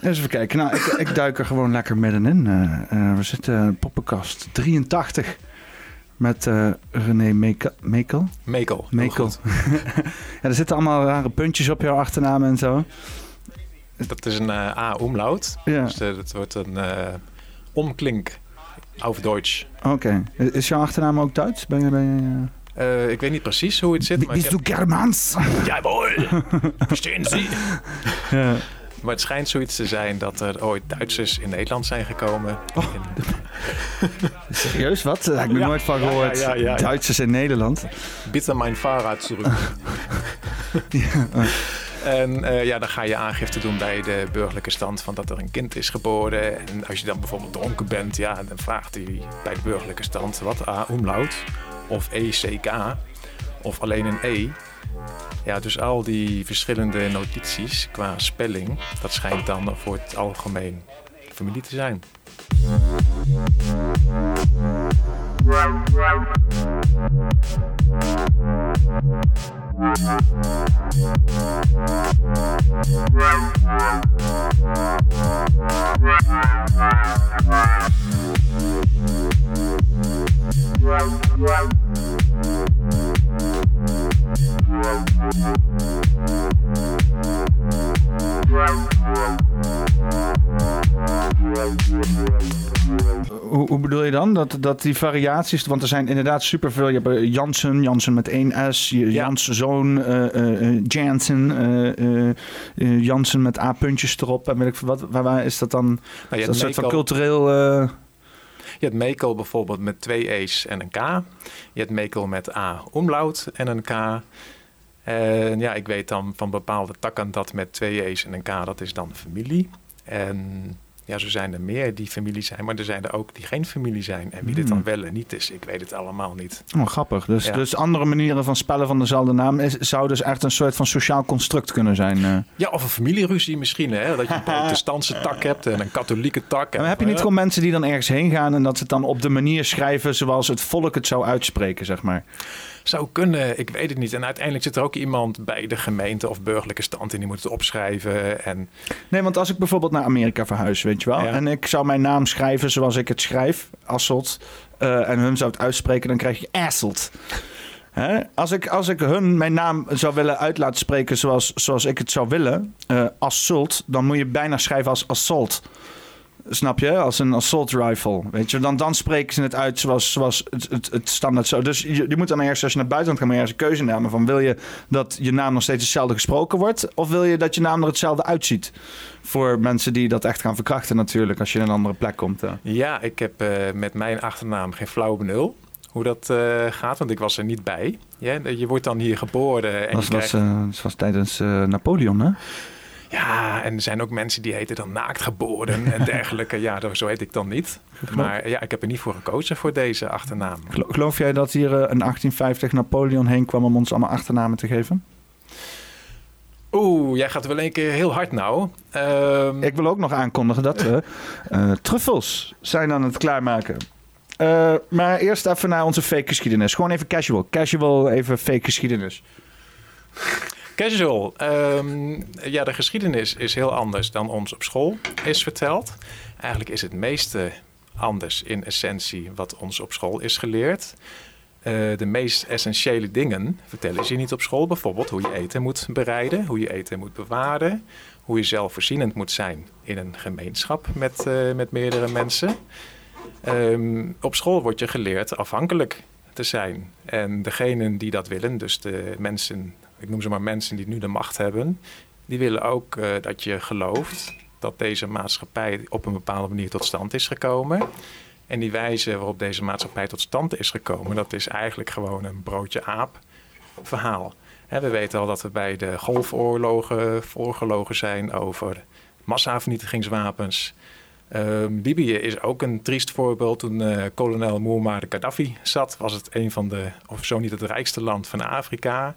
Eens even kijken. Nou, ik, ik duik er gewoon lekker middenin. Eh, eh, we zitten in poppenkast 83 met eh, René Mekel. Mekel? Mekel. Mekel. ja, er zitten allemaal rare puntjes op jouw achternaam en zo. Dat is een uh, A-umlaut. Ja. Dus uh, dat wordt een uh, omklink auf Deutsch. Oké. Okay. Is jouw achternaam ook Duits? Ben je, ben je, Uh, ik weet niet precies hoe het zit. Bist du Germans? Jawohl! Verstehen Sie? ja. Maar het schijnt zoiets te zijn dat er ooit Duitsers in Nederland zijn gekomen. Oh. In... Serieus, wat? Daar heb ik ja. nooit van gehoord. Ja, ja, Duitsers in Nederland. Bitte mijn Fahrrad terug. En uh, ja, dan ga je aangifte doen bij de burgerlijke stand van dat er een kind is geboren. En als je dan bijvoorbeeld dronken bent, ja, dan vraagt hij bij de burgerlijke stand wat A umlaut of ECK of alleen een E. Ja, dus al die verschillende notities qua spelling, dat schijnt dan voor het algemeen familie te zijn. Hoe, hoe, bedoel je dan? Dat, dat die variaties, want er zijn inderdaad superveel. Je hebt Jansen, Jansen met één S, Jansen zoon, uh, uh, Jansen, uh, Jansen met A-puntjes erop. En weet ik, wat, waar, waar is dat dan? Nou, is dat een soort van cultureel... Je hebt Mekel bijvoorbeeld met twee E's en een K. Je hebt Mekel met A omlaut en een K. En ja, ik weet dan van bepaalde takken dat met twee E's en een K, dat is dan familie. En ja, zo zijn er meer die familie zijn, maar er zijn er ook die geen familie zijn. En wie dit dan wel en niet is, ik weet het allemaal niet. Oh, grappig. Dus, ja. dus andere manieren van spellen van dezelfde naam is, zou dus echt een soort van sociaal construct kunnen zijn. Uh. Ja, of een familieruzie misschien. Hè? Dat je een protestantse tak hebt en een katholieke tak. En, maar heb je niet gewoon mensen die dan ergens heen gaan en dat ze het dan op de manier schrijven zoals het volk het zou uitspreken, zeg maar? Zou kunnen, ik weet het niet. En uiteindelijk zit er ook iemand bij de gemeente of burgerlijke stand en die moet het opschrijven. En... Nee, want als ik bijvoorbeeld naar Amerika verhuis, weet je wel, ja. en ik zou mijn naam schrijven zoals ik het schrijf, Asselt, uh, en hun zou het uitspreken, dan krijg je Asselt. Hè? Als, ik, als ik hun mijn naam zou willen uit laten spreken zoals, zoals ik het zou willen, uh, Assault, dan moet je bijna schrijven als Assault. Snap je? Als een assault rifle. Weet je, dan, dan spreken ze het uit zoals, zoals het, het, het standaard zo. Dus je, je moet dan eerst, als je naar buitenland gaat, maar ergens een keuze nemen van wil je dat je naam nog steeds hetzelfde gesproken wordt, of wil je dat je naam er hetzelfde uitziet? Voor mensen die dat echt gaan verkrachten natuurlijk, als je in een andere plek komt. Uh. Ja, ik heb uh, met mijn achternaam geen flauw benul hoe dat uh, gaat, want ik was er niet bij. Ja, je wordt dan hier geboren. En dat, was, krijgt... uh, was tijdens uh, Napoleon, hè? Ja, en er zijn ook mensen die heten dan naakt geboren en dergelijke. Ja, zo heet ik dan niet. Maar ja, ik heb er niet voor gekozen voor deze achternaam. Geloof jij dat hier een 1850 Napoleon heen kwam om ons allemaal achternamen te geven? Oeh, jij gaat wel een keer heel hard nou. Um... Ik wil ook nog aankondigen dat we uh, truffels zijn aan het klaarmaken. Uh, maar eerst even naar onze fake geschiedenis. Gewoon even casual. Casual, even fake geschiedenis. Casual. Um, ja, de geschiedenis is heel anders dan ons op school is verteld. Eigenlijk is het meeste anders in essentie wat ons op school is geleerd. Uh, de meest essentiële dingen vertellen ze je niet op school. Bijvoorbeeld hoe je eten moet bereiden, hoe je eten moet bewaren, hoe je zelfvoorzienend moet zijn in een gemeenschap met, uh, met meerdere mensen. Um, op school wordt je geleerd afhankelijk te zijn. En degenen die dat willen, dus de mensen, ik noem ze maar mensen die nu de macht hebben, die willen ook uh, dat je gelooft dat deze maatschappij op een bepaalde manier tot stand is gekomen. En die wijze waarop deze maatschappij tot stand is gekomen, dat is eigenlijk gewoon een broodje aap verhaal. We weten al dat we bij de golfoorlogen voorgelogen zijn over massavernietigingswapens. Um, Libië is ook een triest voorbeeld. Toen uh, kolonel Muammar Gaddafi zat, was het een van de, of zo niet het rijkste land van Afrika.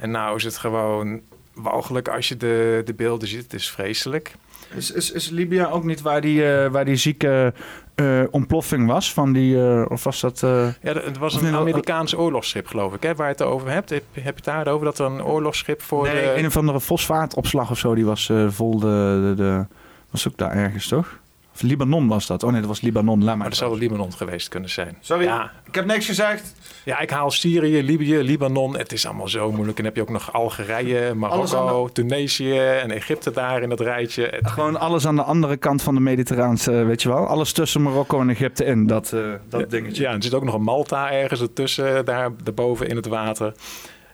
En nou is het gewoon walgelijk als je de, de beelden ziet. Het is vreselijk. Is, is, is Libië ook niet waar die, uh, waar die zieke uh, ontploffing was? Van die, uh, of was dat... Ja, het was een Amerikaans oorlogsschip, geloof ik, hè, waar je het over hebt. Heb, heb je het daarover dat er een oorlogsschip voor... Nee, de... een of andere fosfaatopslag of zo, die was vol de... de, de Was ook daar ergens, toch? Of Libanon was dat. Oh nee, dat was Libanon. Laat maar. Maar dat zou Libanon geweest kunnen zijn. Sorry, Ja, ik heb niks gezegd. ja, ik haal Syrië, Libië, Libanon. Het is allemaal zo moeilijk. En dan heb je ook nog Algerije, Marokko, Tunesië en Egypte daar in dat rijtje. Het- Gewoon alles aan de andere kant van de Mediterraanse, weet je wel. Alles tussen Marokko en Egypte in, dat, eh, dat dingetje. Ja, er zit ook nog een Malta ergens ertussen, daar daarboven in het water.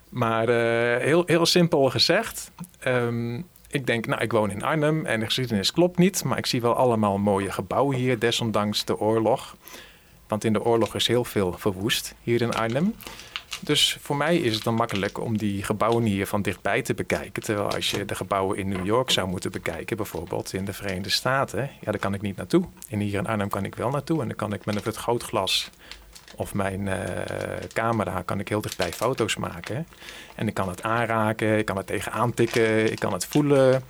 Maar eh, heel, heel simpel gezegd. ehm, ik denk, nou, ik woon in Arnhem en de geschiedenis klopt niet. Maar ik zie wel allemaal mooie gebouwen hier, desondanks de oorlog. Want in de oorlog is heel veel verwoest hier in Arnhem. Dus voor mij is het dan makkelijk om die gebouwen hier van dichtbij te bekijken. Terwijl als je de gebouwen in New York zou moeten bekijken, bijvoorbeeld in de Verenigde Staten, ja, daar kan ik niet naartoe. En hier in Arnhem kan ik wel naartoe. En dan kan ik met een vergrootglas of mijn eh, camera kan ik heel dichtbij foto's maken. En ik kan het aanraken, ik kan het tegenaan tikken, ik kan het voelen.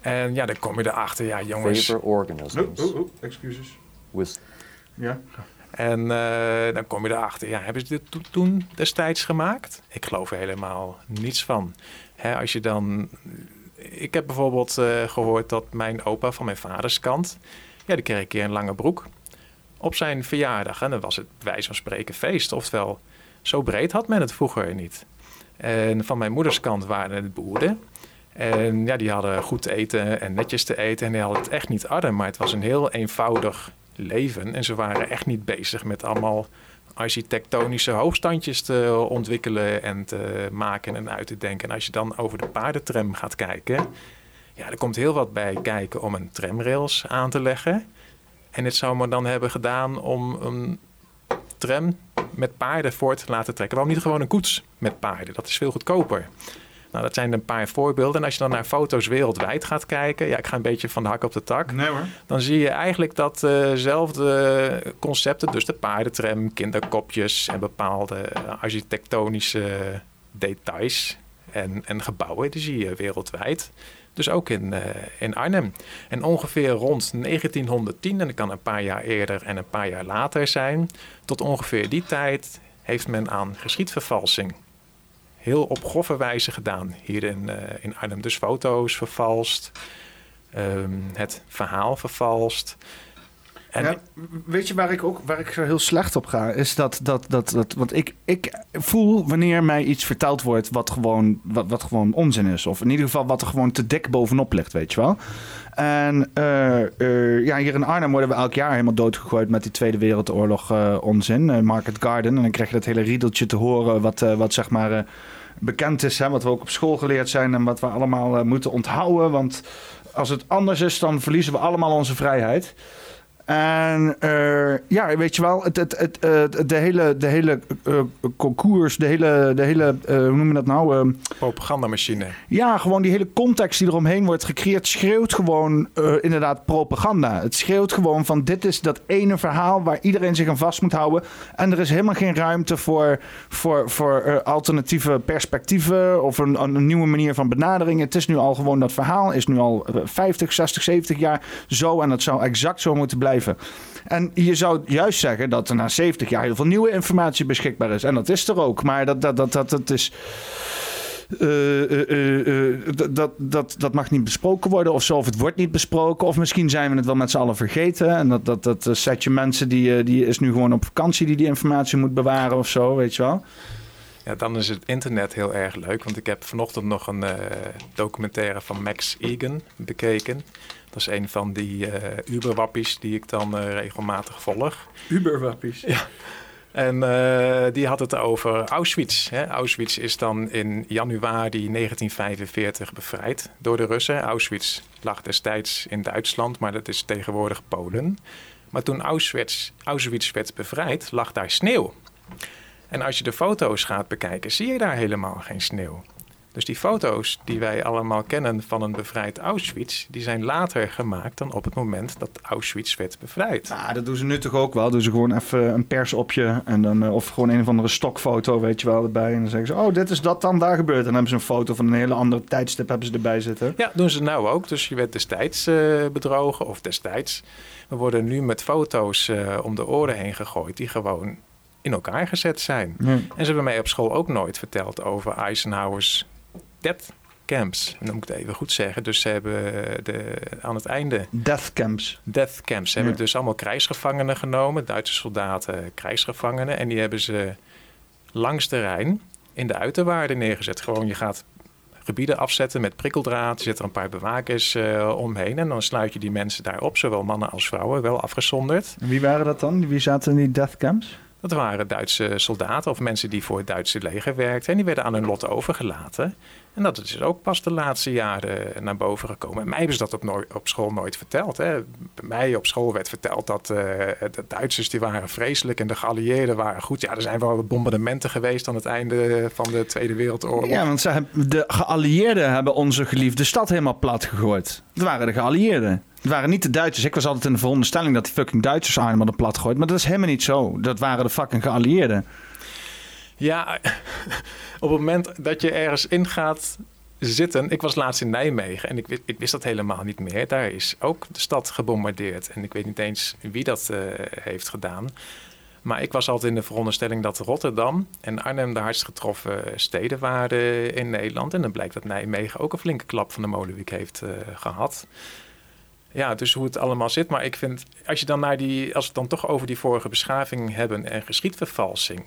En ja, dan kom je erachter, ja jongens. Favor organisms excuses. with Ja. En eh, dan kom je erachter, ja, hebben ze dit to- toen destijds gemaakt? Ik geloof er helemaal niets van. Hè, als je dan... Ik heb bijvoorbeeld eh, gehoord dat mijn opa van mijn vaders kant... Ja, die kreeg een keer een lange broek op zijn verjaardag. En dan was het wijze van spreken feest. Oftewel, zo breed had men het vroeger niet. En van mijn moeders kant waren het boeren. En ja, die hadden goed te eten en netjes te eten. En die hadden het echt niet arm, maar het was een heel eenvoudig leven. En ze waren echt niet bezig met allemaal architectonische hoogstandjes te ontwikkelen en te maken en uit te denken. En als je dan over de paardentram gaat kijken, ja, er komt heel wat bij kijken om een tramrails aan te leggen. En dit zou men dan hebben gedaan om een tram met paarden voor te laten trekken. Waarom niet gewoon een koets met paarden? Dat is veel goedkoper. Nou, dat zijn een paar voorbeelden. En als je dan naar foto's wereldwijd gaat kijken, ja, ik ga een beetje van de hak op de tak Nee hoor. dan zie je eigenlijk datzelfde concepten, dus de paardentram, kinderkopjes en bepaalde architectonische details en, en gebouwen, die zie je wereldwijd. Dus ook in, eh, in Arnhem. En ongeveer rond 1910, en dat kan een paar jaar eerder en een paar jaar later zijn, tot ongeveer die tijd heeft men aan geschiedvervalsing heel op grove wijze gedaan hier in, eh, in Arnhem. Dus foto's vervalst, ehm, het verhaal vervalst. En Ja, weet je waar ik ook waar ik zo heel slecht op ga? Is dat, dat, dat, dat want ik, ik voel wanneer mij iets verteld wordt wat gewoon, wat, wat gewoon onzin is. Of in ieder geval wat er gewoon te dik bovenop ligt, weet je wel. En eh, eh, ja, hier in Arnhem worden we elk jaar helemaal doodgegooid met die Tweede Wereldoorlog eh, onzin. Market Garden. En dan krijg je dat hele riedeltje te horen wat, wat zeg maar bekend is. Hè, wat we ook op school geleerd zijn en wat we allemaal moeten onthouden. Want als het anders is, dan verliezen we allemaal onze vrijheid. En eh, ja, weet je wel, het, het, het, eh, de hele, de hele eh, concours, de hele, de hele hoe noem je dat nou? Ehm, propagandamachine. ja, gewoon die hele context die eromheen wordt gecreëerd, schreeuwt gewoon inderdaad propaganda. Het schreeuwt gewoon van dit is dat ene verhaal waar iedereen zich aan vast moet houden. En er is helemaal geen ruimte voor, voor, voor alternatieve perspectieven of een, een nieuwe manier van benadering. Het is nu al gewoon dat verhaal, is nu al eh, 50, 60, 70 jaar zo en dat zou exact zo moeten blijven. En je zou juist zeggen dat er na 70 jaar heel veel nieuwe informatie beschikbaar is. En dat is er ook. Maar dat, dat, dat, dat, dat is. eh, dat- dat, dat, mag niet besproken worden of zo, het wordt niet besproken. Of misschien zijn we het wel met z'n allen vergeten. En dat, dat, dat setje mensen die, die is nu gewoon op vakantie die die informatie moet bewaren of zo, weet je wel. Ja, dan is het internet heel erg leuk. Want ik heb vanochtend nog een documentaire van Max Egan bekeken. Dat is een van die eh Uberwappies die ik dan eh, regelmatig volg. Uberwappies. En eh, die had het over Auschwitz. Hè. Auschwitz is dan in januari 1945 bevrijd door de Russen. Auschwitz lag destijds in Duitsland, maar dat is tegenwoordig Polen. Maar toen Auschwitz, Auschwitz werd bevrijd, lag daar sneeuw. En als je de foto's gaat bekijken, zie je daar helemaal geen sneeuw. Dus die foto's die wij allemaal kennen van een bevrijd Auschwitz, die zijn later gemaakt dan op het moment dat Auschwitz werd bevrijd. Nou, dat doen ze nu toch ook wel. Doen ze gewoon even een pers op je. En dan, eh, of gewoon een of andere stokfoto, weet je wel, erbij. En dan zeggen ze, oh, dit is dat dan daar gebeurd. En dan hebben ze een foto van een hele andere tijdstip hebben ze erbij zitten. Ja, doen ze nou ook. Dus je werd destijds eh, bedrogen of destijds. We worden nu met foto's eh, om de oren heen gegooid die gewoon in elkaar gezet zijn. Ja. En ze hebben mij op school ook nooit verteld over Eisenhower's death camps. En dan moet ik het even goed zeggen. Dus ze hebben de, aan het einde... Death camps. Death camps. Ze hebben dus allemaal krijgsgevangenen genomen. Duitse soldaten, krijgsgevangenen. En die hebben ze langs de Rijn in de uiterwaarden neergezet. Gewoon, je gaat gebieden afzetten met prikkeldraad. Je zet er een paar bewakers uh, omheen. En dan sluit je die mensen daar op, zowel mannen als vrouwen, wel afgezonderd. wie waren dat dan? Wie zaten in die death camps? Dat waren Duitse soldaten of mensen die voor het Duitse leger werkten. En die werden aan hun lot overgelaten. En dat is dus ook pas de laatste jaren naar boven gekomen. En mij hebben ze dat op, op school nooit verteld. Hè. Bij mij op school werd verteld dat uh, de Duitsers die waren vreselijk en de geallieerden waren goed. Ja, er zijn wel bombardementen geweest aan het einde van de Tweede Wereldoorlog. Ja, want ze de geallieerden hebben onze geliefde stad helemaal plat gegooid. Dat waren de geallieerden. Het waren niet de Duitsers. Ik was altijd in de veronderstelling dat die fucking Duitsers Arnhem hadden plat gegooid. Maar dat is helemaal niet zo. Dat waren de fucking geallieerden. Ja, op het moment dat je ergens in gaat zitten. Ik was laatst in Nijmegen en ik, wist, ik wist dat helemaal niet meer. Daar is ook de stad gebombardeerd. En ik weet niet eens wie dat uh, heeft gedaan. Maar ik was altijd in de veronderstelling dat Rotterdam en Arnhem de hardst getroffen steden waren in Nederland. En dan blijkt dat Nijmegen ook een flinke klap van de Molenwijk heeft uh, gehad. Ja, dus hoe het allemaal zit. Maar ik vind, als je dan naar die, als we het dan toch over die vorige beschaving hebben en geschiedvervalsing.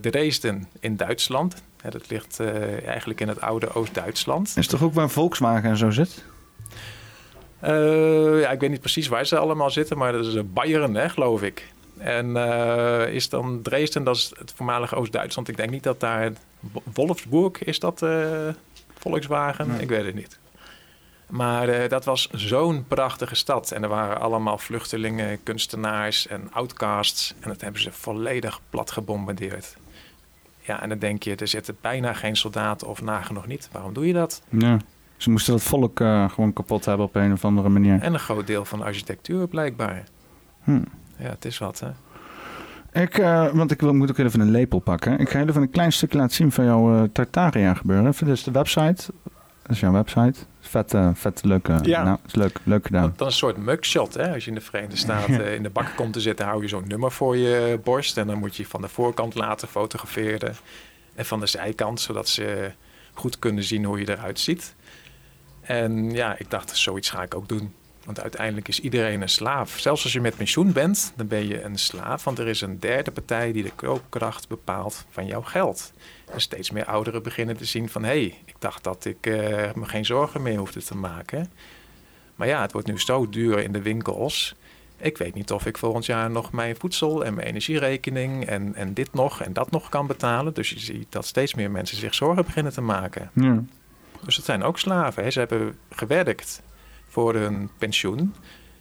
De Reesden in Duitsland. dat ligt uh, eigenlijk in het oude Oost-Duitsland. Is toch ook waar Volkswagen en zo zit? Uh, ja, ik weet niet precies waar ze allemaal zitten, maar dat is Bayern, hè, geloof ik. En is dan Dresden, dat is het voormalige Oost-Duitsland. Ik denk niet dat daar Wolfsburg is dat Volkswagen. Nee. Ik weet het niet. Maar uh, dat was zo'n prachtige stad. En er waren allemaal vluchtelingen, kunstenaars en outcasts. En dat hebben ze volledig plat gebombardeerd. Ja, en dan denk je, er zitten bijna geen soldaten of nagenoeg niet. Waarom doe je dat? Ja, ze moesten dat volk uh, gewoon kapot hebben op een of andere manier. En een groot deel van de architectuur blijkbaar. Hm. Ja, het is wat, hè. Ik, uh, want ik wil, moet ook even een lepel pakken. Ik ga even een klein stukje laten zien van jouw uh, Tartaria gebeuren. Dit is de website. Dat is jouw website. Vet, uh, vet leuke. Ja. Nou, is leuk, leuk gedaan. Dan een soort mugshot. Hè? Als je in de Verenigde Staten in de bak komt te zitten, hou je zo'n nummer voor je borst. En dan moet je van de voorkant laten fotograferen. En van de zijkant, zodat ze goed kunnen zien hoe je eruit ziet. En ja, ik dacht, zoiets ga ik ook doen. Want uiteindelijk is iedereen een slaaf. Zelfs als je met pensioen bent, dan ben je een slaaf. Want er is een derde partij die de koopkracht bepaalt van jouw geld. Steeds meer ouderen beginnen te zien van... hé, hey, ik dacht dat ik uh, me geen zorgen meer hoefde te maken. Maar ja, het wordt nu zo duur in de winkels. Ik weet niet of ik volgend jaar nog mijn voedsel en mijn energierekening... en, en dit nog en dat nog kan betalen. Dus je ziet dat steeds meer mensen zich zorgen beginnen te maken. Ja. Dus het zijn ook slaven. Hè? Ze hebben gewerkt voor hun pensioen.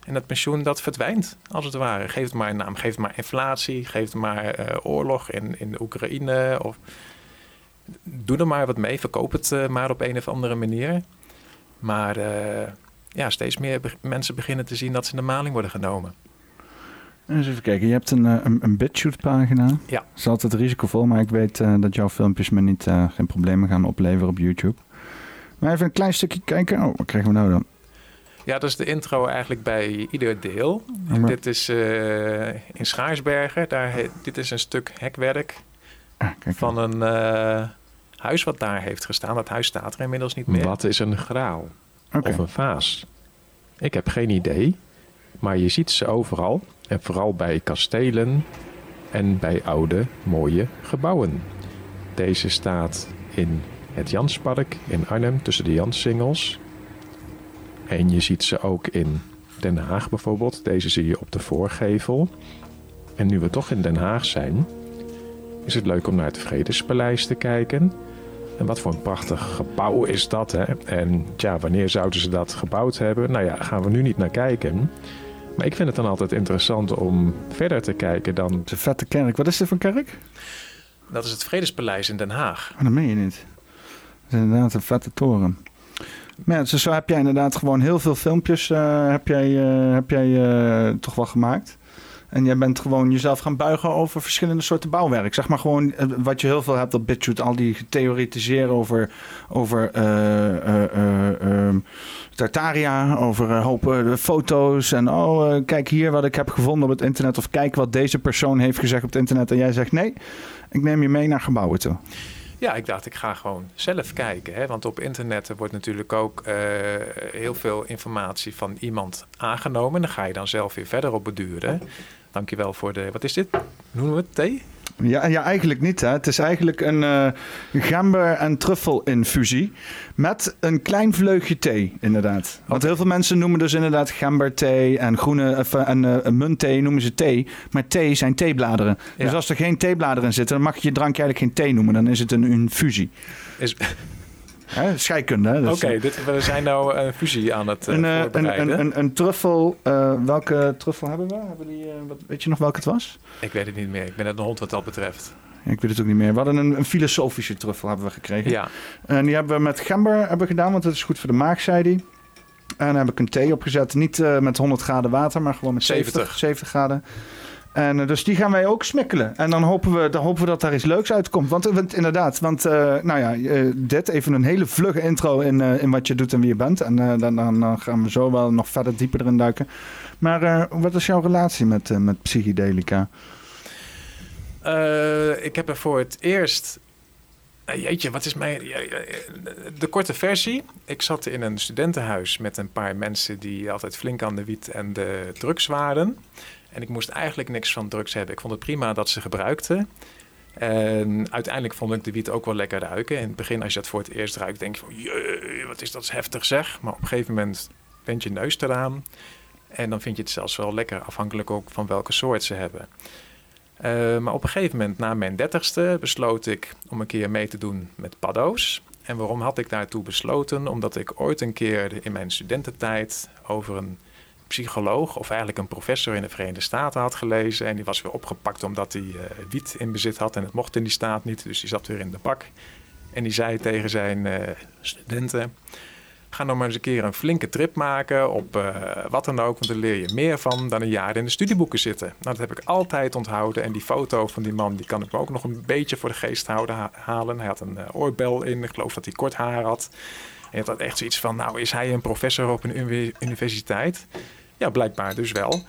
En dat pensioen dat verdwijnt, als het ware. Geef het maar een naam, geef het maar inflatie, geef het maar uh, oorlog in, in de Oekraïne. Of... Doe er maar wat mee, verkoop het uh, maar op een of andere manier. Maar uh, ja, steeds meer be mensen beginnen te zien dat ze in de maling worden genomen. Eens even kijken, je hebt een, een, een BitChute pagina. Ja. Dat is altijd risicovol, maar ik weet dat jouw filmpjes me niet, geen problemen gaan opleveren op YouTube. Maar even een klein stukje kijken. Oh, wat krijgen we nou dan? Ja, dat is de intro eigenlijk bij ieder deel. Dit is uh, in Schaarsbergen. Daar dit is een stuk hekwerk ah, van een uh, huis wat daar heeft gestaan. Dat huis staat er inmiddels niet meer. Wat is een graal? Okay. Of een vaas? Ik heb geen idee. Maar je ziet ze overal. En vooral bij kastelen en bij oude, mooie gebouwen. Deze staat in het Janspark in Arnhem tussen de Janssingels. En je ziet ze ook in Den Haag bijvoorbeeld. Deze zie je op de voorgevel. En nu we toch in Den Haag zijn, is het leuk om naar het Vredespaleis te kijken. En wat voor een prachtig gebouw is dat, hè? En tja, wanneer zouden ze dat gebouwd hebben? Nou ja, gaan we nu niet naar kijken. Maar ik vind het dan altijd interessant om verder te kijken dan... Het is een vette kerk. Wat is dit voor kerk? Dat is het Vredespaleis in Den Haag. Oh, dat meen je niet. Dat is inderdaad een vette toren. Maar ja, dus zo heb jij inderdaad gewoon heel veel filmpjes uh, heb jij, uh, heb jij uh, toch wel gemaakt. En jij bent gewoon jezelf gaan buigen over verschillende soorten bouwwerk. Zeg maar gewoon wat je heel veel hebt op BitChute. Al die theoretiseren over, over ehm, Tartaria. Over hopen foto's. En oh, kijk hier wat ik heb gevonden op het internet. Of kijk wat deze persoon heeft gezegd op het internet. En jij zegt nee, ik neem je mee naar gebouwen toe. Ja, ik dacht, ik ga gewoon zelf kijken. Hè? Want op internet wordt natuurlijk ook heel veel informatie van iemand aangenomen. Dan ga je dan zelf weer verder op beduren. Dankjewel voor de, wat is dit? Noemen we het thee? Ja, ja, eigenlijk niet. Hè. Het is eigenlijk een uh, gember- en truffelinfusie met een klein vleugje thee, inderdaad. Want heel veel mensen noemen dus inderdaad gemberthee en groene en uh, muntthee noemen ze thee. Maar thee zijn theebladeren. Dus als er geen theebladeren in zitten, dan mag je je drankje eigenlijk geen thee noemen. Dan is het een infusie. Is... Hè, scheikunde. Oké, okay, we zijn nou een fusie aan het uh, een, een, een, een, een, truffel. Welke truffel hebben we? Hebben die, wat, weet je nog welke het was? Ik weet het niet meer. Ik ben het een hond wat dat betreft. Ik weet het ook niet meer. We hadden een, een filosofische truffel hebben we gekregen. Ja. En die hebben we met gember hebben gedaan, want dat is goed voor de maag, zei hij. En dan heb ik een thee opgezet. Niet met 100 graden water, maar gewoon met 70, 70, 70 graden. En uh, dus die gaan wij ook smikkelen. En dan hopen we, dan hopen we dat daar iets leuks uitkomt. Want, want inderdaad, want uh, nou ja, dit even een hele vlugge intro in, in wat je doet en wie je bent. En dan, dan, gaan we zo wel nog verder dieper erin duiken. Maar wat is jouw relatie met, met psychedelica? ik heb er voor het eerst Jeetje, wat is mijn. De korte versie. Ik zat in een studentenhuis met een paar mensen die altijd flink aan de wiet en de drugs waren. En ik moest eigenlijk niks van drugs hebben. Ik vond het prima dat ze gebruikten. En uiteindelijk vond ik de wiet ook wel lekker ruiken. In het begin, als je dat voor het eerst ruikt, denk je van... Wat is dat heftig zeg. Maar op een gegeven moment bent je neus eraan. En dan vind je het zelfs wel lekker, afhankelijk ook van welke soort ze hebben. Uh, maar op een gegeven moment, na mijn dertigste, besloot ik om een keer mee te doen met paddo's. En waarom had ik daartoe besloten? Omdat ik ooit een keer in mijn studententijd over een psycholoog, of eigenlijk een professor in de Verenigde Staten had gelezen. En die was weer opgepakt omdat hij uh, wiet in bezit had en het mocht in die staat niet. Dus die zat weer in de bak. En die zei tegen zijn uh, studenten: Ga nou maar eens een keer een flinke trip maken op uh, wat dan ook, want daar leer je meer van dan een jaar in de studieboeken zitten. Nou, dat heb ik altijd onthouden. En die foto van die man, die kan ik me ook nog een beetje voor de geest houden, halen. Hij had een oorbel in, ik geloof dat hij kort haar had. En je had echt zoiets van, nou is hij een professor op een universiteit? Ja, blijkbaar dus wel.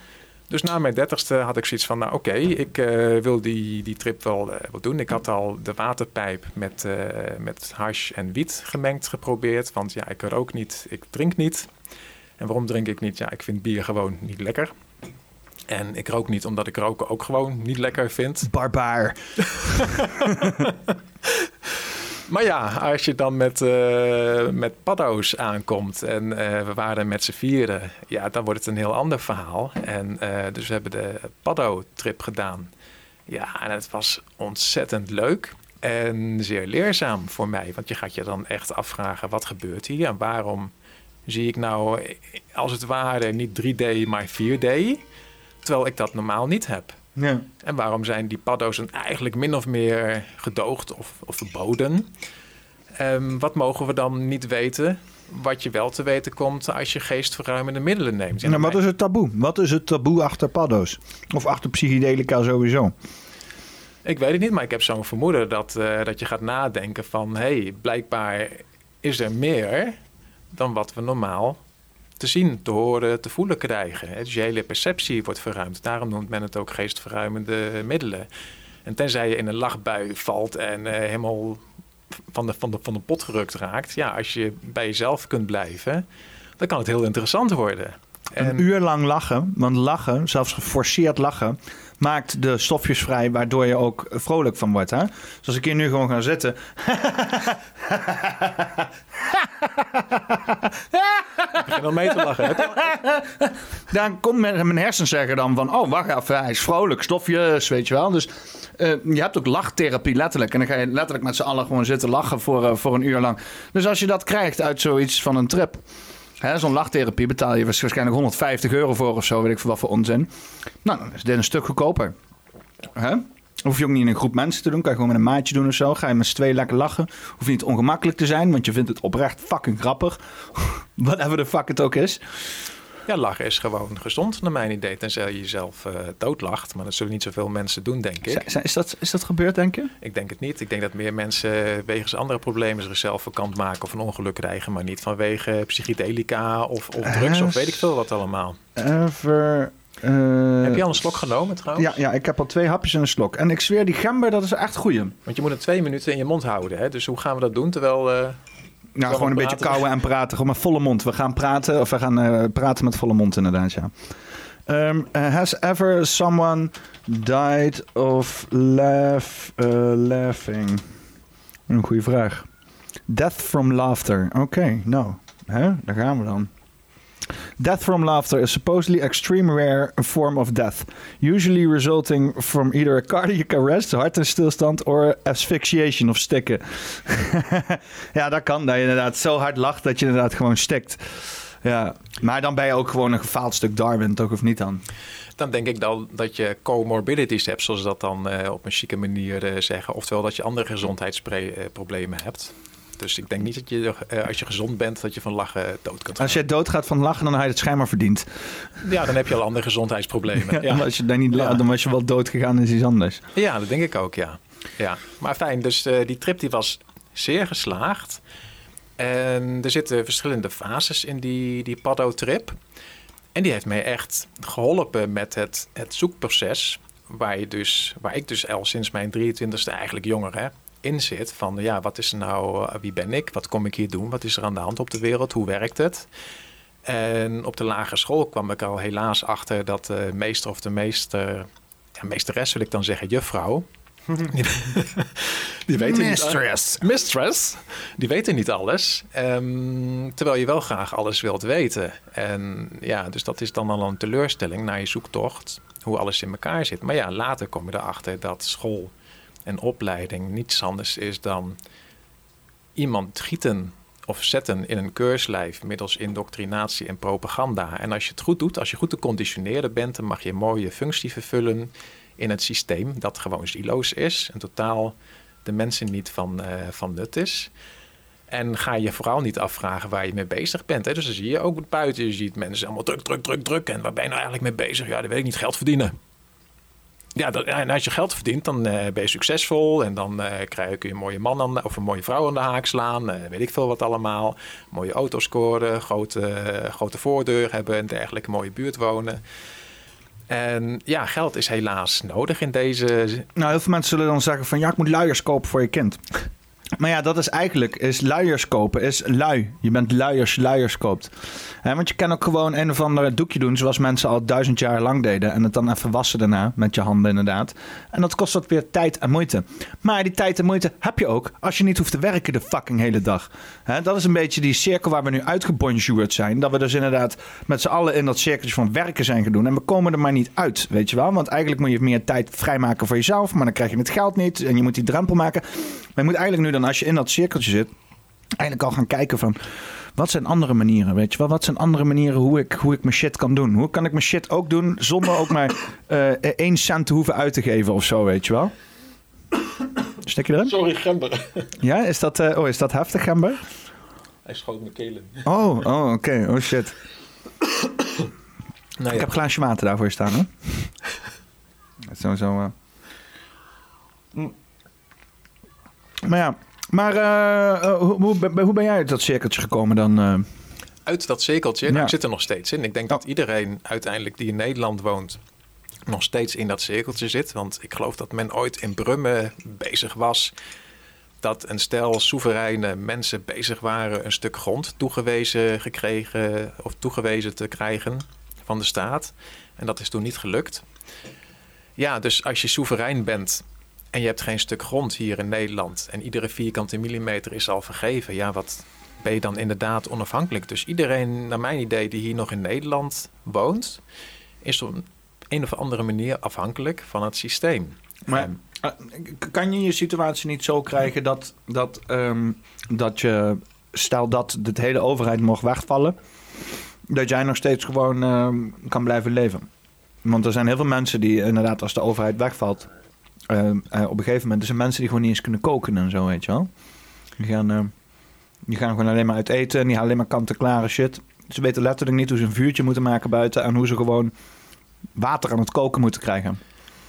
Dus na mijn dertigste had ik zoiets van, nou oké, ik uh, wil die, die trip wel, uh, doen. Ik had al de waterpijp met, uh, met hash en wiet gemengd geprobeerd. Want ja, ik rook niet, ik drink niet. En waarom drink ik niet? Ja, ik vind bier gewoon niet lekker. En ik rook niet omdat ik roken ook gewoon niet lekker vind. Barbaar. Maar ja, als je dan met, uh, met paddo's aankomt en uh, we waren met z'n vieren, ja, dan wordt het een heel ander verhaal. En uh, dus we hebben de paddo-trip gedaan. Ja, en het was ontzettend leuk en zeer leerzaam voor mij. Want je gaat je dan echt afvragen, wat gebeurt hier en waarom zie ik nou als het ware niet 3D, maar 4D, terwijl ik dat normaal niet heb. Ja. En waarom zijn die paddo's eigenlijk min of meer gedoogd of, of verboden? Um, wat mogen we dan niet weten? Wat je wel te weten komt als je geestverruimende middelen neemt. En wat is het taboe? Wat is het taboe achter paddo's? Of achter psychedelica sowieso? Ik weet het niet, maar ik heb zo'n vermoeden dat, uh, dat je gaat nadenken van... hé, hey, blijkbaar is er meer dan wat we normaal te zien, te horen, te voelen krijgen. Dus je hele perceptie wordt verruimd. Daarom noemt men het ook geestverruimende middelen. En tenzij je in een lachbui valt en uh, helemaal van de, van, de, van de pot gerukt raakt. Ja, als je bij jezelf kunt blijven, dan kan het heel interessant worden. En... Een uur lang lachen, want lachen, zelfs geforceerd lachen, maakt de stofjes vrij waardoor je ook vrolijk van wordt. Hè? Dus als ik hier nu gewoon ga zitten. ik begin al mee te lachen. dan komt mijn, hersens zeggen dan van... oh, wacht even, hij is vrolijk, stofjes, weet je wel. Dus uh, je hebt ook lachtherapie letterlijk. En dan ga je letterlijk met z'n allen gewoon zitten lachen voor, uh, voor een uur lang. Dus als je dat krijgt uit zoiets van een trip... Zo'n lachtherapie betaal je waarschijnlijk 150 euro voor of zo, weet ik veel wat voor onzin. Nou, dan is dit een stuk goedkoper. Hè? Hoef je ook niet in een groep mensen te doen. Kan je gewoon met een maatje doen of zo. Ga je met z'n twee lekker lachen. Hoef je niet ongemakkelijk te zijn, want je vindt het oprecht fucking grappig. Whatever the fuck het ook is. Ja, lachen is gewoon gezond, naar mijn idee. Tenzij je jezelf uh, doodlacht. Maar dat zullen niet zoveel mensen doen, denk ik. Is dat, is dat gebeurd, denk je? Ik denk het niet. Ik denk dat meer mensen wegens andere problemen zichzelf vakant maken of een ongeluk krijgen. Maar niet vanwege psychedelica of, of drugs of weet ik veel wat allemaal. Ever Uh, heb je al een slok genomen trouwens? Ja, ja, ik heb al twee hapjes en een slok. En ik zweer, die gember, dat is echt goeie. Want je moet het twee minuten in je mond houden. Hè? Dus hoe gaan we dat doen terwijl... Uh, nou, gewoon een beetje kauwen en praten. Gewoon met volle mond. We gaan praten, of we gaan uh, praten met volle mond inderdaad, ja. Um, has ever someone died of laugh, laughing? Een goede vraag. Death from laughter. Oké, okay, nou, hè? daar gaan we dan. Death from laughter is supposedly extreme rare form of death, usually resulting from either a cardiac arrest, hartstilstand, or asphyxiation of stikken. ja, dat kan. Dat je inderdaad zo hard lacht dat je inderdaad gewoon stikt. Ja, maar dan ben je ook gewoon een gefaald stuk Darwin, toch of niet dan? Dan denk ik dan dat je comorbidities hebt, zoals ze dat dan uh, op een chique manier uh, zeggen. Oftewel dat je andere gezondheidsproblemen hebt. Dus ik denk niet dat je, uh, als je gezond bent, dat je van lachen dood kunt gaan. Als je doodgaat van lachen, dan heb je het schijnbaar verdiend. Ja, dan heb je al andere gezondheidsproblemen. ja, Als je dan niet dan was je wel dood gegaan is iets anders. Ja, dat denk ik ook, ja. ja. Maar fijn, dus uh, die trip die was zeer geslaagd. En er zitten verschillende fases in die, die Paddo-trip. En die heeft mij echt geholpen met het, het zoekproces. Waar, je dus, waar ik dus al sinds mijn 23e eigenlijk jonger hè, in zit. Van ja, wat is er nou, eh, wie ben ik? Wat kom ik hier doen? Wat is er aan de hand op de wereld? Hoe werkt het? En op de lagere school kwam ik al helaas achter dat de meester of de meester, ja, meesteres wil ik dan zeggen, juffrouw. die weten Mistress. Niet, mistress. Die weten niet alles. Um, terwijl je wel graag alles wilt weten. En ja, dus dat is dan al een teleurstelling naar je zoektocht. Hoe alles in elkaar zit. Maar ja, later kom je erachter dat school en opleiding niets anders is dan iemand gieten of zetten in een keurslijf middels indoctrinatie en propaganda. En als je het goed doet, als je goed te conditioneren bent, dan mag je een mooie functie vervullen in het systeem dat gewoon siloos is en totaal de mensen niet van, uh, van nut is. En ga je vooral niet afvragen waar je mee bezig bent. Hè? Dus dan zie je ook buiten, je ziet mensen allemaal druk, druk, druk, druk. En waar ben je nou eigenlijk mee bezig? Ja, dat weet ik niet, geld verdienen. Ja, en als je geld verdient, dan uh, ben je succesvol. En dan uh, krijg je een mooie man aan, of een mooie vrouw aan de haak slaan. Uh, weet ik veel wat allemaal. Mooie auto's scoren, grote, grote voordeur hebben en dergelijke. Mooie buurt wonen. En ja, geld is helaas nodig in deze. Nou, heel veel mensen zullen dan zeggen van ja, ik moet luiers kopen voor je kind. Maar ja, dat is eigenlijk, is luiers kopen, is lui. Je bent luiers, luiers koopt. want je kan ook gewoon een of ander doekje doen, zoals mensen al duizend jaar lang deden. En het dan even wassen daarna, met je handen inderdaad. En dat kost ook weer tijd en moeite. Maar die tijd en moeite heb je ook als je niet hoeft te werken de fucking hele dag. dat is een beetje die cirkel waar we nu uitgebonjourd zijn. Dat we dus inderdaad met z'n allen in dat cirkeltje van werken zijn gaan doen. En we komen er maar niet uit, weet je wel. Want eigenlijk moet je meer tijd vrijmaken voor jezelf, maar dan krijg je het geld niet. En je moet die drempel maken. Maar je moet eigenlijk nu dan, als je in dat cirkeltje zit, eigenlijk al gaan kijken van... Wat zijn andere manieren, weet je wel? Wat zijn andere manieren hoe ik, hoe ik mijn shit kan doen? Hoe kan ik mijn shit ook doen zonder ook maar uh, één cent te hoeven uit te geven of zo, weet je wel? Stek je erin? Sorry, Gember. Ja, is dat, uh, oh, is dat heftig, Gember? Hij schoot mijn kelen. Oh, oh oké. Oh shit. Nou, ik heb een glaasje water daarvoor staan, hè? zo, zo... Uh... Mm. Maar ja, maar uh, hoe, hoe, ben jij uit dat cirkeltje gekomen dan? Uh? Uit dat cirkeltje? Nou, ik zit er nog steeds in. Ik denk dat iedereen uiteindelijk die in Nederland woont nog steeds in dat cirkeltje zit. Want ik geloof dat men ooit in Brummen bezig was dat een stel soevereine mensen bezig waren een stuk grond toegewezen gekregen of toegewezen te krijgen van de staat. En dat is toen niet gelukt. Ja, dus als je soeverein bent en je hebt geen stuk grond hier in Nederland en iedere vierkante millimeter is al vergeven, ja, wat ben je dan inderdaad onafhankelijk? Dus iedereen, naar mijn idee, die hier nog in Nederland woont, is op een of andere manier afhankelijk van het systeem. Maar eh, kan je je situatie niet zo krijgen dat, dat, um, dat je, stel dat de hele overheid mocht wegvallen, dat jij nog steeds gewoon um, kan blijven leven? Want er zijn heel veel mensen die inderdaad, als de overheid wegvalt, uh, op een gegeven moment, er zijn mensen die gewoon niet eens kunnen koken en zo, weet je wel. Die gaan, uh, die gewoon alleen maar uit eten en die gaan alleen maar kant-en-klare shit. Ze weten letterlijk niet hoe ze een vuurtje moeten maken buiten en hoe ze gewoon water aan het koken moeten krijgen.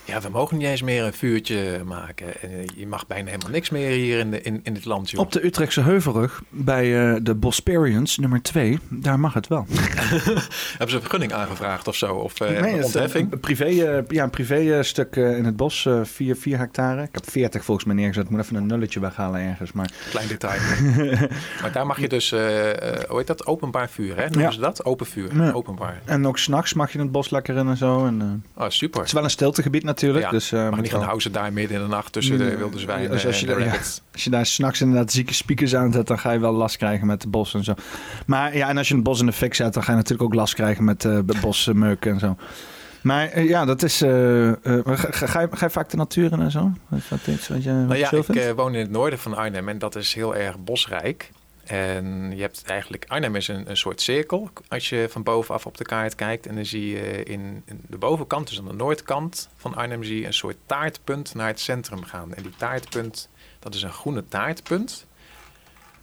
Ja, we mogen niet eens meer een vuurtje maken. En je mag bijna helemaal niks meer hier in, de, in, in het land. Joh. Op de Utrechtse Heuvelrug, bij uh, de Bosperians, nummer 2, daar mag het wel. Hebben ze een vergunning aangevraagd of zo? Of uh, nee, ontheffing? Een privé, uh, ja, een privé stuk in het bos, 4 4 hectare. Ik heb 40 volgens mij neergezet. Ik moet even een nulletje weghalen ergens. Maar... Klein detail. maar daar mag je dus, hoe heet dat, openbaar vuur, hè? Noemen ja. ze dat? Open vuur, ja. openbaar. En ook s'nachts mag je in het bos lekker in en zo. En, oh, super. Het is wel een stiltegebied natuurlijk. Ja, dus, uh, maar niet gaan houden daar midden in de nacht tussen de wilde zwijnen dus als je, en Als je daar s'nachts inderdaad zieke speakers aan zet, dan ga je wel last krijgen met de bos en zo. Maar ja, en als je een bos in de fik zet, dan ga je natuurlijk ook last krijgen met uh, bosmeuk en zo. Maar uh, ja, dat is. Uh, uh, ga, ga, je, ga je vaak de natuur in en zo? Wat, iets wat je, nou ja, ik woon in het noorden van Arnhem en dat is heel erg bosrijk. En je hebt eigenlijk, Arnhem is een, een soort cirkel. Als je van bovenaf op de kaart kijkt en dan zie je in, in, de bovenkant, dus aan de noordkant van Arnhem, zie je een soort taartpunt naar het centrum gaan. En die taartpunt, dat is een groene taartpunt.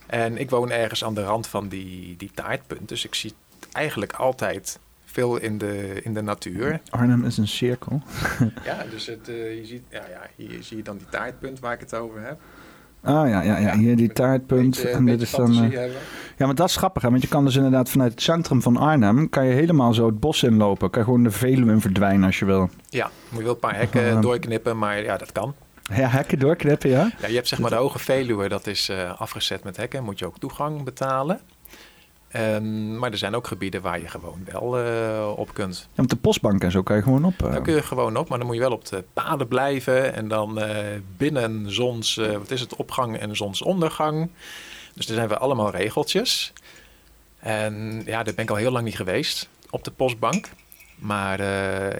En ik woon ergens aan de rand van die, die taartpunt, dus ik zie eigenlijk altijd veel in de, in de natuur. Arnhem is een cirkel. ja, dus het, uh, je ziet, ja, ja, hier zie je dan die taartpunt waar ik het over heb. Ah ja, ja, ja. hier die taartpunt. en dit is dan. Uh, ja, maar dat is grappig, hè? want je kan dus inderdaad vanuit het centrum van Arnhem. kan je helemaal zo het bos inlopen. Kan je gewoon de Veluwe verdwijnen als je wil. Ja, moet je wel een paar hekken doorknippen, maar ja, dat kan. Ja, hekken doorknippen, ja. Ja, je hebt zeg maar de hoge Veluwe, dat is uh, afgezet met hekken. Moet je ook toegang betalen. Um, maar er zijn ook gebieden waar je gewoon wel uh, op kunt. Ja, met de postbank en zo kan je gewoon op. Uh... Daar kun je gewoon op, maar dan moet je wel op de paden blijven. En dan uh, binnen zons, wat is het, opgang en zonsondergang. Dus er zijn we allemaal regeltjes. En ja, daar ben ik al heel lang niet geweest op de postbank. Maar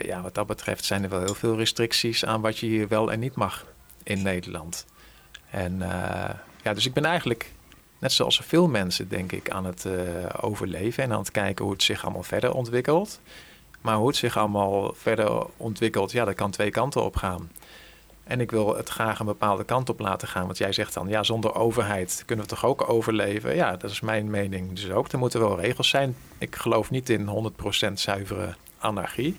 ja, wat dat betreft zijn er wel heel veel restricties aan wat je hier wel en niet mag in Nederland. En ja, dus ik ben eigenlijk net zoals veel mensen, denk ik, aan het uh, overleven en aan het kijken hoe het zich allemaal verder ontwikkelt. Maar hoe het zich allemaal verder ontwikkelt, ja, dat kan twee kanten op gaan. En ik wil het graag een bepaalde kant op laten gaan. Want jij zegt dan, ja, zonder overheid kunnen we toch ook overleven? Ja, dat is mijn mening dus ook. Er moeten wel regels zijn. Ik geloof niet in 100% zuivere anarchie.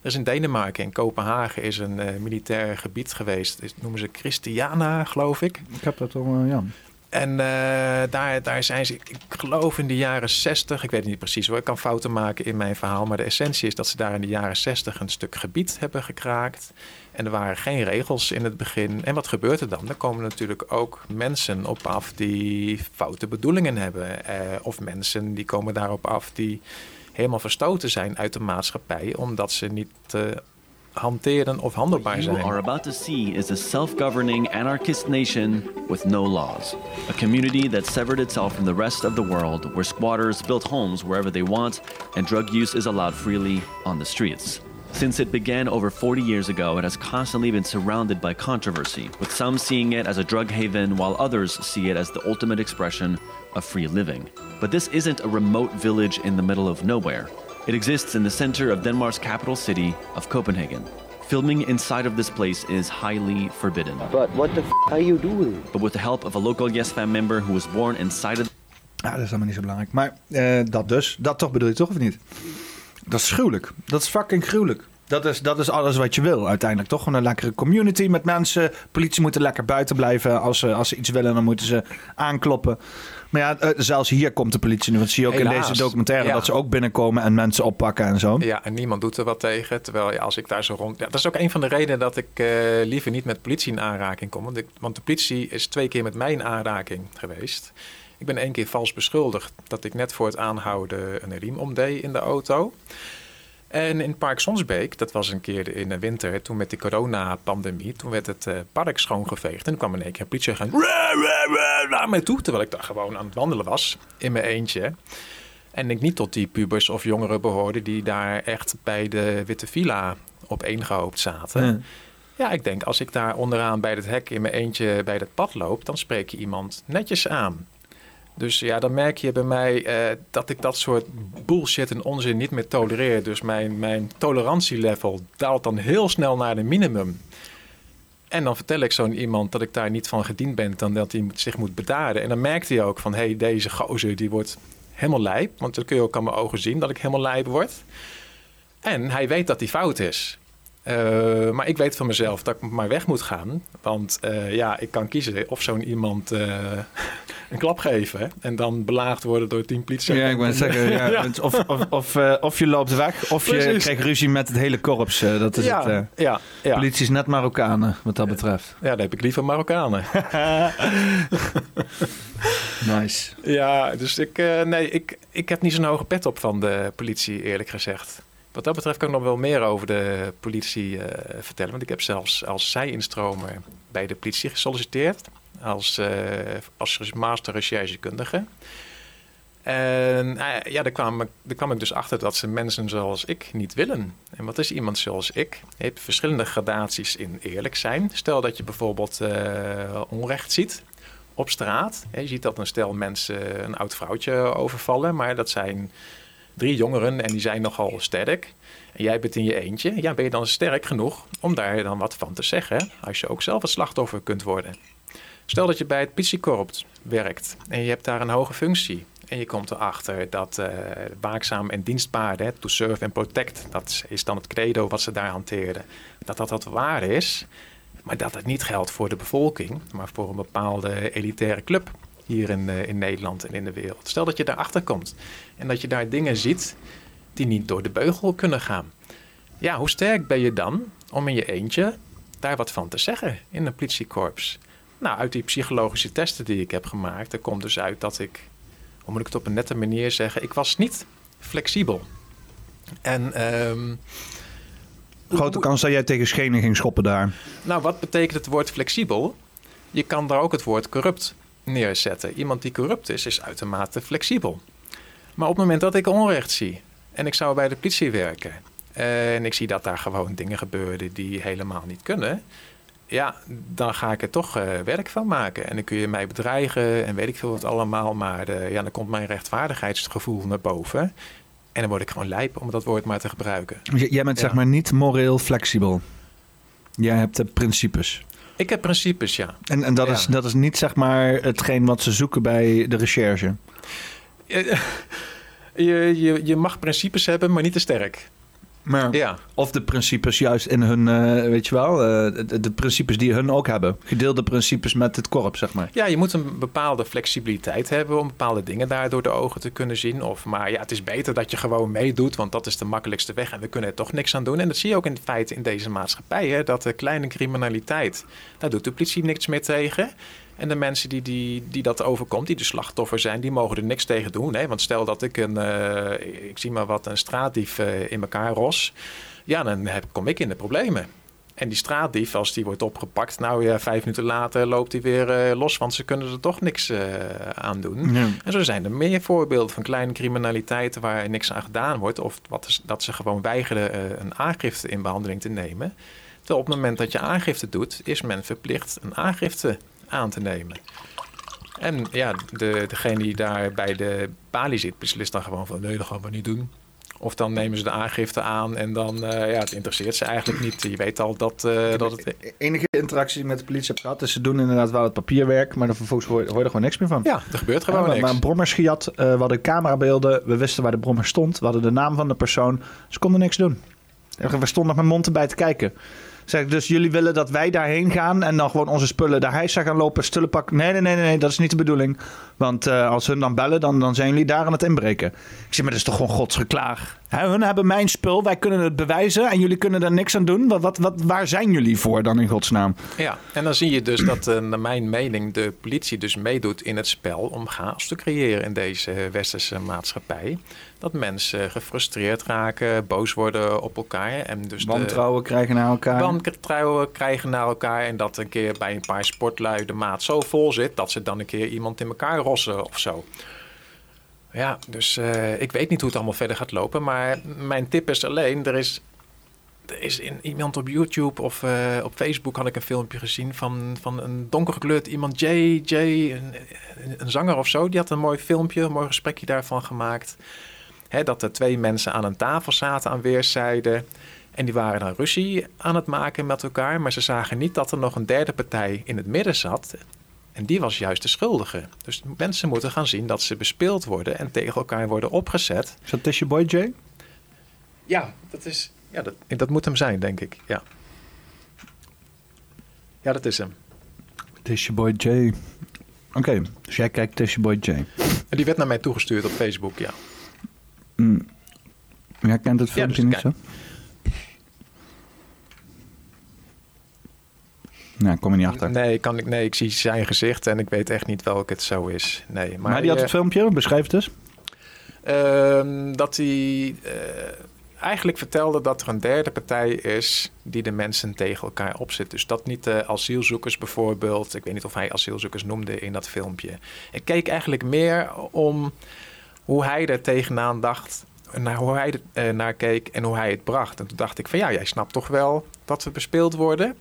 Er is in Denemarken, in Kopenhagen, is een uh, militair gebied geweest. Dat noemen ze Christiana, geloof ik. Ik heb dat al, uh, ja. En uh, daar, daar zijn ze, ik geloof in de jaren 60, ik weet niet precies hoor, ik kan fouten maken in mijn verhaal, maar de essentie is dat ze daar in de jaren 60 een stuk gebied hebben gekraakt. En er waren geen regels in het begin. En wat gebeurt er dan? Er komen natuurlijk ook mensen op af die foute bedoelingen hebben. Eh, of mensen die komen daarop af die helemaal verstoten zijn uit de maatschappij, omdat ze niet uh, hanteren of handelbaar zijn. What you are about to see is a self-governing anarchist nation with no laws. A community that severed itself from the rest of the world where squatters built homes wherever they want and drug use is allowed freely on the streets. Since it began over 40 years ago, it has constantly been surrounded by controversy, with some seeing it as a drug haven while others see it as the ultimate expression of free living. But this isn't a remote village in the middle of nowhere. It exists in the center of Denmark's capital city of Copenhagen. Filming inside of this place is highly forbidden. But what the f are you doing? But with the help of a local YesFam member who was born inside of... Ja, dat is allemaal niet zo belangrijk. Maar uh, dat dus. Dat toch bedoel je toch of niet? Dat is gruwelijk. Dat is fucking gruwelijk. Dat is, dat is alles wat je wil uiteindelijk. Toch gewoon een lekkere community met mensen. Politie moet lekker buiten blijven. Als ze, als ze iets willen, dan moeten ze aankloppen. Maar ja, eh, zelfs hier komt de politie nu. Want zie je ook in deze documentaire dat ze ook binnenkomen en mensen oppakken en zo. Ja, en niemand doet er wat tegen. Terwijl ja, als ik daar zo rond. Ja, dat is ook een van de redenen dat ik uh, liever niet met politie in aanraking kom. Want, ik, want de politie is twee keer met mij in aanraking geweest. Ik ben één keer vals beschuldigd dat ik net voor het aanhouden een riem omdeed in de auto. En in Park Sonsbeek, dat was een keer in de winter, toen met die coronapandemie, toen werd het uh, park schoongeveegd. En toen kwam in één keer een politieagent naar mij toe, terwijl ik daar gewoon aan het wandelen was, in mijn eentje. En ik niet tot die pubers of jongeren behoorde die daar echt bij de Witte Villa op één gehoopt zaten. Ja. ja, ik denk als ik daar onderaan bij het hek in mijn eentje bij het pad loop, dan spreek je iemand netjes aan. Dus ja, dan merk je bij mij uh, dat ik dat soort bullshit en onzin niet meer tolereer. Dus mijn, mijn tolerantielevel daalt dan heel snel naar de minimum. En dan vertel ik zo'n iemand dat ik daar niet van gediend ben, dan dat hij zich moet bedaden. En dan merkt hij ook van, hé, hey, deze gozer die wordt helemaal lijp. Want dan kun je ook aan mijn ogen zien dat ik helemaal lijp word. En hij weet dat hij fout is. Uh, maar ik weet van mezelf dat ik maar weg moet gaan. Want uh, ja, ik kan kiezen of zo'n iemand uh, een klap geven... en dan belaagd worden door tien politie. Ja, ik zeggen, ja, ja. Of, of, of, of, je loopt weg of Precies. je krijgt ruzie met het hele korps. dat is ja, het. ja, ja. Politie is net Marokkanen, wat dat betreft. Ja, dan heb ik liever Marokkanen. nice. Ja, dus ik, nee, ik, ik heb niet zo'n hoge pet op van de politie, eerlijk gezegd. Wat dat betreft kan ik nog wel meer over de politie uh, vertellen. Want ik heb zelfs als zij-instromer bij de politie gesolliciteerd. Als, uh, als master recherchekundige. En uh, ja, daar kwam, daar kwam ik dus achter dat ze mensen zoals ik niet willen. En wat is iemand zoals ik? Je hebt verschillende gradaties in eerlijk zijn. Stel dat je bijvoorbeeld onrecht ziet op straat. Je ziet dat een stel mensen een oud vrouwtje overvallen, maar dat zijn drie jongeren en die zijn nogal sterk. En jij bent in je eentje. Ja, ben je dan sterk genoeg om daar dan wat van te zeggen? Als je ook zelf het slachtoffer kunt worden. Stel dat je bij het politiekorps werkt en je hebt daar een hoge functie. En je komt erachter dat uh, waakzaam en dienstbaarden, to serve and protect, dat is dan het credo wat ze daar hanteerden, dat dat wat waar is. Maar dat het niet geldt voor de bevolking, maar voor een bepaalde elitaire club hier in, uh, in Nederland en in de wereld. Stel dat je daarachter komt en dat je daar dingen ziet die niet door de beugel kunnen gaan. Ja, hoe sterk ben je dan om in je eentje daar wat van te zeggen in een politiekorps? Nou, uit die psychologische testen die ik heb gemaakt, er komt dus uit dat ik, hoe moet ik het op een nette manier zeggen, ik was niet flexibel. En um, Grote kans dat jij tegen schenen ging schoppen daar. Nou, wat betekent het woord flexibel? Je kan daar ook het woord corrupt neerzetten. Iemand die corrupt is, is uitermate flexibel. Maar op het moment dat ik onrecht zie en ik zou bij de politie werken en ik zie dat daar gewoon dingen gebeuren die helemaal niet kunnen, ja, dan ga ik er toch uh, werk van maken. En dan kun je mij bedreigen en weet ik veel wat allemaal, maar uh, ja, dan komt mijn rechtvaardigheidsgevoel naar boven. En dan word ik gewoon lijp om dat woord maar te gebruiken. jij bent zeg maar niet moreel flexibel. Jij hebt de principes. Ik heb principes, ja. En, en dat, Is, dat is niet zeg maar hetgeen wat ze zoeken bij de recherche? Je, je, je mag principes hebben, maar niet te sterk. Maar, ja. Of de principes juist in hun, uh, weet je wel, uh, de, de, principes die hun ook hebben. Gedeelde principes met het korps, zeg maar. Ja, je moet een bepaalde flexibiliteit hebben om bepaalde dingen daar door de ogen te kunnen zien. Of, maar ja, het is beter dat je gewoon meedoet, want dat is de makkelijkste weg en we kunnen er toch niks aan doen. En dat zie je ook in feite in deze maatschappij, hè, dat de kleine criminaliteit, daar doet de politie niks meer tegen. En de mensen die, die, die dat overkomt, die de slachtoffer zijn, die mogen er niks tegen doen. Hè? Want stel dat ik een, uh, ik zie maar wat, een straatdief uh, in elkaar ros. Ja, dan heb, kom ik in de problemen. En die straatdief, als die wordt opgepakt, nou ja, vijf minuten later loopt hij weer uh, los, want ze kunnen er toch niks aan doen. Ja. En zo zijn er meer voorbeelden van kleine criminaliteiten waar niks aan gedaan wordt, of wat is, dat ze gewoon weigeren een aangifte in behandeling te nemen. Terwijl op het moment dat je aangifte doet, is men verplicht een aangifte aan te nemen. En ja, de, degene die daar bij de balie zit, beslist dan gewoon van nee, dat gaan we niet doen. Of dan nemen ze de aangifte aan en dan, uh, ja, het interesseert ze eigenlijk niet. Je weet al dat, uh, dat het... E-, enige interactie met de politie heb gehad, is ze doen inderdaad wel het papierwerk, maar dan vervolgens hoor, hoor je er gewoon niks meer van. Ja, er gebeurt gewoon niks. Maar een brommers gejat, uh, we hadden camerabeelden, we wisten waar de brommer stond, we hadden de naam van de persoon. Ze konden niks doen. We stonden met mijn mond erbij te kijken. Zeg dus jullie willen dat wij daarheen gaan en dan gewoon onze spullen daar hijsa gaan lopen, stullen pakken? Nee, nee, nee, nee, dat is niet de bedoeling. Want uh, als hun dan bellen, dan, dan zijn jullie daar aan het inbreken. Ik zeg, maar dat is toch gewoon godsgeklaag. Hun hebben mijn spul, wij kunnen het bewijzen en jullie kunnen er niks aan doen. Wat, wat, wat, waar zijn jullie voor dan in godsnaam? Ja, en dan zie je dus dat uh, naar mijn mening de politie dus meedoet in het spel om chaos te creëren in deze westerse maatschappij dat mensen gefrustreerd raken, boos worden op elkaar. En dus wantrouwen krijgen naar elkaar. Wantrouwen krijgen naar elkaar. En dat een keer bij een paar sportlui de maat zo vol zit dat ze dan een keer iemand in elkaar rossen of zo. Ja, dus uh, ik weet niet hoe het allemaal verder gaat lopen. Maar mijn tip is alleen, er is er is in, iemand op YouTube of uh, op Facebook had ik een filmpje gezien van, van een donkergekleurd iemand, Jay, Jay, een, een, zanger of zo. Die had een mooi filmpje, een mooi gesprekje daarvan gemaakt. Hè, dat er twee mensen aan een tafel zaten aan weerszijden. En die waren dan ruzie aan het maken met elkaar. Maar ze zagen niet dat er nog een derde partij in het midden zat. En die was juist de schuldige. Dus mensen moeten gaan zien dat ze bespeeld worden en tegen elkaar worden opgezet. Is dat je Boy Jay? Ja, dat is Ja, dat, dat moet hem zijn, denk ik. Ja. Ja, dat is hem. Tishy Boy J. Oké, dus jij kijkt Tishy Boy J. En die werd naar mij toegestuurd op Facebook, ja. Mm. Jij kent het filmpje dus niet zo? Nee, kom je niet achter. Nee, kan ik, nee, ik zie zijn gezicht en ik weet echt niet welk het zo is. Nee, maar, Maar die had eh, het filmpje, beschrijf het dus. Ehm, dat hij eh, eigenlijk vertelde dat er een derde partij is die de mensen tegen elkaar opzet. Dus dat niet de asielzoekers bijvoorbeeld. Ik weet niet of hij asielzoekers noemde in dat filmpje. Ik keek eigenlijk meer om hoe hij er tegenaan dacht. Naar hoe hij er eh, naar keek en hoe hij het bracht. En toen dacht ik van ja, jij snapt toch wel dat we bespeeld worden.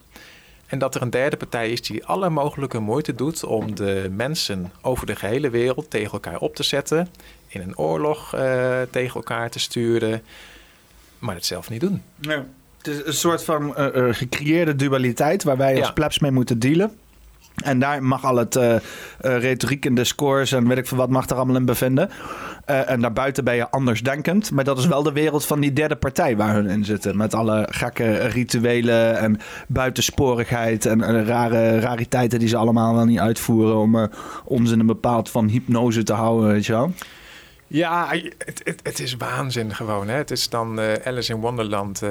En dat er een derde partij is die alle mogelijke moeite doet om de mensen over de gehele wereld tegen elkaar op te zetten. In een oorlog eh, tegen elkaar te sturen. Maar het zelf niet doen. Ja. Het is een soort van eh, eh, gecreëerde dualiteit waar wij als Ja. plebs mee moeten dealen. En daar mag al het eh, eh, retoriek en discours en weet ik veel wat mag er allemaal in bevinden. Eh, en daarbuiten ben je andersdenkend. Maar dat is wel de wereld van die derde partij waar hun in zitten. Met alle gekke rituelen en buitensporigheid en, rare rariteiten die ze allemaal wel niet uitvoeren om ons in een bepaald van hypnose te houden, weet je wel. Ja, het, het, is waanzin gewoon. Hè? Het is dan Alice in Wonderland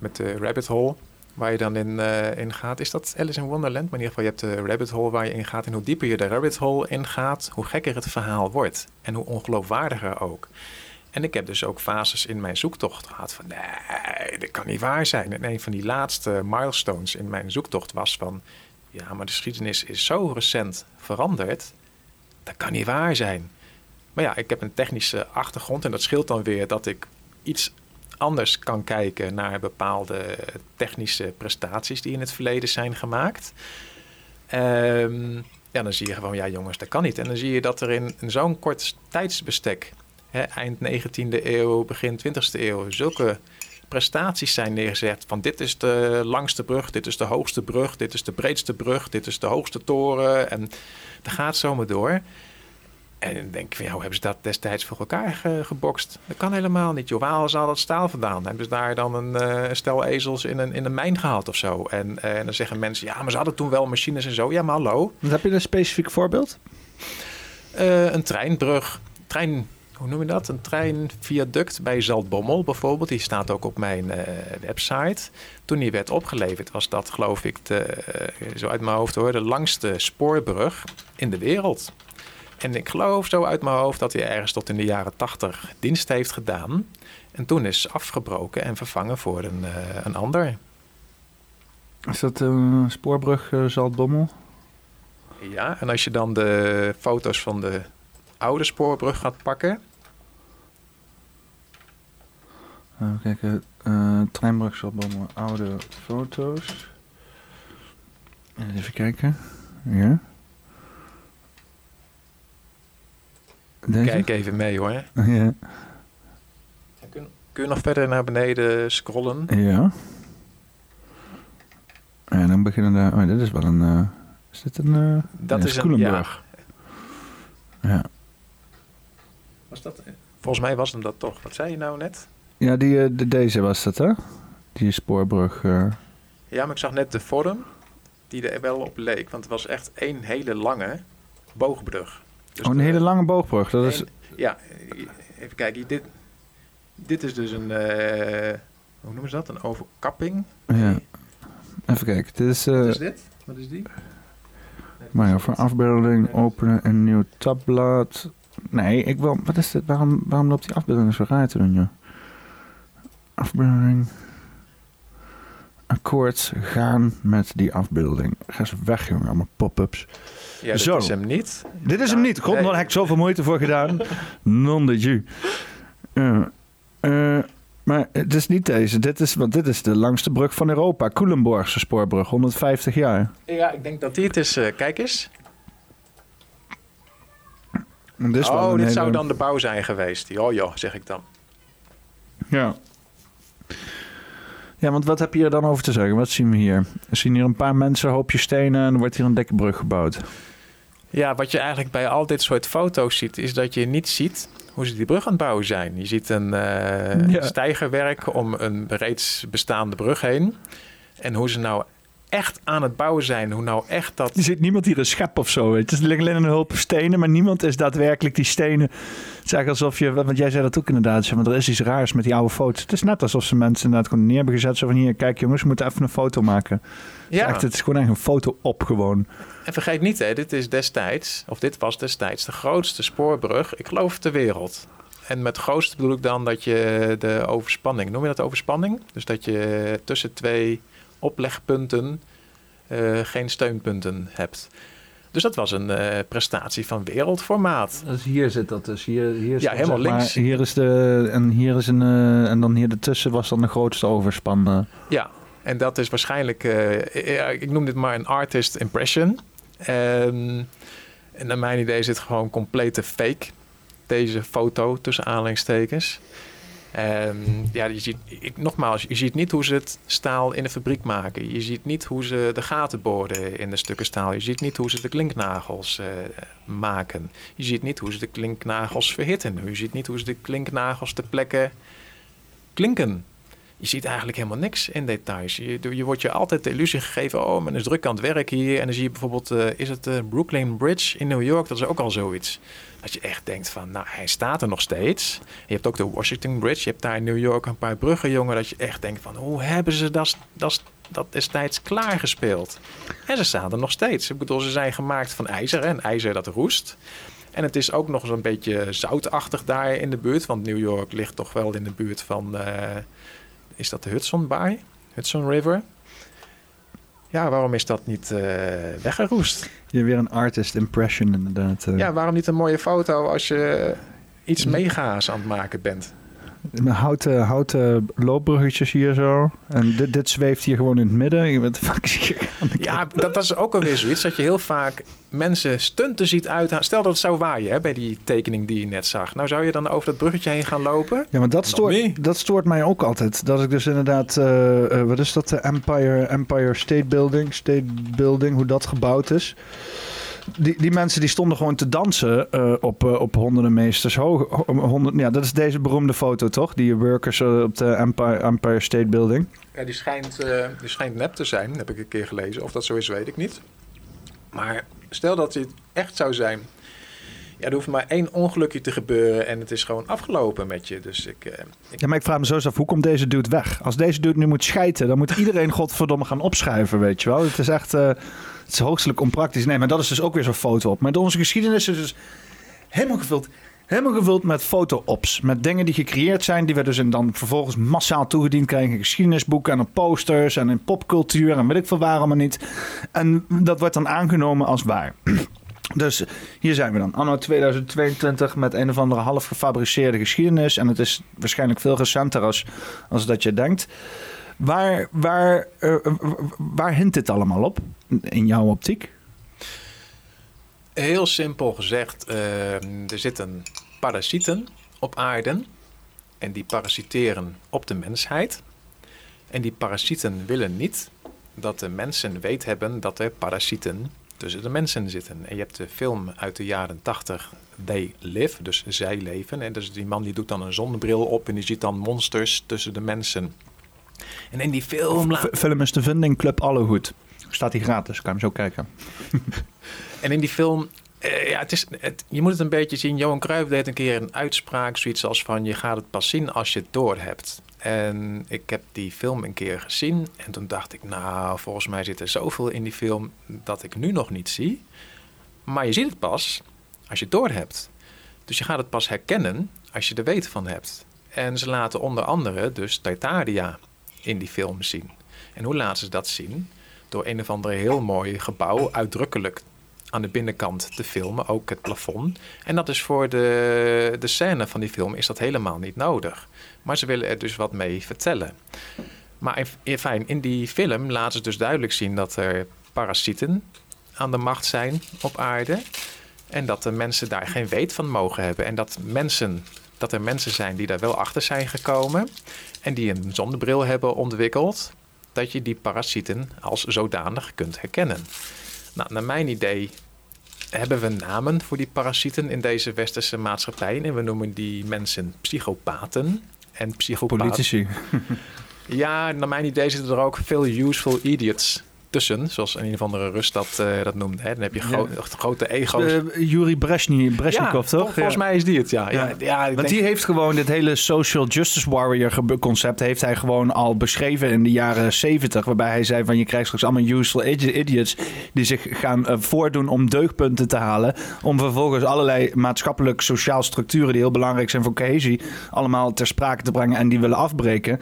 met de rabbit hole. Waar je dan in, eh, in gaat. Is dat Alice in Wonderland? Maar in ieder geval, je hebt de rabbit hole waar je in gaat. En hoe dieper je de rabbit hole ingaat, hoe gekker het verhaal wordt. En hoe ongeloofwaardiger ook. En ik heb dus ook fases in mijn zoektocht gehad van... nee, dat kan niet waar zijn. En een van die laatste milestones in mijn zoektocht was van... ja, maar de geschiedenis is zo recent veranderd. Dat kan niet waar zijn. Maar ja, ik heb een technische achtergrond en dat scheelt dan weer dat ik iets anders kan kijken naar bepaalde technische prestaties die in het verleden zijn gemaakt. Ehm, ja, dan zie je gewoon, ja jongens, dat kan niet. En dan zie je dat er in, in zo'n kort tijdsbestek, hè, eind 19e eeuw, begin 20e eeuw, zulke prestaties zijn neergezet. Van dit is de langste brug, dit is de hoogste brug, dit is de breedste brug, dit is de hoogste toren. En dat gaat zomaar door. En dan denk ik van, ja, hoe hebben ze dat destijds voor elkaar ge- gebokst? Dat kan helemaal niet, joh. Waar ze al dat staal vandaan? Hebben ze daar dan een eh, stel ezels in een, in een mijn gehaald of zo? En, eh, en dan zeggen mensen, ja, maar ze hadden toen wel machines en zo. Ja, maar hallo. Heb je een specifiek voorbeeld? Eh, een treinbrug, trein, hoe noem je dat? Een treinviaduct bij Zaltbommel bijvoorbeeld. Die staat ook op mijn website. Toen die werd opgeleverd was dat, geloof ik, de, zo uit mijn hoofd hoor, de langste spoorbrug in de wereld. En ik geloof zo uit mijn hoofd dat hij ergens tot in de jaren tachtig dienst heeft gedaan. En toen is afgebroken en vervangen voor een, eh, een ander. Is dat een spoorbrug uh, Zaltbommel? Ja, en als je dan de foto's van de oude spoorbrug gaat pakken. Even kijken. Uh, treinbrug Zaltbommel, oude foto's. Even kijken. Ja. Deze? Kijk even mee hoor. Ja. Kun, kun, je nog verder naar beneden scrollen? Ja. En dan beginnen de... Oh, dit is wel een... Uh, is dit een... Uh, dat is een... Ja. ja. Was dat... Volgens mij was hem dat toch. Wat zei je nou net? Ja, die, uh, de, deze was dat, hè? Die spoorbrug. uh. Ja, maar ik zag net de vorm die er wel op leek. Want het was echt één hele lange boogbrug. Dus oh, een de, hele lange boogbrug. Dat is... Ja, even kijken. Dit, dit is dus een... Uh, hoe noemen ze dat? Een overkapping. Ja. Even kijken. Dit is, uh, Wat is dit? Wat is die? Maar ja, voor afbeelding openen een nieuw tabblad. Nee, ik wil... Wat is dit? Waarom, waarom loopt die afbeelding zo raar te doen, joh? Afbeelding... Akkoord gaan met die afbeelding. Ga eens weg, jongen. Allemaal pop-ups. Ja, dit Zo. is hem niet. Dit is hem niet. God, daar heb ik zoveel moeite voor gedaan. Non de ju. Uh, uh, maar het is niet deze. Dit is, want dit is de langste brug van Europa. Culemborgse spoorbrug, 150 jaar. Ja, ik denk dat die het is. Uh, kijk eens. Dit is oh, dit hele... zou dan de bouw zijn geweest. Oh joh, zeg ik dan. Ja. Ja, want wat heb je hier dan over te zeggen? Wat zien we hier? We zien hier een paar mensen, een hoopje stenen en er wordt hier een dekkenbrug gebouwd. Ja, wat je eigenlijk bij al dit soort foto's ziet, is dat je niet ziet hoe ze die brug aan het bouwen zijn. Je ziet een uh, stijgerwerk om een reeds bestaande brug heen. En hoe ze nou echt aan het bouwen zijn. Hoe nou echt dat... Er zit niemand hier een schep of zo. Het is alleen een hulp stenen, maar niemand is daadwerkelijk die stenen. Het is eigenlijk alsof je, want jij zei dat ook inderdaad, zeg maar, er is iets raars met die oude foto's. Het is net alsof ze mensen inderdaad gewoon neer hebben gezet. Zo van hier, kijk jongens, we moeten even een foto maken. Ja. Het is, echt, het is gewoon echt een foto op gewoon. En vergeet niet, hè, dit is destijds, of dit was destijds de grootste spoorbrug, ik geloof, ter wereld. En met grootste bedoel ik dan dat je de overspanning, noem je dat overspanning? Dus dat je tussen twee oplegpunten uh, geen steunpunten hebt. Dus dat was een uh, prestatie van wereldformaat. Dus hier zit dat dus. Hier, hier ja, helemaal links. Hier is de, en hier is een, uh, en dan hier ertussen was dan de grootste overspan. Ja, en dat is waarschijnlijk, ik noem dit maar een artist impression. Ehm, en naar mijn idee is het gewoon complete fake, deze foto tussen aanleidingstekens. Um, ja, je ziet, ik, nogmaals, je ziet niet hoe ze het staal in de fabriek maken. Je ziet niet hoe ze de gaten boren in de stukken staal. Je ziet niet hoe ze de klinknagels uh, maken. Je ziet niet hoe ze de klinknagels verhitten. Je ziet niet hoe ze de klinknagels te plekken klinken. Je ziet eigenlijk helemaal niks in details. Je, je wordt je altijd de illusie gegeven, oh, men is druk aan het werk hier. En dan zie je bijvoorbeeld, uh, is het de Brooklyn Bridge in New York? Dat is ook al zoiets. Dat je echt denkt van, nou, hij staat er nog steeds. Je hebt ook de Washington Bridge. Je hebt daar in New York een paar bruggen, jongen. Dat je echt denkt van, hoe hebben ze dat, dat, dat destijds klaargespeeld? En ze staan er nog steeds. Ik bedoel, ze zijn gemaakt van ijzer. En ijzer dat roest. En het is ook nog eens een beetje zoutachtig daar in de buurt. Want New York ligt toch wel in de buurt van... Uh, is dat de Hudson Bay? Hudson River? Ja, waarom is dat niet uh, weggeroest? Je weer een artist impression inderdaad. Uh. Ja, waarom niet een mooie foto als je iets mega's aan het maken bent? Houten, houten loopbruggetjes hier zo. En dit, dit zweeft hier gewoon in het midden. Je bent Ja, dat, dat is ook alweer zoiets. Dat je heel vaak mensen stunten ziet uithalen. Stel dat het zou waaien hè, bij die tekening die je net zag. Nou zou je dan over dat bruggetje heen gaan lopen? Ja, maar dat, stoort, dat stoort mij ook altijd. Dat ik dus inderdaad... Uh, wat is dat? De Empire, Empire State Building. State Building, hoe dat gebouwd is die, die mensen die stonden gewoon te dansen uh, op, uh, op honderden meesters hoog. Honderd, ja, dat is deze beroemde foto, toch? Die workers uh, op de Empire, Empire State Building. Ja, die schijnt, die schijnt nep te zijn, heb ik een keer gelezen. Of dat zo is, weet ik niet. Maar stel dat het echt zou zijn. Ja, er hoeft maar één ongelukje te gebeuren en het is gewoon afgelopen met je. Dus ik, ik... Ja, maar ik vraag me zo eens af, hoe komt deze dude weg? Als deze dude nu moet schijten, dan moet iedereen godverdomme gaan opschuiven, weet je wel. Het is echt... Het is hoogstelijk onpraktisch. Nee, maar dat is dus ook weer zo'n foto op. Maar onze geschiedenis is dus helemaal gevuld. Helemaal gevuld met foto-ops. Met dingen die gecreëerd zijn, die we dus dan vervolgens massaal toegediend krijgen. In geschiedenisboeken en op posters en in popcultuur en weet ik veel waarom maar niet. En dat wordt dan aangenomen als waar. Dus hier zijn we dan, anno 2022, met een of andere half gefabriceerde geschiedenis. En het is waarschijnlijk veel recenter als, als dat je denkt. Waar, waar, uh, waar hint dit allemaal op in jouw optiek? Heel simpel gezegd, uh, er zitten parasieten op aarde en die parasiteren op de mensheid. En die parasieten willen niet dat de mensen weet hebben dat er parasieten tussen de mensen zitten. En je hebt de film uit de jaren 80, They Live, dus zij leven. En dus die man die doet dan een zonnebril op en die ziet dan monsters tussen de mensen. En in die film... Film is te vinden in Club Allehoed. Staat hij gratis, kan je hem zo kijken. en in die film... Uh, ja, het is, het, je moet het een beetje zien. Johan Cruijff deed een keer een uitspraak, zoiets als van... je gaat het pas zien als je het door hebt. En ik heb die film een keer gezien. En toen dacht ik, nou, volgens mij zit er zoveel in die film... dat ik nu nog niet zie. Maar je ziet het pas als je het door hebt. Dus je gaat het pas herkennen als je er weet van hebt. En ze laten onder andere dus Titaria in die film zien. En hoe laten ze dat zien? Door een of andere heel mooi gebouw uitdrukkelijk aan de binnenkant te filmen, ook het plafond. En dat is voor de, de scène van die film is dat helemaal niet nodig. Maar ze willen er dus wat mee vertellen. Maar in, fijn, in die film laten ze dus duidelijk zien dat er parasieten aan de macht zijn op aarde. En dat de mensen daar geen weet van mogen hebben. En dat mensen dat er mensen zijn die daar wel achter zijn gekomen en die een zonnebril hebben ontwikkeld, dat je die parasieten als zodanig kunt herkennen. Nou, naar mijn idee hebben we namen voor die parasieten in deze westerse maatschappij. En we noemen die mensen psychopaten en psychopaten. Politici. Ja, naar mijn idee zitten er ook veel useful idiots tussen, zoals een of andere Rus dat, uh, dat noemde. Hè. Dan heb je gro ja. grote ego's. Uh, Yuri Brezhnev, ja, toch? Volgens mij is die het, ja. ja. ja Want denk... die heeft gewoon dit hele social justice warrior concept... heeft hij gewoon al beschreven in de jaren 70. Waarbij hij zei van je krijgt straks allemaal useful idiots... die zich gaan uh, voordoen om deugdpunten te halen... om vervolgens allerlei maatschappelijk sociaal structuren... die heel belangrijk zijn voor cohesie... allemaal ter sprake te brengen en die willen afbreken.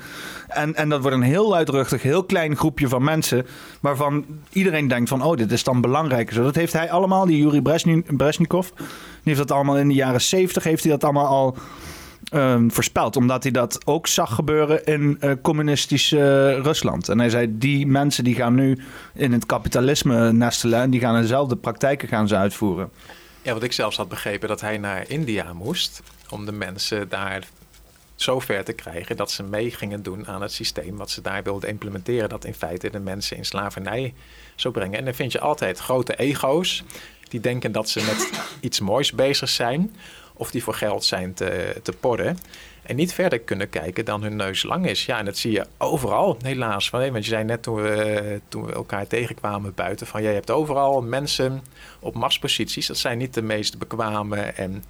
En, en dat wordt een heel luidruchtig, heel klein groepje van mensen... waarvan iedereen denkt van, oh, dit is dan belangrijk. Zo, dat heeft hij allemaal, die Yuri Brezhnikov... die heeft dat allemaal in de jaren zeventig... heeft hij dat allemaal al um, voorspeld. Omdat hij dat ook zag gebeuren in uh, communistisch Rusland. En hij zei, die mensen die gaan nu in het kapitalisme nestelen... en die gaan dezelfde praktijken gaan ze uitvoeren. Ja, wat ik zelfs had begrepen dat hij naar India moest... om de mensen daar zover te krijgen dat ze mee gingen doen aan het systeem wat ze daar wilden implementeren. Dat in feite de mensen in slavernij zou brengen. En dan vind je altijd grote ego's die denken dat ze met iets moois bezig zijn. Of die voor geld zijn te, te porren. En niet verder kunnen kijken dan hun neus lang is. Ja, en dat zie je overal, helaas. Want je zei net toen we, toen we elkaar tegenkwamen buiten... van jij hebt overal mensen op machtsposities. Dat zijn niet de meest bekwame en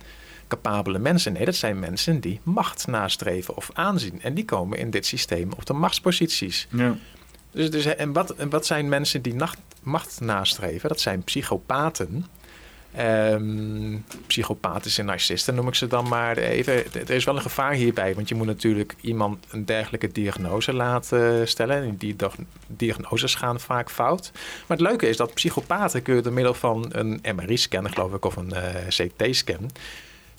capabele mensen. Nee, dat zijn mensen die macht nastreven of aanzien. En die komen in dit systeem op de machtsposities. Ja. Dus, dus, en, wat, en wat zijn mensen die nacht, macht nastreven? Dat zijn psychopaten. Um, psychopathische narcisten noem ik ze dan maar even. Er is wel een gevaar hierbij, want je moet natuurlijk iemand een dergelijke diagnose laten stellen. En die diagnoses gaan vaak fout. Maar het leuke is dat psychopaten kun je door middel van een MRI-scan, geloof ik, of een uh, CT-scan,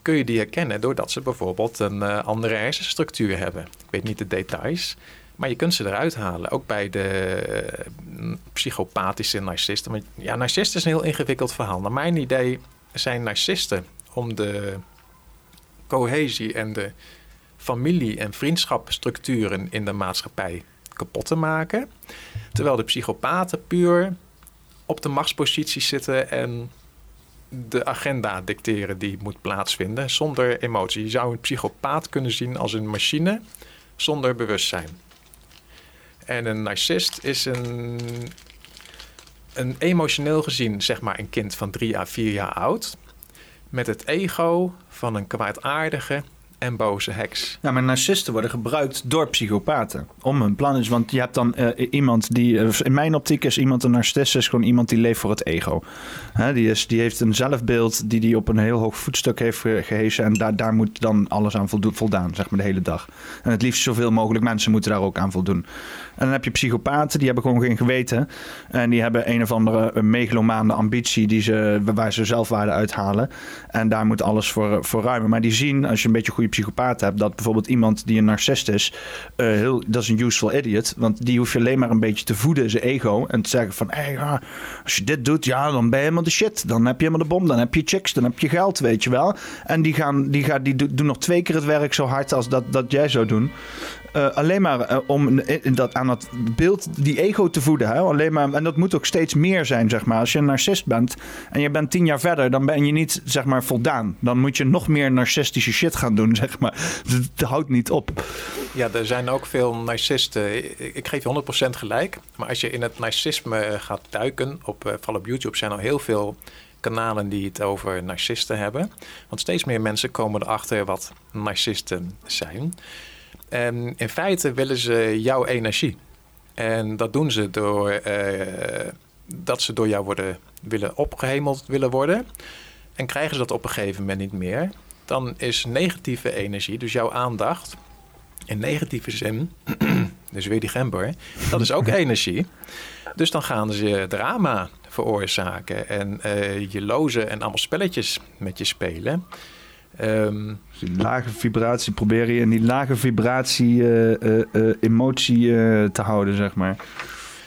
kun je die herkennen doordat ze bijvoorbeeld een uh, andere hersenstructuur hebben. Ik weet niet de details, maar je kunt ze eruit halen. Ook bij de uh, psychopathische narcisten. Want ja, narcisten is een heel ingewikkeld verhaal. Naar mijn idee zijn narcisten om de cohesie en de familie- en vriendschapstructuren in de maatschappij kapot te maken. Terwijl de psychopaten puur op de machtsposities zitten en de agenda dicteren die moet plaatsvinden zonder emotie. Je zou een psychopaat kunnen zien als een machine zonder bewustzijn. En een narcist is een, een emotioneel gezien, zeg maar, een kind van drie à vier jaar oud. Met het ego van een kwaadaardige, en boze heks. Ja, maar narcisten worden gebruikt door psychopaten om hun plan is. Want je hebt dan uh, iemand die, uh, in mijn optiek is iemand een narcist, is gewoon iemand die leeft voor het ego. Hè, die, is, die heeft een zelfbeeld die die op een heel hoog voetstuk heeft gehezen. En daar, daar moet dan alles aan voldaan, zeg maar de hele dag. En het liefst zoveel mogelijk mensen moeten daar ook aan voldoen. En dan heb je psychopaten, die hebben gewoon geen geweten. En die hebben een of andere megalomaande ambitie die ze, waar ze zelfwaarde uithalen. En daar moet alles voor, voor ruimen. Maar die zien, als je een beetje psychopaat hebt, dat bijvoorbeeld iemand die een narcist is, uh, heel, dat is een useful idiot. Want die hoef je alleen maar een beetje te voeden, zijn ego. En te zeggen van, als je dit doet, ja, dan ben je helemaal de shit. Dan heb je helemaal de bom, dan heb je chicks, dan heb je geld, weet je wel. En die, gaan, die, gaan, die doen nog twee keer het werk zo hard als dat, dat jij zou doen. Uh, alleen maar uh, om dat, aan dat beeld, die ego te voeden. Hè? Alleen maar, en dat moet ook steeds meer zijn, zeg maar. Als je een narcist bent en je bent tien jaar verder, dan ben je niet, zeg maar, voldaan. Dan moet je nog meer narcistische shit gaan doen, zeg maar. Dat houdt niet op. Ja, er zijn ook veel narcisten. Ik geef je 100% gelijk. Maar als je in het narcisme gaat duiken, op, vooral op YouTube zijn er heel veel kanalen die het over narcisten hebben. Want steeds meer mensen komen erachter wat narcisten zijn. En in feite willen ze jouw energie. En dat doen ze door uh, dat ze door jou worden, willen opgehemeld willen worden. En krijgen ze dat op een gegeven moment niet meer, dan is negatieve energie, dus jouw aandacht, in negatieve zin, dus weer die gember, dat is ook energie. Dus dan gaan ze drama veroorzaken en uh, je lozen en allemaal spelletjes met je spelen. Um, dus die lage vibratie probeer je in die lage vibratie uh, uh, emotie te houden, zeg maar.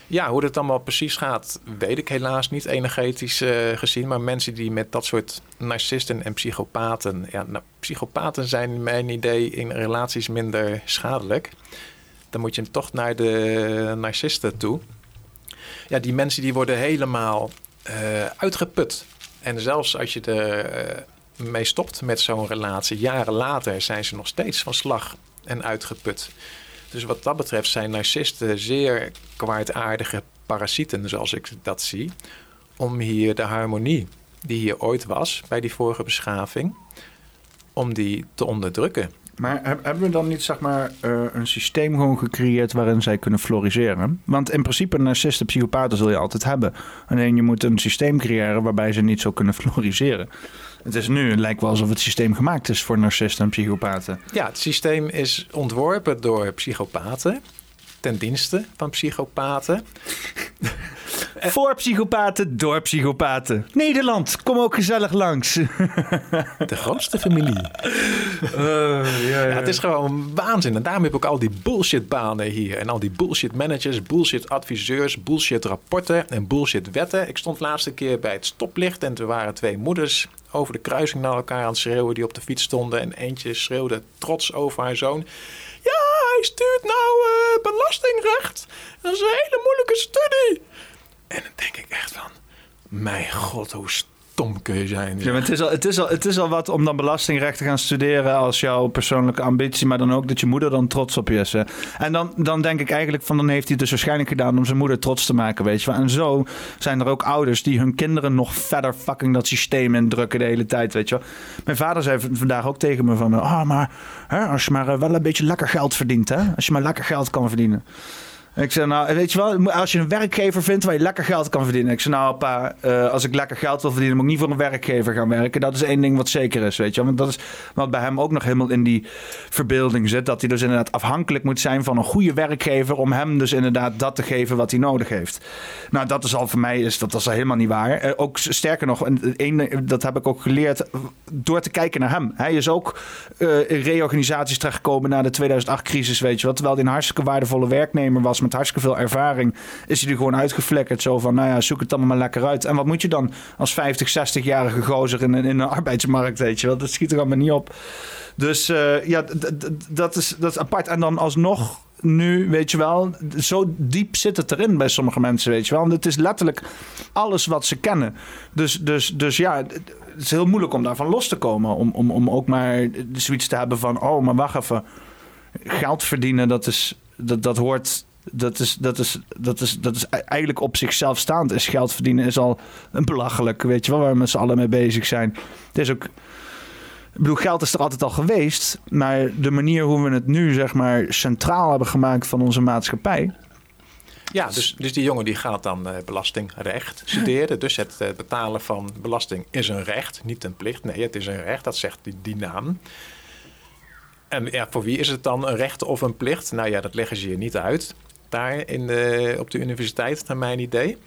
Ja, hoe dat allemaal precies gaat, weet ik helaas niet energetisch gezien. Maar mensen die met dat soort narcisten en psychopaten... Ja, nou, psychopaten zijn mijn idee in relaties minder schadelijk. Dan moet je toch naar de narcisten toe. Ja, die mensen die worden helemaal uitgeput En zelfs als je er mee stopt met zo'n relatie, jaren later zijn ze nog steeds van slag en uitgeput. Dus wat dat betreft zijn narcisten zeer kwaadaardige parasieten, zoals ik dat zie, om hier de harmonie die hier ooit was bij die vorige beschaving, om die te onderdrukken. Maar hebben we dan niet zeg maar uh, een systeem gewoon gecreëerd waarin zij kunnen floriseren? Want in principe narcisten, psychopaten zul je altijd hebben. Alleen je moet een systeem creëren waarbij ze niet zo kunnen floriseren. Het is nu, lijkt wel alsof het systeem gemaakt is voor narcisten en psychopaten. Ja, het systeem is ontworpen door psychopaten ten dienste van psychopaten. Voor psychopaten, door psychopaten. Nederland, kom ook gezellig langs. De grootste familie. Uh, ja, ja. het is gewoon waanzin. En daarom heb ik al die bullshitbanen hier. En al die bullshit managers, bullshit adviseurs, bullshit rapporten en bullshit wetten. Ik stond laatste keer bij het stoplicht en er waren twee moeders over de kruising naar elkaar aan het schreeuwen die op de fiets stonden. En eentje schreeuwde trots over haar zoon. Ja, hij stuurt nou uh, belastingrecht. Dat is een hele moeilijke studie. En dan denk ik echt van, mijn god, hoe stom kun je zijn. Ja, het, is al, het, is al, het is al wat om dan belastingrecht te gaan studeren als jouw persoonlijke ambitie, maar dan ook dat je moeder dan trots op je is. En dan, dan denk ik eigenlijk van, dan heeft hij het dus waarschijnlijk gedaan om zijn moeder trots te maken, weet je wel. En zo zijn er ook ouders die hun kinderen nog verder fucking dat systeem indrukken de hele tijd, weet je wel. Mijn vader zei vandaag ook tegen me van, ah, oh, maar hè, als je maar eh, wel een beetje lekker geld verdient, hè. Als je maar lekker geld kan verdienen. Ik zei, nou, weet je wel, als je een werkgever vindt waar je lekker geld kan verdienen. Ik zei, nou, pa, uh, als ik lekker geld wil verdienen, moet ik niet voor een werkgever gaan werken. Dat is één ding wat zeker is, weet je Want dat is wat bij hem ook nog helemaal in die verbeelding zit. Dat hij dus inderdaad afhankelijk moet zijn van een goede werkgever om hem dus inderdaad dat te geven wat hij nodig heeft. Nou, dat is al voor mij, is, dat is al helemaal niet waar. Uh, ook sterker nog, een, dat heb ik ook geleerd door te kijken naar hem. Hij is ook uh, in reorganisaties terechtgekomen na de 2008-crisis, weet je wat. Terwijl hij een hartstikke waardevolle werknemer was met hartstikke veel ervaring, is hij er gewoon uitgeflekkerd. Zo van, nou ja, zoek het allemaal maar lekker uit. En wat moet je dan als 50, 60-jarige gozer in, in een arbeidsmarkt, weet je wel? Dat schiet er allemaal niet op. Dus uh, ja, dat is, dat is apart. En dan alsnog nu, weet je wel, zo diep zit het erin bij sommige mensen, weet je wel. Want het is letterlijk alles wat ze kennen. Dus, dus, dus ja, het is heel moeilijk om daarvan los te komen. Om, om, om ook maar zoiets te hebben van, oh, maar wacht even. Geld verdienen, dat, is, dat, dat hoort dat is, dat, is, dat, is, dat is eigenlijk op zichzelf staand. Is geld verdienen is al een belachelijk, weet je wel, waar we met z'n allen mee bezig zijn. Het is ook. Ik bedoel, geld is er altijd al geweest. Maar de manier hoe we het nu, zeg maar, centraal hebben gemaakt van onze maatschappij. Ja, dus, dus die jongen die gaat dan uh, belastingrecht studeren. Dus het uh, betalen van belasting is een recht, niet een plicht. Nee, het is een recht, dat zegt die, die naam. En ja, voor wie is het dan een recht of een plicht? Nou ja, dat leggen ze je niet uit daar in de, op de universiteit, naar mijn idee.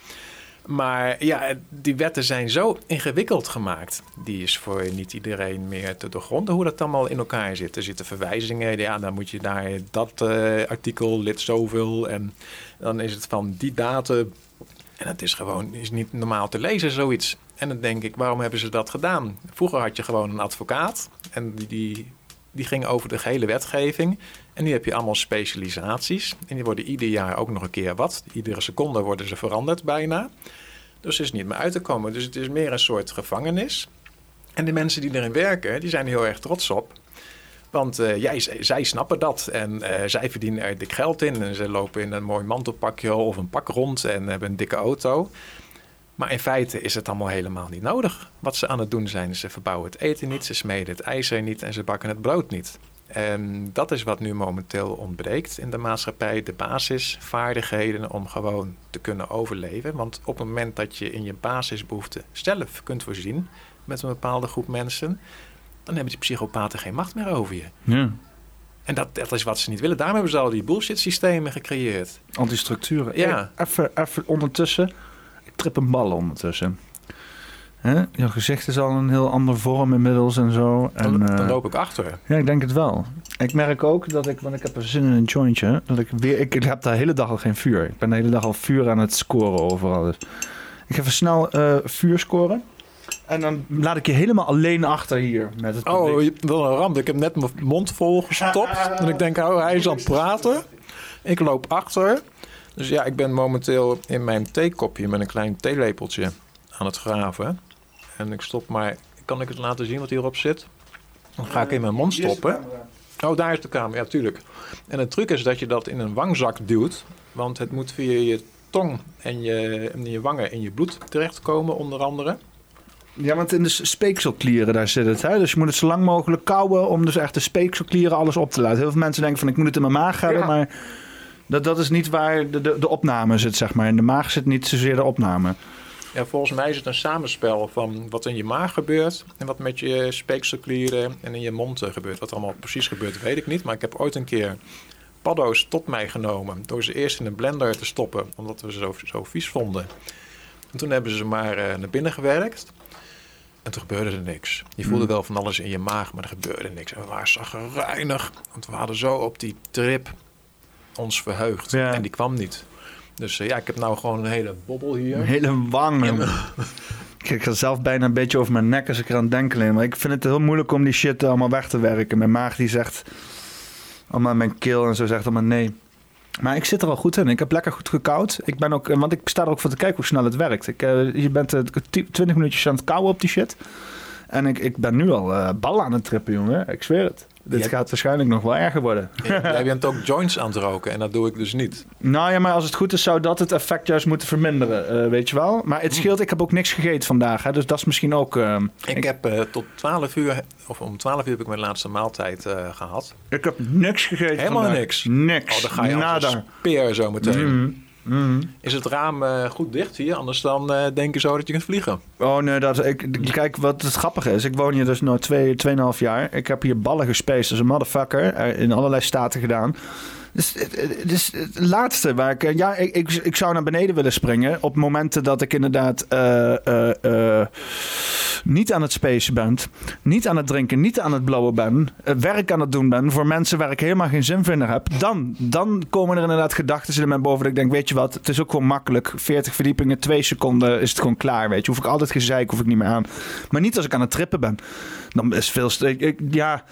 Maar ja, die wetten zijn zo ingewikkeld gemaakt. Die is voor niet iedereen meer te doorgronden hoe dat allemaal in elkaar zit. Er zitten verwijzingen. Ja, dan moet je naar dat uh, artikel, lid zoveel. En dan is het van die datum. En het is gewoon is niet normaal te lezen, zoiets. En dan denk ik, waarom hebben ze dat gedaan? Vroeger had je gewoon een advocaat. En die, die, die ging over de gehele wetgeving. En nu heb je allemaal specialisaties. En die worden ieder jaar ook nog een keer wat. Iedere seconde worden ze veranderd bijna. Dus het is niet meer uit te komen. Dus het is meer een soort gevangenis. En de mensen die erin werken, die zijn heel erg trots op. Want uh, jij, zij snappen dat en uh, zij verdienen er dik geld in. En ze lopen in een mooi mantelpakje of een pak rond en hebben een dikke auto. Maar in feite is het allemaal helemaal niet nodig wat ze aan het doen zijn. Ze verbouwen het eten niet, ze smeden het ijzer niet en ze bakken het brood niet. En dat is wat nu momenteel ontbreekt in de maatschappij. De basisvaardigheden om gewoon te kunnen overleven. Want op het moment dat je in je basisbehoeften zelf kunt voorzien met een bepaalde groep mensen, dan hebben die psychopaten geen macht meer over je. Ja. En dat, dat is wat ze niet willen. Daarom hebben ze al die bullshit systemen gecreëerd. Antistructuren. Ja. Even, even ondertussen. Ik trip een bal ondertussen. Hè? Je gezicht is al een heel andere vorm inmiddels en zo. En, dan, dan, loop ik achter. Ja, ik denk het wel. Ik merk ook dat ik, want ik heb er zin in een jointje, dat ik weer, ik, heb de hele dag al geen vuur. Ik ben de hele dag al vuur aan het scoren overal. Dus ik ga even snel uh, vuur scoren. En dan laat ik je helemaal alleen achter hier met het Oh, wel een ramp. Ik heb net mijn mond vol gestopt. en ik denk, oh, hij is aan het praten. Ik loop achter. Dus ja, ik ben momenteel in mijn theekopje met een klein theelepeltje aan het graven. En ik stop maar... Kan ik het laten zien wat hierop zit? Dan ga ik in mijn mond stoppen. Oh, daar is de camera, ja, tuurlijk. En de truc is dat je dat in een wangzak duwt. Want het moet via je tong en je, en je wangen in je bloed terechtkomen, onder andere. Ja, want in de speekselklieren daar zit het. Hè? Dus je moet het zo lang mogelijk kouwen om dus echt de speekselklieren alles op te laten. Heel veel mensen denken van ik moet het in mijn maag hebben, maar dat, dat is niet waar de, de, de opname zit, zeg maar. In de maag zit niet zozeer de opname. Ja, volgens mij is het een samenspel van wat in je maag gebeurt en wat met je speekselklieren en in je mond eh, gebeurt. Wat er allemaal precies gebeurt, weet ik niet. Maar ik heb ooit een keer paddo's tot mij genomen door ze eerst in een blender te stoppen, omdat we ze zo, zo vies vonden. En toen hebben ze ze maar uh, naar binnen gewerkt. En toen gebeurde er niks. Je voelde hmm. wel van alles in je maag, maar er gebeurde niks. En we waren zagrijnig, want we hadden zo op die trip ons verheugd. En die kwam niet. Dus uh, ja, ik heb nou gewoon een hele bobbel hier. Een hele wang. Ik ga zelf bijna een beetje over mijn nek als ik eraan denk alleen. Maar ik vind het heel moeilijk om die shit allemaal weg te werken. Mijn maag die zegt allemaal mijn keel en zo zegt allemaal nee. Maar ik zit er al goed in. Ik heb lekker goed gekoud. Ik ben ook, want ik sta er ook voor te kijken hoe snel het werkt. Ik, uh, je bent uh, 20 minuutjes aan het kouwen op die shit. En ik, ik ben nu al uh, bal aan het trippen, jongen. Ik zweer het. Dit gaat waarschijnlijk nog wel erger worden. Jij bent ook joints aan het roken en dat doe ik dus niet. Nou ja, maar als het goed is, zou dat het effect juist moeten verminderen, uh, weet je wel. Maar het hm. scheelt, ik heb ook niks gegeten vandaag, hè, dus dat is misschien ook... Uh, ik, ik, heb uh, tot 12 uur, of om 12 uur heb ik mijn laatste maaltijd gehad. Ik heb niks gegeten Helemaal vandaag. niks? Niks. Oh, dan ga je Nada. als een speer zo meteen. Mm. Mm. Is het raam uh, goed dicht hier? Anders dan uh, denk je zo dat je kunt vliegen. Oh nee, dat, ik, kijk wat het grappige is. Ik woon hier dus nu 2,5 jaar. Ik heb hier ballen gespeeld als een motherfucker. Uh, in allerlei staten gedaan. Dus, dus het laatste waar ik... Ja, ik, ik, zou naar beneden willen springen... op momenten dat ik inderdaad... Niet aan het spacen ben, niet aan het drinken, niet aan het blowen ben, werk aan het doen ben voor mensen waar ik helemaal geen zin in heb, dan, dan komen er inderdaad gedachten in mijn boven dat ik denk, weet je wat, het is ook gewoon makkelijk. 40 verdiepingen, 2 seconden is het gewoon klaar, weet je. Hoef ik altijd gezeik, hoef ik niet meer aan. Maar niet als ik aan het trippen ben. Dan is veel... Ik, ja...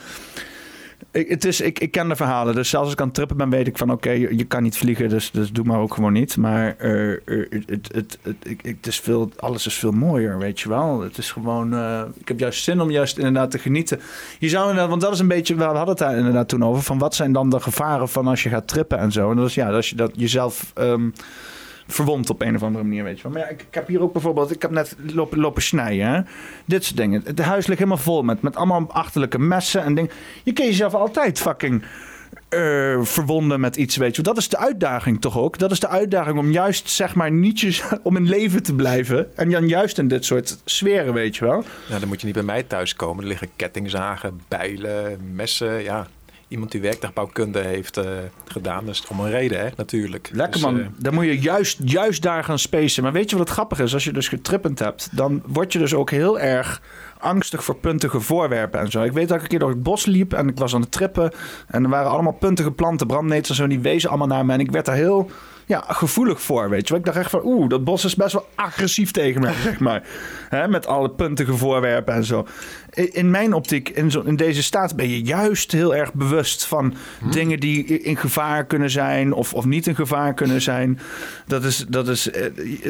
Ik, het is, ik, ik ken de verhalen. Dus zelfs als ik aan het trippen ben, weet ik van oké, je, kan niet vliegen, dus, dus doe maar ook gewoon niet. Maar uh, het, het, het, het, is veel, alles is veel mooier, weet je wel. Het is gewoon, uh, ik heb juist zin om juist inderdaad te genieten. Je zou inderdaad, want dat is een beetje, we hadden het daar inderdaad toen over, van wat zijn dan de gevaren van als je gaat trippen en zo. En dat is ja, als je dat jezelf... Um, verwond op een of andere manier, weet je wel. Maar ja, ik, ik, heb hier ook bijvoorbeeld, ik heb net lopen, snijden, dit soort dingen. Het huis ligt helemaal vol met, met allemaal achterlijke messen en dingen. Je kun jezelf altijd fucking uh, verwonden met iets, weet je. Dat is de uitdaging toch ook? Dat is de uitdaging om juist, zeg maar, niet om in leven te blijven. En dan juist in dit soort sferen, weet je wel. Nou, dan moet je niet bij mij thuis komen. Er liggen kettingzagen, bijlen, messen, ja iemand die werktuigbouwkunde heeft uh, gedaan. Dus om een reden, hè, natuurlijk. Lekker dus, man. Uh, dan moet je juist, juist daar gaan spacen. Maar weet je wat het grappig is? Als je dus getrippend hebt, dan word je dus ook heel erg angstig voor puntige voorwerpen en zo. Ik weet dat ik een keer door het bos liep en ik was aan het trippen. En er waren allemaal puntige planten, brandnetels en zo. Die wezen allemaal naar me. En ik werd daar heel ja, gevoelig voor, weet je wel. Ik dacht echt van, oeh, dat bos is best wel agressief tegen mij, zeg maar. Hè, met alle puntige voorwerpen en zo. In mijn optiek, in, zo, in deze staat, ben je juist heel erg bewust van hm. dingen die in gevaar kunnen zijn of, of niet in gevaar kunnen zijn. Dat is, dat is eh,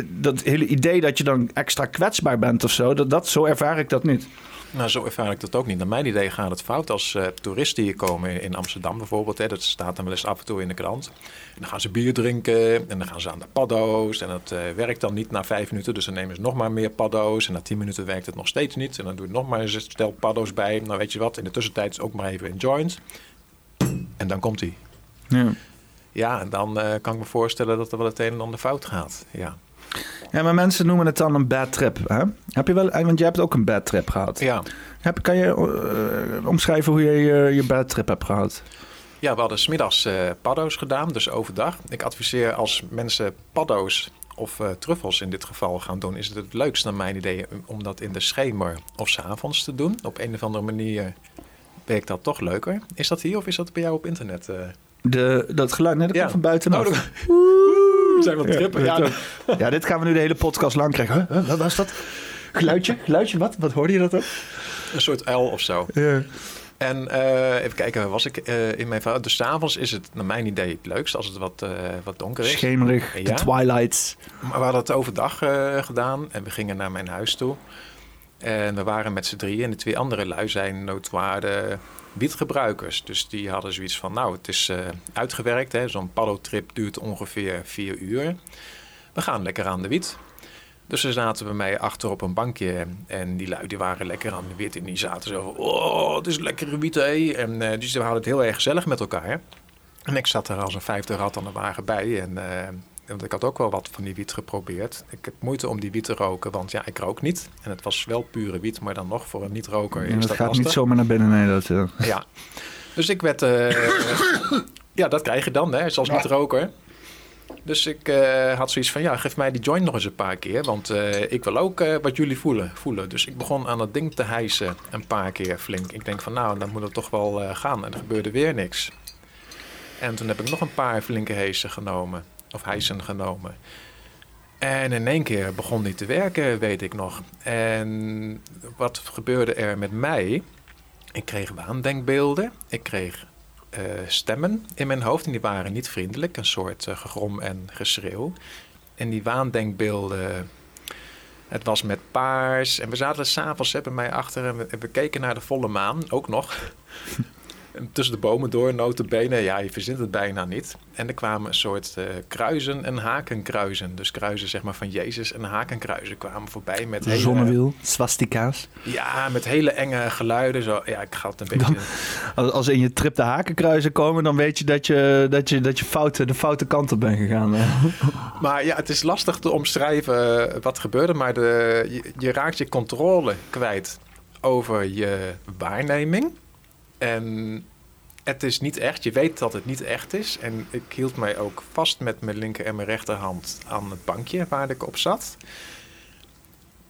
dat hele idee dat je dan extra kwetsbaar bent of zo, dat, dat, zo ervaar ik dat niet. Nou, zo ervaar ik dat ook niet. Naar mijn idee gaat het fout als uh, toeristen hier komen in Amsterdam bijvoorbeeld. Hè, dat staat dan wel eens af en toe in de krant. En dan gaan ze bier drinken en dan gaan ze aan de paddo's. En dat uh, werkt dan niet na vijf minuten, dus dan nemen ze nog maar meer paddo's. En na tien minuten werkt het nog steeds niet. En dan doe je nog maar eens een stel paddo's bij. Nou, weet je wat, in de tussentijd is ook maar even een joint. En dan komt hij. Ja. Ja, en dan uh, kan ik me voorstellen dat er wel het een en ander fout gaat. Ja. Ja, maar mensen noemen het dan een bad trip. Hè? Heb je wel, want jij hebt ook een bad trip gehad. Ja. Heb, kan je uh, omschrijven hoe je je, je bad trip hebt gehad? Ja, we hadden smiddags uh, paddo's gedaan, dus overdag. Ik adviseer als mensen paddo's of uh, truffels in dit geval gaan doen, is het het leukst naar mijn idee om dat in de schemer of s avonds te doen. Op een of andere manier werkt dat toch leuker. Is dat hier of is dat bij jou op internet? De, dat geluid net ja. van buitenaf. Oh, we zijn wat trippen. Ja, ja, dit gaan we nu de hele podcast lang krijgen. Huh? Wat was dat? Geluidje? Geluidje? Wat? Wat hoorde je dat ook? Een soort uil of zo. Ja. En uh, even kijken, was ik uh, in mijn Dus s avonds is het naar mijn idee het leukst als het wat, uh, wat donker is. Schemerig, ja. de twilights. Maar we hadden het overdag gedaan en we gingen naar mijn huis toe. En we waren met z'n drieën en de twee andere lui zijn notoire wietgebruikers. Dus die hadden zoiets van, nou, het is uh, uitgewerkt. Zo'n paddo-trip duurt ongeveer vier uur. We gaan lekker aan de wiet. Dus ze zaten bij mij achter op een bankje. En die lui die waren lekker aan de wiet. En die zaten zo oh, het is lekkere wiet, hé. En uh, dus we hadden het heel erg gezellig met elkaar. En ik zat er als een vijfde rat aan de wagen bij. En... Uh, want ik had ook wel wat van die wiet geprobeerd. Ik heb moeite om die wiet te roken, want ja, ik rook niet. En het was wel pure wiet, maar dan nog voor een niet-roker ja, is dat, gaat niet zomaar naar binnen, nee. Dat, uh... Ja, dus ik werd... Uh, ja, dat krijg je dan, hè, zoals niet-roker. Dus ik uh, had zoiets van, ja, geef mij die joint nog eens een paar keer. Want uh, ik wil ook uh, wat jullie voelen, voelen. Dus ik begon aan dat ding te hijsen een paar keer flink. Ik denk van, nou, dan moet het toch wel gaan. En er gebeurde weer niks. En toen heb ik nog een paar flinke heesen genomen of hijsen genomen. En in één keer begon die te werken, weet ik nog. En wat gebeurde er met mij? Ik kreeg waandenkbeelden. Ik kreeg uh, stemmen in mijn hoofd. En die waren niet vriendelijk. Een soort uh, gegrom en geschreeuw. En die waandenkbeelden... Het was met paars. En we zaten s'avonds bij mij achter en we keken naar de volle maan. Ook nog. Tussen de bomen door, notenbenen. Ja, je verzint het bijna niet. En er kwamen een soort uh, kruisen en hakenkruisen. Dus kruisen zeg maar van Jezus en hakenkruisen kwamen voorbij met hele... Zonnewiel, swastika's. Ja, met hele enge geluiden. Zo, ja, ik ga het een beetje... Dan, als in je trip de hakenkruisen komen, dan weet je dat je, dat je, dat je fout, de foute kant op bent gegaan. maar ja, het is lastig te omschrijven eh, wat gebeurde. Maar de, je, je raakt je controle kwijt over je waarneming. En het is niet echt. Je weet dat het niet echt is. En ik hield mij ook vast met mijn linker en mijn rechterhand aan het bankje waar ik op zat.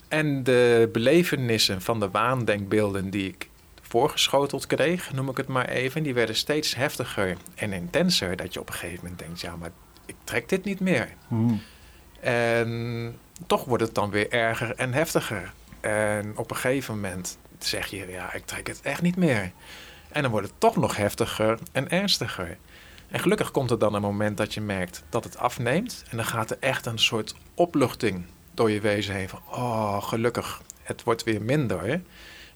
En de belevenissen van de waandenkbeelden die ik voorgeschoteld kreeg, noem ik het maar even, die werden steeds heftiger en intenser. Dat je op een gegeven moment denkt, ja, maar ik trek dit niet meer. Hmm. En toch wordt het dan weer erger en heftiger. En op een gegeven moment zeg je, ja, ik trek het echt niet meer. En dan wordt het toch nog heftiger en ernstiger. En gelukkig komt er dan een moment dat je merkt dat het afneemt. En dan gaat er echt een soort opluchting door je wezen heen. Van, oh, gelukkig, het wordt weer minder.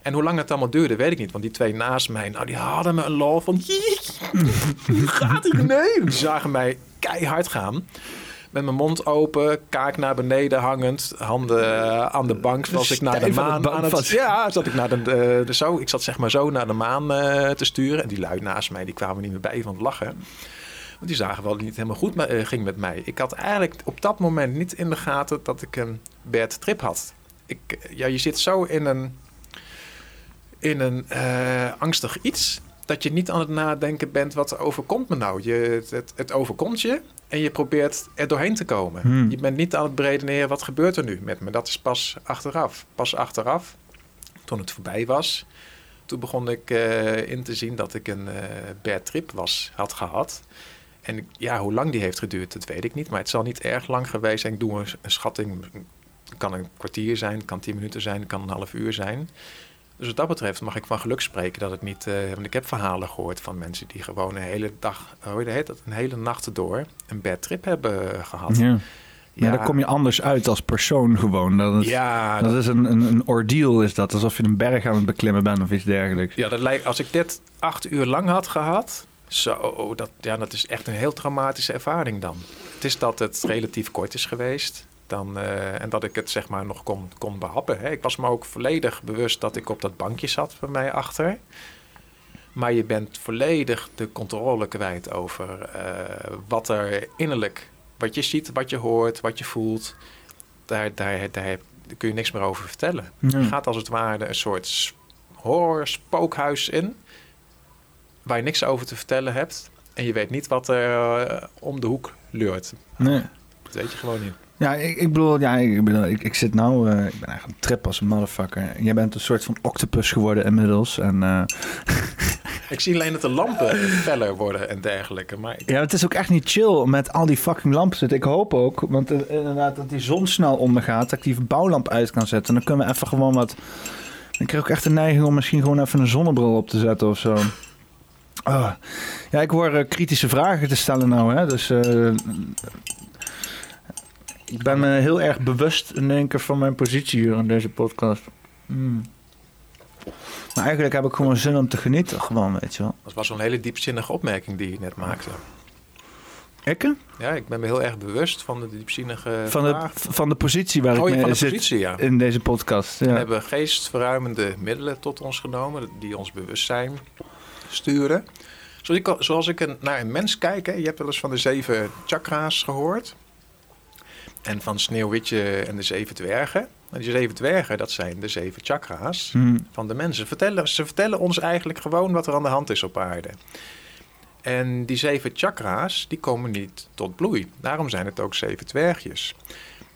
En hoe lang het allemaal duurde, weet ik niet. Want die twee naast mij, nou, die hadden me een lol van... Hoe gaat het? Nee. Die zagen mij keihard gaan met mijn mond open, kaak naar beneden hangend, handen eh, aan de bank, zoals ik naar de maan aan het... Ja, zat ik naar de, de, zo, ik zat zeg maar zo naar de maan uh, te sturen. En die lui naast mij, die kwamen niet meer bij van het lachen. Want die zagen wel dat het niet helemaal goed uh, ging met mij. Ik had eigenlijk op dat moment niet in de gaten dat ik een bad trip had. Ik, ja, je zit zo in een, in een angstig iets dat je niet aan het nadenken bent wat overkomt me nou. Je, het, het overkomt je en je probeert er doorheen te komen. Hmm. Je bent niet aan het beredeneren wat gebeurt er nu met me. Dat is pas achteraf. Pas achteraf, toen het voorbij was, toen begon ik uh, in te zien dat ik een uh, bad trip was, had gehad. En ja, hoe lang die heeft geduurd, dat weet ik niet. Maar het zal niet erg lang geweest zijn. Ik doe een, een schatting. Het kan een kwartier zijn, het kan tien minuten zijn, het kan een half uur zijn. Dus wat dat betreft mag ik van geluk spreken dat het niet. Uh, want ik heb verhalen gehoord van mensen die gewoon een hele dag, hoe heet dat, een hele nacht door een bad trip hebben gehad. Ja. Ja, dan kom je anders uit als persoon gewoon. Dat is, ja, dat, is een, een, een ordeal, is dat. Alsof je een berg aan het beklimmen bent of iets dergelijks. Ja, dat lijkt, als ik dit acht uur lang had gehad... Zo, dat, ja, dat is echt een heel traumatische ervaring dan. Het is dat het relatief kort is geweest. Dan, uh, en dat ik het zeg maar nog kon, kon behappen. Hè. Ik was me ook volledig bewust dat ik op dat bankje zat bij mij achter. Maar je bent volledig de controle kwijt over uh, wat er innerlijk, wat je ziet, wat je hoort, wat je voelt. Daar, daar, daar kun je niks meer over vertellen. Je gaat als het ware een soort horror spookhuis in, waar je niks over te vertellen hebt. En je weet niet wat er uh, om de hoek leurt. Nee. Dat weet je gewoon niet. Ja, ik, ik bedoel, ja, ik, bedoel, ik, ik zit nou, uh, ik ben eigenlijk een trip als een motherfucker. Jij bent een soort van octopus geworden inmiddels. En, uh... ik zie alleen dat de lampen feller worden en dergelijke. Maar Ja, het is ook echt niet chill met al die fucking lampen. Ik hoop ook, want uh, inderdaad dat die zon snel ondergaat, dat ik die bouwlamp uit kan zetten. Dan kunnen we even gewoon wat... Ik krijg ook echt de neiging om misschien gewoon even een zonnebril op te zetten of zo. Oh. Ja, ik hoor kritische vragen te stellen nou, hè. Dus ik ben me heel erg bewust in één keer van mijn positie hier in deze podcast. Mm. Maar eigenlijk heb ik gewoon zin om te genieten, gewoon, weet je wel. Dat was een hele diepzinnige opmerking die je net maakte. Ik? Ja, ik ben me heel erg bewust van de diepzinnige van de, van de positie waar oh, ik mee zit positie, ja. in deze podcast. Ja. We hebben geestverruimende middelen tot ons genomen die ons bewustzijn sturen. Zoals ik, zoals ik naar een mens kijk, hè, je hebt wel eens van de zeven chakra's gehoord. En van Sneeuwwitje en de zeven dwergen. En die zeven dwergen, dat zijn de zeven chakra's hmm. van de mensen. Vertellen, ze vertellen ons eigenlijk gewoon wat er aan de hand is op aarde. En die zeven chakra's, die komen niet tot bloei. Daarom zijn het ook zeven dwergjes.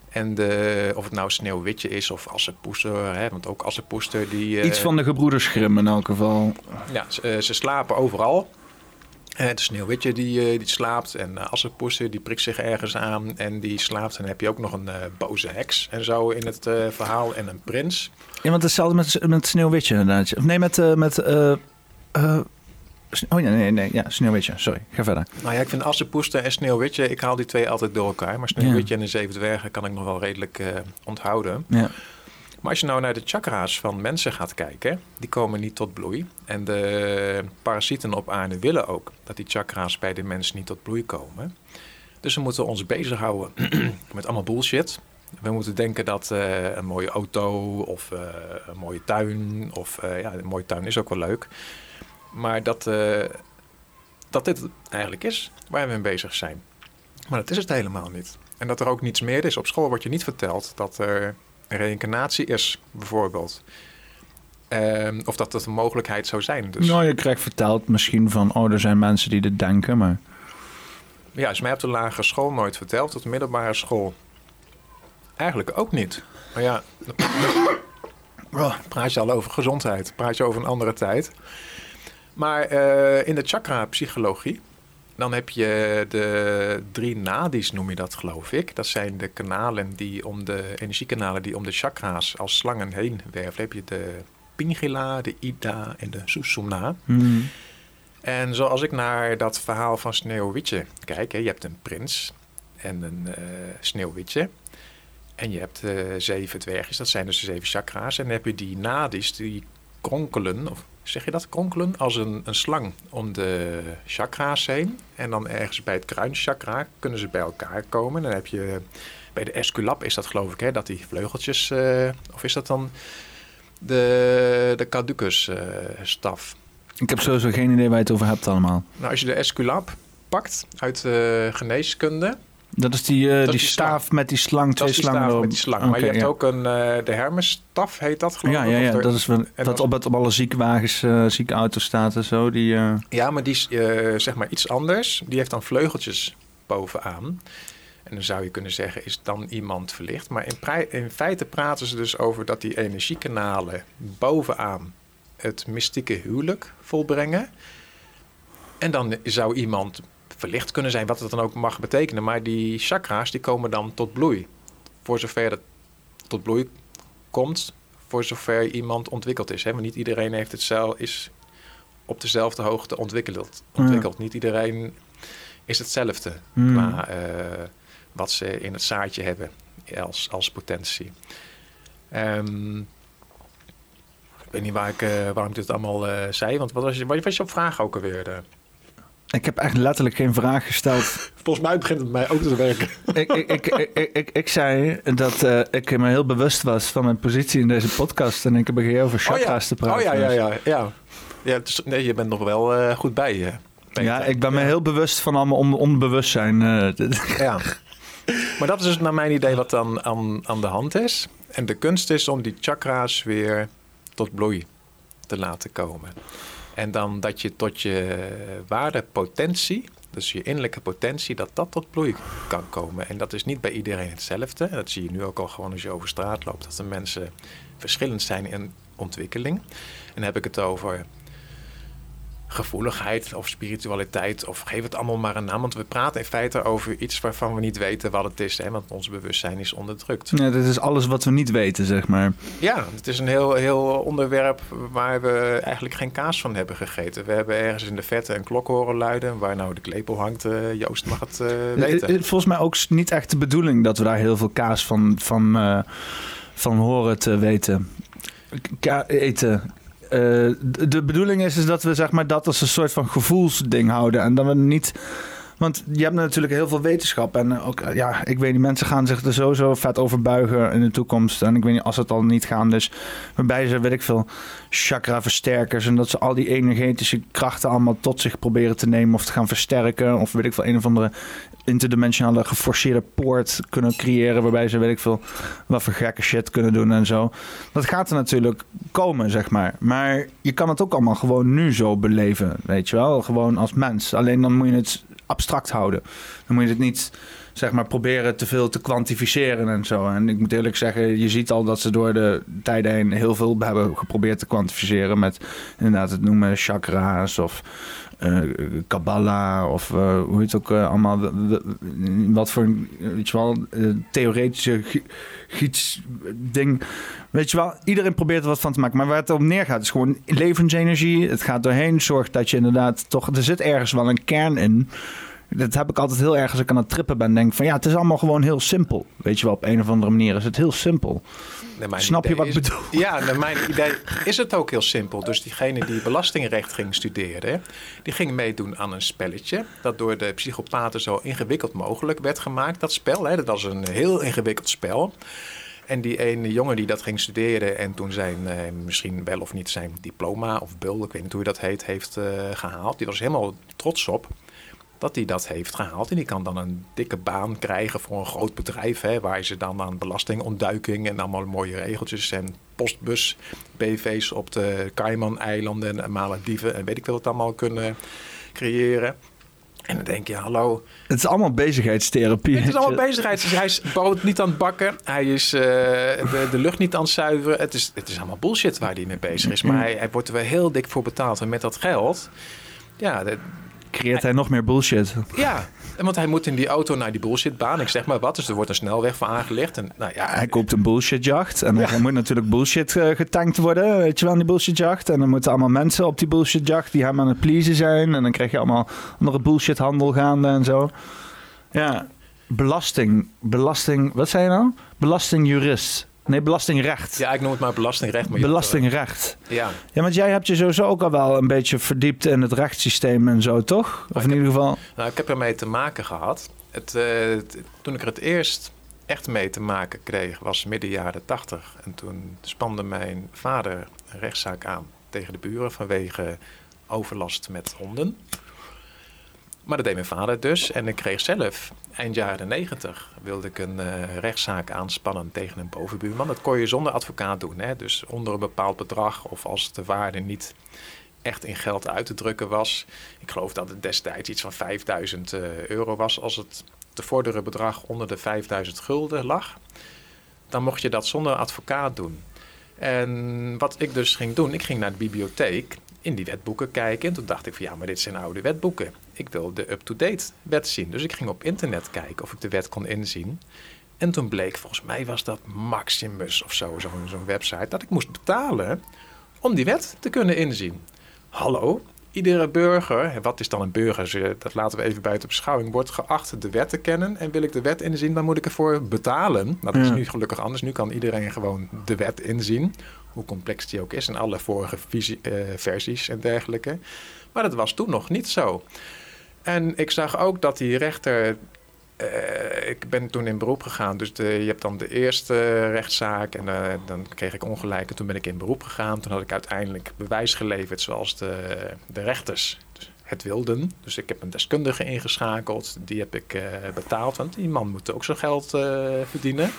En de, of het nou Sneeuwwitje is of Assepoester, hè, want ook Assepoester die... Iets van de gebroeders Grimm in elk geval. Ja, ze, eh, ze slapen overal. Uh, de Sneeuwwitje die, die slaapt en uh, Assepoester die prikt zich ergens aan en die slaapt. En dan heb je ook nog een boze heks en zo in het verhaal en een prins. Ja, want hetzelfde met, met Sneeuwwitje inderdaad. Of nee, met... met Oh nee, nee, nee, ja, Sneeuwwitje. Sorry, ga verder. Nou ja, ik vind Assepoester en Sneeuwwitje, ik haal die twee altijd door elkaar. Maar Sneeuwwitje en de Zeven Dwergen kan ik nog wel redelijk uh, onthouden. Ja. Maar als je nou naar de chakra's van mensen gaat kijken, die komen niet tot bloei. En de parasieten op aarde willen ook dat die chakra's bij de mens niet tot bloei komen. Dus we moeten ons bezighouden met allemaal bullshit. We moeten denken dat uh, een mooie auto of uh, een mooie tuin, of ja, een mooie tuin is ook wel leuk. Maar dat, dat dit eigenlijk is waar we mee bezig zijn. Maar dat is het helemaal niet. En dat er ook niets meer is. Op school wordt je niet verteld dat er reïncarnatie is, bijvoorbeeld. Uh, of dat dat een mogelijkheid zou zijn. Dus... Nou, je krijgt verteld misschien van... oh, er zijn mensen die dit denken, maar... Ja, is mij op de lagere school nooit verteld. Op de middelbare school eigenlijk ook niet. Maar ja, praat je al over gezondheid. Praat je over een andere tijd. Maar uh, in de chakra-psychologie, dan heb je de drie nadis, noem je dat geloof ik. Dat zijn de kanalen die om de energiekanalen die om de chakra's als slangen heen werven. Dan heb je de Pingila, de Ida en de Susumna. Mm. En zoals ik naar dat verhaal van Sneeuwwitje kijk, hè, je hebt een prins en een uh, Sneeuwwitje. En je hebt uh, zeven dwergjes, dat zijn dus de zeven chakra's. En dan heb je die nadis, die kronkelen, of zeg je dat, kronkelen, als een, een slang om de chakra's heen. En dan ergens bij het kruinchakra kunnen ze bij elkaar komen. Dan heb je bij de esculap is dat geloof ik, hè, dat die vleugeltjes, uh, of is dat dan de, de caducus uh, staf? Ik heb sowieso geen idee waar je het over hebt allemaal. Nou, als je de esculap pakt uit uh, geneeskunde, dat is die, uh, die, staaf met die slang, twee slangen met die slang. maar je hebt ook een, uh, de Hermes-staf, heet dat geloof ik. Ja, ja, dat is wel, dat op, het, op alle ziekenwagens, uh, ziekenauto's staat en zo. Die, Ja, maar die is zeg maar iets anders. Die heeft dan vleugeltjes bovenaan. En dan zou je kunnen zeggen, is dan iemand verlicht. Maar in, in feite praten ze dus over dat die energiekanalen bovenaan het mystieke huwelijk volbrengen. En dan zou iemand verlicht kunnen zijn, wat het dan ook mag betekenen. Maar die chakra's die komen dan tot bloei. Voor zover het tot bloei komt, voor zover iemand ontwikkeld is. Hè? Maar niet iedereen heeft het is op dezelfde hoogte ontwikkeld. ontwikkeld. Niet iedereen is hetzelfde mm. qua uh, wat ze in het zaadje hebben als, als potentie. Um, ik weet niet waar ik, uh, waarom ik dit allemaal uh, zei, want wat was, je, wat was je op vraag ook alweer? Ik heb echt letterlijk geen vraag gesteld. Volgens mij begint het mij ook te werken. ik, ik, ik, ik, ik, zei dat uh, ik me heel bewust was van mijn positie in deze podcast. En ik heb over chakra's te praten. Oh ja, ja, ja. ja. ja dus, nee, je bent nog wel uh, goed bij je. Ja, ik ben me heel bewust van allemaal on onbewustzijn. Uh, ja. Maar dat is dus naar mijn idee wat dan aan, aan de hand is. En de kunst is om die chakra's weer tot bloei te laten komen. En dan dat je tot je ware potentie, dus je innerlijke potentie, dat dat tot bloei kan komen. En dat is niet bij iedereen hetzelfde. Dat zie je nu ook al gewoon als je over straat loopt, dat de mensen verschillend zijn in ontwikkeling. En dan heb ik het over gevoeligheid of spiritualiteit of geef het allemaal maar een naam. Want we praten in feite over iets waarvan we niet weten wat het is. Hè? Want ons bewustzijn is onderdrukt. Ja, dat is alles wat we niet weten, zeg maar. Ja, het is een heel, heel onderwerp waar we eigenlijk geen kaas van hebben gegeten. We hebben ergens in de vette een klok horen luiden. Waar nou de klepel hangt, uh, Joost mag het uh, weten. Volgens mij ook niet echt de bedoeling dat we daar heel veel kaas van, van, uh, van horen te weten. eten. Uh, de, bedoeling is, is dat we zeg maar, dat als een soort van gevoelsding houden. En dat we niet want je hebt natuurlijk heel veel wetenschap. En ook, ja, ik weet niet, mensen gaan zich er sowieso vet over buigen in de toekomst. En ik weet niet, als het al niet gaan. Dus waarbij ze, weet ik veel, chakra-versterkers. En dat ze al die energetische krachten allemaal tot zich proberen te nemen of te gaan versterken. Of weet ik veel, een of andere interdimensionale geforceerde poort kunnen creëren. Waarbij ze, weet ik veel, wat voor gekke shit kunnen doen en zo. Dat gaat er natuurlijk komen, zeg maar. Maar je kan het ook allemaal gewoon nu zo beleven, weet je wel. Gewoon als mens. Alleen dan moet je het abstract houden. Dan moet je het niet zeg maar, proberen te veel te kwantificeren en zo. En ik moet eerlijk zeggen, je ziet al dat ze door de tijden heen heel veel hebben geprobeerd te kwantificeren met inderdaad het noemen chakra's of Kabbalah of uh, hoe heet het ook uh, allemaal, wat voor weet je wel, theoretische ding. Weet je wel, iedereen probeert er wat van te maken. Maar waar het op neergaat is gewoon levensenergie. Het gaat doorheen, zorgt dat je inderdaad toch, er zit ergens wel een kern in. Dat heb ik altijd heel erg als ik aan het trippen ben. Denk van ja, het is allemaal gewoon heel simpel. Weet je wel, op een of andere manier is het heel simpel. Snap je wat ik bedoel? Ja, naar mijn idee is het ook heel simpel. Dus diegene die belastingrecht ging studeren, die ging meedoen aan een spelletje. Dat door de psychopaten zo ingewikkeld mogelijk werd gemaakt. Dat spel, hè, dat was een heel ingewikkeld spel. En die ene jongen die dat ging studeren en toen zijn, eh, misschien wel of niet zijn diploma of bul, ik weet niet hoe je dat heet, heeft uh, gehaald. Die was helemaal trots op dat hij dat heeft gehaald. En die kan dan een dikke baan krijgen voor een groot bedrijf, hè, waar ze dan aan belastingontduiking en allemaal mooie regeltjes en postbus, BV's op de Cayman-eilanden en Malediven en weet ik veel wat allemaal kunnen creëren. En dan denk je, hallo. Het is allemaal bezigheidstherapie. Het is allemaal bezigheid. hij is brood niet aan het bakken. Hij is uh, de, de, lucht niet aan het zuiveren. Het is, het is allemaal bullshit waar hij mee bezig is. Maar hij, hij wordt er wel heel dik voor betaald. En met dat geld, ja, creëert hij nog meer bullshit. Ja, want hij moet in die auto naar die bullshitbaan. Ik zeg maar wat, dus er wordt een snelweg voor aangelegd. En, nou ja, hij koopt een bullshitjacht. En ja. er moet natuurlijk bullshit uh, getankt worden, weet je wel, die bullshitjacht. En dan moeten allemaal mensen op die bullshitjacht die hem aan het pleasen zijn. En dan krijg je allemaal andere bullshithandel gaande en zo. Ja, belasting. Belasting, wat zei je nou? Belastingjurist. Nee, belastingrecht. Ja, ik noem het maar belastingrecht. Maar belastingrecht. Ja. Ja, want jij hebt je sowieso ook al wel een beetje verdiept in het rechtssysteem en zo, toch? Of in ieder geval... Nou, ik heb ermee te maken gehad. Het, uh, toen ik er het eerst echt mee te maken kreeg, was midden jaren tachtig. En toen spande mijn vader een rechtszaak aan tegen de buren vanwege overlast met honden. Maar dat deed mijn vader dus. En ik kreeg zelf, eind jaren negentig, wilde ik een uh, rechtszaak aanspannen tegen een bovenbuurman. Dat kon je zonder advocaat doen. Hè? Dus onder een bepaald bedrag of als de waarde niet echt in geld uit te drukken was. Ik geloof dat het destijds iets van 5000 uh, euro was. Als het te vorderen bedrag onder de 5000 gulden lag, dan mocht je dat zonder advocaat doen. En wat ik dus ging doen, ik ging naar de bibliotheek in die wetboeken kijken. En toen dacht ik van ja, maar dit zijn oude wetboeken. Ik wil de up-to-date wet zien. Dus ik ging op internet kijken of ik de wet kon inzien. En toen bleek, volgens mij was dat Maximus of zo, zo'n website, dat ik moest betalen om die wet te kunnen inzien. Hallo, iedere burger, wat is dan een burger? Dat laten we even buiten beschouwing, wordt geacht de wet te kennen. En wil ik de wet inzien, dan moet ik ervoor betalen. Nou, dat is nu gelukkig anders. Nu kan iedereen gewoon de wet inzien hoe complex die ook is en alle vorige uh, versies en dergelijke. Maar dat was toen nog niet zo. En ik zag ook dat die rechter. Uh, ik ben toen in beroep gegaan, dus je hebt dan de eerste rechtszaak en uh, dan kreeg ik ongelijk. En toen ben ik in beroep gegaan. Toen had ik uiteindelijk bewijs geleverd zoals de, de rechters het wilden. Dus ik heb een deskundige ingeschakeld, die heb ik betaald, want die man moet ook zijn geld verdienen.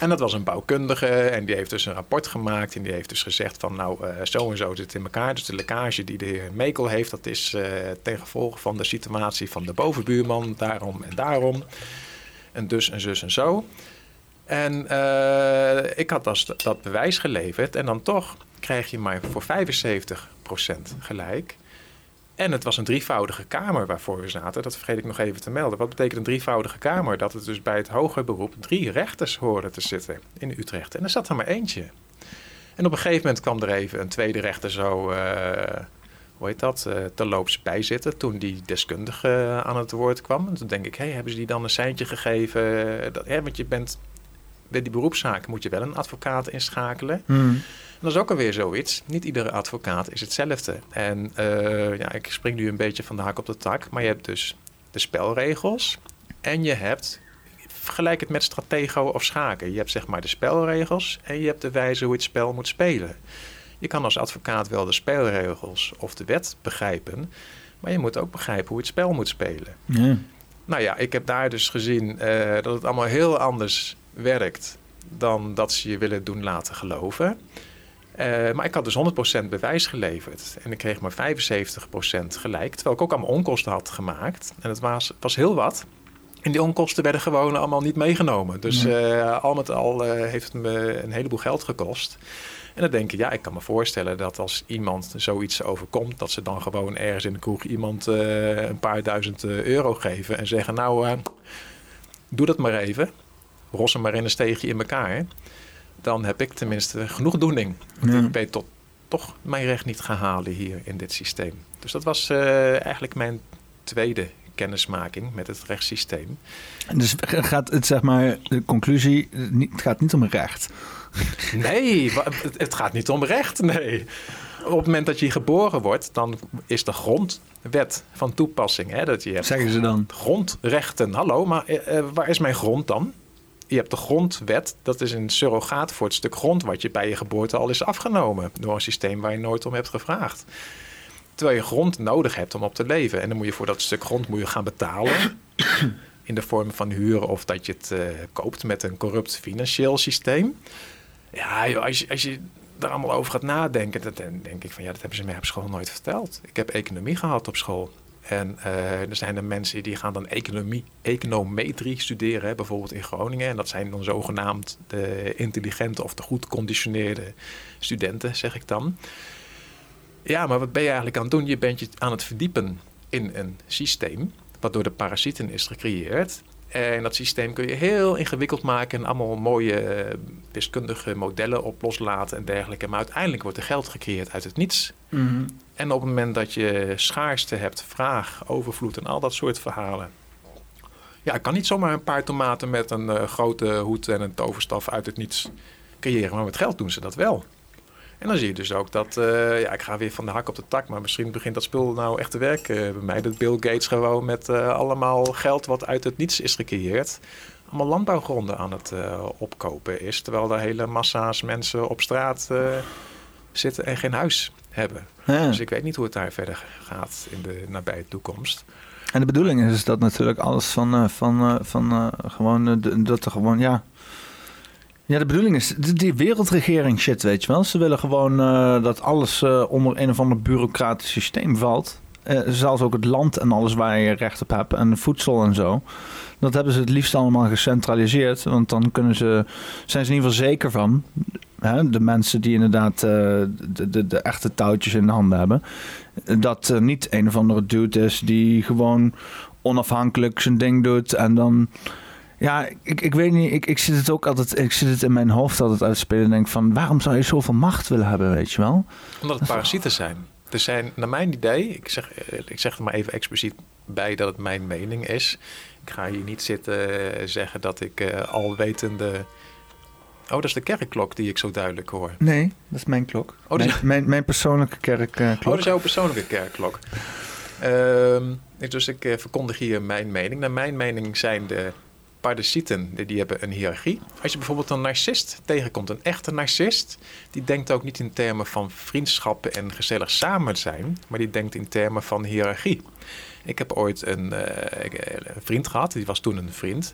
En dat was een bouwkundige en die heeft dus een rapport gemaakt. En die heeft dus gezegd van nou zo en zo zit het in elkaar. Dus de lekkage die de heer Mekel heeft, dat is uh, ten gevolge van de situatie van de bovenbuurman. Daarom en daarom. En dus en zus en zo. En uh, ik had dat, dat bewijs geleverd. En dan toch krijg je maar voor 75% gelijk. En het was een drievoudige kamer waarvoor we zaten. Dat vergeet ik nog even te melden. Wat betekent een drievoudige kamer? Dat het dus bij het hoger beroep drie rechters horen te zitten in Utrecht. En er zat er maar eentje. En op een gegeven moment kwam er even een tweede rechter zo, uh, hoe heet dat, uh, terloops bij zitten. Toen die deskundige aan het woord kwam. En toen denk ik, hey, hebben ze die dan een seintje gegeven? Want je bent bij die beroepszaak moet je wel een advocaat inschakelen. Hmm. Dat is ook alweer zoiets. Niet iedere advocaat is hetzelfde. En uh, ja, ik spring nu een beetje van de hak op de tak. Maar je hebt dus de spelregels. En je hebt, vergelijk het met stratego of schaken. Je hebt zeg maar de spelregels en je hebt de wijze hoe je het spel moet spelen. Je kan als advocaat wel de spelregels of de wet begrijpen. Maar je moet ook begrijpen hoe je het spel moet spelen. Ja. Nou ja, ik heb daar dus gezien uh, dat het allemaal heel anders werkt dan dat ze je willen doen laten geloven. Uh, maar ik had dus 100% bewijs geleverd. En ik kreeg maar 75% gelijk. Terwijl ik ook allemaal onkosten had gemaakt. En het was, was heel wat. En die onkosten werden gewoon allemaal niet meegenomen. Dus uh, al met al uh, heeft het me een heleboel geld gekost. En dan denk ik, ja, ik kan me voorstellen dat als iemand zoiets overkomt, dat ze dan gewoon ergens in de kroeg iemand uh, een paar duizend euro geven en zeggen, nou, doe dat maar even. Rossen maar in een steegje in elkaar dan heb ik tenminste genoegdoening. Want ik weet tot, toch mijn recht niet gaan halen hier in dit systeem. Dus dat was uh, eigenlijk mijn tweede kennismaking met het rechtssysteem. Dus gaat het, zeg maar, de conclusie, het gaat niet om recht. Nee, het gaat niet om recht, nee. Op het moment dat je geboren wordt, dan is de grondwet van toepassing. Hè, dat je hebt Zeggen ze dan? Grondrechten. Hallo, maar uh, waar is mijn grond dan? Je hebt de grondwet, dat is een surrogaat voor het stuk grond wat je bij je geboorte al is afgenomen door een systeem waar je nooit om hebt gevraagd. Terwijl je grond nodig hebt om op te leven. En dan moet je voor dat stuk grond moet je gaan betalen. In de vorm van huren of dat je het uh, koopt met een corrupt financieel systeem. Ja, als, je, als je daar allemaal over gaat nadenken, dan denk ik van ja, dat hebben ze mij op school nooit verteld. Ik heb economie gehad op school. En uh, er zijn er mensen die gaan dan economie, econometrie studeren, bijvoorbeeld in Groningen. En dat zijn dan zogenaamd de intelligente of de goed conditioneerde studenten, zeg ik dan. Ja, maar wat ben je eigenlijk aan het doen? Je bent je aan het verdiepen in een systeem wat door de parasieten is gecreëerd. En dat systeem kun je heel ingewikkeld maken en allemaal mooie eh, wiskundige modellen op loslaten en dergelijke. Maar uiteindelijk wordt er geld gecreëerd uit het niets. Mhm. En op het moment dat je schaarste hebt, vraag, overvloed en al dat soort verhalen. Ja, ik kan niet zomaar een paar tomaten met een uh, grote hoed en een toverstaf uit het niets creëren. Maar met geld doen ze dat wel. En dan zie je dus ook dat, uh, ja, ik ga weer van de hak op de tak, maar misschien begint dat spul nou echt te werken bij mij. Dat Bill Gates gewoon met uh, allemaal geld wat uit het niets is gecreëerd, allemaal landbouwgronden aan het opkopen is. Terwijl er hele massa's mensen op straat zitten en geen huis hebben. Dus ik weet niet hoe het daar verder gaat in de nabije toekomst. En de bedoeling is dat natuurlijk alles van, van, van gewoon, dat er gewoon, ja. Ja, de bedoeling is die wereldregering shit, weet je wel. Ze willen gewoon dat alles onder een of ander bureaucratisch systeem valt. zelfs ook het land en alles waar je recht op hebt en voedsel en zo. Dat hebben ze het liefst allemaal gecentraliseerd. Want dan kunnen ze, zijn ze in ieder geval zeker van hè, de mensen die inderdaad de, de, de, echte touwtjes in de handen hebben, dat uh, niet een of andere dude is die gewoon onafhankelijk zijn ding doet en dan. Ja, ik, ik weet niet, ik, ik zit het ook altijd, ik zit het in mijn hoofd altijd uitspelen en denk van waarom zou je zoveel macht willen hebben, weet je wel? Omdat het parasieten zijn. Er zijn, naar mijn idee, ik zeg, eh, ik zeg er maar even expliciet bij dat het mijn mening is. Ik ga hier niet zitten zeggen dat ik uh, alwetende Oh, dat is de kerkklok die ik zo duidelijk hoor. Nee, dat is mijn klok. Oh, mijn, mijn, mijn, persoonlijke kerkklok. oh, dat is jouw persoonlijke kerkklok. Uh, dus ik verkondig hier mijn mening. Naar mijn mening zijn de paradisieten, die, die hebben een hiërarchie. Als je bijvoorbeeld een narcist tegenkomt, een echte narcist... die denkt ook niet in termen van vriendschappen en gezellig samen zijn... maar die denkt in termen van hiërarchie. Ik heb ooit een, uh, een vriend gehad, die was toen een vriend...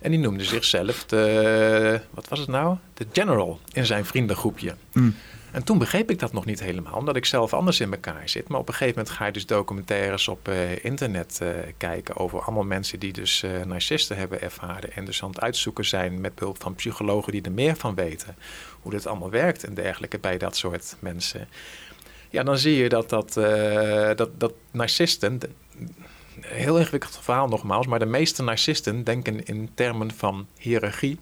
En die noemde zichzelf de, wat was het nou? De general in zijn vriendengroepje. Mm. En toen begreep ik dat nog niet helemaal, omdat ik zelf anders in elkaar zit. Maar op een gegeven moment ga je dus documentaires op uh, internet uh, kijken over allemaal mensen die dus uh, narcisten hebben ervaren. En dus aan het uitzoeken zijn met behulp van psychologen die er meer van weten. Hoe dit allemaal werkt en dergelijke bij dat soort mensen. Ja, dan zie je dat, dat, dat, dat narcisten heel ingewikkeld verhaal nogmaals, maar de meeste narcisten denken in termen van hiërarchie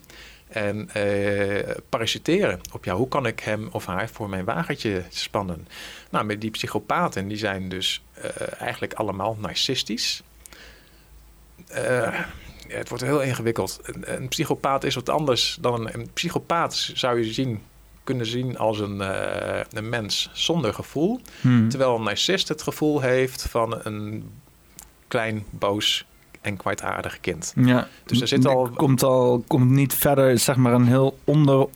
en uh, parasiteren op jou. Hoe kan ik hem of haar voor mijn wagentje spannen? Nou, met die psychopaten, die zijn dus uh, eigenlijk allemaal narcistisch. Uh, ja, het wordt heel ingewikkeld. Een, een, psychopaat is wat anders dan een, een psychopaat zou je zien kunnen zien als een, een mens zonder gevoel. Hmm. Terwijl een narcist het gevoel heeft van een klein, boos en kwijtaardig kind. Ja, dus er zit al... Komt, al, komt niet verder, zeg maar, een heel onder,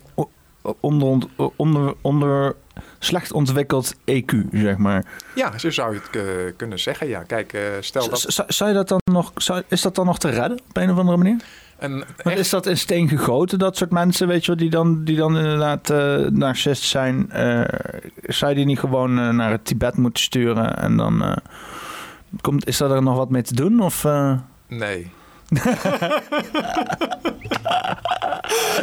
onder, onder, onder slecht ontwikkeld EQ, zeg maar. Ja, zo zou je het uh, kunnen zeggen. Ja, kijk, uh, stel dat... Z zou je dat dan nog, zou, is dat dan nog te redden op een of andere manier? En echt... Is dat in steen gegoten, dat soort mensen, weet je wel, die dan, die dan inderdaad uh, narcist zijn? Uh, zou je die niet gewoon uh, naar het Tibet moeten sturen en dan... komt, is er nog wat mee te doen? Of, Nee.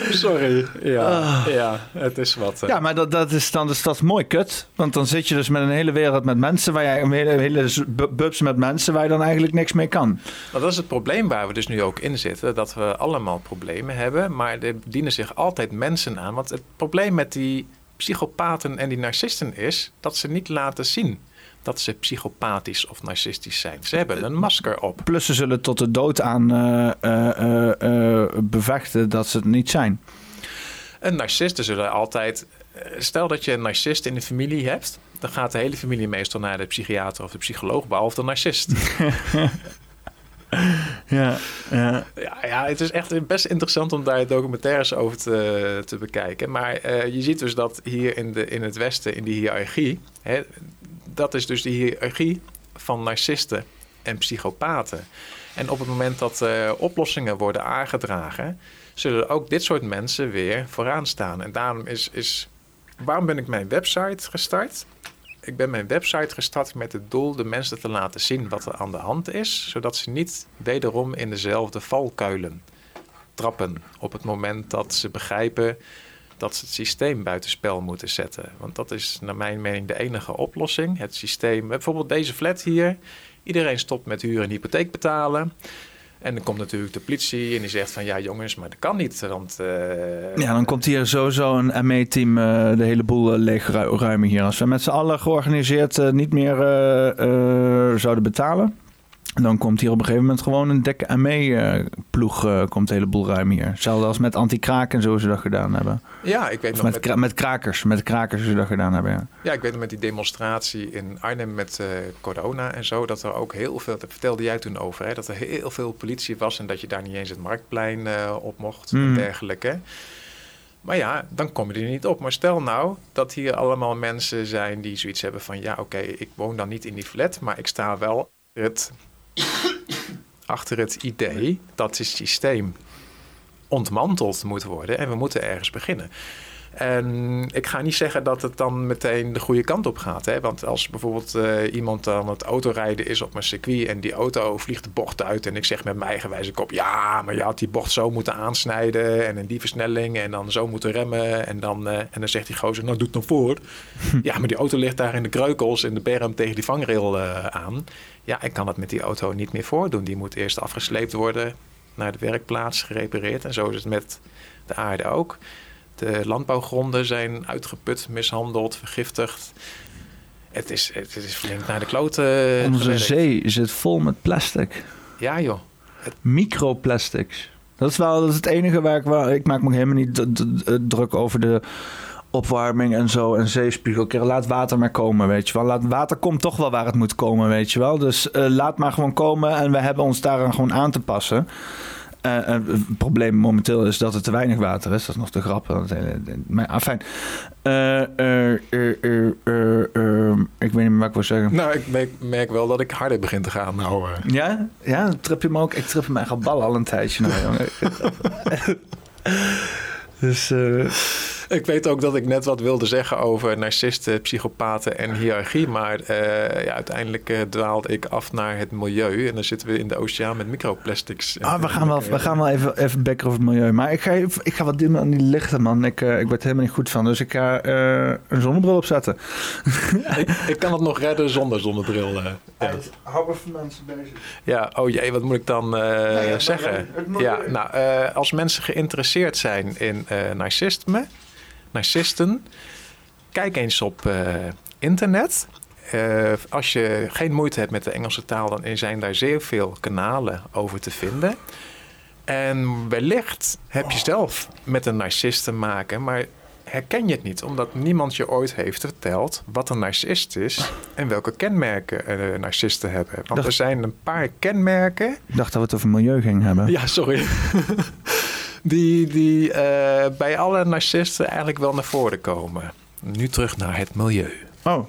Sorry. Ja, ja, het is wat. Ja, maar dat, dat, is dan dus, dat is mooi kut. Want dan zit je dus met een hele wereld met mensen waar jij een hele, hele bubs met mensen waar je dan eigenlijk niks mee kan. Nou, dat is het probleem waar we dus nu ook in zitten. Dat we allemaal problemen hebben, maar er dienen zich altijd mensen aan. Want het probleem met die psychopaten en die narcisten is dat ze niet laten zien dat ze psychopathisch of narcistisch zijn. Ze hebben een masker op. Plus ze zullen tot de dood aan uh, bevechten dat ze het niet zijn. Een narcisten zullen altijd... Stel dat je een narcist in de familie hebt... dan gaat de hele familie meestal naar de psychiater of de psycholoog... behalve de narcist. ja, ja. Ja, ja, het is echt best interessant om daar documentaires over te, te bekijken. Maar je ziet dus dat hier in, de, in het Westen, in die hiërarchie... Hè, dat is dus de hiërarchie van narcisten en psychopaten. En op het moment dat uh, oplossingen worden aangedragen, zullen ook dit soort mensen weer vooraan staan. En daarom is, is. Waarom ben ik mijn website gestart? Ik ben mijn website gestart met het doel de mensen te laten zien wat er aan de hand is, zodat ze niet wederom in dezelfde valkuilen trappen op het moment dat ze begrijpen dat ze het systeem buitenspel moeten zetten. Want dat is naar mijn mening de enige oplossing. Het systeem, bijvoorbeeld deze flat hier. Iedereen stopt met huur en hypotheek betalen. En dan komt natuurlijk de politie en die zegt van ja jongens, maar dat kan niet. Want, uh, ja, dan komt hier sowieso een ME-team uh, de hele boel uh, leeg ruimen hier. Als we met z'n allen georganiseerd niet meer zouden betalen dan komt hier op een gegeven moment gewoon een dikke ME-ploeg. Uh, komt een heleboel ruim hier. Hetzelfde als met anti-kraak en zo ze dat gedaan hebben. Ja, ik weet nog. Met, met, met krakers. Met krakers ze dat gedaan hebben. Ja, ja ik weet nog met die demonstratie in Arnhem met uh, corona en zo. Dat er ook heel veel. Dat vertelde jij toen over. Hè, dat er heel veel politie was. En dat je daar niet eens het marktplein uh, op mocht. En hmm. dergelijke. Maar ja, dan kom je er niet op. Maar stel nou dat hier allemaal mensen zijn die zoiets hebben van... ja, oké, ik woon dan niet in die flat, maar ik sta wel het achter het idee dat het systeem ontmanteld moet worden en we moeten ergens beginnen. En ik ga niet zeggen dat het dan meteen de goede kant op gaat. Hè? Want als bijvoorbeeld uh, iemand aan het autorijden is op mijn circuit en die auto vliegt de bocht uit en ik zeg met mijn eigenwijze kop, ja, maar je had die bocht zo moeten aansnijden en in die versnelling en dan zo moeten remmen en dan, uh, en dan zegt die gozer, nou doe het dan voor. ja, maar die auto ligt daar in de kreukels in de berm tegen die vangrail uh, aan. Ja, ik kan het met die auto niet meer voordoen. Die moet eerst afgesleept worden, naar de werkplaats gerepareerd en zo is het met de aarde ook. De landbouwgronden zijn uitgeput, mishandeld, vergiftigd. Het is, het is flink naar de kloten. Onze zee zit vol met plastic. Ja, joh. Het... Microplastics. Dat is wel dat is het enige waar ik, waar, ik maak me helemaal niet druk over de opwarming en zo en zeespiegel. Laat water maar komen, weet je wel. Laat, water komt toch wel waar het moet komen, weet je wel. Dus uh, laat maar gewoon komen en we hebben ons daaraan gewoon aan te passen. Uh, het probleem momenteel is dat er te weinig water is. Dat is nog te grappig. Maar afijn. Uh, ik weet niet meer wat ik wil zeggen. Nou, ik merk, merk, wel dat ik harder begin te gaan. Nou, Ja? Ja? Trip je me ook? Ik trip me echt al ballen al een tijdje. Nou, jongen. dus... Ik weet ook dat ik net wat wilde zeggen over narcisten, psychopaten en hiërarchie. Maar uh, ja, uiteindelijk uh, dwaalde ik af naar het milieu. En dan zitten we in de oceaan met microplastics. Ah, we gaan wel, we gaan wel even, even bekken over het milieu. Maar ik ga, ik ga wat doen aan die lichten, man. Ik, uh, ik word helemaal niet goed van. Dus ik ga een zonnebril opzetten. ik, ik, kan het nog redden zonder zonnebril. ja. Hou even mensen bezig. Ja, oh jee, wat moet ik dan nee, zeggen? Ja, nou, als mensen geïnteresseerd zijn in narcisme narcisten. Kijk eens op uh, internet. Uh, als je geen moeite hebt met de Engelse taal, dan zijn daar zeer veel kanalen over te vinden. En wellicht heb je zelf met een narcist te maken, maar herken je het niet, omdat niemand je ooit heeft verteld wat een narcist is en welke kenmerken uh, narcisten hebben. Want er zijn een paar kenmerken. Ik dacht dat we het over milieu gingen hebben. Ja, sorry. die die uh, bij alle narcisten eigenlijk wel naar voren komen. Nu terug naar het milieu. Oh.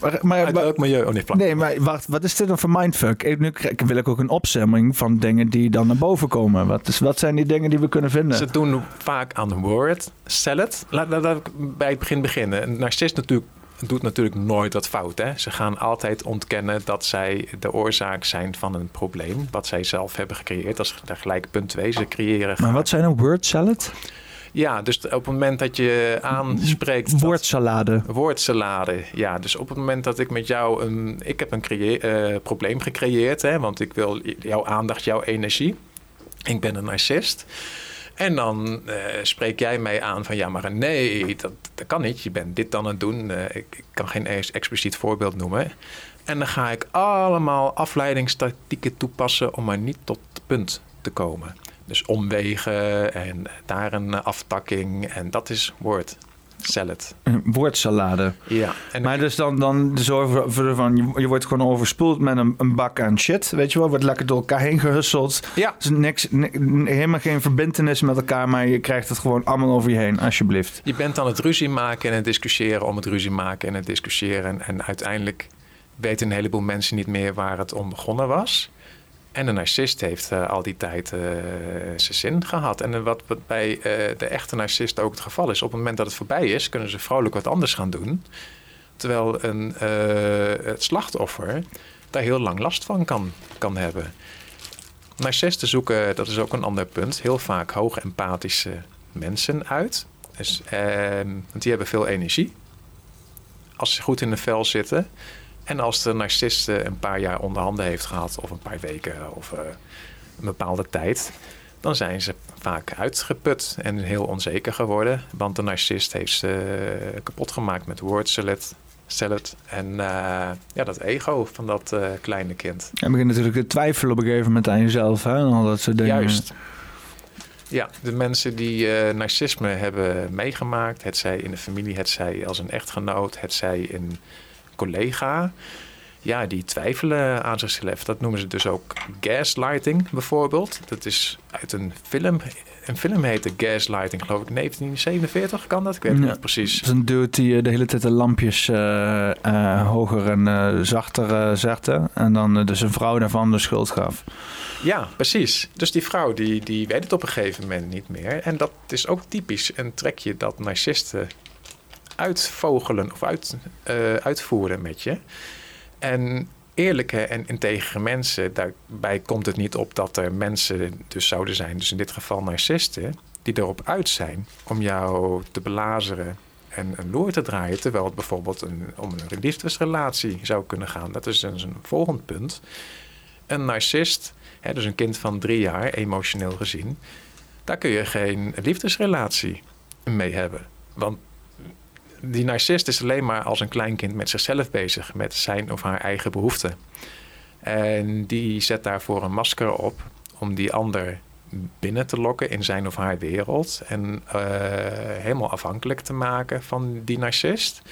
Maar, maar, welk milieu? Oh, nee, nee, maar wacht, wat is dit dan voor mindfuck? Ik, nu wil ik ook een opzemming van dingen die dan naar boven komen. Wat, is, wat zijn die dingen die we kunnen vinden? Ze doen vaak aan word salad. Laat, laat, laat ik bij het begin beginnen. Een narcist natuurlijk doet natuurlijk nooit wat fout. Hè? Ze gaan altijd ontkennen dat zij de oorzaak zijn van een probleem. Wat zij zelf hebben gecreëerd. Dat is gelijk punt twee. Ze creëren. Maar wat zijn een word salad? Ja, dus op het moment dat je aanspreekt... Woordsalade. woordsalade, ja. Dus op het moment dat ik met jou een... Ik heb een uh, probleem gecreëerd, hè, want ik wil jouw aandacht, jouw energie. Ik ben een narcist. En dan uh, spreek jij mij aan van ja, maar nee, dat, kan niet. Je bent dit dan aan het doen. Ik, ik, kan geen expliciet voorbeeld noemen. En dan ga ik allemaal afleidingstactieken toepassen om maar niet tot het punt te komen. Dus omwegen en daar een aftakking. En dat is woord salad. Woordsalade. Ja. En maar dus dan, dan zorgen van, je, je wordt gewoon overspoeld met een, een bak aan shit, weet je wel. Wordt lekker door elkaar heen gehusseld. Ja. Dus niks, helemaal geen verbindenis met elkaar, maar je krijgt het gewoon allemaal over je heen, alsjeblieft. Je bent dan het ruzie maken en het discussiëren om het ruzie maken en het discussiëren. En uiteindelijk weten een heleboel mensen niet meer waar het om begonnen was. En een narcist heeft uh, al die tijd uh, zijn zin gehad. En wat, bij uh, de echte narcist ook het geval is, op het moment dat het voorbij is, kunnen ze vrolijk wat anders gaan doen. Terwijl een, het slachtoffer daar heel lang last van kan, kan hebben. Narcisten zoeken, dat is ook een ander punt, heel vaak hoog empathische mensen uit. Dus, ehm, want die hebben veel energie. Als ze goed in de vel zitten, en als de narcist een paar jaar onder handen heeft gehad, of een paar weken of uh, een bepaalde tijd, dan zijn ze vaak uitgeput en heel onzeker geworden. Want de narcist heeft ze kapot gemaakt met woordsalad salad en uh, ja, dat ego van dat uh, kleine kind. En begint natuurlijk te twijfelen op een gegeven moment aan jezelf hè? en al dat soort dingen. Juist. Ja, de mensen die uh, narcisme hebben meegemaakt, het zij in de familie, het zij als een echtgenoot, het zij in collega, ja, die twijfelen aan zichzelf. Dat noemen ze dus ook gaslighting bijvoorbeeld. Dat is uit een film. Een film heette Gaslighting, geloof ik, 1947 kan dat? Ik weet het niet precies. Het is een dude die eh, de hele tijd de lampjes uh, uh, hoger en zachter zette. En dan dus een vrouw daarvan de schuld gaf. Ja, precies. Dus die vrouw die, die weet het op een gegeven moment niet meer. En dat is ook typisch een trekje dat narcisten uitvogelen of uit, uh, uitvoeren met je. En eerlijke en integere mensen, daarbij komt het niet op dat er mensen dus zouden zijn, dus in dit geval narcisten, die erop uit zijn om jou te belazeren en een loer te draaien, terwijl het bijvoorbeeld een, om een liefdesrelatie zou kunnen gaan. Dat is dus een volgend punt. Een narcist, hè, dus een kind van drie jaar, emotioneel gezien, daar kun je geen liefdesrelatie mee hebben. Want die narcist is alleen maar als een kleinkind met zichzelf bezig, met zijn of haar eigen behoeften. En die zet daarvoor een masker op om die ander binnen te lokken in zijn of haar wereld. En uh, helemaal afhankelijk te maken van die narcist.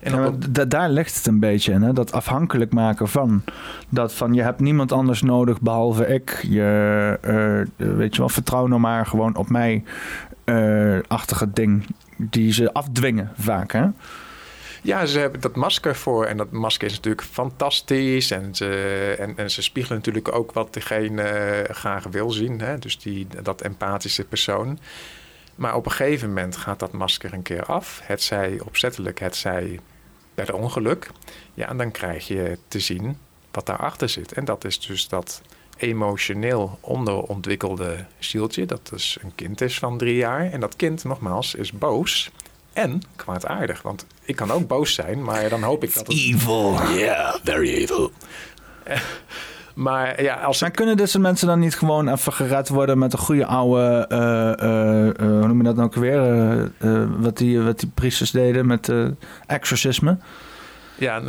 En ja, daar ligt het een beetje in, hè? dat afhankelijk maken van. Dat van je hebt niemand anders nodig behalve ik. Je, uh, weet je wel, vertrouw nou maar gewoon op mij. Achtige ding die ze afdwingen vaak. Hè? Ja, ze hebben dat masker voor. En dat masker is natuurlijk fantastisch. En ze, en, en ze spiegelen natuurlijk ook wat degene uh, graag wil zien. Hè? Dus die, dat empathische persoon. Maar op een gegeven moment gaat dat masker een keer af. Het zij opzettelijk, het zij per ongeluk. Ja, en dan krijg je te zien wat daarachter zit. En dat is dus dat emotioneel onderontwikkelde zieltje. Dat dus een kind is van drie jaar. En dat kind, nogmaals, is boos en kwaadaardig. Want ik kan ook boos zijn, maar dan hoop ik dat het... Evil. Yeah, very evil. maar ja, als... Maar kunnen deze mensen dan niet gewoon even gered worden met een goede oude... Uh, uh, hoe noem je dat nou ook weer? wat, die, wat die priesters deden met exorcisme? Ja,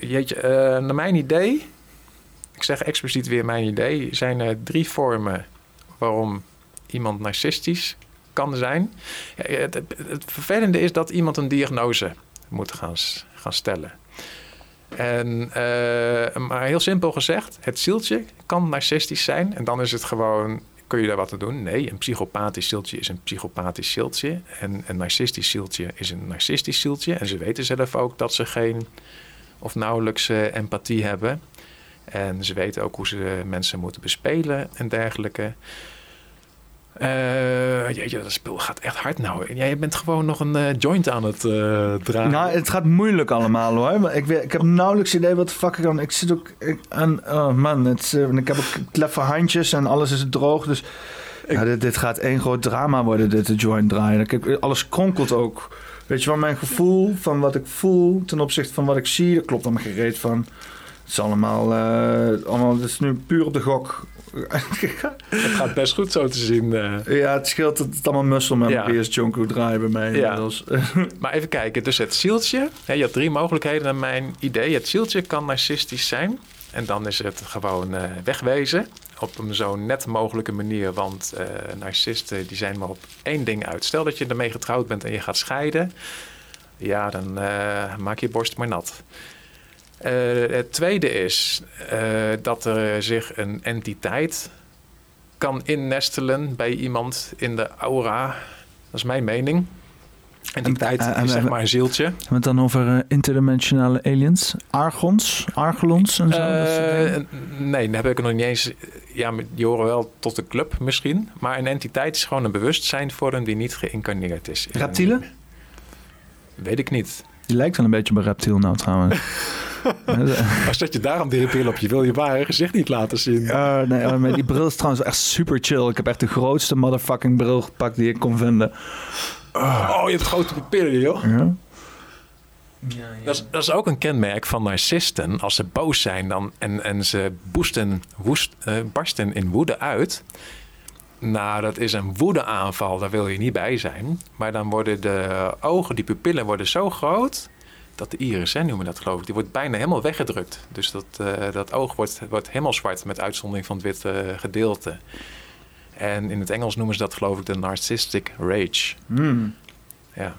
jeetje, naar mijn idee ik zeg expliciet weer mijn idee, zijn er drie vormen waarom iemand narcistisch kan zijn. Het, het, vervelende is dat iemand een diagnose moet gaan, gaan stellen. En, uh, maar heel simpel gezegd, het zieltje kan narcistisch zijn. En dan is het gewoon, kun je daar wat aan doen? Nee, een psychopathisch zieltje is een psychopathisch zieltje. En een narcistisch zieltje is een narcistisch zieltje. En ze weten zelf ook dat ze geen of nauwelijks uh, empathie hebben. En ze weten ook hoe ze mensen moeten bespelen en dergelijke. Uh, jeetje, dat spul gaat echt hard nou. Jij bent gewoon nog een uh, joint aan het uh, draaien. Nou, het gaat moeilijk allemaal hoor. Ik, ik heb nauwelijks idee wat de fuck ik dan... Ik zit ook aan... Oh man, het, ik heb ook kleffe handjes en alles is droog. Dus ja, dit, dit, gaat één groot drama worden, dit de joint draaien. Alles kronkelt ook. Weet je wel, mijn gevoel van wat ik voel ten opzichte van wat ik zie... Dat klopt allemaal gereed van. Het is allemaal, allemaal... Het is nu puur op de gok het gaat best goed zo te zien. Uh. Ja, het scheelt dat het allemaal muscle memory ja. is Jonko draaien bij mij inmiddels. maar even kijken, dus het zieltje. Hè, je had drie mogelijkheden naar mijn idee. Het zieltje kan narcistisch zijn. En dan is het gewoon uh, wegwezen. Op een zo net mogelijke manier. Want uh, narcisten die zijn maar op één ding uit. Stel dat je ermee getrouwd bent en je gaat scheiden. Ja, dan maak je borst maar nat. Uh, het tweede is uh, dat er zich een entiteit kan innestelen bij iemand in de aura. Dat is mijn mening. Entiteit en, uh, is zeg maar een zieltje. Hebben we het dan over interdimensionale aliens? Argons? Argelons en zo? nee, daar heb ik nog niet eens... Ja, die horen wel tot de club misschien. Maar een entiteit is gewoon een bewustzijnvorm die niet geïncarneerd is. Reptielen? Weet ik niet. Die lijkt wel een beetje op een reptiel nou trouwens. Als dat je daarom die bril op je wil je ware gezicht niet laten zien. Uh, nee, maar die bril is trouwens echt super chill. Ik heb echt de grootste motherfucking bril gepakt die ik kon vinden. Oh, je hebt grote pupillen, joh. Ja. Ja, ja. Dat, is, dat, is, ook een kenmerk van narcisten. Als ze boos zijn dan, en, en ze boesten, woest, uh, barsten in woede uit. Nou, dat is een woedeaanval, daar wil je niet bij zijn. Maar dan worden de ogen, die pupillen worden zo groot dat de iris, hè, noemen we dat geloof ik, die wordt bijna helemaal weggedrukt. Dus dat, uh, dat oog wordt, wordt helemaal zwart met uitzondering van het witte gedeelte. En in het Engels noemen ze dat geloof ik de narcissistic rage. Hmm. Ja.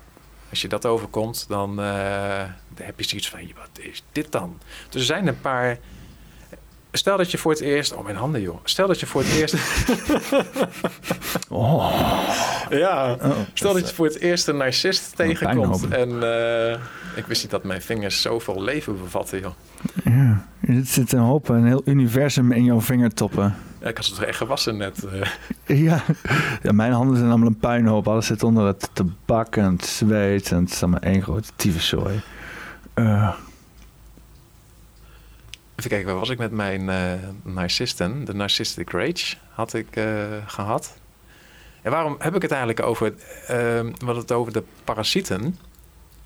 Als je dat overkomt, dan, uh, dan heb je zoiets van, wat is dit dan? Dus er zijn een paar Stel dat je voor het eerst. Oh, mijn handen, joh. Stel dat je voor het eerst. oh. Ja. Oh, Stel dat je voor het eerst een narcist tegenkomt. En uh, ik wist niet dat mijn vingers zoveel leven bevatten, joh. Ja, er zit een hoop, een heel universum in jouw vingertoppen. Ja, ik had ze toch echt gewassen net. Uh. Ja. ja, mijn handen zijn allemaal een puinhoop. Alles zit onder het tabak en het zweet. En het is allemaal één grote tyfuszooi. Uh. Even kijken, waar was ik met mijn uh, narcisten? De narcissistic rage had ik uh, gehad. En waarom heb ik het eigenlijk over, uh, wat het over de parasieten?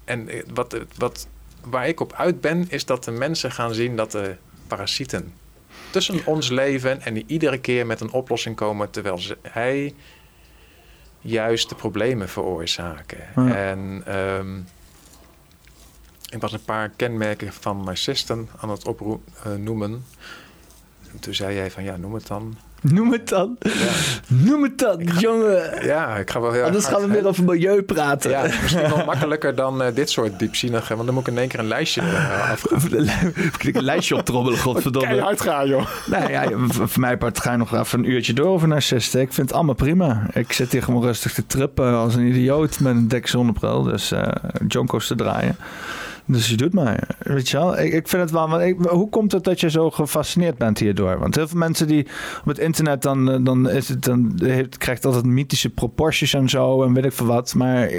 En eh, wat, wat, waar ik op uit ben, is dat de mensen gaan zien dat de parasieten tussen ons leven en die iedere keer met een oplossing komen, terwijl ze, hij juist de problemen veroorzaken. En um, ik was een paar kenmerken van narcisten aan het opnoemen. En toen zei jij van ja, noem het dan. Noem het dan. Ja. Noem het dan, jongen. Ja, ik ga wel heel Anders gaan we weer over milieu praten. Ja, misschien nog makkelijker dan uh, dit soort diepzinnige. Want dan moet ik in één keer een lijstje uh, een lijstje optrommelen, godverdomme. Kan uitgaan, joh. Nee, ja, voor mij part ga je nog even een uurtje door over narcisten. Ik vind het allemaal prima. Ik zit hier gewoon rustig te trippen als een idioot met een dik zonnebril. Dus uh, Jonkos te draaien. Dus je doet maar. Weet je wel? Ik, ik vind het wel. Ik, hoe komt het dat je zo gefascineerd bent hierdoor? Want heel veel mensen die op het internet dan, eh, dan is het dan krijgt altijd mythische proporties en zo en weet ik veel wat. Maar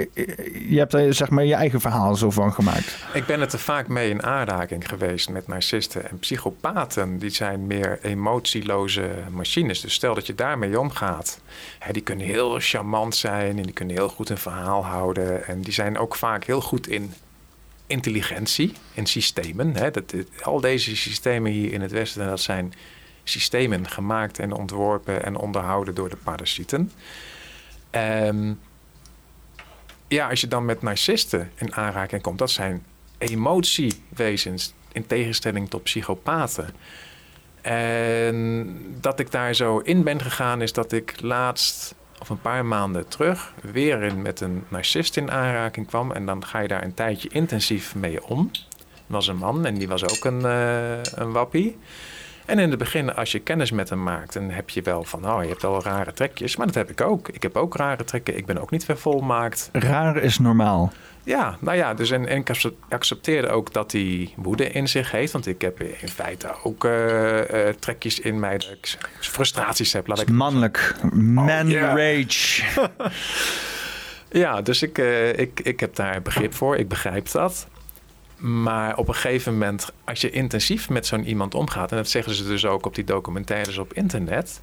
je hebt er zeg maar je eigen verhaal zo van gemaakt. Ik ben het er vaak mee in aanraking geweest met narcisten en psychopaten. Die zijn meer emotieloze machines. Dus stel dat je daarmee omgaat. Hè, die kunnen heel charmant zijn en die kunnen heel goed een verhaal houden. En die zijn ook vaak heel goed in intelligentie in systemen. Hè, dat, al deze systemen hier in het Westen, dat zijn systemen gemaakt en ontworpen en onderhouden door de parasieten. Um, ja, als je dan met narcisten in aanraking komt, dat zijn emotiewezens in tegenstelling tot psychopaten. En dat ik daar zo in ben gegaan is dat ik laatst of een paar maanden terug weer met een narcist in aanraking kwam. En dan ga je daar een tijdje intensief mee om. Er was een man en die was ook een, uh, een wappie. En in het begin, als je kennis met hem maakt, dan heb je wel van, oh, je hebt wel rare trekjes. Maar dat heb ik ook. Ik heb ook rare trekken. Ik ben ook niet vervolmaakt. Raar is normaal. Ja, nou ja, dus en, en ik accepteerde ook dat hij woede in zich heeft. Want ik heb in feite ook uh, uh, trekjes in mij, dat ik frustraties heb. Laat ik Mannelijk. Man oh, rage. ja, dus ik, uh, ik, ik heb daar begrip voor. Ik begrijp dat. Maar op een gegeven moment, als je intensief met zo'n iemand omgaat, en dat zeggen ze dus ook op die documentaires op internet,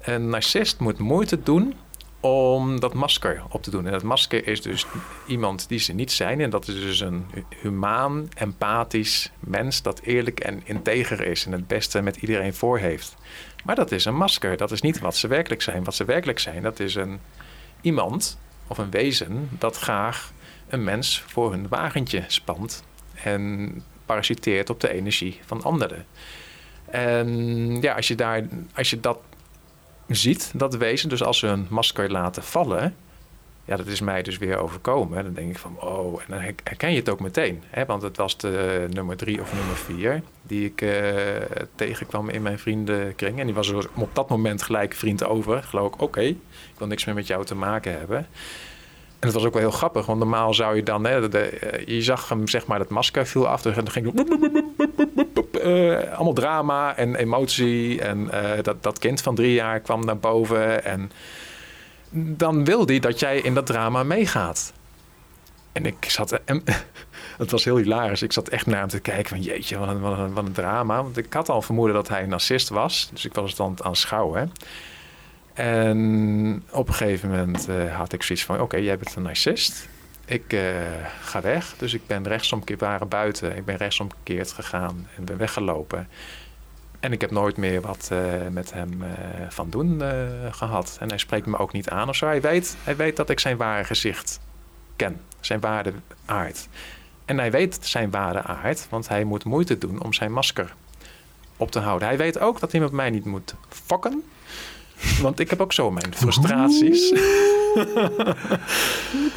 een narcist moet moeite doen om dat masker op te doen. En dat masker is dus iemand die ze niet zijn. En dat is dus een humaan, empathisch mens dat eerlijk en integer is en het beste met iedereen voor heeft. Maar dat is een masker. Dat is niet wat ze werkelijk zijn. Wat ze werkelijk zijn, dat is een iemand of een wezen dat graag een mens voor hun wagentje spant en parasiteert op de energie van anderen. En ja, als je, daar, als je dat ziet, dat wezen, dus als ze een masker laten vallen, ja, dat is mij dus weer overkomen. Dan denk ik van, oh, en dan herken je het ook meteen. Hè? Want het was de nummer drie of nummer vier die ik uh, tegenkwam in mijn vriendenkring. En die was op dat moment gelijk vriend over. Geloof ik, oké, ik wil niks meer met jou te maken hebben. En het was ook wel heel grappig, want normaal zou je dan, hè, eh, je zag hem, zeg maar, dat masker viel af. Dus dan ging uh, allemaal drama en emotie. En uh, dat, dat kind van drie jaar kwam naar boven. En dan wil hij dat jij in dat drama meegaat. En ik zat, en, het was heel hilarisch. Ik zat echt naar hem te kijken van jeetje, wat een, wat een, drama. Want ik had al vermoeden dat hij een narcist was. Dus ik was het dan aan het aanschouwen. En op een gegeven moment uh, had ik zoiets van: oké, jij bent een narcist. Ik uh, ga weg. Dus ik ben rechtsomkeerd, waren buiten. Ik ben rechtsomkeerd gegaan en ben weggelopen. En ik heb nooit meer wat uh, met hem van doen gehad. En hij spreekt me ook niet aan of zo. Hij weet, hij weet dat ik zijn ware gezicht ken. Zijn ware aard. En hij weet zijn ware aard, want hij moet moeite doen om zijn masker op te houden. Hij weet ook dat hij met mij niet moet fokken. Want ik heb ook zo mijn frustraties.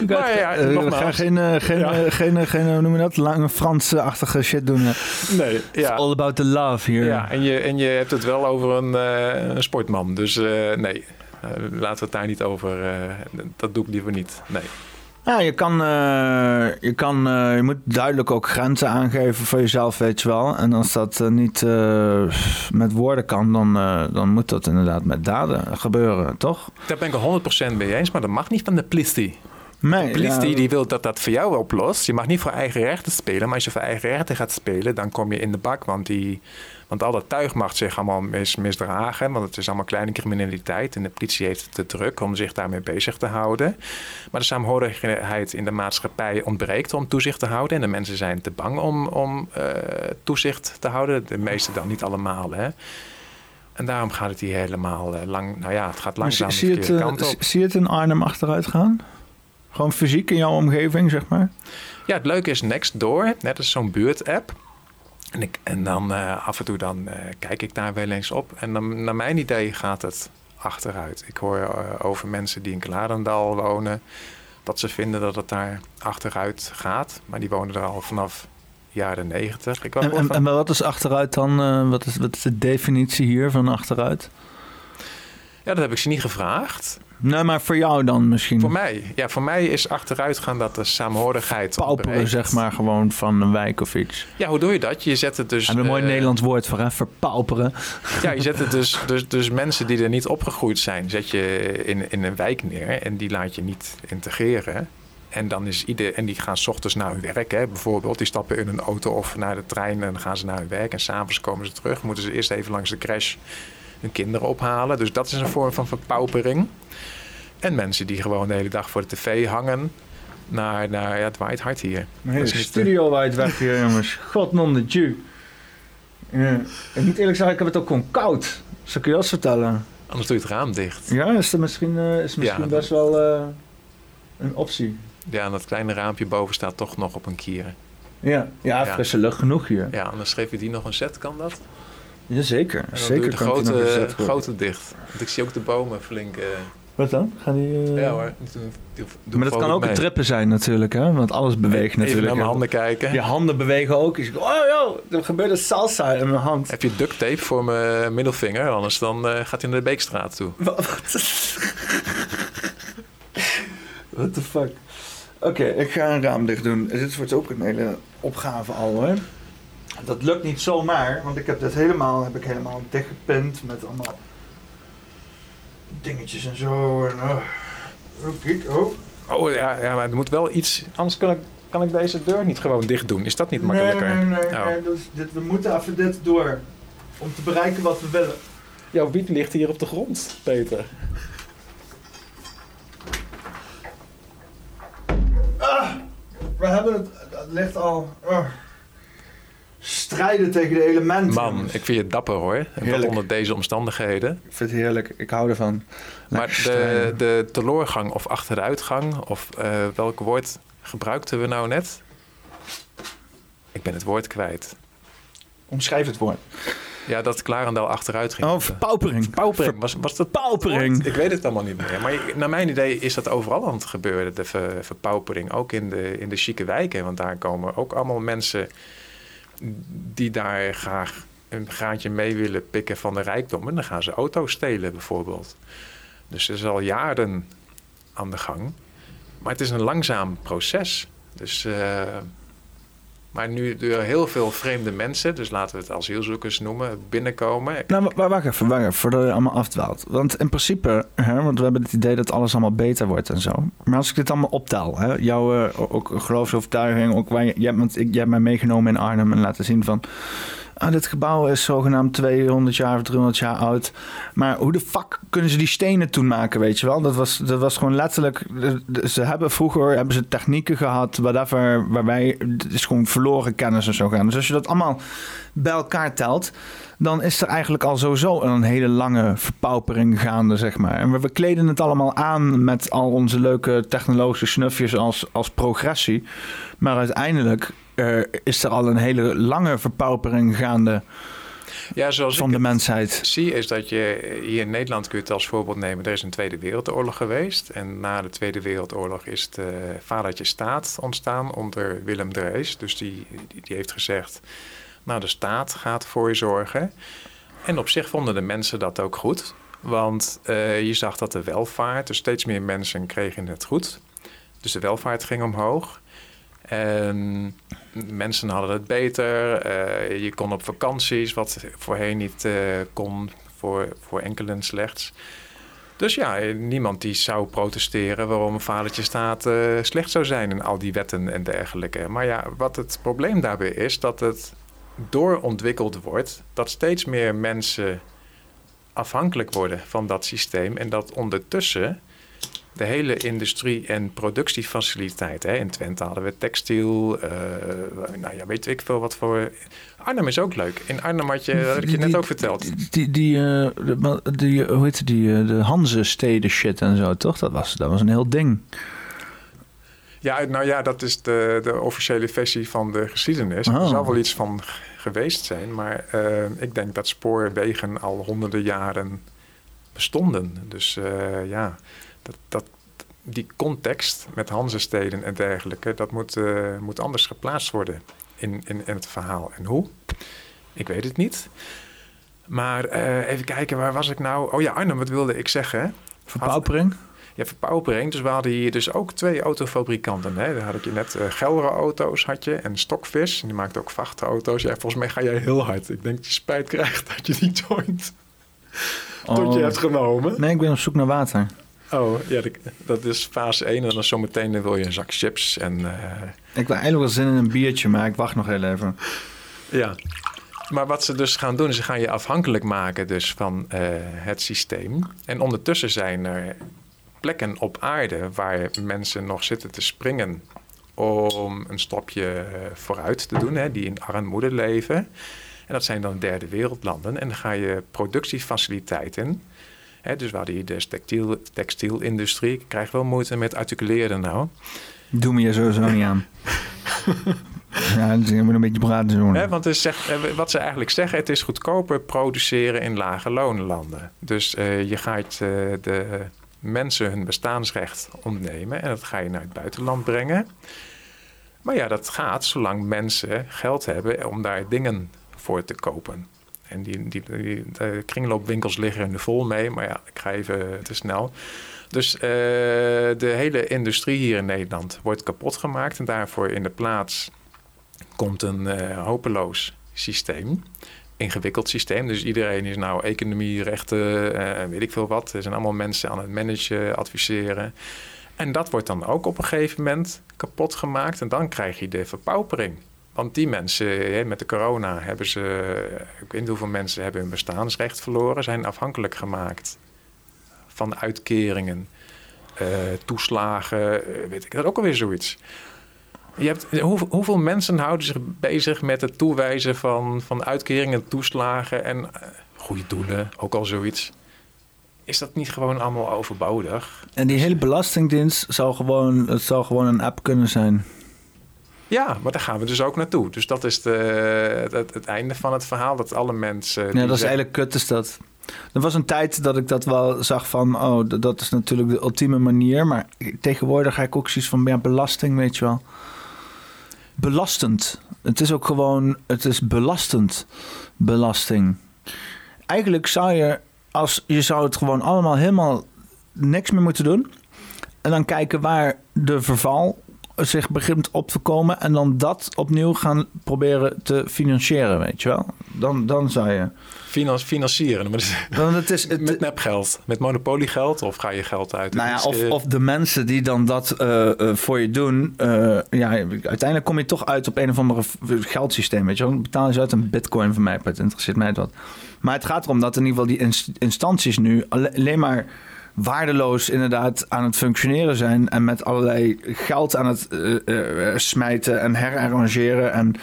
maar ja, uh, ga geen, uh, geen, ja. uh, geen, geen, hoe noem je dat, lange Franse-achtige shit doen. Nee, ja. It's all about the love hier. Ja, en je, en je hebt het wel over een, een sportman. Dus nee, laten we het daar niet over, dat doe ik liever niet. Nee. Ja, je kan, uh, je, kan uh, je moet duidelijk ook grenzen aangeven voor jezelf, weet je wel. En als dat uh, niet met woorden kan, dan, dan moet dat inderdaad met daden gebeuren, toch? Daar ben ik er 100% mee eens, maar dat mag niet van de politie. Nee, de politie ja, die wil dat dat voor jou oplost. Je mag niet voor eigen rechten spelen, maar als je voor eigen rechten gaat spelen, dan kom je in de bak. Want die, want al dat tuig mag zich allemaal mis, misdragen. Want het is allemaal kleine criminaliteit. En de politie heeft het te druk om zich daarmee bezig te houden. Maar de saamhorigheid in de maatschappij ontbreekt om toezicht te houden. En de mensen zijn te bang om, om uh, toezicht te houden. De meeste dan niet allemaal. Hè. En daarom gaat het hier helemaal uh, lang. Nou ja, het gaat langzaam zie, zie, het, uh, kant op. zie je het in Arnhem achteruit gaan? Gewoon fysiek in jouw omgeving, zeg maar? Ja, het leuke is Nextdoor. Net als zo'n buurt-app. En, ik, en dan uh, af en toe dan, uh, kijk ik daar wel eens op. En dan, naar mijn idee gaat het achteruit. Ik hoor uh, over mensen die in Klarendal wonen... dat ze vinden dat het daar achteruit gaat. Maar die wonen er al vanaf jaren negentig. En, en, en, wat is achteruit dan? wat, is, wat is de definitie hier van achteruit? Ja, dat heb ik ze niet gevraagd. Nee, maar voor jou dan misschien? Voor mij. Ja, voor mij is achteruitgaan dat de saamhorigheid Pauperen, zeg maar, gewoon van een wijk of iets. Ja, hoe doe je dat? Je zet het dus... Heb een mooi uh, Nederlands woord voor, hè? Verpauperen. Ja, je zet het dus, dus, dus mensen die er niet opgegroeid zijn... zet je in, in een wijk neer en die laat je niet integreren. En, dan is ieder, en die gaan s ochtends naar hun werk, hè, bijvoorbeeld. Die stappen in een auto of naar de trein en dan gaan ze naar hun werk. En s'avonds komen ze terug. Moeten ze eerst even langs de crash hun kinderen ophalen. Dus dat is een vorm van verpaupering. En mensen die gewoon de hele dag voor de tv hangen. Naar, naar ja, het waait hard hier. Mijn hele studio waait weg hier, jongens. God non de Jew. Ja. En niet eerlijk zeggen, ik heb het ook gewoon koud. Zal ik je dat vertellen? Anders doe je het raam dicht. Ja, is dat misschien, uh, is misschien ja, best wel uh, een optie. Ja, en dat kleine raampje boven staat toch nog op een kier. Ja, ja, frisse lucht genoeg hier. Ja, anders geef je die nog een set, kan dat? Jazeker, zeker. de grote, grote dicht. Want ik zie ook de bomen flink... Uh... Wat dan? Gaan die... Uh... Ja hoor. maar dat kan ook een trippen zijn natuurlijk, hè? Want alles beweegt natuurlijk. Even naar mijn handen kijken. Je handen bewegen ook. oh joh, er gebeurt een salsa in mijn hand. Heb je duct tape voor mijn middelvinger? Anders dan uh, gaat hij naar de Beekstraat toe. What the fuck? Oké, ik ga een raam dicht doen. Dit wordt ook een hele opgave al hoor. Dat lukt niet zomaar, want ik heb dit helemaal, heb ik helemaal dichtgepind met allemaal dingetjes en zo. En, oh, oh, oh. Ja, ja, maar er moet wel iets. Anders kan ik, kan ik deze deur niet gewoon dicht doen. Is dat niet makkelijker? Nee, nee, nee. Oh. nee dus dit, we moeten even dit door. Om te bereiken wat we willen. Jouw wiet ligt hier op de grond, Peter. Ah, we hebben het. Het ligt al. Oh strijden tegen de elementen. Man, ik vind je dapper hoor. En onder deze omstandigheden. Ik vind het heerlijk. Ik hou ervan. maar de, de teloorgang of achteruitgang, of uh, welk woord gebruikten we nou net? Ik ben het woord kwijt. Omschrijf het woord. Ja, dat Klarendal achteruit ging. Oh, verpaupering. Verpaupering. Was, was dat paupering? Ik weet het allemaal niet meer. Maar naar mijn idee is dat overal aan het gebeuren, de verpaupering. Ook in de, in de chique wijken. Want daar komen ook allemaal mensen die daar graag een graantje mee willen pikken van de rijkdom. En dan gaan ze auto's stelen bijvoorbeeld. Dus het is al jaren aan de gang. Maar het is een langzaam proces. Dus, uh, maar nu door heel veel vreemde mensen, dus laten we het asielzoekers noemen, binnenkomen. Nou, maar wacht even, wacht even, voordat je allemaal afdwaalt. Want in principe, hè, want we hebben het idee dat alles allemaal beter wordt en zo. Maar als ik dit allemaal optel, hè, jouw uh, ook geloofsovertuiging, ook waar je, ik, jij hebt mij meegenomen in Arnhem en laten zien van ah, dit gebouw is zogenaamd 200 jaar of 300 jaar oud. Maar hoe de fuck kunnen ze die stenen toen maken, weet je wel? Dat was, dat was gewoon letterlijk... Ze hebben vroeger hebben ze technieken gehad, whatever, waarbij... Het is gewoon verloren kennis en zo gaan. Dus als je dat allemaal bij elkaar telt dan is er eigenlijk al sowieso een hele lange verpaupering gaande, zeg maar. En we, we kleden het allemaal aan met al onze leuke technologische snufjes als, als progressie. Maar uiteindelijk uh, is er al een hele lange verpaupering gaande ja, zoals van de mensheid. zie is dat je hier in Nederland kun je het als voorbeeld nemen. Er is een Tweede Wereldoorlog geweest. En na de Tweede Wereldoorlog is de vadertje staat ontstaan onder Willem Drees. Dus die, die heeft gezegd, nou de staat gaat voor je zorgen. En op zich vonden de mensen dat ook goed. Want uh, je zag dat de welvaart, dus steeds meer mensen kregen het goed. Dus de welvaart ging omhoog. En mensen hadden het beter. Uh, je kon op vakanties, wat voorheen niet uh, kon, voor, voor enkelen slechts. Dus ja, niemand die zou protesteren waarom een vadertje staat slecht zou zijn en al die wetten en dergelijke. Maar ja, wat het probleem daarbij is, dat het doorontwikkeld wordt, dat steeds meer mensen afhankelijk worden van dat systeem en dat ondertussen de hele industrie- en productiefaciliteiten. Hè. In Twente hadden we textiel, uh, nou ja, weet ik veel wat voor... Arnhem is ook leuk. In Arnhem had je, dat had ik je net ook verteld. Die, die, uh, die, hoe heet die, de Hanze-steden shit en zo, toch? Dat was, dat was een heel ding. Ja, nou ja, dat is de, de officiële versie van de geschiedenis. Er oh. zal wel iets van geweest zijn, maar ik denk dat spoorwegen al honderden jaren bestonden. Dus ja, dat, dat, die context met Hanzesteden en dergelijke, dat moet, uh, moet anders geplaatst worden in, in, in het verhaal. En hoe? Ik weet het niet. Maar uh, even kijken, waar was ik nou? Oh ja, Arnhem, wat wilde ik zeggen? Verpaupering? Ja, verpaupering. Dus we hadden hier dus ook twee autofabrikanten. Hè? Daar had ik je net uh, Gelre auto's had je en Stokvis. Die maakte ook vrachtauto's. Ja, volgens mij ga jij heel hard. Ik denk dat je spijt krijgt dat je die joint oh. tot je hebt genomen. Nee, ik ben op zoek naar water. Oh, ja, dat is fase 1. En dan zometeen wil je een zak chips. En, uh... Ik wil eigenlijk wel zin in een biertje, maar ik wacht nog heel even. Ja. Maar wat ze dus gaan doen, ze gaan je afhankelijk maken dus van uh, het systeem. En ondertussen zijn er plekken op aarde waar mensen nog zitten te springen om een stapje eh, vooruit te doen, hè, die in armoede leven. En dat zijn dan derde wereldlanden. En dan ga je productiefaciliteiten dus we hadden hier de textiel, textielindustrie. Ik krijg wel moeite met articuleren nou. Doe me je sowieso niet aan. Ja, dus je moet een beetje praten doen. Hè, want het zegt, eh, wat ze eigenlijk zeggen, het is goedkoper produceren in lage loonlanden. Dus uh, je gaat uh, de mensen hun bestaansrecht ontnemen en dat ga je naar het buitenland brengen. Maar ja, dat gaat zolang mensen geld hebben om daar dingen voor te kopen. En die, die, de kringloopwinkels liggen er vol mee, maar ja, ik ga even te snel. Dus uh, de hele industrie hier in Nederland wordt kapot gemaakt. En daarvoor in de plaats komt een uh, hopeloos systeem. Ingewikkeld systeem. Dus iedereen is nou economie, rechten, uh, weet ik veel wat. Er zijn allemaal mensen aan het managen, adviseren. En dat wordt dan ook op een gegeven moment kapot gemaakt. En dan krijg je de verpaupering. Want die mensen, met de corona hebben ze, ik weet niet hoeveel mensen hebben hun bestaansrecht verloren, zijn afhankelijk gemaakt van uitkeringen, uh, toeslagen, eh, weet ik dat ook alweer zoiets. Je hebt, hoe, hoeveel mensen houden zich bezig met het toewijzen van, van uitkeringen, toeslagen en uh, goede doelen, ook al zoiets. Is dat niet gewoon allemaal overbodig? En die hele belastingdienst zou gewoon, het zou gewoon een app kunnen zijn. Ja, maar daar gaan we dus ook naartoe. Dus dat is de, het, het einde van het verhaal. Dat alle mensen. Ja, dat is eigenlijk kut, is dat. Er was een tijd dat ik dat wel zag van, oh, dat is natuurlijk de ultieme manier. Maar tegenwoordig ga ik ook zoiets van, ja, belasting, weet je wel. Belastend. Het is ook gewoon, het is belastend, belasting. Eigenlijk zou je, als je zou het gewoon allemaal helemaal niks meer moeten doen. En dan kijken waar de verval zich begint op te komen en dan dat opnieuw gaan proberen te financieren, weet je wel? Dan, dan zou je... Finan financieren, maar dan het is, het, met nepgeld, met monopoliegeld of ga je geld uit? Nou ja, of, of de mensen die dan dat uh, uh, voor je doen, uh, ja, uiteindelijk kom je toch uit op een of andere geldsysteem, weet je wel? Betalen ze uit een bitcoin van mij, het interesseert mij wat. Maar het gaat erom dat in ieder geval die instanties nu alleen maar waardeloos inderdaad aan het functioneren zijn. En met allerlei geld aan het uh, uh, smijten en herarrangeren. En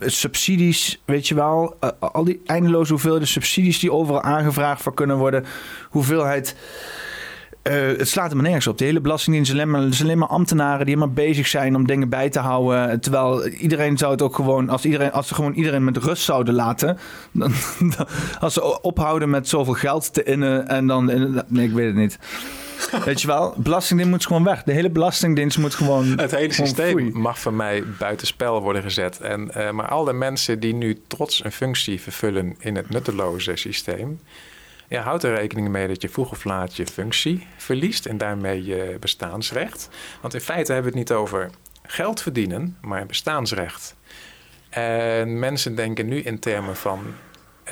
subsidies, weet je wel. Uh, al die eindeloze hoeveelheden subsidies die overal aangevraagd voor kunnen worden. Hoeveelheid uh, het slaat er maar nergens op. De hele belastingdienst is alleen maar, is alleen maar ambtenaren die helemaal bezig zijn om dingen bij te houden. Terwijl iedereen zou het ook gewoon, als, iedereen, als ze gewoon iedereen met rust zouden laten. Dan, als ze ophouden met zoveel geld te innen en dan. nee, ik weet het niet. Weet je wel, belastingdienst moet gewoon weg. De hele belastingdienst moet gewoon. Het hele systeem mag van mij buitenspel worden gezet. En, uh, maar al de mensen die nu trots een functie vervullen in het nutteloze systeem ja, houd er rekening mee dat je vroeg of laat je functie verliest en daarmee je bestaansrecht. Want in feite hebben we het niet over geld verdienen, maar bestaansrecht. En mensen denken nu in termen van,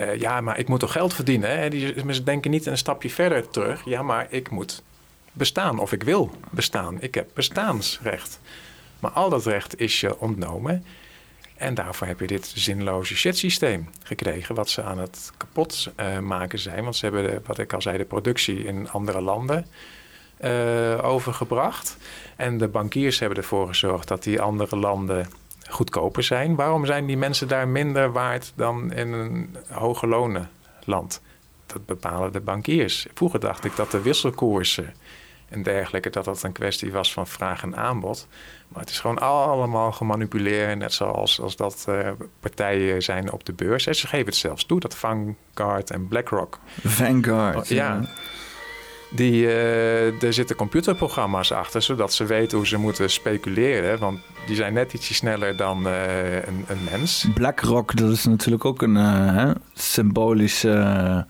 uh, ja, maar ik moet toch geld verdienen? Hè? Die, ze denken niet een stapje verder terug. Ja, maar ik moet bestaan of ik wil bestaan. Ik heb bestaansrecht. Maar al dat recht is je ontnomen. En daarvoor heb je dit zinloze shit-systeem gekregen, wat ze aan het kapot uh, maken zijn. Want ze hebben, wat ik al zei, de productie in andere landen uh, overgebracht. En de bankiers hebben ervoor gezorgd dat die andere landen goedkoper zijn. Waarom zijn die mensen daar minder waard dan in een hoge lonen land? Dat bepalen de bankiers. Vroeger dacht ik dat de wisselkoersen en dergelijke, dat dat een kwestie was van vraag en aanbod. Maar het is gewoon allemaal gemanipuleerd, net zoals als dat uh, partijen zijn op de beurs. En ze geven het zelfs toe, dat Vanguard en BlackRock. Vanguard, ja. Die, uh, er zitten computerprogramma's achter, zodat ze weten hoe ze moeten speculeren. Want die zijn net ietsje sneller dan uh, een, een, mens. BlackRock, dat is natuurlijk ook een symbolische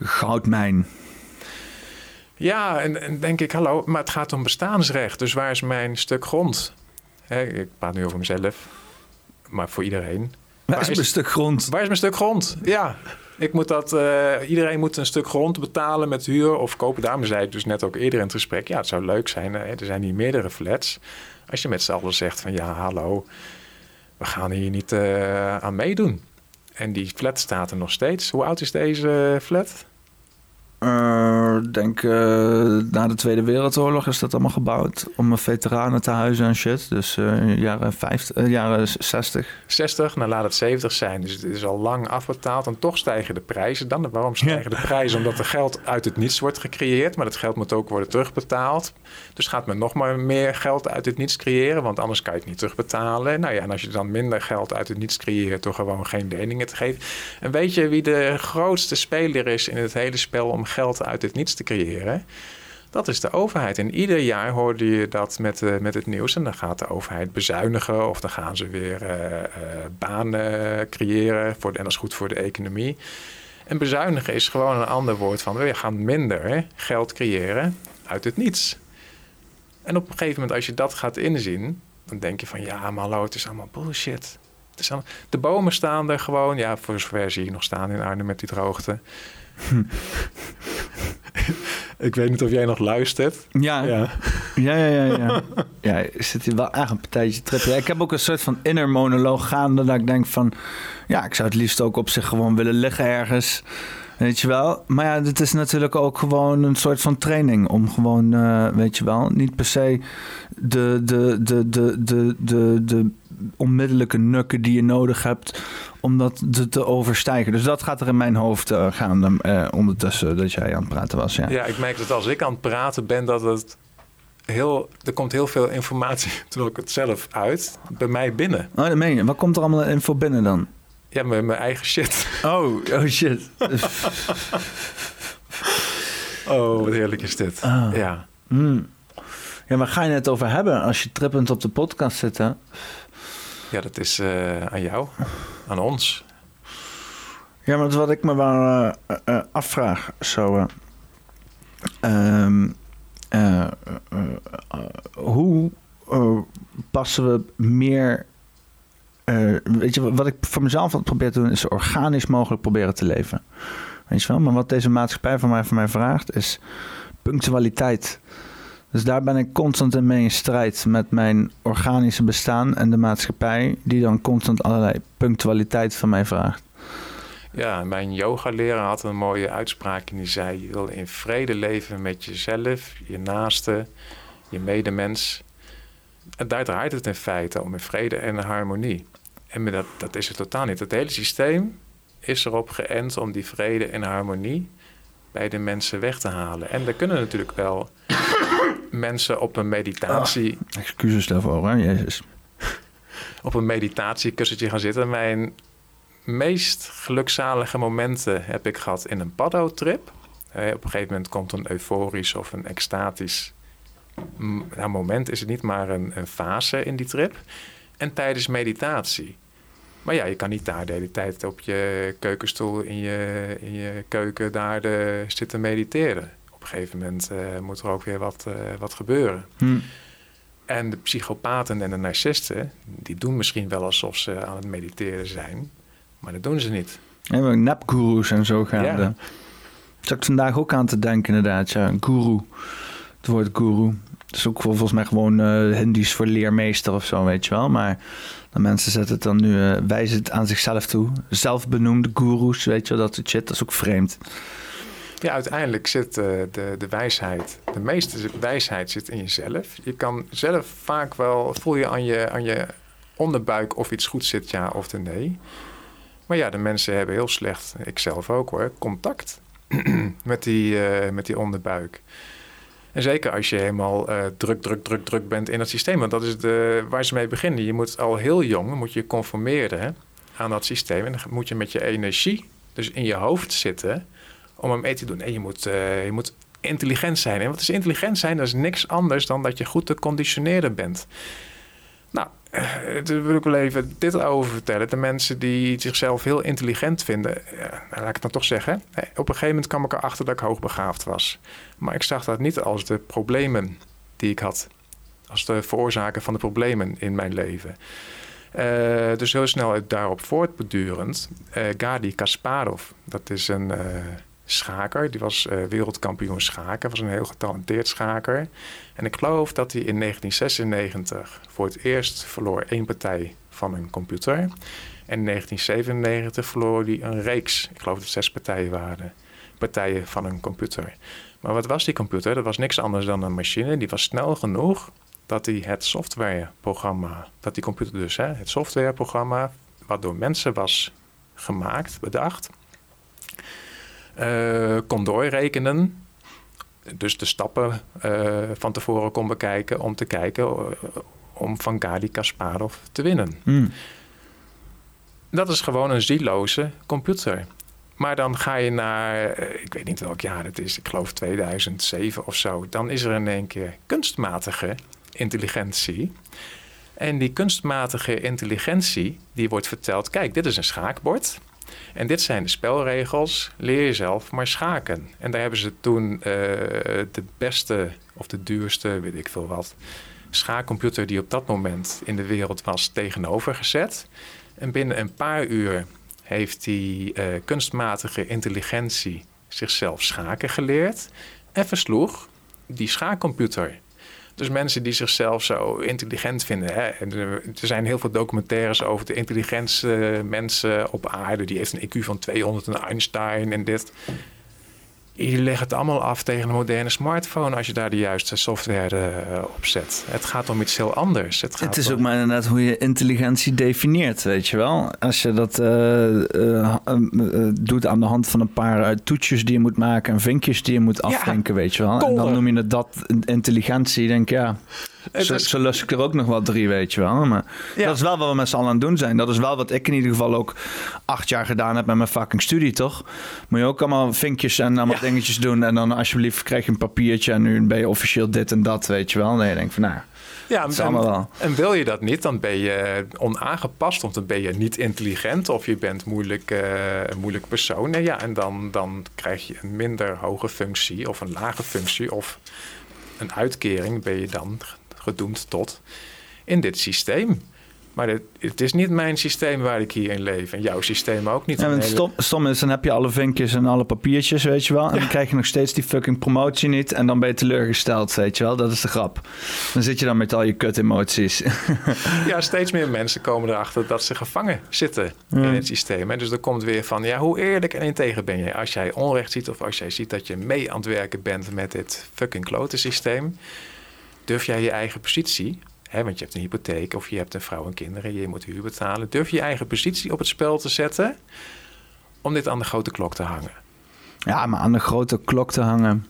goudmijn. Ja, en, en, denk ik, hallo, maar het gaat om bestaansrecht. Dus waar is mijn stuk grond? ik praat nu over mezelf, maar voor iedereen. Waar, is mijn stuk grond? Waar is mijn stuk grond? Ja, ik moet dat, uh, iedereen moet een stuk grond betalen met huur of kopen. Daarom zei ik dus net ook eerder in het gesprek, ja, het zou leuk zijn. Hè? Er zijn hier meerdere flats. Als je met z'n allen zegt van, ja, hallo, we gaan hier niet uh, aan meedoen. En die flat staat er nog steeds. Hoe oud is deze flat? Uh, denk uh, na de Tweede Wereldoorlog is dat allemaal gebouwd om veteranen te huizen en shit. Dus uh, jaren, 50, jaren 60. 60, nou laat het 70 zijn. Dus het is al lang afbetaald en toch stijgen de prijzen dan. Waarom stijgen de prijzen? Omdat er geld uit het niets wordt gecreëerd, maar dat geld moet ook worden terugbetaald. Dus gaat men nog maar meer geld uit het niets creëren, want anders kan je het niet terugbetalen. Nou ja, en als je dan minder geld uit het niets creëert door gewoon geen leningen te geven. En weet je wie de grootste speler is in het hele spel om geld uit het niets te creëren. Dat is de overheid. En ieder jaar hoorde je dat met, uh, met het nieuws. En dan gaat de overheid bezuinigen of dan gaan ze weer uh, uh, banen creëren. Voor, en dat is goed voor de economie. En bezuinigen is gewoon een ander woord van we gaan minder geld creëren uit het niets. En op een gegeven moment, als je dat gaat inzien, dan denk je van ja, maar hallo, het is allemaal bullshit. De bomen staan er gewoon. Ja, voor zover zie je nog staan in Arnhem met die droogte. ik weet niet of jij nog luistert. Ja, ja, ja, ja. ja, ja. ja zit hier wel echt een partijtje trippen. Ik heb ook een soort van inner monoloog gaande dat ik denk van... Ja, ik zou het liefst ook op zich gewoon willen liggen ergens... Weet je wel? Maar ja, dit is natuurlijk ook gewoon een soort van training om gewoon, uh, weet je wel, niet per se de, de, de, de, de, de, de onmiddellijke nukken die je nodig hebt om dat te, te overstijgen. Dus dat gaat er in mijn hoofd uh, gaan uh, ondertussen dat jij aan het praten was. Ja. ja, ik merk dat als ik aan het praten ben, dat het heel, er komt heel veel informatie, terwijl ik het zelf uit, bij mij binnen. Oh, dat meen je. Wat komt er allemaal info binnen dan? Ja, mijn, mijn eigen shit. Oh, oh shit. oh, wat heerlijk is dit. Oh. Ja. Mm. Ja, waar ga je het over hebben als je trippend op de podcast zit, hè? Ja, dat is uh, aan jou, aan ons. Ja, maar wat ik me wel uh, uh, afvraag, zo... Um, hoe passen we meer weet je, wat ik voor mezelf probeer te doen, is organisch mogelijk proberen te leven. Weet je wel? Maar wat deze maatschappij van mij, van mij vraagt, is punctualiteit. Dus daar ben ik constant in mee in strijd met mijn organische bestaan en de maatschappij, die dan constant allerlei punctualiteit van mij vraagt. Ja, mijn yoga-leraar had een mooie uitspraak en die zei: Je wil in vrede leven met jezelf, je naaste, je medemens. En daar draait het in feite om in vrede en harmonie. En dat, dat is het totaal niet. Het hele systeem is erop geënt om die vrede en harmonie bij de mensen weg te halen. En er kunnen natuurlijk wel mensen op een meditatie... Oh, excuses daarvoor, hè? Jezus. op een meditatiekussentje gaan zitten. Mijn meest gelukzalige momenten heb ik gehad in een paddo-trip. op een gegeven moment komt een euforisch of een extatisch nou, moment is het niet, maar een, een fase in die trip. En tijdens meditatie. Maar ja, je kan niet daar de hele tijd op je keukenstoel in je, in je keuken daar de, zitten mediteren. Op een gegeven moment uh, moet er ook weer wat, uh, wat gebeuren. Hm. En de psychopaten en de narcisten, die doen misschien wel alsof ze aan het mediteren zijn. Maar dat doen ze niet. En nepgurus en zo gaan. Ja. Zat ik vandaag ook aan te denken inderdaad. Ja, een guru. Het woord guru. Dat is ook volgens mij gewoon uh, Hindisch voor leermeester of zo, weet je wel. Maar de mensen zetten het dan nu, uh, wijzen het aan zichzelf toe. Zelfbenoemde gurus, weet je wel, dat soort shit. Dat is ook vreemd. Uiteindelijk zit uh, de, de wijsheid, de meeste wijsheid zit in jezelf. Je kan zelf vaak wel, voel je aan je, aan je onderbuik of iets goed zit, ja of nee. Maar ja, de mensen hebben heel slecht, ik zelf ook hoor, contact met, die, uh, met die onderbuik. En zeker als je helemaal uh, druk, druk, druk, druk bent in het systeem. Want dat is de, waar ze mee beginnen. Je moet al heel jong moet je conformeren aan dat systeem. En dan moet je met je energie dus in je hoofd zitten om hem mee te doen. En je moet, uh, je moet intelligent zijn. En wat is intelligent zijn? Dat is niks anders dan dat je goed te conditioneren bent. Nou, uh, daar wil ik wel even dit over vertellen. De mensen die zichzelf heel intelligent vinden, uh, laat ik het dan toch zeggen. Op een gegeven moment kwam ik erachter dat ik hoogbegaafd was. Maar ik zag dat niet als de problemen die ik had. Als de veroorzaker van de problemen in mijn leven. Uh, dus heel snel daarop voortbedurend. Gadi Kasparov, dat is een schaker. Die was wereldkampioen schaken. Was een heel getalenteerd schaker. En ik geloof dat hij in 1996 voor het eerst verloor één partij van een computer. En in 1997 verloor hij een reeks. Ik geloof dat het zes partijen waren partijen van een computer. Maar wat was die computer? Dat was niks anders dan een machine. Die was snel genoeg dat hij het softwareprogramma, dat die computer dus, hè, het softwareprogramma, wat door mensen was gemaakt, bedacht, uh, kon doorrekenen. Dus de stappen uh, van tevoren kon bekijken om te kijken uh, om van Gali Kasparov te winnen. Hmm. Dat is gewoon een zieloze computer. Maar dan ga je naar, ik weet niet welk jaar het is, ik geloof 2007 of zo. Dan is er in één keer kunstmatige intelligentie. En die kunstmatige intelligentie, die wordt verteld: kijk, dit is een schaakbord. En dit zijn de spelregels. Leer jezelf maar schaken. En daar hebben ze toen uh, de beste of de duurste, weet ik veel wat, schaakcomputer die op dat moment in de wereld was, tegenover gezet. En binnen een paar uur heeft die uh, kunstmatige intelligentie zichzelf schaken geleerd en versloeg die schaakcomputer. Dus mensen die zichzelf zo intelligent vinden. Hè? er zijn heel veel documentaires over de intelligentste mensen op aarde. Die heeft een IQ van 200 en Einstein en dit je legt het allemaal af tegen een moderne smartphone als je daar de juiste software uh, op zet. Het gaat om iets heel anders. Het, gaat het is ook maar inderdaad hoe je intelligentie definieert, weet je wel. Als je dat uh, uh, doet aan de hand van een paar toetsjes die je moet maken en vinkjes die je moet afdenken, weet je wel. En dan noem je het dat intelligentie, denk ik, ja. Zo, zo lus ik er ook nog wel drie, weet je wel. Maar dat is wel wat we met z'n allen aan het doen zijn. Dat is wel wat ik in ieder geval ook acht jaar gedaan heb met mijn fucking studie, toch? Moet je ook allemaal vinkjes en allemaal dingetjes doen. En dan alsjeblieft krijg je een papiertje en nu ben je officieel dit en dat, weet je wel. Nee, je denkt van nou... Ja, en, wel. en wil je dat niet, dan ben je onaangepast of dan ben je niet intelligent of je bent moeilijk, uh, een moeilijk persoon. En, ja, en dan, dan krijg je een minder hoge functie of een lage functie of een uitkering ben je dan gedoemd tot in dit systeem. Maar het, het, is niet mijn systeem waar ik hier in leef. En jouw systeem ook niet. Ja, stom, stom, is, dan heb je alle vinkjes en alle papiertjes, weet je wel. En dan krijg je nog steeds die fucking promotie niet. En dan ben je teleurgesteld, weet je wel. Dat is de grap. Dan zit je dan met al je kut-emoties. ja, steeds meer mensen komen erachter dat ze gevangen zitten in het systeem. En dus er komt weer van, ja, hoe eerlijk en integer ben je? Als jij onrecht ziet of als jij ziet dat je mee aan het werken bent met dit fucking klote systeem Durf jij je eigen positie, hè, want je hebt een hypotheek of je hebt een vrouw en kinderen, je moet huur betalen. Durf je je eigen positie op het spel te zetten om dit aan de grote klok te hangen? Ja, maar aan de grote klok te hangen.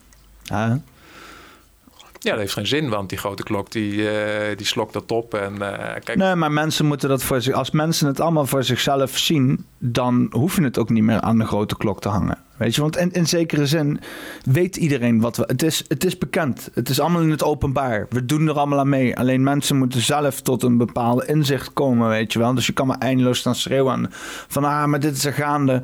Ja, dat heeft geen zin, want die grote klok die, uh, die slokt dat op. En, uh, kijk. Nee, maar mensen moeten dat voor zich. Als mensen het allemaal voor zichzelf zien, dan hoef je het ook niet meer aan de grote klok te hangen. Weet je, want in, in zekere zin weet iedereen wat we. Het is, het is bekend. Het is allemaal in het openbaar. We doen er allemaal aan mee. Alleen mensen moeten zelf tot een bepaalde inzicht komen, weet je wel. Dus je kan maar eindeloos staan schreeuwen van ah, maar dit is er gaande.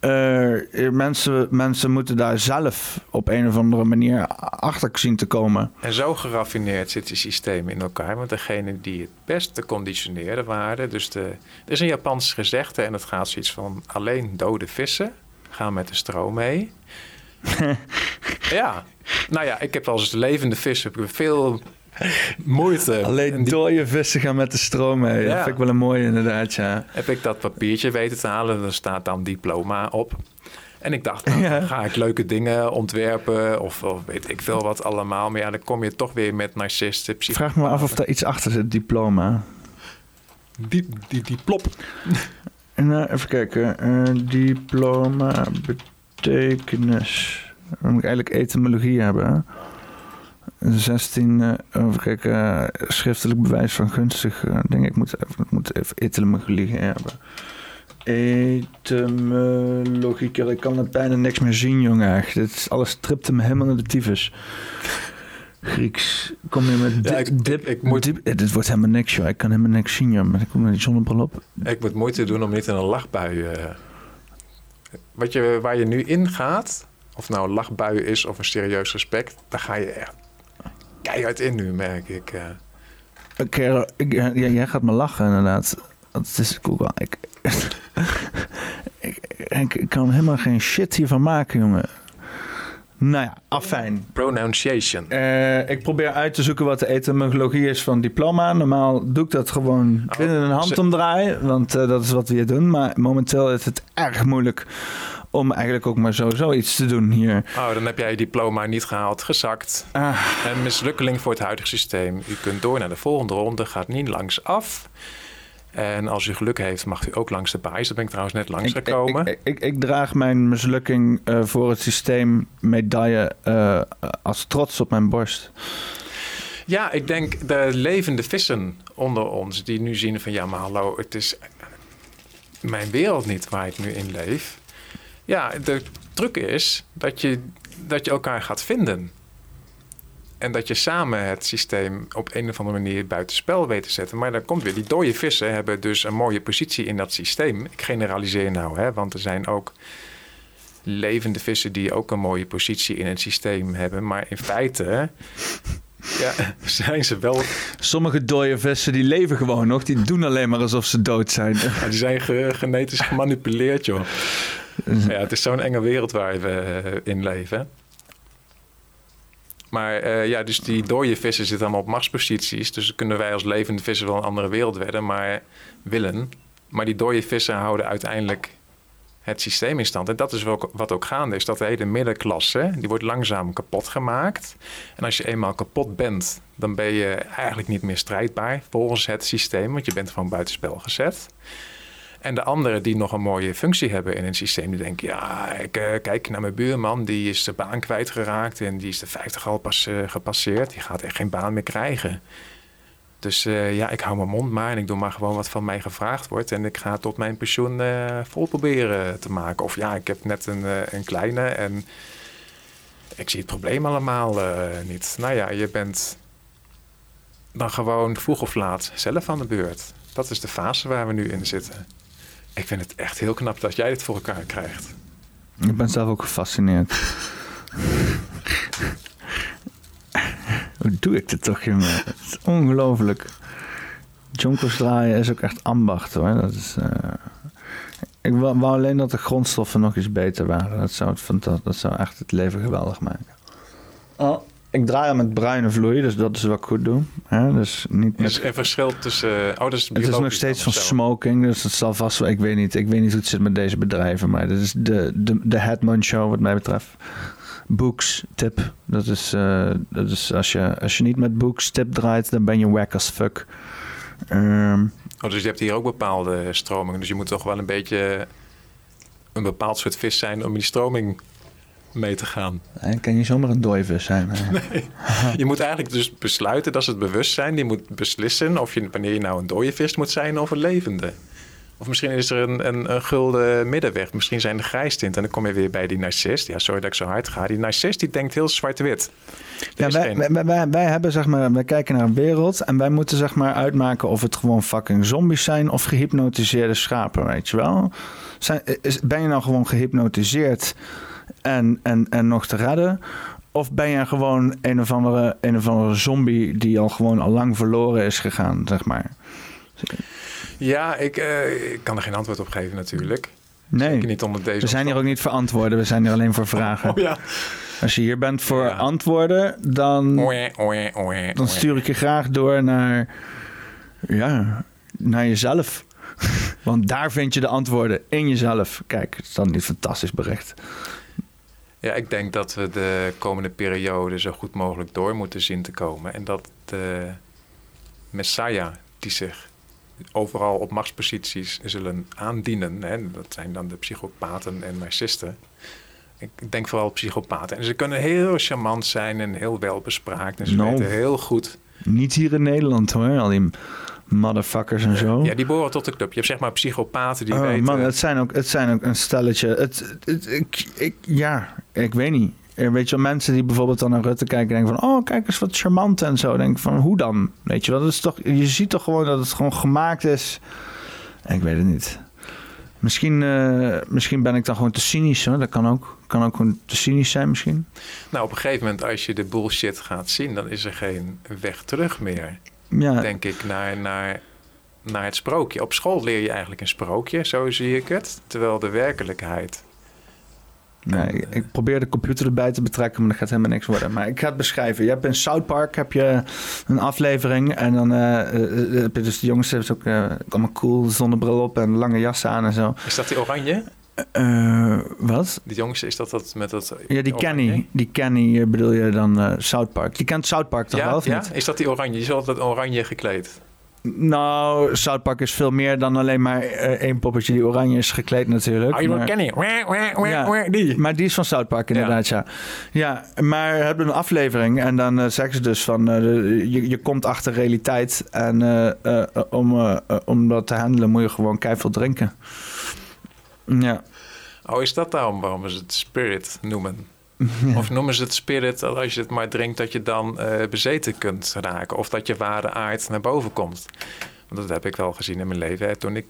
Uh, mensen, mensen moeten daar zelf op een of andere manier achter zien te komen. En zo geraffineerd zit die systeem in elkaar. Want degene die het beste conditioneren waren. Dus de, er is een Japans gezegde en het gaat zoiets van alleen dode vissen gaan met de stroom mee. ja, nou ja, ik heb als levende vis heb veel moeite. Alleen die... dode vissen gaan met de stroom mee. Dat vind ik wel een mooie inderdaad, ja. Heb ik dat papiertje weten te halen, er staat dan diploma op. En ik dacht, nou, ga ik leuke dingen ontwerpen of, of, weet ik veel wat allemaal. Maar ja, dan kom je toch weer met narcisten. Vraag me af of daar iets achter zit, diploma. Die, die, die plop. Nou, even kijken. Uh, diploma, betekenis. Dan moet ik eigenlijk etymologie hebben. 16, uh, eh, even kijken, uh, schriftelijk bewijs van gunstig uh, ding. Ik moet, even, ik moet even etymologie hebben. Etymologie, ik kan het bijna niks meer zien, jongen. Dit is alles tripte me helemaal naar de tyfus. Grieks. Kom je met dip, ik, dip, ik moet... Dip, dit wordt helemaal niks, joh. Ik kan helemaal niks zien, joh. Maar ik kom met die zonnebril op. Ik moet moeite doen om niet in een lachbui... Wat je, waar je nu in gaat, of nou een lachbui is of een serieus respect... daar ga je echt keihard in nu, merk ik. Uh. Okay, ik, ja, jij gaat me lachen, inderdaad. Dat is Google. Ik, ik, ik, ik kan helemaal geen shit hiervan maken, jongen. Nou ja, afijn. Pronunciation. Uh, ik probeer uit te zoeken wat de etymologie is van diploma. Normaal doe ik dat gewoon oh, binnen een handomdraai, want uh, dat is wat we hier doen. Maar momenteel is het erg moeilijk om eigenlijk ook maar sowieso iets te doen hier. Oh, dan heb jij je diploma niet gehaald, gezakt. Ah. Een mislukkeling voor het huidige systeem. U kunt door naar de volgende ronde, gaat niet langs af. En als u geluk heeft, mag u ook langs de baas. Daar ben ik trouwens net langs gekomen. Ik, ik, ik, draag mijn mislukking uh, voor het systeem medaille uh, als trots op mijn borst. Ja, ik denk de levende vissen onder ons die nu zien van ja, maar hallo, het is mijn wereld niet waar ik nu in leef. Ja, de truc is dat je, dat je elkaar gaat vinden. En dat je samen het systeem op een of andere manier buitenspel weet te zetten. Maar dan komt weer, die dode vissen hebben dus een mooie positie in dat systeem. Ik generaliseer nou, hè, want er zijn ook levende vissen die ook een mooie positie in het systeem hebben. Maar in feite ja, zijn ze wel. Sommige dode vissen die leven gewoon nog. Die doen alleen maar alsof ze dood zijn. Ja, die zijn genetisch gemanipuleerd, joh. Ja, het is zo'n enge wereld waar we eh, in leven. Maar uh, ja, dus die dode vissen zitten allemaal op machtsposities. Dus kunnen wij als levende vissen wel een andere wereld werden, maar willen. Maar die dode vissen houden uiteindelijk het systeem in stand. En dat is wat ook gaande is. Dat de hele middenklasse, die wordt langzaam kapot gemaakt. En als je eenmaal kapot bent, dan ben je eigenlijk niet meer strijdbaar volgens het systeem. Want je bent gewoon buitenspel gezet. En de anderen die nog een mooie functie hebben in een systeem, die denken: ja, ik uh, kijk naar mijn buurman, die is de baan kwijtgeraakt en die is de 50 al pas uh, gepasseerd. Die gaat echt geen baan meer krijgen. Dus uh, ja, ik hou mijn mond maar en ik doe maar gewoon wat van mij gevraagd wordt. En ik ga tot mijn pensioen vol proberen te maken. Of ja, ik heb net een, een kleine en ik zie het probleem allemaal niet. Nou ja, je bent dan gewoon vroeg of laat zelf aan de beurt. Dat is de fase waar we nu in zitten. Ik vind het echt heel knap dat jij dit voor elkaar krijgt. Ik ben zelf ook gefascineerd. Hoe doe ik dit toch, jongen? Het is ongelooflijk. Jonkers draaien is ook echt ambacht, hoor. Dat is, uh... Ik wou, alleen dat de grondstoffen nog iets beter waren. Dat zou, het, dat, dat zou echt het leven geweldig maken. Oh ik draai hem met bruine vloei, dus dat is wat ik goed doe. Hè? Dus niet met... is een verschil tussen... Uh, oh, het is nog steeds van smoking, dus dat zal vast wel... Ik weet niet, ik weet niet hoe het zit met deze bedrijven, maar dit is de, de, de Headman Show wat mij betreft. Books tip. Dat is, uh, dat is als, je, als je niet met books tip draait, dan ben je wack as fuck. Um, oh, dus je hebt hier ook bepaalde stromingen. Dus je moet toch wel een beetje een bepaald soort vis zijn om die stroming mee te gaan. Hij kan niet zomaar een dooivis zijn. Nee. Je moet eigenlijk dus besluiten, dat is het bewustzijn. Die moet beslissen of je, wanneer je nou een dode vis moet zijn of een levende. Of misschien is er een, een, een gulden middenweg. Misschien zijn de grijstint. En dan kom je weer bij die narcist. Ja, sorry dat ik zo hard ga. Die narcist die denkt heel zwart-wit. Ja, wij, wij, wij, wij, hebben zeg maar, wij kijken naar een wereld en wij moeten zeg maar uitmaken of het gewoon fucking zombies zijn of gehypnotiseerde schapen, weet je wel. Zijn, is, ben je nou gewoon gehypnotiseerd en, en, en nog te redden? Of ben je gewoon een of, andere, een of andere zombie die al gewoon al lang verloren is gegaan, zeg maar? Ja, ik, uh, ik kan er geen antwoord op geven natuurlijk. Nee, niet onder deze we zijn hier ook niet voor antwoorden, we zijn hier alleen voor vragen. Oh, ja. Als je hier bent voor ja. antwoorden, dan, dan stuur ik je graag door naar, ja, naar jezelf. Want daar vind je de antwoorden in jezelf. Kijk, het is dan niet fantastisch bericht. Ja, ik denk dat we de komende periode zo goed mogelijk door moeten zien te komen. En dat de Messiah, die zich overal op machtsposities zullen aandienen, hè, dat zijn dan de psychopaten en narcisten. Ik denk vooral psychopaten. En ze kunnen heel charmant zijn en heel welbespraakt. En ze no. weten heel goed. Niet hier in Nederland hoor, al die motherfuckers en zo. Ja, die behoren tot de club. Je hebt zeg maar psychopaten die oh, weten... Man, het zijn ook, het zijn ook een stelletje. Het, het, ik, ik, ja, ik weet niet. Weet je wel, mensen die bijvoorbeeld dan naar Rutte kijken en denken van... oh, kijk eens wat charmant en zo. Denk van, hoe dan? Weet je wel, dat is toch, je ziet toch gewoon dat het gewoon gemaakt is. Ik weet het niet. Misschien, uh, misschien ben ik dan gewoon te cynisch. Hoor. Dat kan ook, kan ook gewoon te cynisch zijn misschien. Nou, op een gegeven moment als je de bullshit gaat zien... dan is er geen weg terug meer ja. denk ik, naar, naar, naar het sprookje. Op school leer je eigenlijk een sprookje, zo zie ik het. Terwijl de werkelijkheid. Nee, ik, ik, probeer de computer erbij te betrekken, maar dat gaat helemaal niks worden. Maar ik ga het beschrijven. Je hebt in South Park heb je een aflevering. En dan uh, heb je dus de jongens hebben ook uh, allemaal cool zonnebril op en lange jassen aan en zo. Is dat die oranje? Uh, wat? Die jongste is dat dat met dat... Ja, die Kenny. Die Kenny bedoel je dan uh, South Park. Die kent South Park toch ja, wel, of ja? niet? Is dat die oranje? Die is altijd oranje gekleed. Nou, South Park is veel meer dan alleen maar uh, één poppetje die oranje is gekleed natuurlijk. Oh, je maar, Kenny. Ja, die. Maar die is van South Park inderdaad, ja. Ja, ja maar we hebben een aflevering en dan uh, zeggen ze dus van... Uh, je, je komt achter realiteit en om, om dat te handelen moet je gewoon keihard drinken. Ja. Oh, is dat daarom waarom ze het spirit noemen? Of noemen ze het spirit dat als je het maar drinkt, dat je dan uh, bezeten kunt raken. Of dat je ware aard naar boven komt. Want dat heb ik wel gezien in mijn leven. Hè. Toen ik,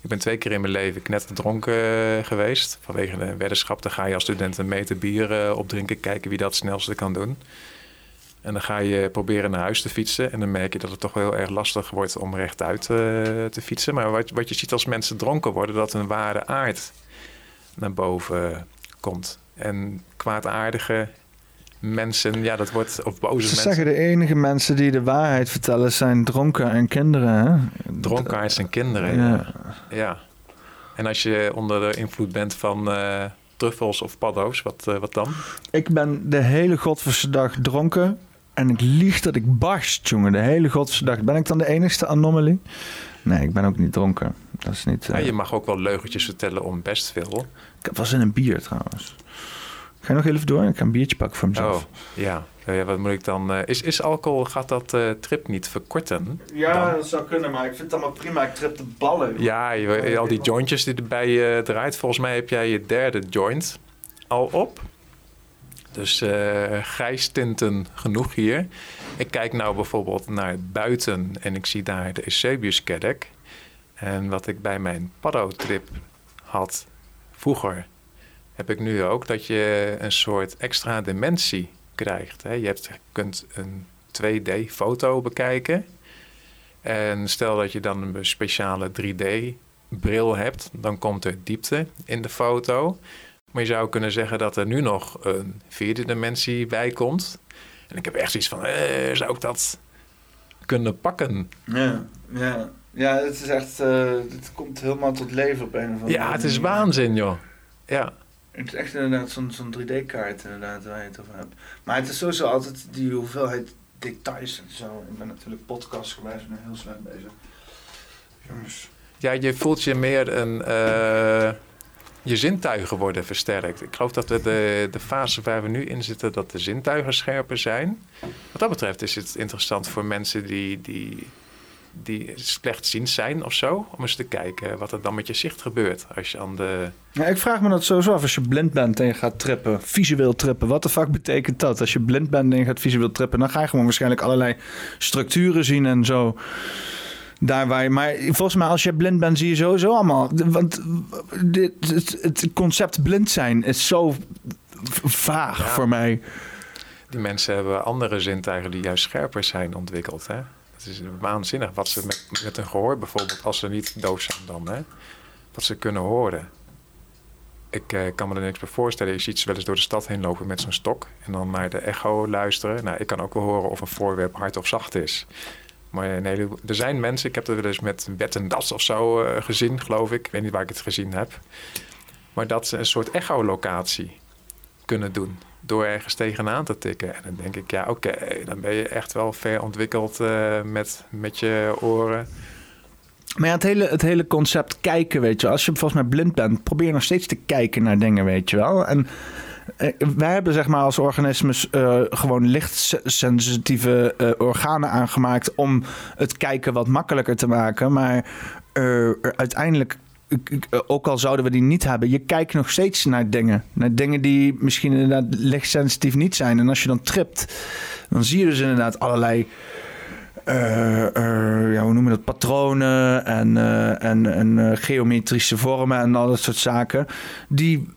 ik ben twee keer in mijn leven knetterdronken uh, geweest. Vanwege een weddenschap. Dan ga je als student een meter bier uh, opdrinken. Kijken wie dat het snelste kan doen. En dan ga je proberen naar huis te fietsen. En dan merk je dat het toch wel heel erg lastig wordt om rechtuit te fietsen. Maar wat, wat je ziet als mensen dronken worden, dat een ware aard naar boven komt. En kwaadaardige mensen, ja, dat wordt, of boze Ze mensen. zeggen de enige mensen die de waarheid vertellen zijn dronken en kinderen. Hè? Dronkaards en kinderen, ja. ja. ja. En als je onder de invloed bent van uh, truffels of paddo's, wat, uh, wat dan? Ik ben de hele godverse dag dronken. En ik lieg dat ik barst, jongen. De hele godverse dag. Ben ik dan de enigste anomalie? Nee, ik ben ook niet dronken. Dat is niet... Uh... Ja, je mag ook wel leugentjes vertellen om best veel. Ik was in een bier trouwens. Ga je nog even door? Ik ga een biertje pakken voor mezelf. Oh, ja. ja wat moet ik dan... Uh, is, is alcohol, gaat dat uh, trip niet verkorten? Ja, dan? dat zou kunnen, maar ik vind het allemaal prima. Ik trip de ballen. Ja, je, al die jointjes die erbij uh, draait. Volgens mij heb jij je derde joint al op. Dus grijs tinten genoeg hier. Ik kijk nou bijvoorbeeld naar buiten en ik zie daar de Eusebius-kerk. En wat ik bij mijn paddo-trip had vroeger heb ik nu ook dat je een soort extra dimensie krijgt. Hè? Je hebt, kunt een 2D-foto bekijken. En stel dat je dan een speciale 3D-bril hebt, dan komt er diepte in de foto. Maar je zou kunnen zeggen dat er nu nog een vierde dimensie bij komt. En ik heb echt zoiets van, eh, zou ik dat kunnen pakken? Ja, ja. ja het is echt, uh, het komt helemaal tot leven op een of andere Ja, het is waanzin, joh. Ja. Het is echt inderdaad zo'n zo'n 3D-kaart inderdaad waar je het over hebt. Maar het is sowieso altijd die hoeveelheid details en zo. Ik ben natuurlijk podcastgewijs nu heel slecht bezig. Jongens. Ja, je voelt je meer een... Uh, je zintuigen worden versterkt. Ik geloof dat we de, de fase waar we nu in zitten... dat de zintuigen scherper zijn. Wat dat betreft is het interessant voor mensen die... die die slechtziend zijn of zo. Om eens te kijken wat er dan met je zicht gebeurt als je aan de... Ja, ik vraag me dat sowieso af als je blind bent en je gaat trippen. Visueel trippen. Wat de fuck betekent dat? Als je blind bent en je gaat visueel trippen... dan ga je gewoon waarschijnlijk allerlei structuren zien en zo. Daar waar je, maar volgens mij als je blind bent zie je sowieso allemaal... Want dit, het, het concept blind zijn is zo vaag ja. voor mij. Die mensen hebben andere zintuigen die juist scherper zijn ontwikkeld, hè? Het is waanzinnig wat ze met, met hun gehoor bijvoorbeeld, als ze niet doof zijn dan, hè, wat ze kunnen horen. Ik eh, kan me er niks bij voorstellen. Je ziet ze wel eens door de stad heen lopen met zo'n stok en dan naar de echo luisteren. Nou, ik kan ook wel horen of een voorwerp hard of zacht is. Maar nee, er zijn mensen, ik heb wel eens met wet en das of zo uh, gezien, geloof ik. Ik weet niet waar ik het gezien heb. Maar dat ze een soort echolocatie kunnen doen door ergens tegenaan te tikken. En dan denk ik, ja, oké, dan ben je echt wel ver ontwikkeld uh, met, met je oren. Maar ja, het hele, het hele concept kijken, weet je Als je volgens mij blind bent, probeer nog steeds te kijken naar dingen, weet je wel. En wij hebben zeg maar als organismes uh, gewoon lichtsensitieve organen aangemaakt... om het kijken wat makkelijker te maken. Maar uiteindelijk ook al zouden we die niet hebben, je kijkt nog steeds naar dingen. Naar dingen die misschien inderdaad lichtsensitief niet zijn. En als je dan tript, dan zie je dus inderdaad allerlei. Ja, hoe noemen dat? Patronen en, en, en geometrische vormen en al dat soort zaken. Die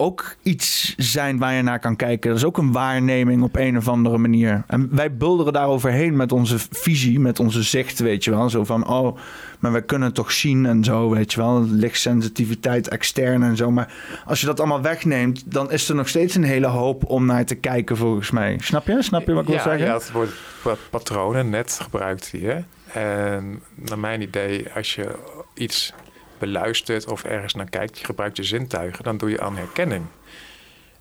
ook iets zijn waar je naar kan kijken. Dat is ook een waarneming op een of andere manier. En wij bulderen daar overheen met onze visie, met onze zicht, weet je wel. Zo van, oh, maar we kunnen het toch zien en zo, weet je wel. Lichtsensitiviteit extern en zo. Maar als je dat allemaal wegneemt, dan is er nog steeds een hele hoop om naar te kijken, volgens mij. Snap je? Snap je wat ik ja, wil zeggen? Ja, het wordt patronen net gebruikt hier. En naar mijn idee, als je iets beluistert of ergens naar kijkt, je gebruikt je zintuigen, dan doe je aan herkenning.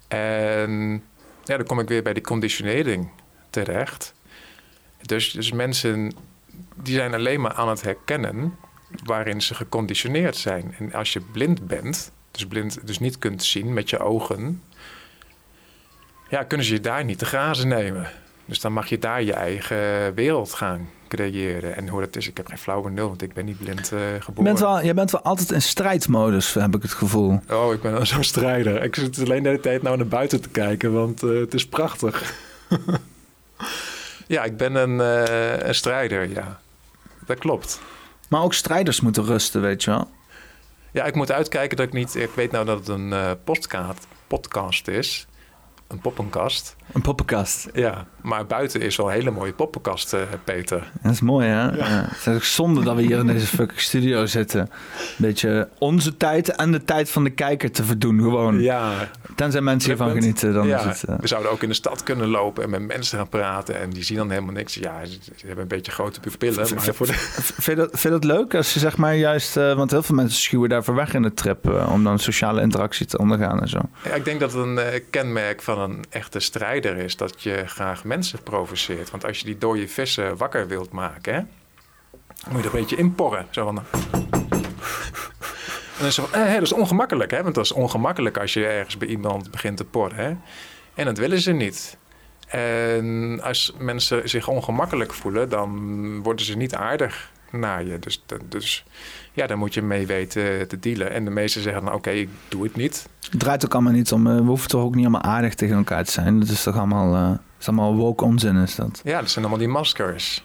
En ja, dan kom ik weer bij die conditionering terecht. Dus, dus mensen die zijn alleen maar aan het herkennen waarin ze geconditioneerd zijn. En als je blind bent, dus blind dus niet kunt zien met je ogen, ja, kunnen ze je daar niet te grazen nemen. Dus dan mag je daar je eigen wereld gaan creëren. En hoe dat is, ik heb geen flauwe nul, want ik ben niet blind uh, geboren. Je bent, wel, je bent wel altijd in strijdmodus, heb ik het gevoel. Oh, ik ben zo'n strijder. Ik zit alleen de hele tijd nou naar buiten te kijken, want uh, het is prachtig. ja, ik ben een, uh, een strijder, ja. Dat klopt. Maar ook strijders moeten rusten, weet je wel? Ja, ik moet uitkijken dat ik niet... Ik weet nou dat het een podcast, podcast is. Een poppenkast. Een poppenkast. Ja, maar buiten is wel een hele mooie poppenkast, uh, Peter. Dat is mooi, hè? Ja. Het is ook zonde dat we hier in deze fucking studio zitten. Een beetje onze tijd en de tijd van de kijker te verdoen, gewoon. Ja. Tenzij mensen hiervan genieten, dan ja. is het... Uh... We zouden ook in de stad kunnen lopen en met mensen gaan praten... en die zien dan helemaal niks. Ja, ze hebben een beetje grote pupillen, maar voor de... Vind je, dat, vind je dat leuk als je zeg maar juist... Uh, want heel veel mensen schuwen daarvoor weg in de trip... om dan sociale interactie te ondergaan en zo. Ja, ik denk dat het een kenmerk van een echte is... dat je graag mensen provoceert. Want als je die dode vissen wakker wilt maken, hè, moet je er een beetje inporren. Zo van. En dan zo van, eh, dat is ongemakkelijk, hè? Want dat is ongemakkelijk als je ergens bij iemand begint te porren. Hè? En dat willen ze niet. En als mensen zich ongemakkelijk voelen, dan worden ze niet aardig naar je. Dus, dus ja, daar moet je mee weten te dealen. En de meesten zeggen dan, oké, ik doe het niet. Het draait ook allemaal niet om, we hoeven toch ook niet allemaal aardig tegen elkaar te zijn. Dat is toch allemaal, uh, is allemaal woke onzin is dat. Ja, dat zijn allemaal die maskers.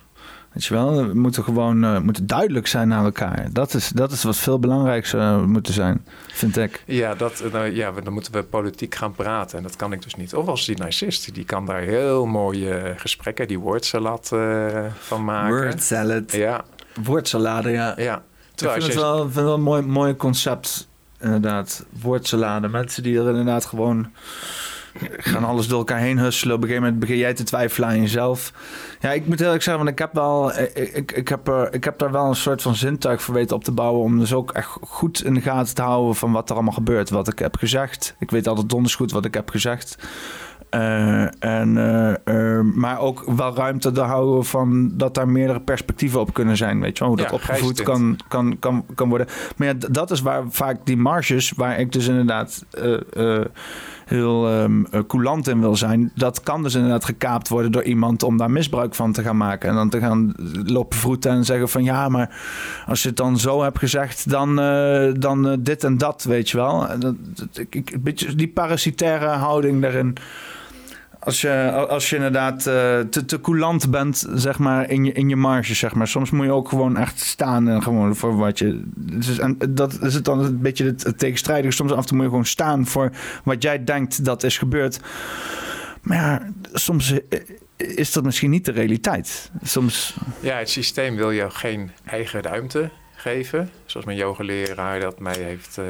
Weet je wel, we moeten gewoon uh, moeten duidelijk zijn naar elkaar. Dat is, dat is wat veel belangrijker zou moeten zijn, vind ik. Ja, dat, nou, ja, dan moeten we politiek gaan praten. En dat kan ik dus niet. Of als die narcist, die kan daar heel mooie gesprekken, die woordsalad uh, van maken. Wordsalad. Ja. Woordsalade, ja. Ja. Ik vind het wel, vind het wel een mooi, mooi concept, inderdaad. Woordsalade. Mensen die er inderdaad gewoon gaan alles door elkaar heen husselen. Op een gegeven moment begin jij te twijfelen aan jezelf. Ja, ik moet eerlijk zeggen, want ik heb, wel, ik, ik, ik, heb er, ik heb daar wel een soort van zintuig voor weten op te bouwen. Om dus ook echt goed in de gaten te houden van wat er allemaal gebeurt. Wat ik heb gezegd. Ik weet altijd donders goed wat ik heb gezegd. Uh, en, uh, uh, maar ook wel ruimte te houden van dat daar meerdere perspectieven op kunnen zijn. Weet je wel, hoe dat Ja, opgevoed kan, kan, kan, kan worden. Maar ja, dat is waar vaak die marges, waar ik dus inderdaad eh, eh, heel ehm, eh, coulant in wil zijn, dat kan dus inderdaad gekaapt worden door iemand om daar misbruik van te gaan maken. En dan te gaan lopen vroeten en zeggen van ja, maar als je het dan zo hebt gezegd, dan, eh, dan eh, dit en dat, weet je wel. Dat, dat- ik, ik, een beetje die parasitaire houding daarin. Als je, als je inderdaad eh, te, te coulant bent, zeg maar, in je, in je marge, zeg maar. Soms moet je ook gewoon echt staan en gewoon voor wat je... Dus, en dat is het dan een beetje het, het tegenstrijdige. Soms af en toe moet je gewoon staan voor wat jij denkt dat is gebeurd. Maar ja, soms eh, is dat misschien niet de realiteit. Soms... Ja, het systeem wil je geen eigen ruimte geven. Zoals mijn yogaleraar dat mij heeft eh,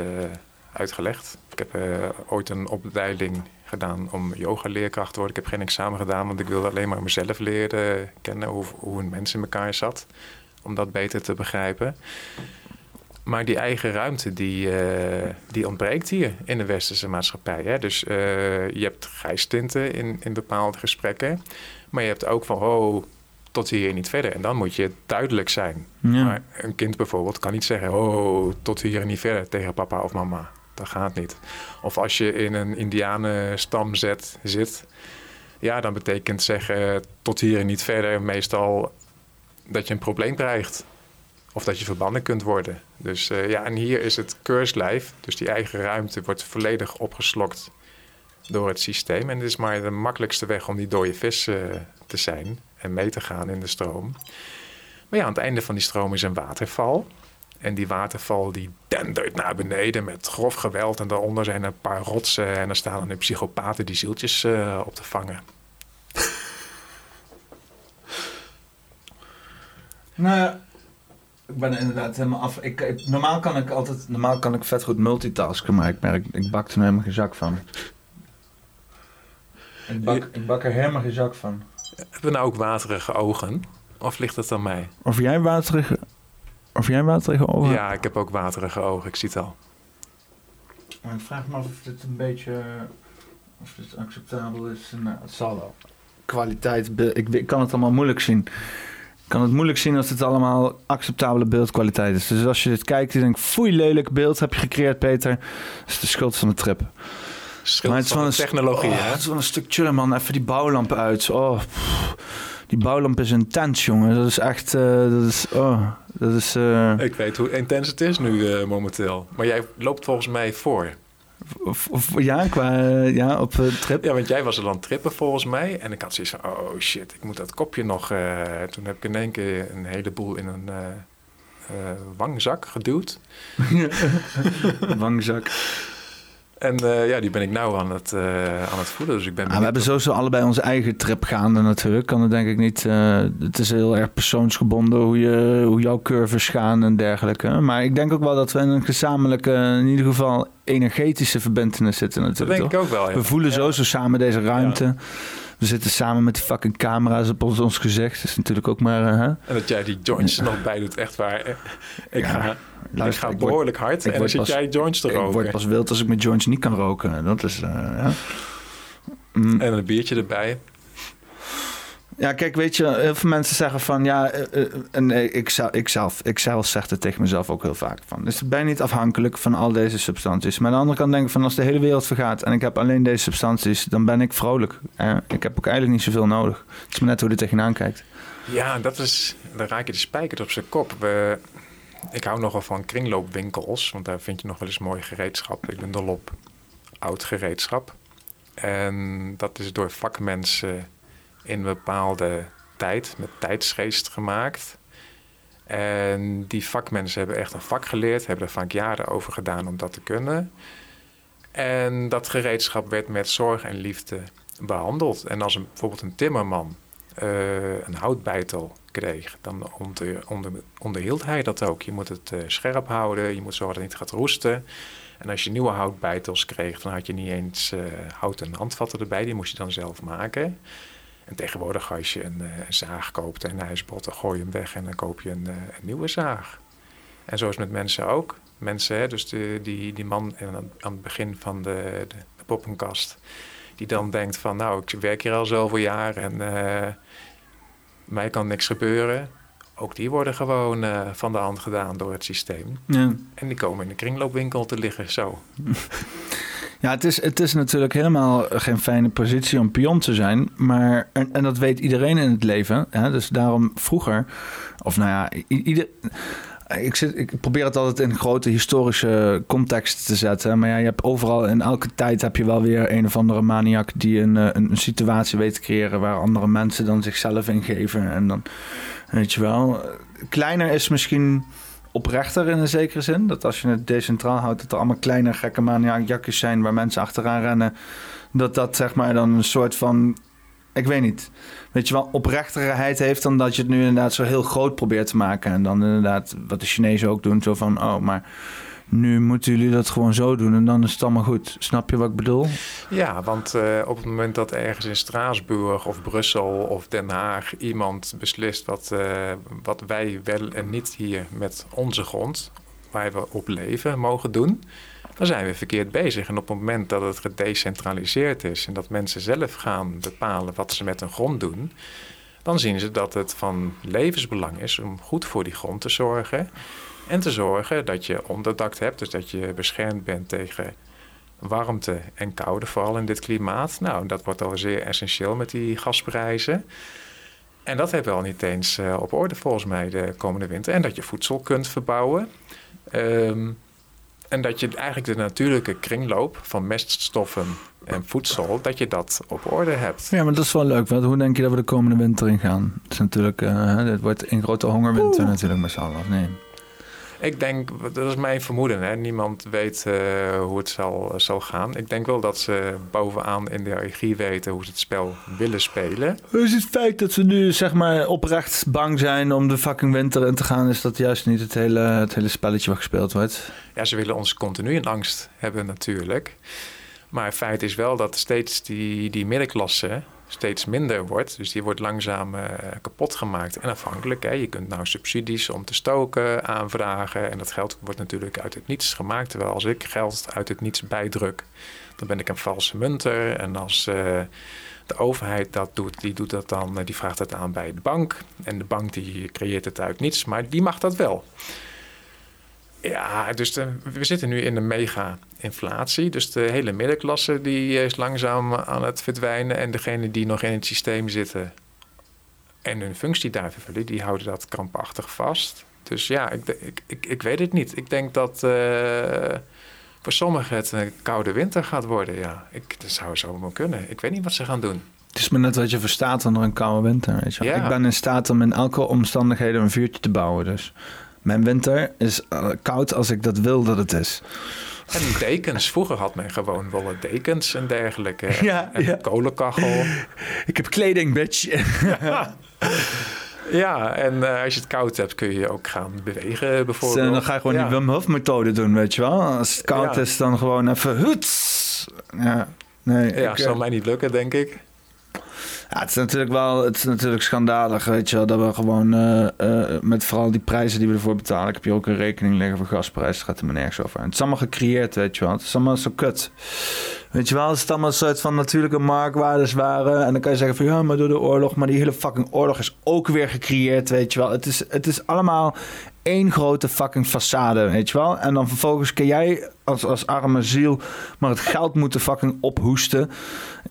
uitgelegd. Ik heb eh, ooit een opleiding gedaan om yogaleerkracht te worden. Ik heb geen examen gedaan, want ik wilde alleen maar mezelf leren kennen. Hoe, hoe een mens in elkaar zat. Om dat beter te begrijpen. Maar die eigen ruimte, die, eh, die ontbreekt hier in de westerse maatschappij. Hè? Dus eh, je hebt grijstinten in, in bepaalde gesprekken. Maar je hebt ook van, oh, tot hier niet verder. En dan moet je duidelijk zijn. Ja. Maar een kind bijvoorbeeld kan niet zeggen, oh, tot hier niet verder tegen papa of mama. Dat gaat niet. Of als je in een indianenstam zet, zit, ja, dan betekent zeggen tot hier en niet verder meestal dat je een probleem krijgt. Of dat je verbannen kunt worden. Dus eh, ja, en hier is het keurslijf, dus die eigen ruimte, wordt volledig opgeslokt door het systeem. En het is maar de makkelijkste weg om die dode vis eh, te zijn en mee te gaan in de stroom. Maar ja, aan het einde van die stroom is een waterval. En die waterval die dendert naar beneden met grof geweld. En daaronder zijn een paar rotsen en er staan de psychopaten die zieltjes eh, op te vangen. Nou ja, ik ben inderdaad helemaal af. Ik, ik- normaal kan ik altijd, normaal kan ik vet goed multitasken, maar ik merk, ik bak er helemaal geen zak van. Ik bak, ik bak er helemaal geen zak van. Hebben we nou ook waterige ogen? Of ligt het aan mij? Of jij waterige, of jij waterige ogen? Ja, ik heb ook waterige ogen. Ik zie het al. Maar ik vraag me af of dit een beetje... Of dit acceptabel is. Nou, het zal wel. Kwaliteit, ik, ik kan het allemaal moeilijk zien. Ik kan het moeilijk zien als het allemaal acceptabele beeldkwaliteit is. Dus als je dit kijkt en denkt, foei lelijk beeld heb je gecreëerd, Peter. Dat is de schuld van de trip. Schuld maar het is van een technologie, oh, hè? Het is wel een stuk chillen, man. Even die bouwlampen uit. Oh, die bouwlamp is intens, jongen. Dat is echt, uh, dat is, oh, dat is... Uh... Ik weet hoe intens het is nu uh, momenteel. Maar jij loopt volgens mij voor. Of, of, ja, qua ja, op trip. Ja, want jij was er dan trippen volgens mij. En ik had zoiets van, oh shit, ik moet dat kopje nog... toen heb ik in één keer een heleboel in een wangzak geduwd. wangzak. En uh, ja, die ben ik nou aan het, uh, aan het voelen. Dus ik ben ah, we hebben sowieso allebei onze eigen trip gaande natuurlijk. Kan het denk ik niet. Uh, het is heel erg persoonsgebonden hoe, je, hoe jouw curves gaan en dergelijke. Maar ik denk ook wel dat we in een gezamenlijke, in ieder geval energetische verbindenis zitten natuurlijk. Dat denk ik ook wel. Ja. We voelen ja. zo samen deze ruimte. Ja. We zitten samen met die fucking camera's op ons, ons gezicht. Dat is natuurlijk ook maar... Uh, en dat jij die joints nog bij doet, echt waar. Ik ga, Luister, ik ga behoorlijk word, hard en dan zit jij joints te roken. Ik word pas wild als ik met joints niet kan roken. Dat is... Uh, ja. mm. En een biertje erbij. Ja, kijk, weet je, heel veel mensen zeggen van ja, en ik, zelf, ik, zelf, ik zelf zeg het tegen mezelf ook heel vaak van. Dus ben je niet afhankelijk van al deze substanties. Maar aan de andere kant denk ik van als de hele wereld vergaat en ik heb alleen deze substanties, dan ben ik vrolijk. Ik heb ook eigenlijk niet zoveel nodig. Het is maar net hoe je er tegenaan kijkt. Ja, dat is, dan raak je de spijker op zijn kop. We, ik hou nogal van kringloopwinkels, want daar vind je nog wel eens mooi gereedschap. Ik ben dol op oud gereedschap. En dat is door vakmensen in een bepaalde tijd, met tijdsgeest gemaakt. En die vakmensen hebben echt een vak geleerd, hebben er vaak jaren over gedaan om dat te kunnen. En dat gereedschap werd met zorg en liefde behandeld. En als een, bijvoorbeeld een timmerman uh, een houtbijtel kreeg, dan onder, onder, onderhield hij dat ook. Je moet het uh, scherp houden, je moet zorgen dat het niet gaat roesten. En als je nieuwe houtbijtels kreeg, dan had je niet eens uh, houten handvatten erbij, die moest je dan zelf maken. En tegenwoordig als je een, uh, zaag koopt en hij is bot, dan gooi je hem weg en dan koop je een, uh, een nieuwe zaag. En zo is het met mensen ook. Mensen, hè, dus de, die, die man aan, aan het begin van de, de, de, poppenkast, die dan denkt van nou, ik werk hier al zoveel jaar en uh, mij kan niks gebeuren. Ook die worden gewoon van de hand gedaan door het systeem. Ja. En die komen in de kringloopwinkel te liggen, zo. Ja, het is, het is natuurlijk helemaal geen fijne positie om pion te zijn. Maar, en, en dat weet iedereen in het leven. Hè? Dus daarom vroeger, of nou ja, ieder, ik, zit, ik probeer het altijd in grote historische context te zetten. Maar ja, je hebt overal in elke tijd heb je wel weer een of andere maniak die een, een, een situatie weet te creëren waar andere mensen dan zichzelf in geven. En dan, weet je wel, kleiner is misschien oprechter in een zekere zin. Dat als je het decentraal houdt, dat er allemaal kleine gekke maniakjes zijn waar mensen achteraan rennen. Dat dat zeg maar dan een soort van, ik weet niet, weet je wel, oprechterheid heeft dan dat je het nu inderdaad zo heel groot probeert te maken. En dan inderdaad, wat de Chinezen ook doen, zo van, oh, maar nu moeten jullie dat gewoon zo doen en dan is het allemaal goed. Snap je wat ik bedoel? Ja, want uh, op het moment dat ergens in Straatsburg of Brussel of Den Haag iemand beslist wat, uh, wat wij wel en niet hier met onze grond, waar we op leven, mogen doen, dan zijn we verkeerd bezig. En op het moment dat het gedecentraliseerd is en dat mensen zelf gaan bepalen wat ze met hun grond doen, dan zien ze dat het van levensbelang is om goed voor die grond te zorgen. En te zorgen dat je onderdak hebt, dus dat je beschermd bent tegen warmte en koude, vooral in dit klimaat. Nou, dat wordt al zeer essentieel met die gasprijzen. En dat hebben we al niet eens uh, op orde volgens mij de komende winter. En dat je voedsel kunt verbouwen. Um, en dat je eigenlijk de natuurlijke kringloop van meststoffen en voedsel, dat je dat op orde hebt. Ja, maar dat is wel leuk. Want hoe denk je dat we de komende winter in gaan? Het is natuurlijk, uh, het wordt een grote hongerwinter Oeh. natuurlijk met z'n allen. Nee. Ik denk, dat is mijn vermoeden. Hè? Niemand weet uh, hoe het zal, zal gaan. Ik denk wel dat ze bovenaan in de regie weten hoe ze het spel willen spelen. Dus het feit dat ze nu zeg maar oprecht bang zijn om de fucking winter in te gaan, is dat juist niet het hele, het hele spelletje wat gespeeld wordt? Ja, ze willen ons continu in angst hebben natuurlijk. Maar het feit is wel dat steeds die, die middenklasse steeds minder wordt. Dus die wordt langzaam uh, kapot gemaakt en afhankelijk. Hè. Je kunt nou subsidies om te stoken aanvragen. En dat geld wordt natuurlijk uit het niets gemaakt. Terwijl als ik geld uit het niets bijdruk, dan ben ik een valse munter. En als uh, de overheid dat doet, die doet dat dan, die vraagt het aan bij de bank. En de bank die creëert het uit niets, maar die mag dat wel. Ja, dus de, we zitten nu in een mega-inflatie. Dus de hele middenklasse die is langzaam aan het verdwijnen. En degenen die nog in het systeem zitten en hun functie daar vervullen, die houden dat krampachtig vast. Dus ja, ik, ik, ik, ik weet het niet. Ik denk dat uh, voor sommigen het een koude winter gaat worden. Ja, ik, dat zou zo maar kunnen. Ik weet niet wat ze gaan doen. Het is maar net wat je verstaat onder een koude winter. Weet je? Ik ben in staat om in elke omstandigheden een vuurtje te bouwen. Dus mijn winter is uh, koud als ik dat wil dat het is. En dekens. Vroeger had men gewoon wollen dekens en dergelijke. Ja, en ja. kolenkachel. Ik heb kleding, bitch. Ja, ja en uh, als je het koud hebt kun je ook gaan bewegen bijvoorbeeld. dan ga je gewoon die Wim Hof methode doen, weet je wel. Als het koud is, dan gewoon even huts. Ja, nee, ja ik, zal uh, mij niet lukken, denk ik. Ja, het is natuurlijk wel het is natuurlijk schandalig, weet je wel, dat we gewoon uh, uh, met vooral die prijzen die we ervoor betalen. Ik heb hier ook een rekening liggen voor gasprijs, het gaat er maar nergens over. En het is allemaal gecreëerd, weet je wel. Het is allemaal zo kut. Weet je wel, als het allemaal een soort van natuurlijke marktwaardes waren. En dan kan je zeggen van ja, maar door de oorlog. Maar die hele fucking oorlog is ook weer gecreëerd, weet je wel. Het is, het is allemaal één grote fucking façade, weet je wel. En dan vervolgens kun jij als, als arme ziel maar het geld moeten fucking ophoesten.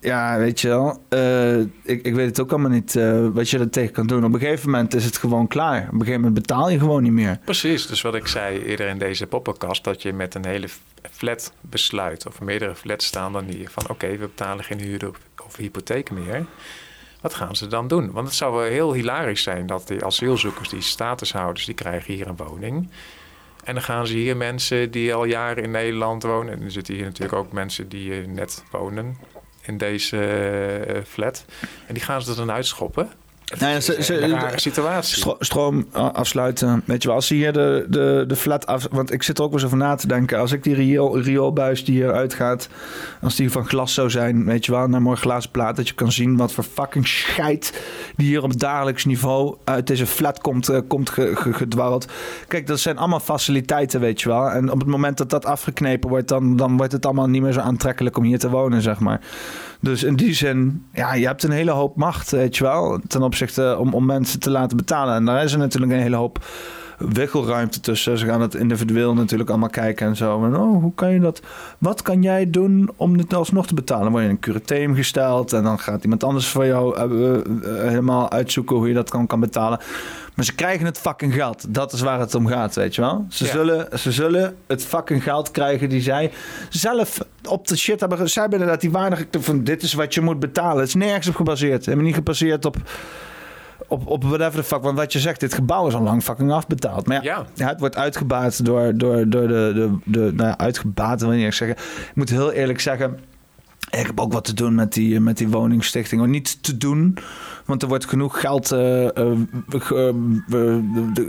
Ja, weet je wel. Uh, ik, ik weet het ook allemaal niet uh, wat je er tegen kan doen. Op een gegeven moment is het gewoon klaar. Op een gegeven moment betaal je gewoon niet meer. Precies, dus wat ik zei eerder in deze poppenkast... dat je met een hele flat besluit... of meerdere flats staan dan hier... van oké, we betalen geen huur of hypotheek meer... Wat gaan ze dan doen? Want het zou wel heel hilarisch zijn dat die asielzoekers, die statushouders, die krijgen hier een woning. En dan gaan ze hier mensen die al jaren in Nederland wonen. En er zitten hier natuurlijk ook mensen die net wonen in deze uh, flat. En die gaan ze dan uitschoppen. Nee, ze, ze, een rare situatie. stroom afsluiten. Weet je wel, als ze hier de, de, de flat af... Want ik zit er ook wel eens over na te denken. Als ik die riool, rioolbuis die hier uitgaat... Als die van glas zou zijn, weet je wel... Naar mooi glazen plaat, dat je kan zien wat voor fucking scheid... die hier op dagelijks niveau uit deze flat komt, uh, komt gedwarreld. Kijk, dat zijn allemaal faciliteiten, weet je wel. En op het moment dat dat afgeknepen wordt... dan, dan wordt het allemaal niet meer zo aantrekkelijk om hier te wonen, zeg maar. Dus in die zin, ja, je hebt een hele hoop macht, weet je wel, ten opzichte om, om mensen te laten betalen. En daar is er natuurlijk een hele hoop wiggelruimte tussen. Ze gaan het individueel natuurlijk allemaal kijken en zo. En, oh, hoe kan je dat? Wat kan jij doen om dit alsnog te betalen? Dan word je in een curateum gesteld en dan gaat iemand anders voor jou uh, uh, helemaal uitzoeken hoe je dat kan, kan betalen. Maar ze krijgen het fucking geld. Dat is waar het om gaat, weet je wel. Ze, zullen, ze zullen het fucking geld krijgen die zij zelf op de shit hebben. Zij hebben inderdaad die waardige van dit is wat je moet betalen. Het is nergens op gebaseerd. Helemaal niet gebaseerd op op, op whatever the fuck. Want wat je zegt, dit gebouw is al lang fucking afbetaald. Maar ja, ja. het wordt uitgebaat door, door, door de, de, de nou ja, uitgebaat wil ik zeggen. Ik moet heel eerlijk zeggen, ik heb ook wat te doen met die, met die woningstichting. Of niet te doen, want er wordt genoeg geld uh, uh,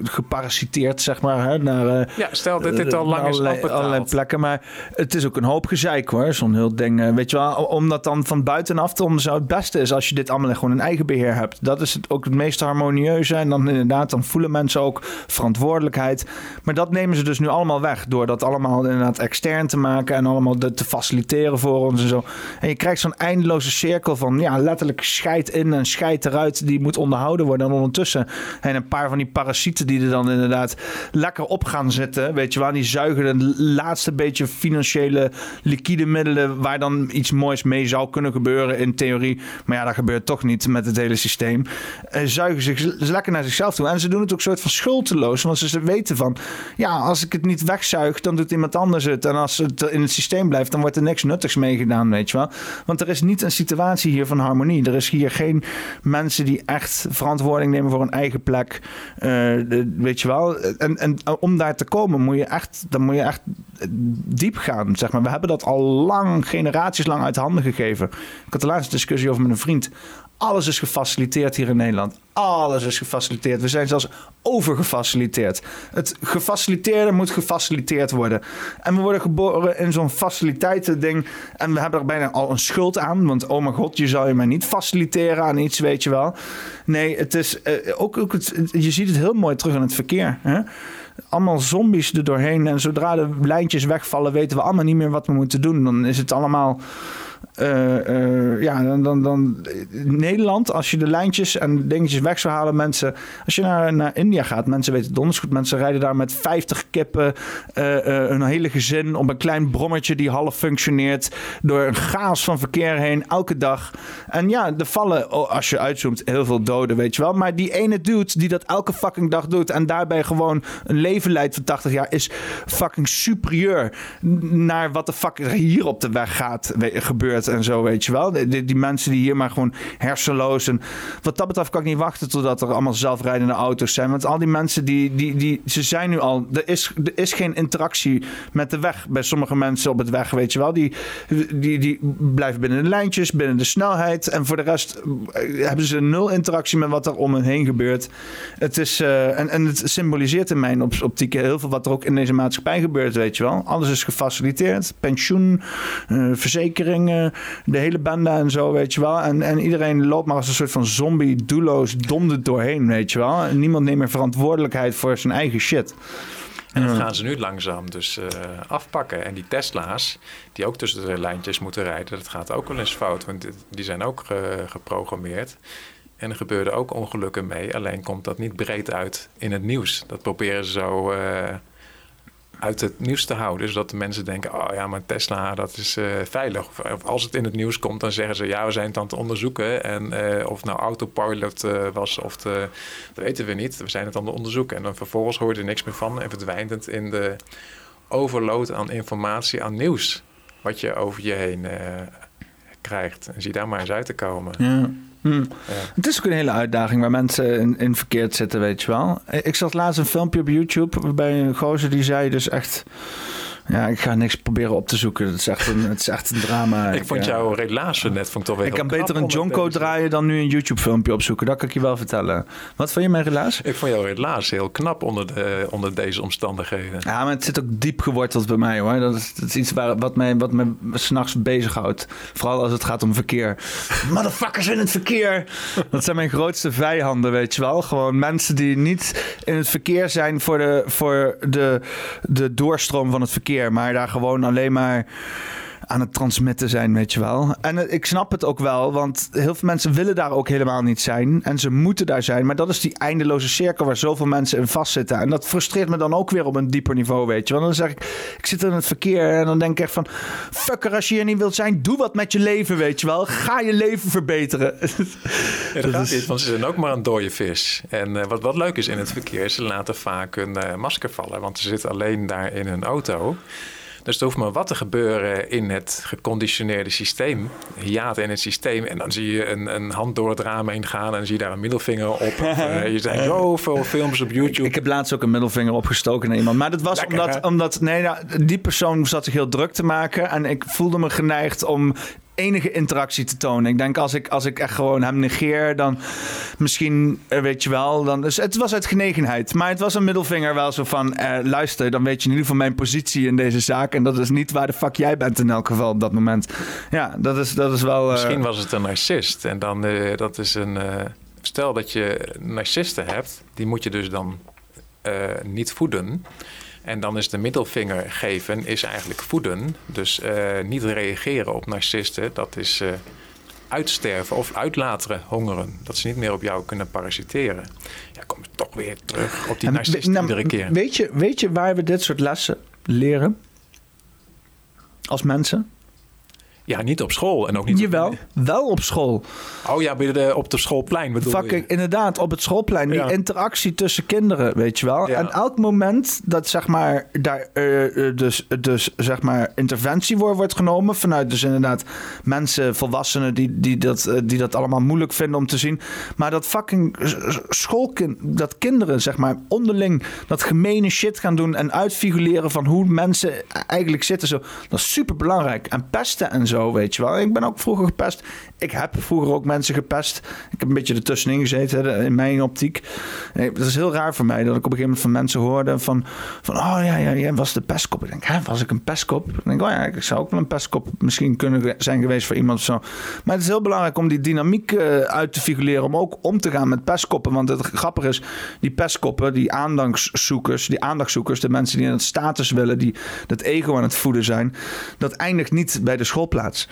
geparasiteerd, zeg maar. Hè, naar, ja, stel dat dit al lang is allerlei plekken. Maar het is ook een hoop gezeik hoor, zo'n heel ding. weet je wel, om dat dan van buitenaf te het beste is als je dit allemaal gewoon in eigen beheer hebt. Dat is het ook het meest harmonieuze. En dan inderdaad, dan voelen mensen ook verantwoordelijkheid. Maar dat nemen ze dus nu allemaal weg. Door dat allemaal inderdaad extern te maken en allemaal te faciliteren voor ons en zo. En je krijgt zo'n eindeloze cirkel van ja, letterlijk scheid in en scheid eruit die moet onderhouden worden. En ondertussen en een paar van die parasieten die er dan inderdaad lekker op gaan zitten. Weet je wel, die zuigen de laatste beetje financiële liquide middelen waar dan iets moois mee zou kunnen gebeuren in theorie. Maar ja, dat gebeurt toch niet met het hele systeem. Uh, zuigen zich lekker naar zichzelf toe. En ze doen het ook soort van schuldeloos. Want ze weten van, ja, als ik het niet wegzuig, dan doet iemand anders het. En als het in het systeem blijft, dan wordt er niks nuttigs mee gedaan, weet je Want er is niet een situatie hier van harmonie. Er is hier geen mensen die echt verantwoording nemen voor een eigen plek. Uh, weet je wel. En, en om daar te komen moet je echt, dan moet je echt diep gaan. Zeg maar. We hebben dat al lang, generaties lang uit handen gegeven. Ik had de laatste discussie over met een vriend Alles is gefaciliteerd hier in Nederland. Alles is gefaciliteerd. We zijn zelfs overgefaciliteerd. Het gefaciliteerde moet gefaciliteerd worden. En we worden geboren in zo'n faciliteiten-ding. En we hebben er bijna al een schuld aan. Want oh mijn god, je zou je mij niet faciliteren aan iets, weet je wel. Nee, het is uh, ook, ook het, je ziet het heel mooi terug in het verkeer. Hè? allemaal zombies er doorheen. En zodra de lijntjes wegvallen, weten we allemaal niet meer wat we moeten doen. Dan is het allemaal uh, uh, ja, dan, dan, dan Nederland, als je de lijntjes en dingetjes weg zou halen, mensen, als je naar, naar India gaat, mensen weten donders goed, mensen rijden daar met 50 kippen, uh, een hele gezin op een klein brommetje die half functioneert, door een chaos van verkeer heen, elke dag. En ja, er vallen, oh, als je uitzoomt, heel veel doden, weet je wel. Maar die ene dude die dat elke fucking dag doet en daarbij gewoon een leven leidt van 80 jaar, is fucking superieur naar wat de fuck er hier op de weg gaat, gebeurt en zo, weet je wel. Die, die, mensen die hier maar gewoon hersenloos en wat dat betreft kan ik niet wachten totdat er allemaal zelfrijdende auto's zijn. Want al die mensen die, die, die ze zijn nu al, er is, er is geen interactie met de weg bij sommige mensen op het weg, weet je wel. Die, die, die blijven binnen de lijntjes, binnen de snelheid en voor de rest eh, hebben ze nul interactie met wat er om hen heen gebeurt. Het is, uh, en, en het symboliseert in mijn optiek heel veel wat er ook in deze maatschappij gebeurt, weet je wel. Alles is gefaciliteerd, pensioen, uh, verzekeringen, de hele bende en zo, weet je wel. En, en iedereen loopt maar als een soort van zombie, doelloos, donder doorheen, weet je wel. En niemand neemt meer verantwoordelijkheid voor zijn eigen shit. En dat gaan ze nu langzaam dus uh, afpakken. En die Tesla's, die ook tussen de lijntjes moeten rijden, dat gaat ook wel eens fout. Want die zijn ook uh, geprogrammeerd. En er gebeurden ook ongelukken mee. Alleen komt dat niet breed uit in het nieuws. Dat proberen ze zo... Uh, uit het nieuws te houden. Zodat de mensen denken, oh ja, maar Tesla, dat is uh, veilig. Of, als het in het nieuws komt, dan zeggen ze, ja, we zijn het aan het onderzoeken. En uh, of nou autopilot uh, was, of de, dat weten we niet. We zijn het aan het onderzoeken. En dan vervolgens hoor je er niks meer van en verdwijnt het in de overload aan informatie, aan nieuws. Wat je over je heen krijgt. En zie daar maar eens uit te komen. Ja. Hm. Het is ook een hele uitdaging waar mensen in, in, verkeerd zitten, weet je wel. Ik zag laatst een filmpje op YouTube waarbij een gozer die zei dus echt... Ja, ik ga niks proberen op te zoeken. Het is echt een, het is echt een drama. ik vond jouw relatie net vond ik toch weer Ik kan beter een Jonko draaien dan nu een YouTube-filmpje opzoeken. Dat kan ik je wel vertellen. Wat vond je mijn relatie? Ik vond jouw relatie heel knap onder, de, onder deze omstandigheden. Ja, maar het zit ook diep geworteld bij mij hoor. Dat is, dat is iets waar, wat mij, wat mij s'nachts bezighoudt. Vooral als het gaat om verkeer. Motherfuckers in het verkeer. Dat zijn mijn grootste vijanden, weet je wel. Gewoon mensen die niet in het verkeer zijn voor de, voor de, de doorstroom van het verkeer maar daar gewoon alleen maar aan het transmitten zijn, weet je wel. En eh, ik snap het ook wel, want heel veel mensen willen daar ook helemaal niet zijn. En ze moeten daar zijn. Maar dat is die eindeloze cirkel waar zoveel mensen in vastzitten. En dat frustreert me dan ook weer op een dieper niveau, weet je. Want dan zeg ik, ik zit in het verkeer en dan denk ik echt van... Fucker, als je hier niet wilt zijn, doe wat met je leven, weet je wel. Ga je leven verbeteren. Ja, dat, gaat niet, want ze zijn ook maar een dode vis. En uh, wat, wat leuk is in het verkeer, ze laten vaak hun uh, masker vallen. Want ze zitten alleen daar in hun auto... Dus er hoeft maar wat te gebeuren in het geconditioneerde systeem. Hiaten in het systeem. En dan zie je een, een hand door het raam heen gaan. En dan zie je daar een middelvinger op. Uh, je ziet zoveel films op YouTube. Ik, heb laatst ook een middelvinger opgestoken naar iemand. Maar dat was omdat, omdat nee, nou, die persoon zat zich heel druk te maken. En ik voelde me geneigd om enige interactie te tonen. Ik denk als ik, als ik echt gewoon hem negeer, dan misschien, eh, weet je wel, dan, dus het was uit genegenheid. Maar het was een middelvinger wel zo van, eh, luister, dan weet je in ieder geval mijn positie in deze zaak. En dat is niet waar de fuck jij bent in elk geval op dat moment. Ja, dat is, dat is wel... Uh... Misschien was het een narcist. En dan, uh, dat is een... stel dat je narcisten hebt, die moet je dus dan niet voeden. En dan is de middelvinger geven is eigenlijk voeden. Dus uh, niet reageren op narcisten, dat is uh, uitsterven of uitlateren, hongeren. Dat ze niet meer op jou kunnen parasiteren. Ja, kom toch weer terug op die narcisten nou, iedere keer. Weet je, weet je waar we dit soort lessen leren? Als mensen? Ja, niet op school en ook niet... Jawel, op... wel op school. Oh ja, de, op de schoolplein bedoel Fucking, Inderdaad, op het schoolplein. Die interactie tussen kinderen, weet je wel. En elk moment dat zeg maar daar uh, dus, dus zeg maar interventie wordt, wordt genomen... vanuit dus inderdaad mensen, volwassenen... Die, die, dat, die dat allemaal moeilijk vinden om te zien. Maar dat fucking schoolkind... dat kinderen zeg maar onderling dat gemene shit gaan doen... en uitfigureren van hoe mensen eigenlijk zitten. Zo, dat is super belangrijk. En pesten en zo zo, weet je wel. Ik ben ook vroeger gepest. Ik heb vroeger ook mensen gepest. Ik heb een beetje ertussenin gezeten, in mijn optiek. Het is heel raar voor mij dat ik op een gegeven moment van mensen hoorde van, van oh ja, ja, jij was de pestkop. Ik denk, hè, was ik een pestkop? Ik denk, oh ja, ik zou ook wel een pestkop misschien kunnen zijn geweest voor iemand of zo. Maar het is heel belangrijk om die dynamiek uh, uit te figureren, om ook om te gaan met pestkoppen. Want het grappige is, die pestkoppen, die aandachtszoekers, die aandachtzoekers, de mensen die het status willen, die dat ego aan het voeden zijn, dat eindigt niet bij de schoolplaats. That's.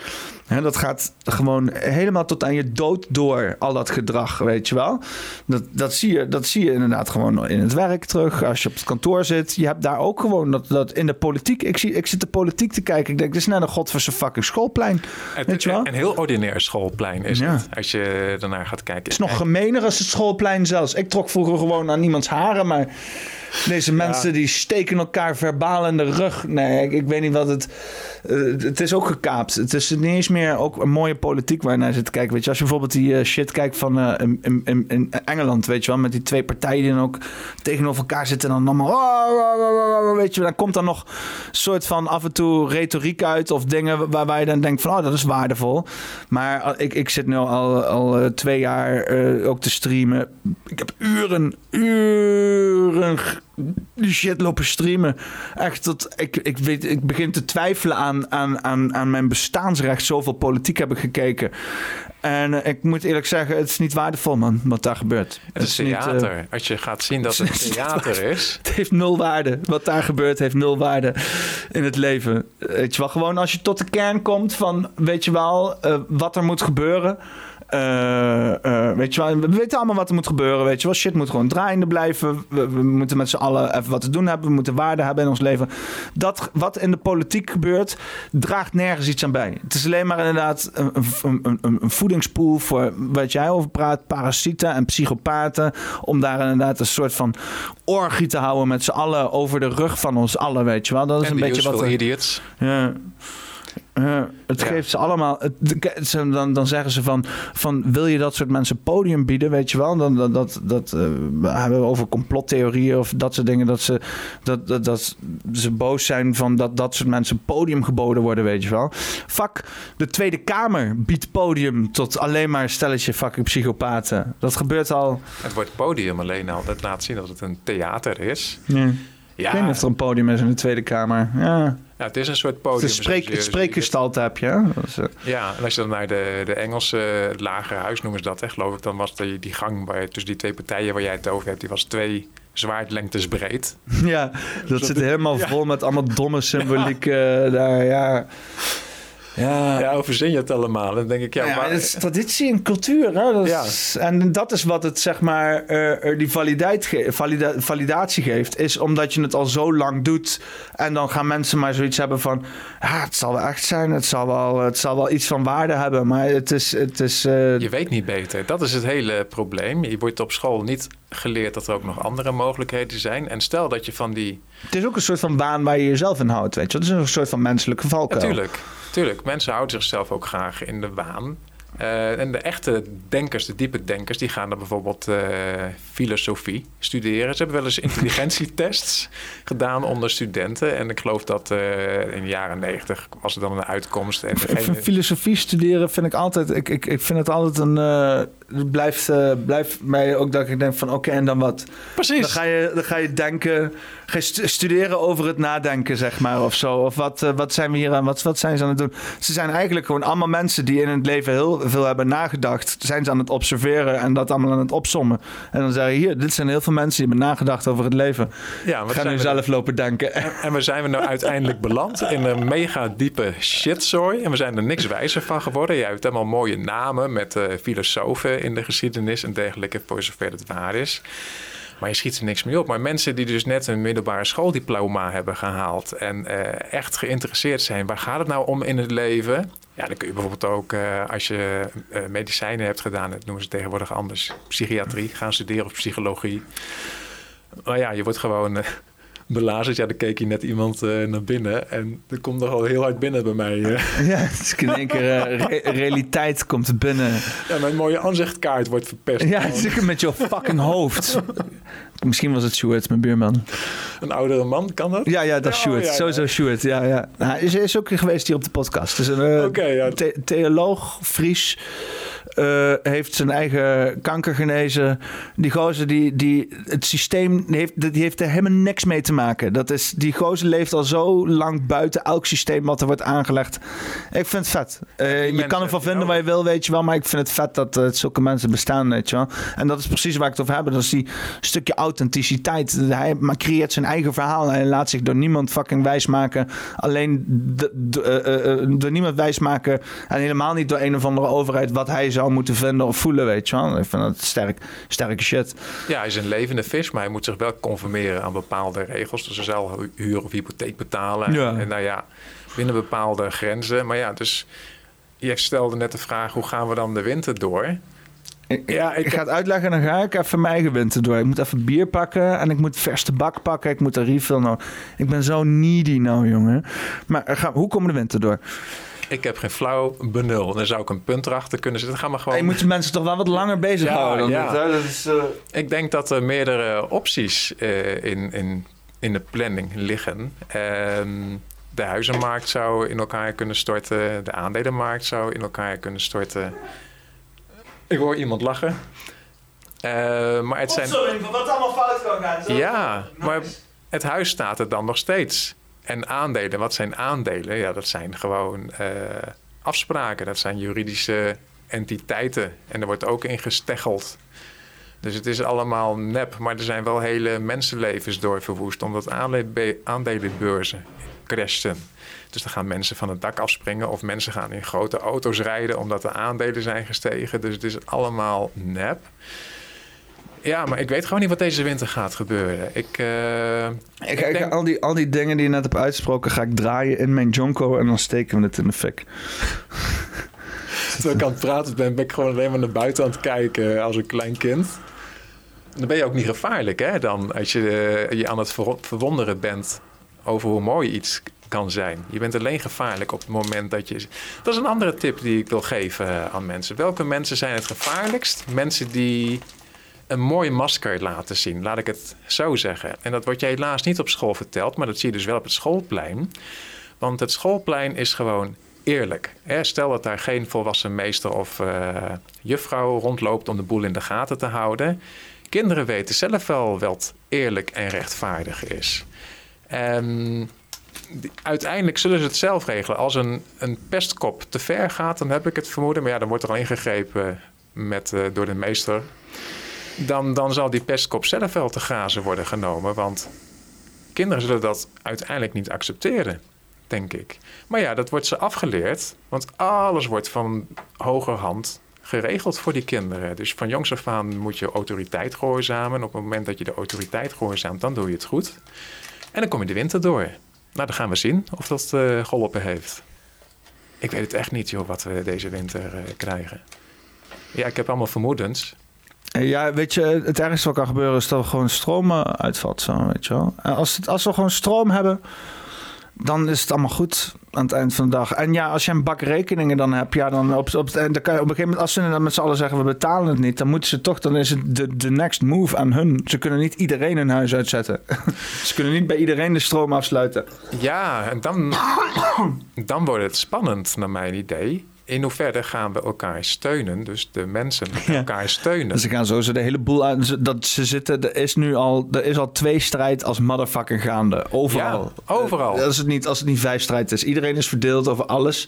He, dat gaat gewoon helemaal tot aan je dood door, al dat gedrag, weet je wel. Dat, dat, zie je, dat zie je inderdaad gewoon in het werk terug. Als je op het kantoor zit, je hebt daar ook gewoon dat, dat in de politiek. Ik, zie, ik zit de politiek te kijken. Ik denk, dit is net een godverse fucking schoolplein. Het, weet je wel? Een heel ordinair schoolplein is het, als je daarnaar gaat kijken. Het is nog gemener als het schoolplein zelfs. Ik trok vroeger gewoon aan niemands haren, maar deze mensen die steken elkaar verbaal in de rug. Nee, ik, ik weet niet wat het... Uh, het is ook gekaapt. Het is niet eens meer ook een mooie politiek waar je naar zit te kijken. Weet je, als je bijvoorbeeld die uh, shit kijkt van uh, in, Engeland, weet je wel, met die twee partijen die dan ook tegenover elkaar zitten en dan allemaal, weet je, dan komt dan nog soort van af en toe retoriek uit of dingen waar, je dan denkt van, oh, dat is waardevol. Maar ik, ik zit nu al, al twee jaar ook te streamen. Ik heb uren, uren die shit lopen streamen. Echt, dat, ik, ik, weet, ik begin te twijfelen aan, aan, aan, aan mijn bestaansrecht. Zoveel politiek heb ik gekeken. En uh, ik moet eerlijk zeggen, het is niet waardevol, man, wat daar gebeurt. Het, is theater. Niet, uh, Als je gaat zien dat het theater is. Het heeft nul waarde. Wat daar gebeurt, heeft nul waarde in het leven. Weet je wel, gewoon als je tot de kern komt van, weet je wel, uh, wat er moet gebeuren. Uh, uh, weet je wel, we weten allemaal wat er moet gebeuren. Weet je wel, shit moet gewoon draaiende blijven. We, we moeten met z'n allen even wat te doen hebben. We moeten waarde hebben in ons leven. Dat wat in de politiek gebeurt, draagt nergens iets aan bij. Het is alleen maar inderdaad een, een, een, een voedingspoel voor wat jij over praat. Parasieten en psychopaten. Om daar inderdaad een soort van orgie te houden met z'n allen over de rug van ons allen. Weet je wel, dat is en een beetje wat. idiots. Ja. Uh, het ja. geeft ze allemaal. Het, dan, dan zeggen ze van, van: wil je dat soort mensen podium bieden? Weet je wel? Dan, dat, dat, dat uh, hebben we over complottheorieën of dat soort dingen. Dat ze, dat, dat, dat ze boos zijn van dat dat soort mensen podium geboden worden, weet je wel. Fuck, de Tweede Kamer biedt podium tot alleen maar stelletje fucking psychopaten. Dat gebeurt al. Het wordt podium alleen al. Dat laat zien dat het een theater is. Ja. Ja. Ik weet niet of er een podium is in de Tweede Kamer. Ja. Ja, het is een soort podium. Het, spreek, het spreekgestalte heb je. Uh... Ja, en als je dan naar de, de Engelse het lage huis noemen ze dat, hè, geloof ik, dan was die, die gang waar, tussen die twee partijen waar jij het over hebt, die was twee zwaardlengtes breed. Ja, dat zit helemaal ja. vol met allemaal domme symboliek ja. Uh, daar. Ja. Ja, ja hoe verzin je het allemaal? Dan denk ik, ja, ja maar... het is traditie en cultuur. Hè? Dat is, En dat is wat het, zeg maar, uh, die ge valida validatie geeft. Is omdat je het al zo lang doet. En dan gaan mensen maar zoiets hebben van... Ja, het zal wel echt zijn. Het zal wel, het zal wel iets van waarde hebben. Maar het is... Het is uh... Je weet niet beter. Dat is het hele probleem. Je wordt op school niet geleerd dat er ook nog andere mogelijkheden zijn. En stel dat je van die... Het is ook een soort van baan waar je jezelf in houdt, weet je. Het is een soort van menselijke valkuil. Natuurlijk. Tuurlijk, mensen houden zichzelf ook graag in de waan. Uh, en de echte denkers, de diepe denkers, die gaan dan bijvoorbeeld uh, filosofie studeren. Ze hebben wel eens intelligentietests gedaan onder studenten. En ik geloof dat uh, in de jaren negentig was er dan een uitkomst. En degene... Filosofie studeren vind ik altijd... Ik, ik, ik vind het altijd een... blijft, blijft mij ook dat ik denk van oké, okay, en dan wat? Precies. Dan ga je, dan ga je denken... Ga je studeren over het nadenken, zeg maar, of zo. Of wat, wat zijn we hier aan... Wat, wat zijn ze aan het doen? Ze zijn eigenlijk gewoon allemaal mensen die in het leven heel veel hebben nagedacht, zijn ze aan het observeren en dat allemaal aan het opsommen. En dan zeggen hier, dit zijn heel veel mensen die hebben nagedacht over het leven. Ja, we gaan nu zelf lopen denken. En, en we zijn we nou uiteindelijk beland in een mega diepe shitzooi. En we zijn er niks wijzer van geworden. Je hebt helemaal mooie namen met uh, filosofen in de geschiedenis en dergelijke, voor zover het waar is. Maar je schiet er niks mee op. Maar mensen die dus net een middelbare schooldiploma hebben gehaald en uh, echt geïnteresseerd zijn, waar gaat het nou om in het leven? Ja, dan kun je bijvoorbeeld ook, uh, als je uh, medicijnen hebt gedaan, dat noemen ze tegenwoordig anders, psychiatrie, gaan studeren of psychologie. Maar ja, je wordt gewoon belazerd. Ja, dan keek je net iemand naar binnen. En er komt nogal heel hard binnen bij mij. Ja, het is in één keer realiteit komt binnen. Ja, mijn mooie aanzichtkaart wordt verpest. Ja, zeker met je fucking hoofd. Misschien was het Stuart, mijn buurman. Een oudere man, kan dat? Ja, ja dat is Stuart. Oh, ja, Sowieso ja. Stuart, ja. ja. hij is, is ook geweest hier op de podcast. Dus een uh, theoloog, Fries. Uh, heeft zijn eigen kanker genezen. Die gozer, die, die, het systeem, die heeft, die heeft er helemaal niks mee te maken. Dat is, die gozer leeft al zo lang buiten elk systeem wat er wordt aangelegd. Ik vind het vet. Uh, je kan ervan vinden wat je wil, weet je wel. Maar ik vind het vet dat uh, zulke mensen bestaan, weet je wel. En dat is precies waar ik het over heb. Dat is die stukje authenticiteit. Hij creëert zijn eigen verhaal. Hij laat zich door niemand fucking wijsmaken. Alleen door niemand wijsmaken. En helemaal niet door een of andere overheid wat hij zou moeten vinden of voelen, weet je wel. Ik vind dat sterk, sterke shit. Ja, hij is een levende vis, maar hij moet zich wel conformeren aan bepaalde regels. Dus hij zal huur of hypotheek betalen. Ja. En nou ja, binnen bepaalde grenzen. Maar ja, dus je stelde net de vraag, hoe gaan we dan de winter door? Ik, ja, ik, ga het uitleggen en dan ga ik even mijn eigen winter door. Ik moet even bier pakken en ik moet verse bak pakken. Ik moet een refill nou. Ik ben zo needy nou, jongen. Maar ga, hoe komen de winter door? Ik heb geen flauw benul. Dan zou ik een punt erachter kunnen zetten. Ga maar gewoon. je moet de mensen toch wel wat langer bezighouden. Ja, ja. Dat is, uh... Ik denk dat er meerdere opties uh, in, in, in de planning liggen. Ehm, de huizenmarkt zou in elkaar kunnen storten. De aandelenmarkt zou in elkaar kunnen storten. Ik hoor iemand lachen. Uh, maar het zijn... wat allemaal fout kan gaan. Ja, maar het huis staat er dan nog steeds. En aandelen, wat zijn aandelen? Ja, dat zijn gewoon uh, afspraken. Dat zijn juridische entiteiten. En er wordt ook in gesteggeld. Dus het is allemaal nep. Maar er zijn wel hele mensenlevens door verwoest. Omdat aandelenbeurzen crashten. Dus dan gaan mensen van het dak afspringen. Of mensen gaan in grote auto's rijden omdat de aandelen zijn gestegen. Dus het is allemaal nep. Ja, maar ik weet gewoon niet wat deze winter gaat gebeuren. Ik, uh, ik, ik, denk... al, die, al die dingen die je net hebt uitgesproken, ga ik draaien in mijn Jonko en dan steken we het in de fik. Terwijl ik aan het praten ben, ben ik gewoon alleen maar naar buiten aan het kijken als een klein kind. Dan ben je ook niet gevaarlijk, hè? Dan als je uh, je aan het verwonderen bent over hoe mooi iets kan zijn. Je bent alleen gevaarlijk op het moment dat je. Dat is een andere tip die ik wil geven eh, aan mensen. Welke mensen zijn het gevaarlijkst? Mensen die een mooi masker laten zien, laat ik het zo zeggen. En dat wordt je helaas niet op school verteld, maar dat zie je dus wel op het schoolplein. Want het schoolplein is gewoon eerlijk. Stel dat daar geen volwassen meester of uh, juffrouw rondloopt om de boel in de gaten te houden. Kinderen weten zelf wel wat eerlijk en rechtvaardig is. En uiteindelijk zullen ze het zelf regelen. Als een, een pestkop te ver gaat, dan heb ik het vermoeden. Maar ja, dan wordt er al ingegrepen met, uh, door de meester dan, dan zal die pestkop zelf wel te grazen worden genomen. Want kinderen zullen dat uiteindelijk niet accepteren, denk ik. Maar ja, dat wordt ze afgeleerd. Want alles wordt van hogerhand geregeld voor die kinderen. Dus van jongs af aan moet je autoriteit gehoorzamen. op het moment dat je de autoriteit gehoorzaamt, dan doe je het goed. En dan kom je de winter door. Nou, dan gaan we zien of dat uh, geholpen heeft. Ik weet het echt niet, joh, wat we deze winter uh, krijgen. Ja, ik heb allemaal vermoedens. Ja, weet je, het ergste wat kan gebeuren is dat er gewoon stroom eh, uitvalt. Zo, weet je wel. Als, het, als we gewoon stroom hebben, dan is het allemaal goed aan het eind van de dag. En ja, als je een bak rekeningen dan hebt, ja, dan op, op, dan kan je op een gegeven moment, als ze dan met z'n allen zeggen we betalen het niet, dan moeten ze toch, dan is het de, de next move aan hun. Ze kunnen niet iedereen hun huis uitzetten. ze kunnen niet bij iedereen de stroom afsluiten. Ja, en dan, dan wordt het spannend, naar mijn idee in hoeverre gaan we elkaar steunen? Dus de mensen elkaar steunen. Dus ze gaan zo de hele boel uit. Dat ze zitten, er is nu al, er is al twee strijd als motherfucker gaande. Overal. Ja, overal. Als het, niet, als het niet vijf strijd is. Iedereen is verdeeld over alles.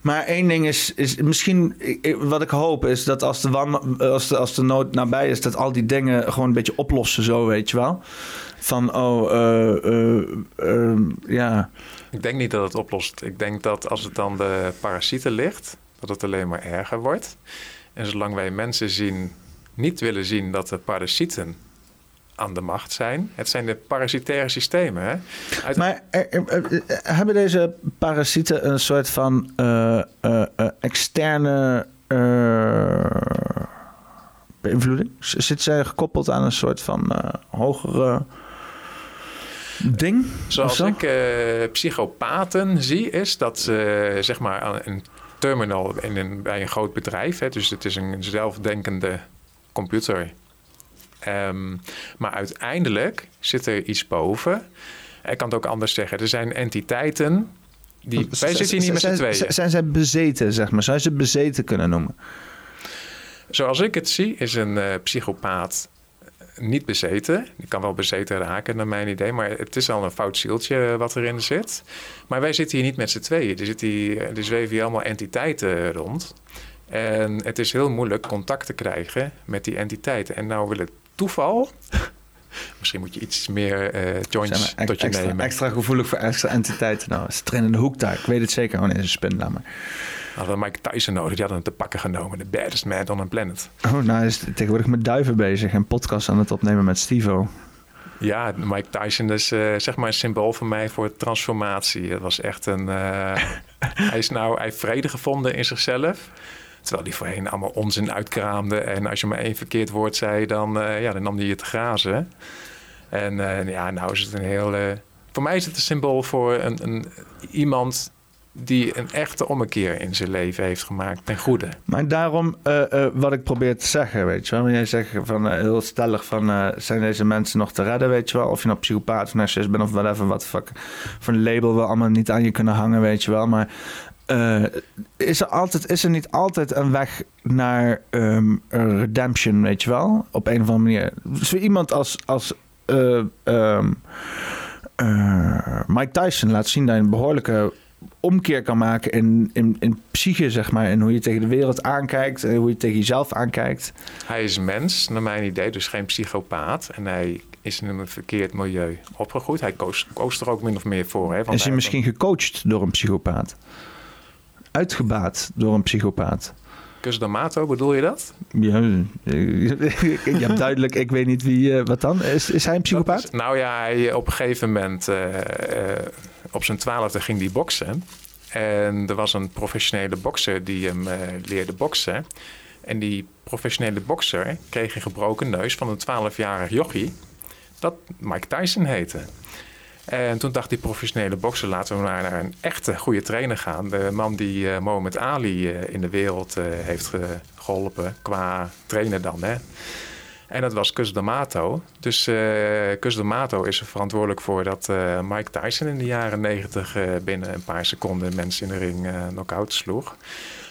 Maar één ding is, is misschien, wat ik hoop is dat als de, wan, als, de, als de nood nabij is, dat al die dingen gewoon een beetje oplossen, zo weet je wel. Van, oh, uh, ja. Ik denk niet dat het oplost. Ik denk dat als het dan de parasieten ligt, dat het alleen maar erger wordt. En zolang wij mensen zien, niet willen zien dat de parasieten aan de macht zijn. Het zijn de parasitaire systemen. Hè? Maar hebben deze parasieten een soort van uh, uh, externe beïnvloeding? Zit zij gekoppeld aan een soort van hogere ding? Zoals ik psychopaten zie, is dat ze zeg maar een terminal in een, bij een groot bedrijf. Hè, dus het is een zelfdenkende computer. Um, maar uiteindelijk zit er iets boven. Ik kan het ook anders zeggen. Er zijn entiteiten die, wij zitten hier niet met z'n tweeën. Zijn zij bezeten, zeg maar? Zou je ze bezeten kunnen noemen? Zoals ik het zie, is een uh, psychopaat niet bezeten. Die kan wel bezeten raken, naar mijn idee. Maar het is al een fout zieltje wat erin zit. Maar wij zitten hier niet met z'n tweeën. Er, zit hier, er zweven hier allemaal entiteiten rond. En het is heel moeilijk contact te krijgen met die entiteiten. En nou wil het toeval Misschien moet je iets meer uh, joints tot je extra, nemen. Extra gevoelig voor extra entiteiten. Nou, ze trainen in de hoek daar. Ik weet het zeker. Oh nee, is een spin, laat maar. Hadden Mike Tyson nodig. Die hadden hem te pakken genomen. De baddest man on a planet. Oh, nou hij is tegenwoordig met duiven bezig. En podcast aan het opnemen met Stevo. Ja, Mike Tyson is uh, zeg maar een symbool voor mij voor transformatie. Het was echt een... Uh, hij is nou... Hij heeft vrede gevonden in zichzelf. Terwijl die voorheen allemaal onzin uitkraamde. En als je maar één verkeerd woord zei, dan, uh, ja, dan nam hij je te grazen. En ja, nou is het een heel... voor mij is het een symbool voor een, een, iemand die een echte ommekeer in zijn leven heeft gemaakt ten goede. Maar daarom, uh, uh, wat ik probeer te zeggen, weet je wel. Wanneer zegt van, uh, heel stellig van, zijn deze mensen nog te redden, weet je wel. Of je nou psychopaat of narcist bent of whatever, wat fuck. Voor een label we allemaal niet aan je kunnen hangen, weet je wel. Maar is, er altijd, is er niet altijd een weg naar um, redemption, weet je wel? Op een of andere manier. Voor iemand als, als uh, Mike Tyson laat zien dat een behoorlijke omkeer kan maken in, in, in psyche, zeg maar. En hoe je tegen de wereld aankijkt en hoe je tegen jezelf aankijkt. Hij is mens, naar mijn idee, dus geen psychopaat. En hij is in een verkeerd milieu opgegroeid. Hij koos, koos er ook min of meer voor. Hè, want is hij misschien gecoacht door een psychopaat? uitgebaat door een psychopaat. Cus D'Amato, bedoel je dat? Ja, je hebt duidelijk, ik weet niet wie, uh, wat dan? Is, is hij een psychopaat? Is, nou ja, hij, op een gegeven moment, uh, uh, op zijn twaalfde ging hij boksen. En er was een professionele bokser die hem leerde boksen. En die professionele bokser kreeg een gebroken neus van een 12-jarig jochie dat Mike Tyson heette. En toen dacht die professionele bokser, laten we naar een echte goede trainer gaan. De man die uh, Ali uh, in de wereld heeft geholpen, qua trainer dan. Hè. En dat was Cus D'Amato. Dus Cus D'Amato is er verantwoordelijk voor dat Mike Tyson in de jaren negentig binnen een paar seconden mensen in de ring knock-out sloeg.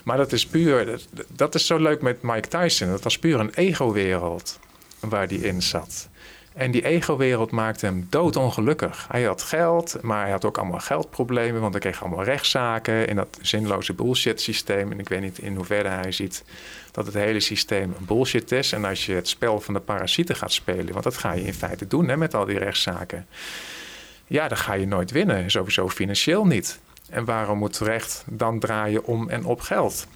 Maar dat is puur, dat, dat is zo leuk met Mike Tyson. Dat was puur een ego-wereld waar die in zat. En die ego-wereld maakte hem doodongelukkig. Hij had geld, maar hij had ook allemaal geldproblemen, want hij kreeg allemaal rechtszaken in dat zinloze bullshit-systeem. En ik weet niet in hoeverre hij ziet dat het hele systeem bullshit is. En als je het spel van de parasieten gaat spelen, want dat ga je in feite doen hè, met al die rechtszaken, ja, dan ga je nooit winnen, sowieso financieel niet. En waarom moet recht dan draaien om en op geld?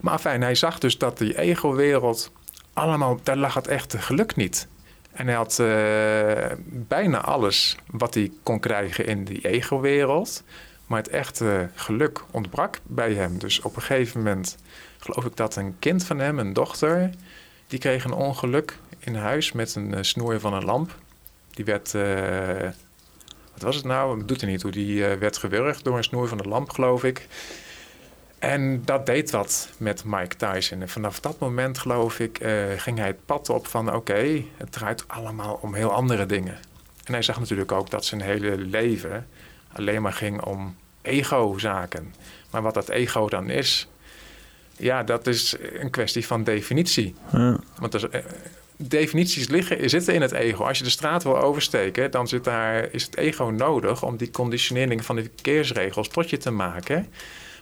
Maar fijn, hij zag dus dat die ego-wereld allemaal, daar lag het echte geluk niet. En hij had uh, bijna alles wat hij kon krijgen in die ego-wereld. Maar het echte geluk ontbrak bij hem. Dus op een gegeven moment geloof ik dat een kind van hem, een dochter, die kreeg een ongeluk in huis met een uh, snoer van een lamp. Die werd, uh, wat was het nou? Dat doet er niet hoe. Die werd gewurgd door een snoer van de lamp, geloof ik. En dat deed wat met Mike Tyson. En vanaf dat moment, geloof ik, uh, ging hij het pad op van... oké, het draait allemaal om heel andere dingen. En hij zag natuurlijk ook dat zijn hele leven alleen maar ging om ego-zaken. Maar wat dat ego dan is, ja, dat is een kwestie van definitie. Ja. Want er, eh, definities liggen, zitten in het ego. Als je de straat wil oversteken, dan zit daar, is het ego nodig... om die conditionering van de verkeersregels tot je te maken...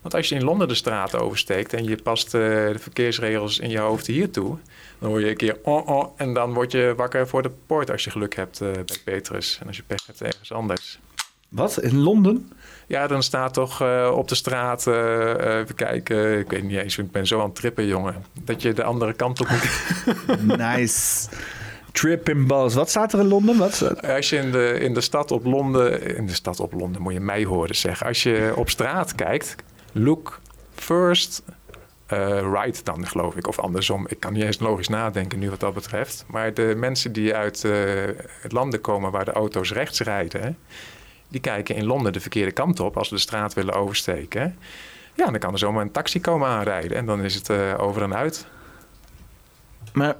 Want als je in Londen de straat oversteekt en je past uh, de verkeersregels in je hoofd hier toe, dan hoor je een keer oh oh en dan word je wakker voor de poort als je geluk hebt uh, bij Petrus en als je pech hebt ergens anders. Wat? In Londen? Ja, dan staat toch uh, op de straat, even kijken, ik weet niet eens, ik ben zo aan het trippen, jongen, dat je de andere kant op moet. nice. Tripping balls. Wat staat er in Londen? Wat? Als je in de, in de stad op Londen... In de stad op Londen moet je mij horen zeggen. Als je op straat kijkt, look first right dan, geloof ik. Of andersom. Ik kan niet eens logisch nadenken nu wat dat betreft. Maar de mensen die uit het landen komen waar de auto's rechts rijden... die kijken in Londen de verkeerde kant op als ze de straat willen oversteken. Ja, dan kan er zomaar een taxi komen aanrijden. En dan is het over en uit. Maar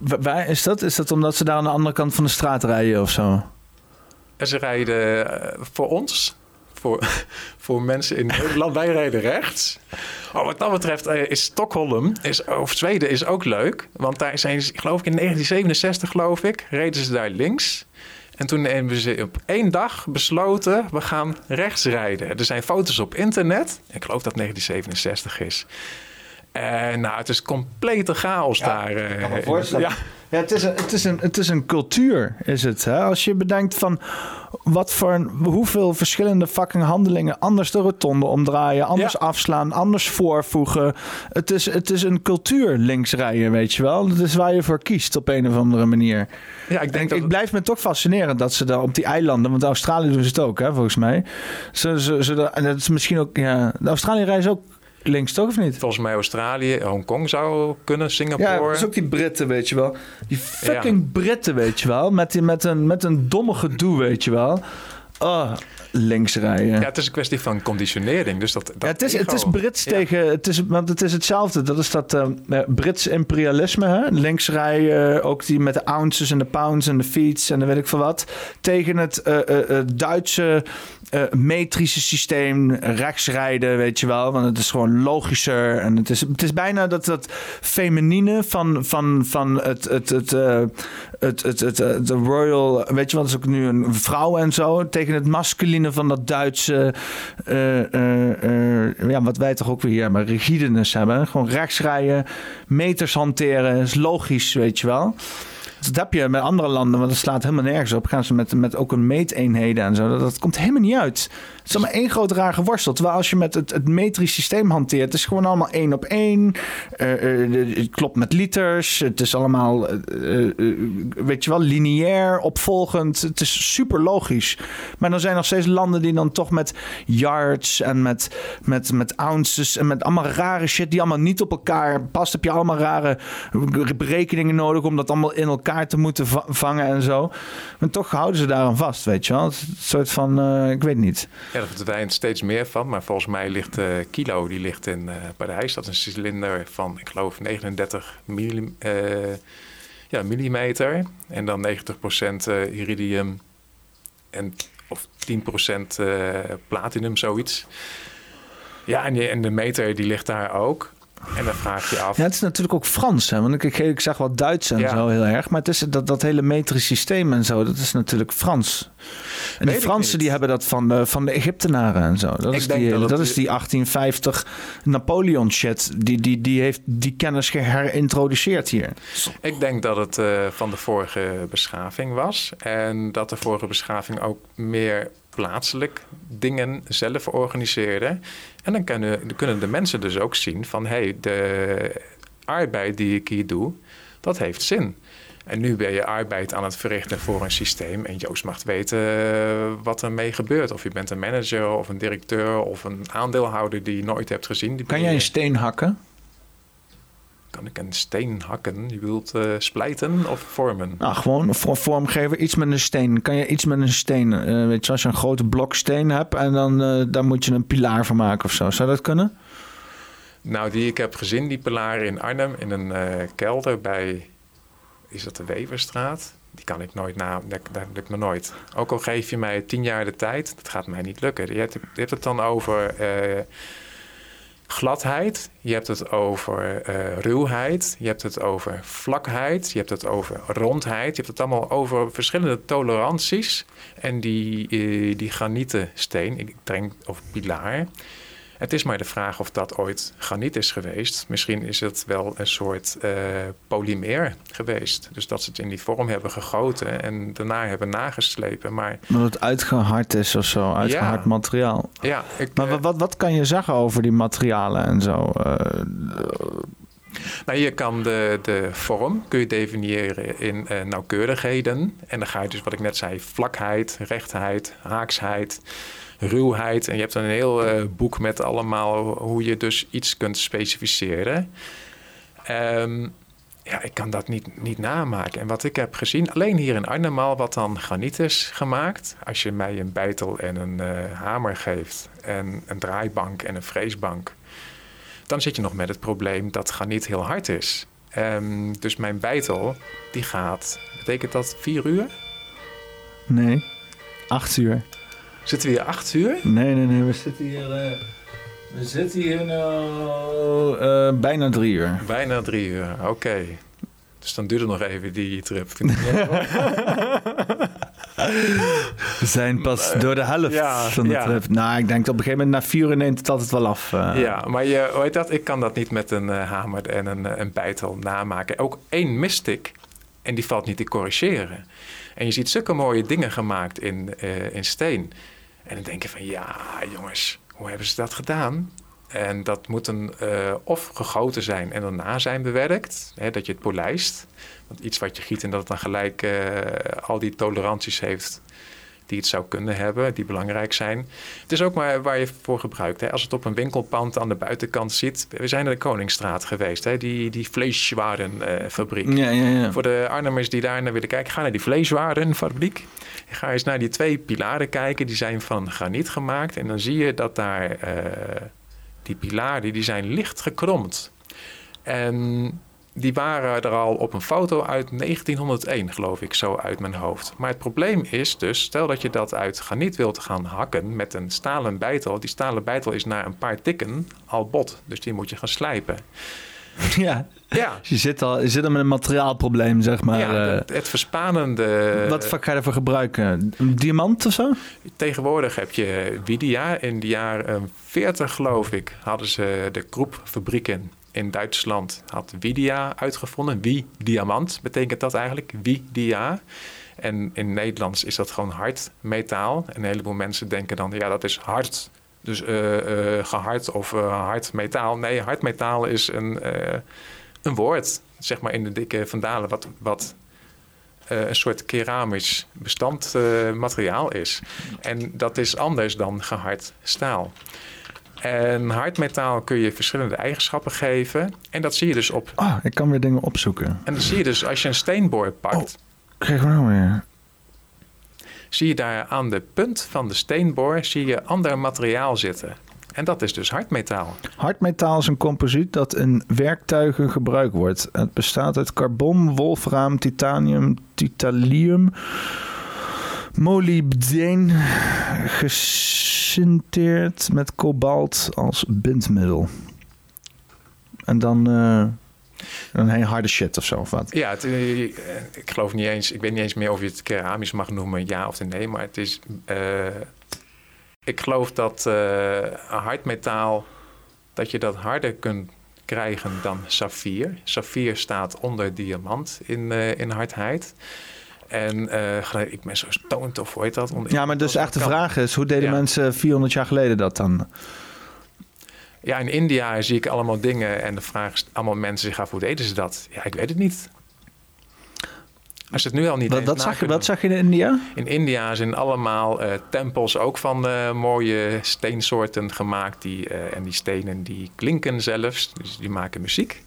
waar is dat? Is dat omdat ze daar aan de andere kant van de straat rijden of zo? En ze rijden voor ons voor, voor mensen in Nederland. Wij rijden rechts. Oh, wat dat betreft uh, is Stockholm, is, of Zweden, is ook leuk. Want daar zijn ze, geloof ik, in 1967, geloof ik, reden ze daar links. En toen hebben ze op één dag besloten, we gaan rechts rijden. Er zijn foto's op internet. Ik geloof dat 1967 is. En nou, het is complete chaos daar. Uh, ja. Ja, het is een, het is een, het is een cultuur, is het. Hè? Als je bedenkt van wat voor hoeveel verschillende fucking handelingen anders de rotonde omdraaien, anders afslaan, anders voorvoegen. Het is, het is een cultuur links rijden, weet je wel. Dat is waar je voor kiest op een of andere manier. Ja, ik denk dat... ik blijf me toch fascinerend dat ze daar op die eilanden, want Australië doen ze het ook, hè, volgens mij. Ze, ze, dat is misschien ook, ja, de Australië reizen ook links toch of niet? Volgens mij Australië, Hongkong zou kunnen, Singapore. Ja, dat is ook die Britten, weet je wel. Die fucking Britten, weet je wel. Met, die, met, een, met een domme gedoe, weet je wel. Oh, links rijden. Ja, het is een kwestie van conditionering. Dus dat, dat ja, het, is, het is Brits tegen... Het is, want het is hetzelfde. Dat is dat uh, Brits imperialisme. Hè? Links rijden, ook die met de ounces en de pounds en de feets en dan weet ik veel wat. Tegen het uh, uh, Duitse uh, metrische systeem, rechts rijden, weet je wel. Want het is gewoon logischer. En het is, het is bijna dat, dat feminine van, van, van het, het, het, uh, het, het, het, het, de royal... Weet je wat, is ook nu een vrouw en zo. Tegen het masculine van dat Duitse... Uh, ja, wat wij toch ook weer hier maar rigidenis hebben. Gewoon rechts rijden, meters hanteren. is logisch, weet je wel. Dat heb je met andere landen, want dat slaat helemaal nergens op. Gaan ze met, met ook een meeteenheden en zo. Dat, dat komt helemaal niet uit. Het is allemaal één groot raar geworsteld. Terwijl als je met het, het metrisch systeem hanteert, het is gewoon allemaal één op één. Uh, het klopt met liters. Het is allemaal, weet je wel, lineair, opvolgend. Het is super logisch. Maar dan zijn nog steeds landen die dan toch met yards en met, met, met ounces en met allemaal rare shit die allemaal niet op elkaar past. Heb je allemaal rare berekeningen nodig om dat allemaal in elkaar te moeten vangen en zo. Maar toch houden ze daar aan vast, weet je wel. Een soort van, uh, ik weet niet. Ja, daar verdwijnt steeds meer van. Maar volgens mij ligt uh, Kilo, die ligt in uh, Parijs. Dat is een cilinder van, ik geloof, 39 mm, ja, millimeter. En dan 90% iridium en, of 10% platinum, zoiets. Ja, en, en de meter die ligt daar ook. En dan vraag je af. Ja, het is natuurlijk ook Frans. Hè? Want ik, ik, zag wat Duits en zo heel erg. Maar het is dat, dat hele metrisch systeem en zo, dat is natuurlijk Frans. En de Fransen die hebben dat van de, van de Egyptenaren en zo. Dat, is die, dat, dat is die 1850 Napoleon shit. Die, die, die heeft die kennis geherintroduceerd hier. Ik denk dat het uh, van de vorige beschaving was. En dat de vorige beschaving ook meer plaatselijk dingen zelf organiseren. En dan kunnen, kunnen de mensen dus ook zien van... hé, hey, de arbeid die ik hier doe, dat heeft zin. En nu ben je arbeid aan het verrichten voor een systeem. En Joost mag weten eh, wat er mee gebeurt. Of je bent een manager of een directeur of een aandeelhouder die je nooit hebt gezien. Die kan jij een steen hakken? Kan ik een steen hakken? Je wilt uh, splijten of vormen? Nou, gewoon voor vormgeven. Iets met een steen. Kan je iets met een steen? Uh, weet je, als je een grote blok steen hebt en dan uh, daar moet je een pilaar van maken of zo. Zou dat kunnen? Nou, die ik heb gezien, die pilaren in Arnhem, in een kelder bij, is dat de Weverstraat? Die kan ik nooit na, dat, dat lukt me nooit. Ook al geef je mij tien jaar de tijd, dat gaat mij niet lukken. Je hebt, je hebt het dan over gladheid, je hebt het over uh, ruwheid, je hebt het over vlakheid, je hebt het over rondheid, je hebt het allemaal over verschillende toleranties. En die, uh, die granieten steen, ik denk, of pilaar, het is maar de vraag of dat ooit graniet is geweest. Misschien is het wel een soort uh, polymeer geweest. Dus dat ze het in die vorm hebben gegoten en daarna hebben nageslepen. Maar dat het uitgehard is of zo, uitgehard materiaal. Ja, ik, maar wat, wat, wat kan je zeggen over die materialen en zo? Uh, Nou, je kan de, de vorm kun je definiëren in uh, nauwkeurigheden. En dan ga je dus, wat ik net zei, vlakheid, rechtheid, haaksheid, ruwheid. En je hebt een heel uh, boek met allemaal hoe je dus iets kunt specificeren. Um, ja, ik kan dat niet, niet namaken. En wat ik heb gezien, alleen hier in Arnhem al, wat dan graniet is gemaakt. Als je mij een beitel en een uh, hamer geeft en een draaibank en een freesbank dan zit je nog met het probleem dat graniet heel hard is. Um, dus mijn bijtel, die gaat, betekent dat vier uur? Nee, acht uur. Zitten we hier acht uur? Nee, nee, nee, we zitten hier... Uh, we zitten hier nou uh, bijna drie uur. Bijna drie uur, oké. Dus dan duurt het nog even die trip. We zijn pas door de helft van de trip. Nou, ik denk op een gegeven moment na vier uur neemt het altijd wel af. Uh. Ja, maar je, weet dat? Ik kan dat niet met een uh, hamer en een, een bijtel namaken. Ook één mystic en die valt niet te corrigeren. En je ziet zulke mooie dingen gemaakt in, uh, in steen. En dan denk je van, ja jongens, hoe hebben ze dat gedaan? En dat moet een, uh, of gegoten zijn en daarna zijn bewerkt, hè, dat je het polijst. Want iets wat je giet en dat het dan gelijk uh, al die toleranties heeft die het zou kunnen hebben, die belangrijk zijn. Het is ook maar waar je voor gebruikt. Hè. Als het op een winkelpand aan de buitenkant zit. We zijn naar de Koningsstraat geweest, hè, die, die vleeswarenfabriek. Uh, ja, ja, ja. Voor de Arnhemmers die daar naar willen kijken, ga naar die vleeswarenfabriek. Ga eens naar die twee pilaren kijken, die zijn van graniet gemaakt. En dan zie je dat daar die pilaren die zijn licht gekromd. En die waren er al op een foto uit 1901, geloof ik, zo uit mijn hoofd. Maar het probleem is dus, stel dat je dat uit graniet wilt gaan hakken met een stalen bijtel. Die stalen bijtel is na een paar tikken al bot, dus die moet je gaan slijpen. Ja, ja. je, zit al, je zit al met een materiaalprobleem, zeg maar. Ja, het, het verspanende... Wat ga je ervoor gebruiken? Een diamant of zo? Tegenwoordig heb je Widia. In de jaren 40, geloof ik, hadden ze de groepfabrieken in Duitsland had Widia uitgevonden. Wie diamant betekent dat eigenlijk? Wie dia. En in Nederlands is dat gewoon hard metaal. En een heleboel mensen denken dan, ja, dat is hard. Dus uh, uh, gehard of uh, hard metaal. Nee, hard metaal is een, een woord, zeg maar in de dikke vandalen, wat, wat een soort keramisch bestandmateriaal is. En dat is anders dan gehard staal. En hardmetaal kun je verschillende eigenschappen geven. En dat zie je dus op. Ah, ik kan weer dingen opzoeken. En dat zie je dus als je een steenboor pakt. Oh, krijg we nou weer? Zie je daar aan de punt van de steenboor zie je ander materiaal zitten. En dat is dus hardmetaal. Hardmetaal is een composiet dat in werktuigen gebruikt wordt. Het bestaat uit carbon, wolfraam, titanium, titanium, molybdeen, gesinteerd met kobalt als bindmiddel. En dan uh, een hele harde shit of zo, of wat? Ja, het, uh, ik geloof niet eens, ik weet niet eens meer of je het keramisch mag noemen, ja of nee, maar het is... Uh, ik geloof dat uh, hardmetaal, dat je dat harder kunt krijgen dan saffier. Saffier staat onder diamant in, uh, in hardheid. En uh, ik ben zo stoned of hoe heet dat? ja, maar dus echt de vraag is, hoe deden mensen 400 jaar geleden dat dan? Ja, in India zie ik allemaal dingen en de vraag is allemaal mensen zich af, hoe deden ze dat? Ja, ik weet het niet. Als het nu al niet wat, wat zag, je, wat zag je in India? In India zijn allemaal uh, tempels ook van uh, mooie steensoorten gemaakt. Die, uh, en die stenen die klinken zelfs, dus die maken muziek.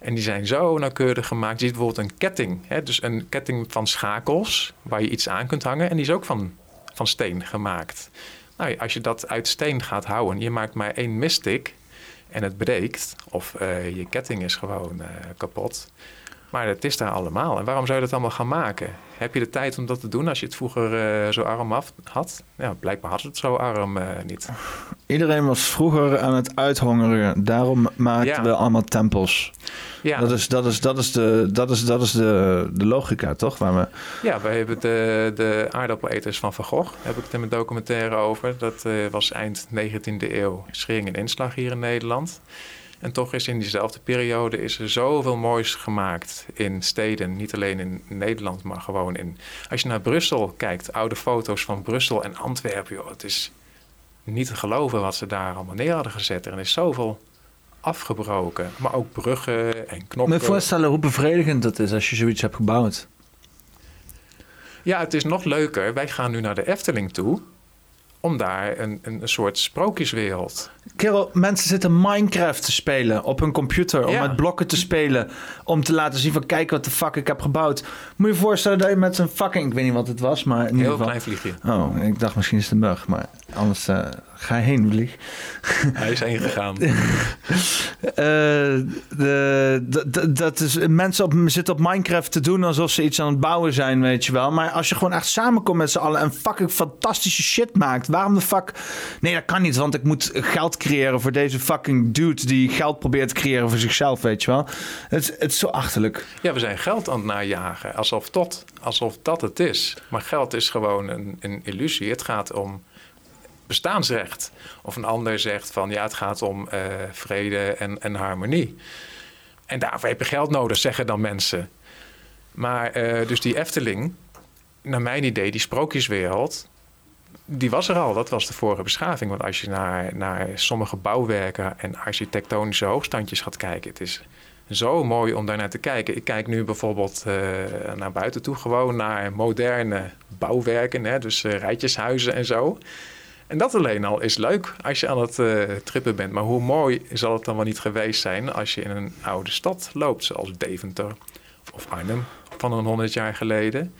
En die zijn zo nauwkeurig gemaakt. Je ziet bijvoorbeeld een ketting. Hè? Dus een ketting van schakels waar je iets aan kunt hangen. En die is ook van, van steen gemaakt. Nou, als je dat uit steen gaat houden, je maakt maar één mystic en het breekt, of je ketting is gewoon kapot, maar het is daar allemaal. En waarom zou je dat allemaal gaan maken? Heb je de tijd om dat te doen als je het vroeger uh, zo arm af had? Ja, blijkbaar had het zo arm uh, niet. Iedereen was vroeger aan het uithongeren. Daarom maakten we allemaal tempels. Ja. Dat is, dat is, dat is, de, dat is, dat is de, de logica, toch? Waar we... Ja, we hebben de, de aardappeleters van Van Gogh. Daar heb ik het in mijn documentaire over. Dat uh, was eind 19e eeuw. Schering en inslag hier in Nederland. En toch is in diezelfde periode is er zoveel moois gemaakt in steden. Niet alleen in Nederland, maar gewoon in... Als je naar Brussel kijkt, oude foto's van Brussel en Antwerpen... Joh, het is niet te geloven wat ze daar allemaal neer hadden gezet. Er is zoveel afgebroken. Maar ook bruggen en knoppen. Me voorstellen hoe bevredigend dat is als je zoiets hebt gebouwd. Ja, het is nog leuker. Wij gaan nu naar de Efteling toe om daar een, een, een soort sprookjeswereld. Kerel, mensen zitten Minecraft te spelen op hun computer. Om Ja. met blokken te spelen. Om te laten zien van kijk wat de fuck ik heb gebouwd. Moet je je voorstellen dat je met een fucking... Ik weet niet wat het was, maar in ieder Heel geval... klein vliegje. Oh, ik dacht misschien is het een bug. Maar anders eh, ga je heen, vlieg. Hij is heen gegaan. D- dat is, mensen op, zitten op Minecraft te doen alsof ze iets aan het bouwen zijn, weet je wel. Maar als je gewoon echt samenkomt met z'n allen en fucking fantastische shit maakt, waarom de fuck... Nee, dat kan niet, want ik moet geld creëren voor deze fucking dude die geld probeert te creëren voor zichzelf, weet je wel. Het, is- het is zo achterlijk. Ja, we zijn geld aan het najagen. Alsof, tot, alsof dat het is. Maar geld is gewoon een, een illusie. Het gaat om bestaansrecht. Of een ander zegt van ja, het gaat om eh, vrede en, en harmonie. En daarvoor heb je geld nodig, zeggen dan mensen. Maar eh, dus die Efteling, naar mijn idee, die sprookjeswereld, die was er al. Dat was de vorige beschaving. Want als je naar, naar sommige bouwwerken en architectonische hoogstandjes gaat kijken, het is zo mooi om daar naar te kijken. Ik kijk nu bijvoorbeeld eh, naar buiten toe, gewoon naar moderne bouwwerken, hè, dus eh, rijtjeshuizen en zo. En dat alleen al is leuk als je aan het eh, trippen bent. Maar hoe mooi zal het dan wel niet geweest zijn als je in een oude stad loopt, zoals Deventer of Arnhem van een honderd jaar geleden.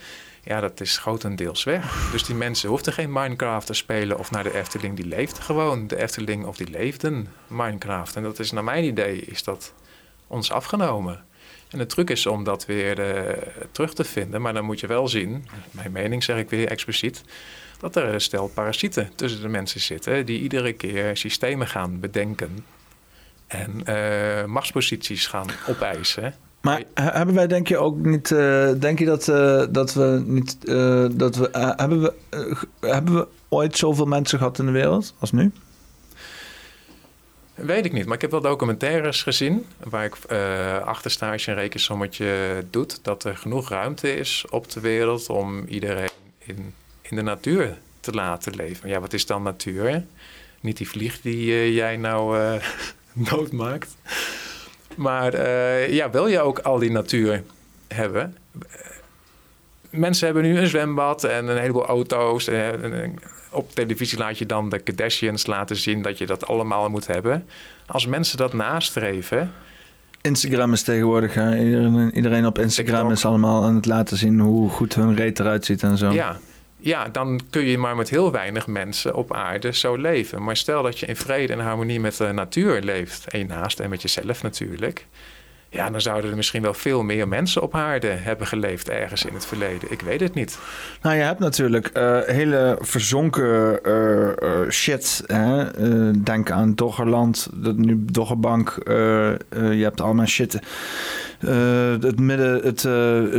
Ja, dat is grotendeels weg. Dus die mensen hoefden geen Minecraft te spelen of naar de Efteling. Die leefden gewoon de Efteling of die leefden Minecraft. En dat is naar mijn idee is dat ons afgenomen. En de truc is om dat weer eh, terug te vinden. Maar dan moet je wel zien, mijn mening zeg ik weer expliciet, dat er een stel parasieten tussen de mensen zitten die iedere keer systemen gaan bedenken en eh, machtsposities gaan opeisen. Maar he- hebben wij denk je ook niet... eh, denk je dat, eh, dat we niet... eh, dat we, hebben, we, hebben we ooit zoveel mensen gehad in de wereld als nu? Weet ik niet, maar ik heb wel documentaires gezien waar ik achter sta als je een rekensommetje doet, dat er genoeg ruimte is op de wereld om iedereen in, in de natuur te laten leven. Ja, wat is dan natuur? Niet die vlieg die jij nou doodmaakt. Maar eh, ja, wil je ook al die natuur hebben? Eh, Mensen hebben nu een zwembad en een heleboel auto's. En, en- en op televisie laat je dan de Kardashians laten zien dat je dat allemaal moet hebben. Als mensen dat nastreven, Instagram is tegenwoordig... hè, Iedereen, iedereen op Instagram TikTok. is allemaal aan het laten zien... hoe goed hun reet eruit ziet en zo. ja, ja, dan kun je maar met heel weinig mensen op aarde zo leven. Maar stel dat je in vrede en harmonie met de natuur leeft, en je naast en met jezelf natuurlijk. Ja, dan zouden er misschien wel veel meer mensen op aarde hebben geleefd ergens in het verleden. Ik weet het niet. Nou, je hebt natuurlijk eh, hele verzonken eh, eh, shit. Hè? Denk aan Doggerland, dat nu Doggerbank. je hebt allemaal shit. Het midden, het,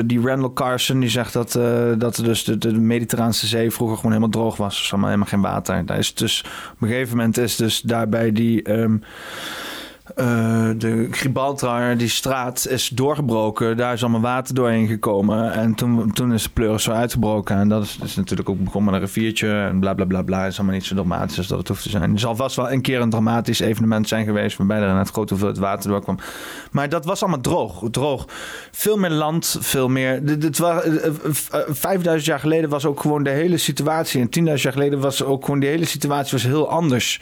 die Randall Carson die zegt dat, dat dus de, de Mediterraanse zee vroeger gewoon helemaal droog was. Er allemaal helemaal geen water. Daar is dus, op een gegeven moment is dus daarbij die... ehm, eh, de Gibraltar, die straat, is doorgebroken. Daar is allemaal water doorheen gekomen. En toen, toen is de pleuris zo uitgebroken. En dat is, is natuurlijk ook begonnen met een riviertje. En bla bla bla bla. is allemaal niet zo dramatisch als dat het hoeft te zijn. Er zal vast wel een keer een dramatisch evenement zijn geweest. waarbij er net grote hoeveelheid water doorkwam. Maar dat was allemaal droog. droog. Veel meer land, veel meer. Eh, eh, eh, 5000 jaar geleden was ook gewoon de hele situatie. En 10.000 jaar geleden was ook gewoon de hele situatie was heel anders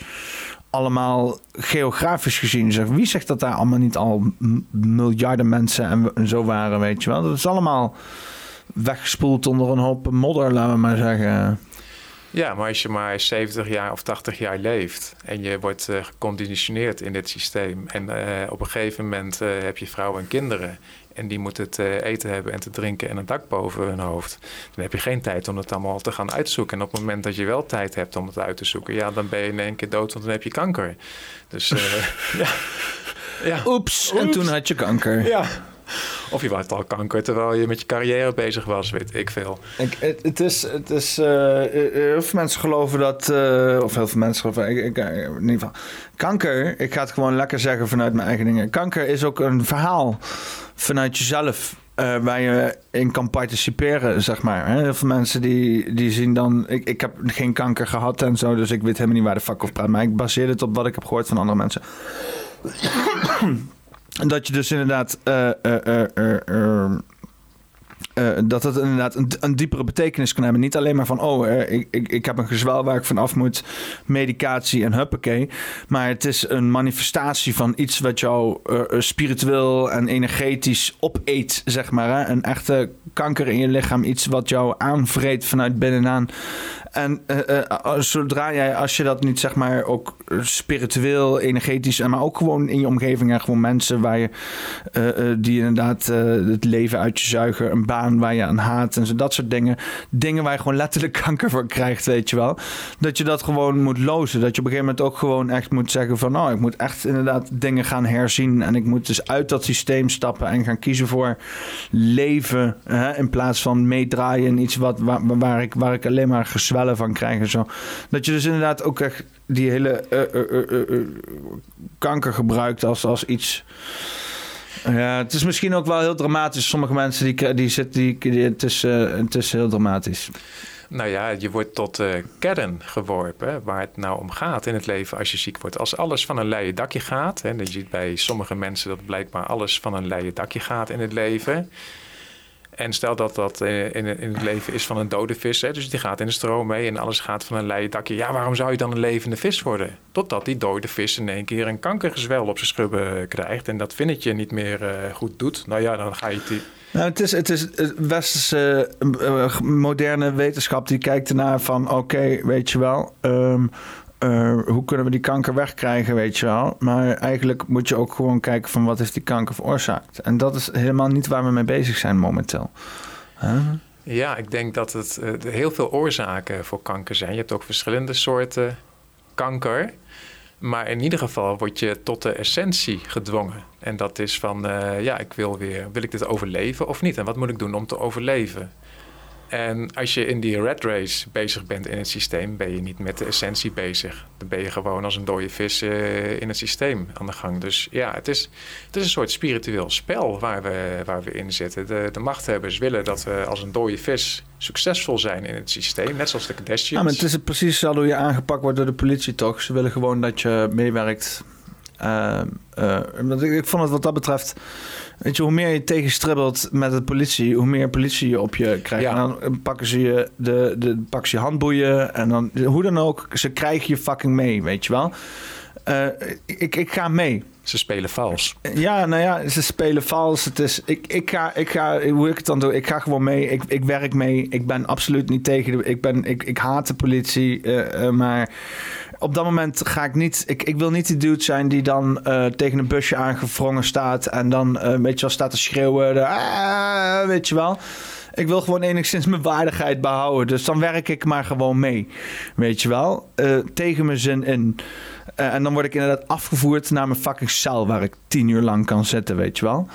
allemaal geografisch gezien. Zeg, wie zegt dat daar allemaal niet al miljarden mensen en, en zo waren, weet je wel? Dat is allemaal weggespoeld onder een hoop modder, laten we maar zeggen. Ja, maar als je maar 70 jaar of 80 jaar leeft en je wordt eh, geconditioneerd in dit systeem en eh, op een gegeven moment eh, heb je vrouwen en kinderen en die moeten het eh, eten hebben en te drinken en een dak boven hun hoofd, dan heb je geen tijd om het allemaal te gaan uitzoeken. En op het moment dat je wel tijd hebt om het uit te zoeken, ja, dan ben je in één keer dood, want dan heb je kanker. Dus eh, ja. ja. Oeps, en toen had je kanker. Ja. Of je had al kanker terwijl je met je carrière bezig was, weet ik veel. Ik, het, het is, het is eh, eh, heel veel mensen geloven dat, eh, of heel veel mensen geloven, ik, in ieder geval, kanker, ik ga het gewoon lekker zeggen vanuit mijn eigen dingen. Kanker is ook een verhaal vanuit jezelf. waar je in kan participeren, zeg maar. Heel veel mensen die, die zien dan... Ik, ik heb geen kanker gehad en zo, dus ik weet helemaal niet waar de fuck over praat. Maar ik baseer het op wat ik heb gehoord van andere mensen. Dat je dus inderdaad uh, dat het inderdaad een, een, diepere betekenis kan hebben. Niet alleen maar van, oh, ik, ik, ik heb een gezwel waar ik van af moet, medicatie en huppakee. Maar het is een manifestatie van iets wat jou spiritueel en energetisch opeet, zeg maar. Hè? Een echte kanker in je lichaam, iets wat jou aanvreet vanuit binnenaan. En uh, zodra jij, als je dat niet zeg maar ook spiritueel, energetisch, maar ook gewoon in je omgeving en gewoon mensen waar je, die inderdaad het leven uit je zuigen, een baan waar je aan haat en zo, dat soort dingen. Dingen waar je gewoon letterlijk kanker voor krijgt, weet je wel. Dat je dat gewoon moet lozen. Dat je op een gegeven moment ook gewoon echt moet zeggen van, nou, ik moet echt inderdaad dingen gaan herzien en ik moet dus uit dat systeem stappen en gaan kiezen voor leven hè, in plaats van meedraaien in iets wat, waar, ik, waar ik alleen maar van krijgen. Zo. Dat je dus inderdaad ook echt die hele uh, uh, kanker gebruikt als, als iets. Ja, het is misschien ook wel heel dramatisch. Sommige mensen die, die zitten, die, het, is, het is heel dramatisch. Nou ja, je wordt tot de kern geworpen waar het nou om gaat in het leven als je ziek wordt. Als alles van een leien dakje gaat, hè, je ziet bij sommige mensen dat blijkbaar alles van een leien dakje gaat in het leven. En stel dat dat eh, in, in het leven is van een dode vis, hè, dus die gaat in de stroom mee en alles gaat van een leien dakje. Ja, waarom zou je dan een levende vis worden? Totdat die dode vis in één keer een kankergezwel op zijn schubben krijgt en dat vinnetje niet meer uh, goed doet. Nou ja, dan ga je die... Nou, het is, het is westerse moderne wetenschap die kijkt ernaar van oké, weet je wel, um, uh, hoe kunnen we die kanker wegkrijgen, weet je wel. Maar eigenlijk moet je ook gewoon kijken van wat heeft die kanker veroorzaakt. En dat is helemaal niet waar we mee bezig zijn momenteel. Ja, ik denk dat het uh, heel veel oorzaken voor kanker zijn. Je hebt ook verschillende soorten kanker. Maar in ieder geval word je tot de essentie gedwongen. En dat is van, uh, ja, ik wil weer, wil ik dit overleven of niet? En wat moet ik doen om te overleven? En als je in die red race bezig bent in het systeem, ben je niet met de essentie bezig. Dan ben je gewoon als een dode vis uh, in het systeem aan de gang. Dus ja, het is, het is een soort spiritueel spel waar we, waar we in zitten. De, de machthebbers willen dat we als een dode vis succesvol zijn in het systeem, net zoals de Kardashians. Ja, maar het is precies zo hoe je aangepakt wordt door de politie toch. Ze willen gewoon dat je meewerkt uh, uh, ik vond het wat dat betreft. Weet je, hoe meer je tegenstribbelt met de politie, hoe meer politie je op je krijgt. En dan pakken ze je de, de pakken ze je handboeien. En dan, hoe dan ook, ze krijgen je fucking mee, weet je wel. Uh, ik, ik ga mee. Ze spelen vals. Ja, nou ja, ze spelen vals. Het is, ik, ik, ga, ik ga, hoe ik het dan doe, ik ga gewoon mee. Ik, ik werk mee. Ik ben absoluut niet tegen de. Ik, ben, ik, ik haat de politie. Uh, uh, maar op dat moment ga ik niet. Ik, ik wil niet die dude zijn die dan uh, tegen een busje aangevrongen staat. En dan uh, weet je wel staat te schreeuwen. Ah, weet je wel. Ik wil gewoon enigszins mijn waardigheid behouden. Dus dan werk ik maar gewoon mee. Weet je wel. Uh, tegen mijn zin in. en dan word ik inderdaad afgevoerd naar mijn fucking cel. Waar ik tien uur lang kan zitten, weet je wel.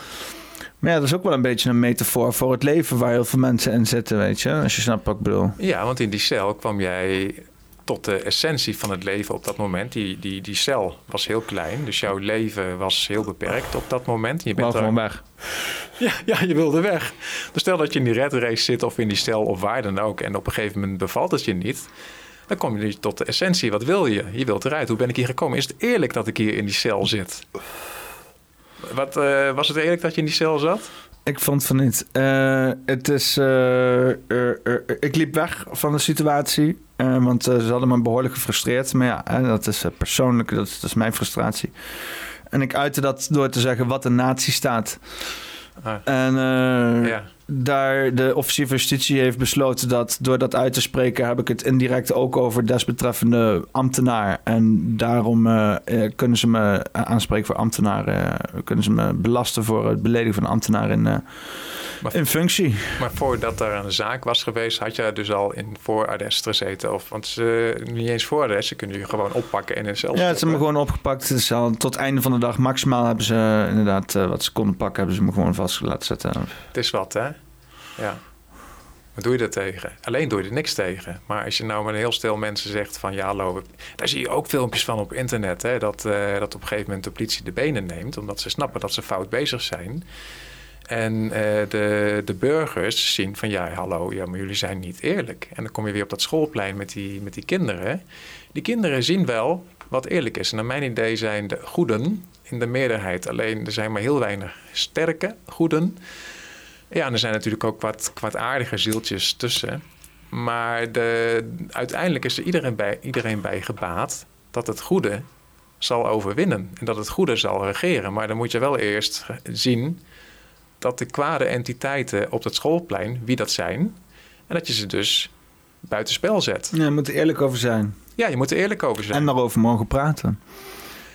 Maar ja, dat is ook wel een beetje een metafoor voor het leven waar heel veel mensen in zitten, weet je. Als je snapt wat ik bedoel. Ja, want in die cel kwam jij tot de essentie van het leven op dat moment. Die, die, die cel was heel klein, dus jouw leven was heel beperkt op dat moment. Je bent gewoon weg. Ja, ja, je wilde weg. Dus stel dat je in die red race zit of in die cel of waar dan ook... en op een gegeven moment bevalt het je niet... dan kom je tot de essentie. Wat wil je? Je wilt eruit. Hoe ben ik hier gekomen? Is het eerlijk dat ik hier in die cel zit? Wat, uh, was het eerlijk dat je in die cel zat? Ik vond van niet. Uh, het is. Uh, ik liep weg van de situatie. want ze hadden me behoorlijk gefrustreerd. Maar ja, dat is persoonlijk. Dat is, dat is, mijn frustratie. En ik uitte dat door te zeggen wat een nazi staat. Ah. En ja daar de officier van justitie heeft besloten dat door dat uit te spreken heb ik het indirect ook over desbetreffende ambtenaar. En daarom uh, kunnen ze me aanspreken voor ambtenaar. Uh, kunnen ze me belasten voor het beledigen van een ambtenaar in, in functie. Maar voordat er een zaak was geweest, had je dus al in voorarrest gezeten? Of, want ze niet eens voorarrest, ze kunnen je gewoon oppakken en in cel Ja, ze hebben me gewoon opgepakt. Dus al tot het einde van de dag maximaal hebben ze inderdaad wat ze konden pakken, hebben ze me gewoon vast laten zetten. Het is wat, hè? Ja. Wat doe je er tegen? Alleen doe je er niks tegen. Maar als je nou met een heel stel mensen zegt van ja, hallo, daar zie je ook filmpjes van op internet. Hè, dat, uh, dat op een gegeven moment de politie de benen neemt, omdat ze snappen dat ze fout bezig zijn. En uh, de, de burgers zien van ja, hallo, ja, maar jullie zijn niet eerlijk. En dan kom je weer op dat schoolplein met die, met die kinderen. Die kinderen zien wel wat eerlijk is. En naar mijn idee zijn de goeden in de meerderheid. Alleen er zijn maar heel weinig sterke goeden. Ja, en er zijn natuurlijk ook wat kwaadaardige zieltjes tussen. Maar de, uiteindelijk is er iedereen bij, iedereen bij gebaat dat het goede zal overwinnen. En dat het goede zal regeren. Maar dan moet je wel eerst zien dat de kwade entiteiten op het schoolplein, wie dat zijn. En dat je ze dus buitenspel zet. Ja, je moet er eerlijk over zijn. Ja, je moet er eerlijk over zijn. En daarover mogen praten.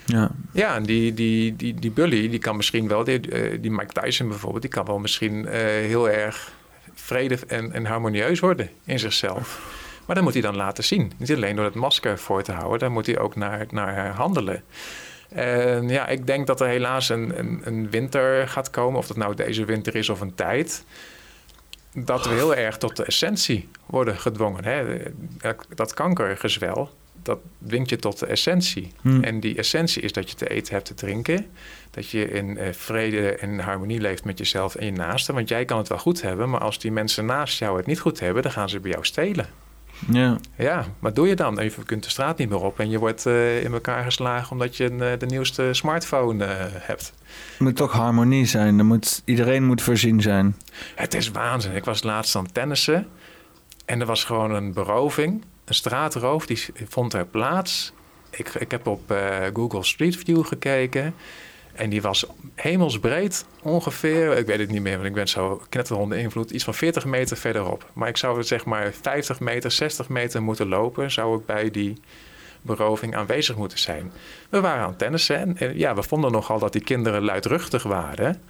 Ja, ja en die, die, die, die bully, die kan misschien wel, die, eh, die Mike Tyson bijvoorbeeld, die kan wel misschien uh, heel erg vrede en, en harmonieus worden in zichzelf. Maar dat moet hij dan laten zien. Niet alleen door het masker voor te houden, daar moet hij ook naar, naar handelen. En ja, ik denk dat er helaas een, een, een, winter gaat komen, of dat nou deze winter is of een tijd. Dat we heel erg tot de essentie worden gedwongen. Hè? Dat kankergezwel, dat dwingt je tot de essentie. Hmm. En die essentie is dat je te eten hebt, te drinken. Dat je in uh, vrede en harmonie leeft met jezelf en je naasten. Want jij kan het wel goed hebben, maar als die mensen naast jou het niet goed hebben, dan gaan ze bij jou stelen. Ja. ja, wat doe je dan? Je kunt de straat niet meer op en je wordt uh, in elkaar geslagen omdat je een, uh, de nieuwste smartphone uh, hebt. Er moet toch harmonie zijn. Er moet, iedereen moet voorzien zijn. Het is waanzin. Ik was laatst aan tennissen en er was gewoon een beroving. Een straatroof, die vond er plaats. Ik, ik heb op Google Street View gekeken. En die was hemelsbreed ongeveer, ik weet het niet meer, want ik ben zo knetterhonde invloed, iets van 40 meter verderop. Maar ik zou zeg maar 50 meter, 60 meter moeten lopen, zou ik bij die beroving aanwezig moeten zijn. We waren aan tennissen en ja, we vonden nogal dat die kinderen luidruchtig waren.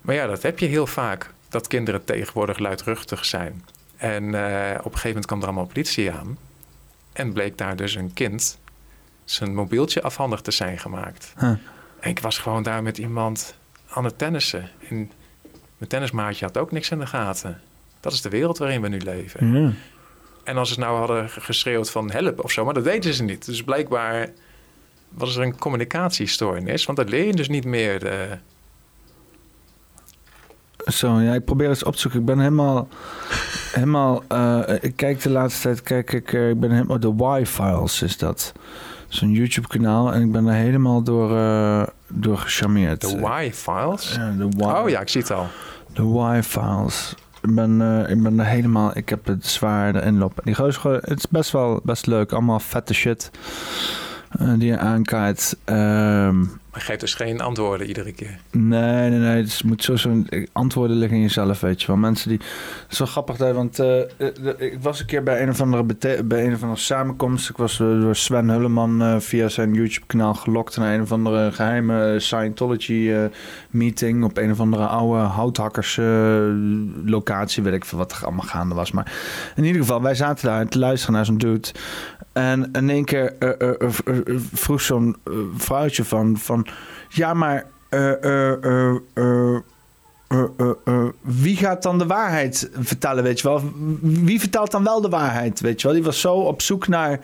Maar ja, dat heb je heel vaak, dat kinderen tegenwoordig luidruchtig zijn. En uh, op een gegeven moment kwam er allemaal politie aan. En bleek daar dus een kind zijn mobieltje afhandig te zijn gemaakt. En ik was gewoon daar met iemand aan het tennissen. En mijn tennismaatje had ook niks in de gaten. Dat is de wereld waarin we nu leven. En als ze nou hadden geschreeuwd van help of zo, maar dat weten ze niet. Dus blijkbaar was er een communicatiestoornis, want dat leer je dus niet meer. De... Zo, ja, ik probeer eens op te zoeken. Ik ben helemaal, helemaal, uh, ik kijk de laatste tijd, kijk ik, uh, ik ben helemaal, de Y-files is dat zo'n YouTube-kanaal. En ik ben er helemaal door, uh, door gecharmeerd. De Y-files? Ja, de y oh ja, ik zie het al. De Y-files. Ik ben, uh, ik ben er helemaal... Ik heb het zwaar erin lopen. Die gozer, het is best wel best leuk. Allemaal vette shit uh, die je aankaart. Um, geeft dus geen antwoorden iedere keer. Nee, nee, nee. Dus moet zo zo'n antwoorden liggen in jezelf, weet je wel. Mensen die. Wel grappig, want uh, ik was een keer bij een of andere, bij een of andere samenkomst. Ik was door Sven Hulleman via zijn YouTube-kanaal gelokt naar een of andere geheime Scientology-meeting op een of andere oude houthakkers-locatie. weet ik veel wat er allemaal gaande was. Maar in ieder geval, wij zaten daar te luisteren naar zo'n dude. En in één keer vroeg zo'n vrouwtje van, van ja, maar wie gaat dan de waarheid vertellen, weet je wel? Wie vertelt dan wel de waarheid, weet je wel? Die was zo op zoek naar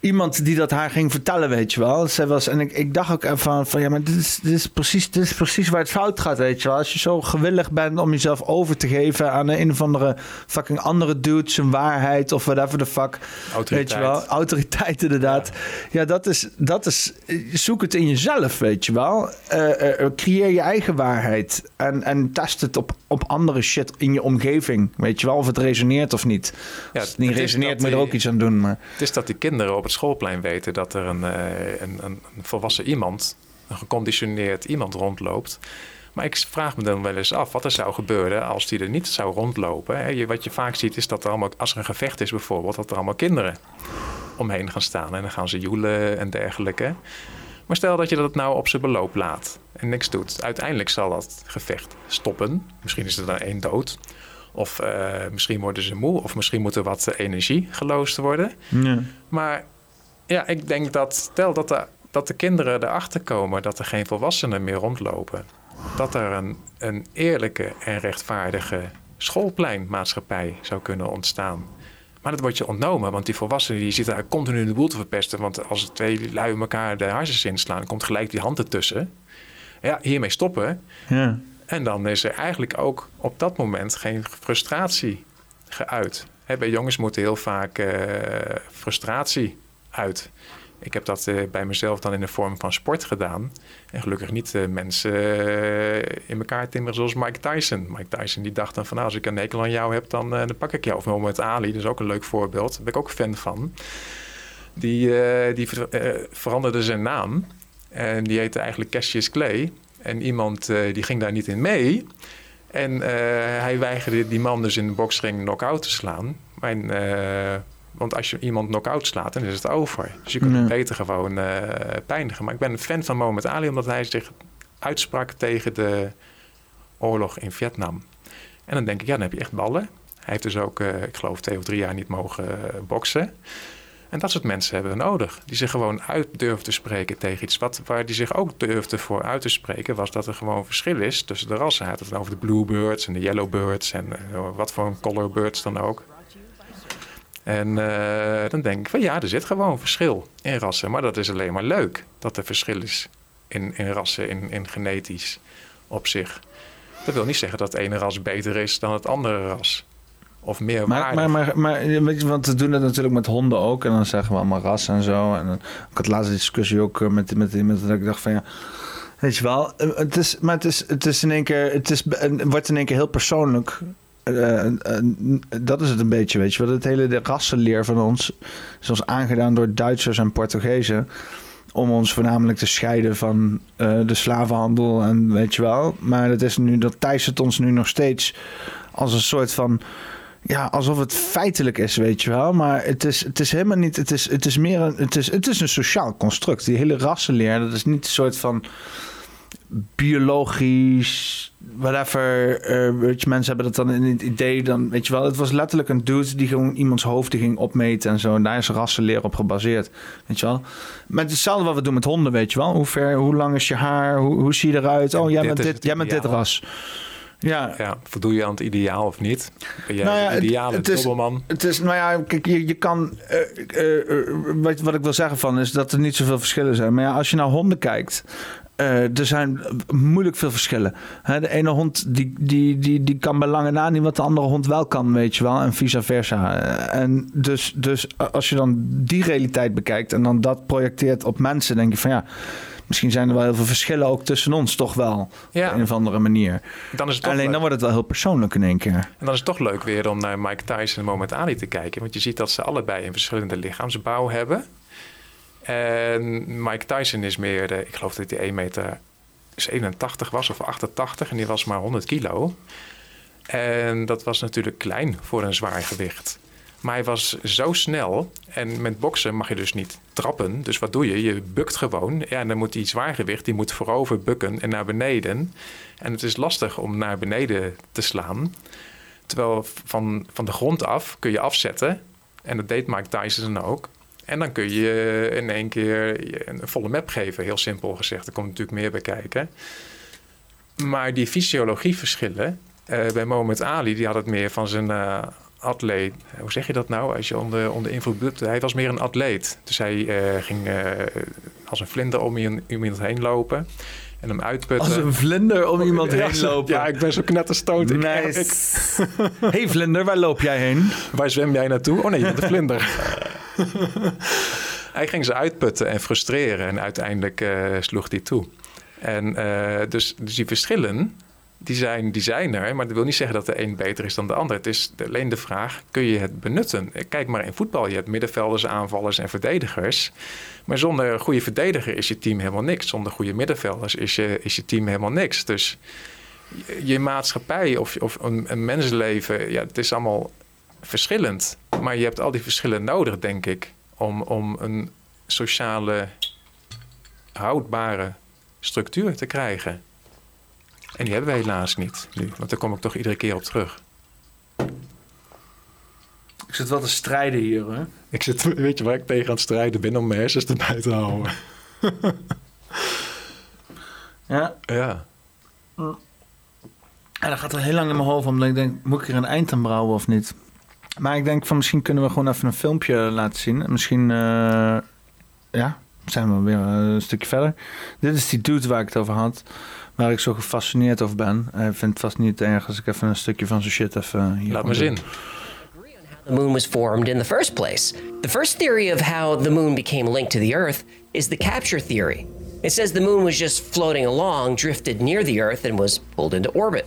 iemand die dat haar ging vertellen, weet je wel. Zij was, en ik, ik dacht ook van, van ja, maar dit is, dit, is precies, dit is precies waar het fout gaat, weet je wel. Als je zo gewillig bent om jezelf over te geven aan een of andere fucking andere dude, zijn waarheid of whatever the fuck. Autoriteit. Weet je wel. Autoriteit inderdaad. Ja, dat, is, dat is, zoek het in jezelf, weet je wel. Uh, uh, creëer je eigen waarheid en, en test het op, op andere shit in je omgeving, weet je wel. Of het resoneert of niet. Ja, Als het niet resoneert, moet je er ook iets aan doen. Maar... Het is dat die kinderen op het schoolplein weten dat er een, eh, een, een, volwassen iemand, een geconditioneerd iemand rondloopt. Maar ik vraag me dan wel eens af wat er zou gebeuren als die er niet zou rondlopen. Wat je vaak ziet is dat er allemaal, als er een gevecht is bijvoorbeeld, dat er allemaal kinderen omheen gaan staan. En dan gaan ze joelen en dergelijke. Maar stel dat je dat nou op zijn beloop laat en niks doet. Uiteindelijk zal dat gevecht stoppen. Misschien is er dan één dood. Of uh, misschien worden ze moe. Of misschien moet er wat energie geloosd worden. Ja. Maar ja, ik denk dat stel dat de, dat de kinderen erachter komen dat er geen volwassenen meer rondlopen. Dat er een, een eerlijke en rechtvaardige schoolpleinmaatschappij zou kunnen ontstaan. Maar dat wordt je ontnomen, want die volwassenen die zitten daar continu de boel te verpesten. Want als twee lui elkaar de hersens inslaan, komt gelijk die hand ertussen. Ja, hiermee stoppen. Ja. En dan is er eigenlijk ook op dat moment geen frustratie geuit. bij jongens moet heel vaak uh, frustratie uit. Ik heb dat uh, bij mezelf dan in de vorm van sport gedaan. En gelukkig niet uh, mensen uh, in elkaar timmeren zoals Mike Tyson. Mike Tyson die dacht dan van nou, als ik een nekel aan jou heb, dan, dan pak ik jou. Of Mohamed Ali, dat is ook een leuk voorbeeld. Daar ben ik ook fan van. Die, die veranderde zijn naam. En die heette eigenlijk Cassius Clay. En iemand die ging daar niet in mee. En hij weigerde die man dus in de boxring knock-out te slaan. Mijn want als je iemand knock-out slaat, dan is het over. Dus je kunt het beter gewoon uh, pijnigen. Maar ik ben een fan van Mohamed Ali, omdat hij zich uitsprak tegen de oorlog in Vietnam. En dan denk ik, ja, dan heb je echt ballen. Hij heeft dus ook, uh, ik geloof, twee of drie jaar niet mogen uh, boksen. En dat soort mensen hebben we nodig. Die zich gewoon uit durven te spreken tegen iets. Wat, waar die zich ook durfde voor uit te spreken, was dat er gewoon verschil is tussen de rassen. Hij had het over de bluebirds en de yellowbirds en wat voor een colorbirds dan ook. En uh, dan denk ik van ja, er zit gewoon verschil in rassen. Maar dat is alleen maar leuk dat er verschil is in, in rassen, in, in genetisch op zich. Dat wil niet zeggen dat het ene ras beter is dan het andere ras. Of meer maar, maar, maar, maar, weet je, want we doen dat natuurlijk met honden ook. En dan zeggen we allemaal ras en zo. En ik had laatste discussie ook eh, met, met iemand dat ik dacht van ja... Weet je wel, eh, het is, maar het is, het is in één keer, het, is, het wordt in één keer heel persoonlijk uh, dat is het een beetje, weet je wel. Het hele rassenleer van ons ons aangedaan door Duitsers en Portugezen. Om ons voornamelijk te scheiden van uh, de slavenhandel en weet je wel. Maar dat is nu, dat het ons nu nog steeds als een soort van ja, alsof het feitelijk is, weet je wel. Maar het is, het is helemaal niet. Het is, het is meer een. Het is, het is een sociaal construct. Die hele rassenleer, dat is niet een soort van biologisch, whatever. Uh, weet je, mensen hebben dat dan in het idee, dan weet je wel. Het was letterlijk een dude die gewoon iemands hoofd ging opmeten en zo. En daar is rassenleer op gebaseerd, weet je wel. Met hetzelfde wat we doen met honden, weet je wel. Hoe ver, hoe lang is je haar, hoe, hoe zie je eruit? oh, jij bent dit, jij bent dit ras. Ja. ja, voldoe je aan het ideaal of niet? Ben jij nou ja, het ideale het, is, Het is, nou ja, kijk, je, je kan... Uh, uh, wat, wat ik wil zeggen van is dat er niet zoveel verschillen zijn. Maar ja, als je naar honden kijkt... Uh, er zijn moeilijk veel verschillen. de ene hond die, die, die, die kan bij lange na niet wat de andere hond wel kan, weet je wel. En vice versa. En dus, dus als je dan die realiteit bekijkt en dan dat projecteert op mensen, denk je van ja. Misschien zijn er wel heel veel verschillen ook tussen ons, toch wel. Ja. Op een of andere manier. Dan is het Alleen dan wordt het wel heel persoonlijk in één keer. En dan is het toch leuk weer om naar Mike Tyson en Moment Ali te kijken. Want je ziet dat ze allebei een verschillende lichaamsbouw hebben. En Mike Tyson is meer, ik geloof dat hij 1 meter 87 was of 88 en die was maar 100 kilo. En dat was natuurlijk klein voor een zwaar gewicht. Maar hij was zo snel. En met boksen mag je dus niet trappen. Dus wat doe je? Je bukt gewoon. Ja, en dan moet die zwaargewicht, die moet voorover bukken en naar beneden. En het is lastig om naar beneden te slaan. Terwijl van, van de grond af kun je afzetten. En dat deed Mike Tyson ook. En dan kun je in één keer een volle map geven, heel simpel gezegd. Er komt natuurlijk meer bij kijken. Maar die fysiologieverschillen, uh, bij Mohamed Ali, die had het meer van zijn uh, atleet. Hoe zeg je dat nou? Als je onder, onder invloed Hij was meer een atleet. Dus hij uh, ging als een vlinder om iemand heen lopen en hem uitputten. Als een vlinder om iemand heen lopen. Ja, ik ben zo knetterstoot. Nice. Ik, hey vlinder, waar loop jij heen? Waar zwem jij naartoe? Oh nee, je bent een vlinder. hij ging ze uitputten en frustreren en uiteindelijk uh, sloeg hij toe. En uh, dus, dus die verschillen, die zijn, die er. Maar dat wil niet zeggen dat de een beter is dan de ander. Het is alleen de vraag, kun je het benutten? Kijk maar in voetbal. Je hebt middenvelders, aanvallers en verdedigers. Maar zonder een goede verdediger is je team helemaal niks. Zonder goede middenvelders is je, is je team helemaal niks. Dus je maatschappij of, of een, een mensenleven, ja, het is allemaal verschillend. Maar je hebt al die verschillen nodig, denk ik, om, om een sociale, houdbare structuur te krijgen. En die hebben we helaas niet nu, want daar kom ik toch iedere keer op terug. Ik zit wel te strijden hier, hè? Ik zit, weet je waar ik tegen aan het strijden ben om mijn hersens erbij te houden? ja? Ja. En dan gaat er heel lang in mijn hoofd om. ik denk, moet ik er een eind aan brouwen of niet? Maar ik denk van misschien kunnen we gewoon even een filmpje laten zien. Misschien, uh, ja, zijn we weer een stukje verder. Dit is die dude waar ik het over had. Waar ik zo gefascineerd over ben. Ik vind het vast niet erg als ik even een stukje van zijn shit even hier Laat me zien. the moon was formed in the first place. The first theory of how the moon became linked to the Earth is the capture theory. It says the moon was just floating along, drifted near the Earth, and was pulled into orbit.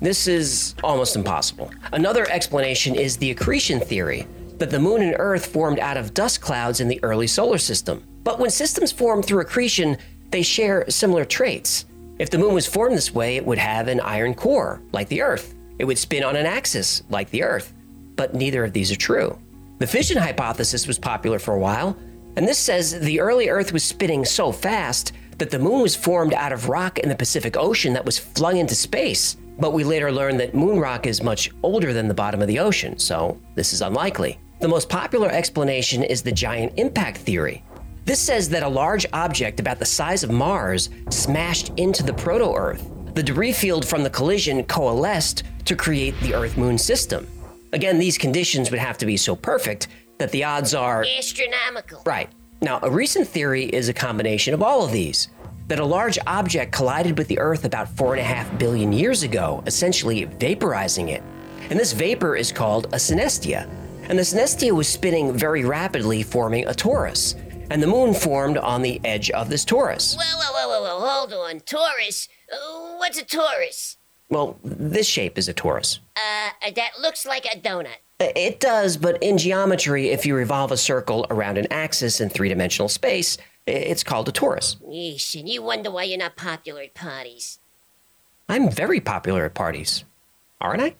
This is almost impossible. Another explanation is the accretion theory that the moon and Earth formed out of dust clouds in the early solar system. But when systems form through accretion, they share similar traits. If the moon was formed this way, it would have an iron core, like the Earth. It would spin on an axis, like the Earth. But neither of these are true. The fission hypothesis was popular for a while, and this says the early Earth was spinning so fast that the moon was formed out of rock in the Pacific Ocean that was flung into space. But we later learned that moon rock is much older than the bottom of the ocean, so this is unlikely. The most popular explanation is the giant impact theory. This says that a large object about the size of Mars smashed into the proto Earth. The debris field from the collision coalesced to create the Earth Moon system. Again, these conditions would have to be so perfect that the odds are astronomical. Right. Now, a recent theory is a combination of all of these that a large object collided with the Earth about four and a half billion years ago, essentially vaporizing it. And this vapor is called a synestia. And the synestia was spinning very rapidly, forming a torus. And the moon formed on the edge of this torus. Whoa, whoa, whoa, whoa, whoa, hold on. Torus? Uh, what's a torus? Well, this shape is a torus. Uh, that looks like a donut. It does, but in geometry, if you revolve a circle around an axis in three dimensional space, it's called a torus. Yeesh, and you wonder why you're not popular at parties. I'm very popular at parties, aren't I?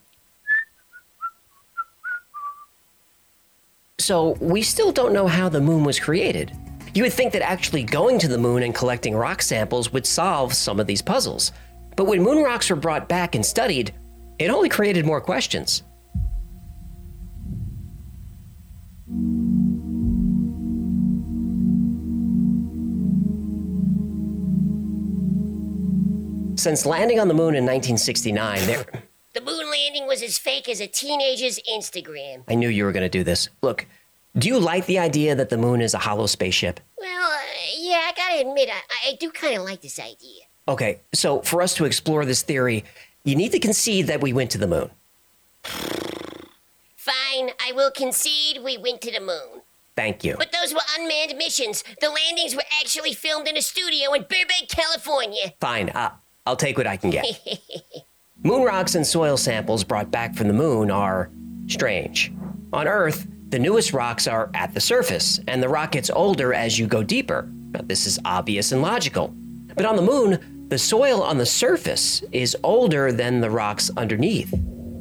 So, we still don't know how the moon was created. You would think that actually going to the moon and collecting rock samples would solve some of these puzzles. But when moon rocks were brought back and studied, it only created more questions. Since landing on the moon in 1969, there. The moon landing was as fake as a teenager's Instagram. I knew you were going to do this. Look, do you like the idea that the moon is a hollow spaceship? Well, uh, yeah, I gotta admit, I, I do kind of like this idea. Okay, so for us to explore this theory, you need to concede that we went to the moon. Fine, I will concede we went to the moon. Thank you. But those were unmanned missions. The landings were actually filmed in a studio in Burbank, California. Fine, uh, I'll take what I can get. moon rocks and soil samples brought back from the moon are strange. On Earth, the newest rocks are at the surface, and the rock gets older as you go deeper. Now, this is obvious and logical. But on the moon, the soil on the surface is older than the rocks underneath,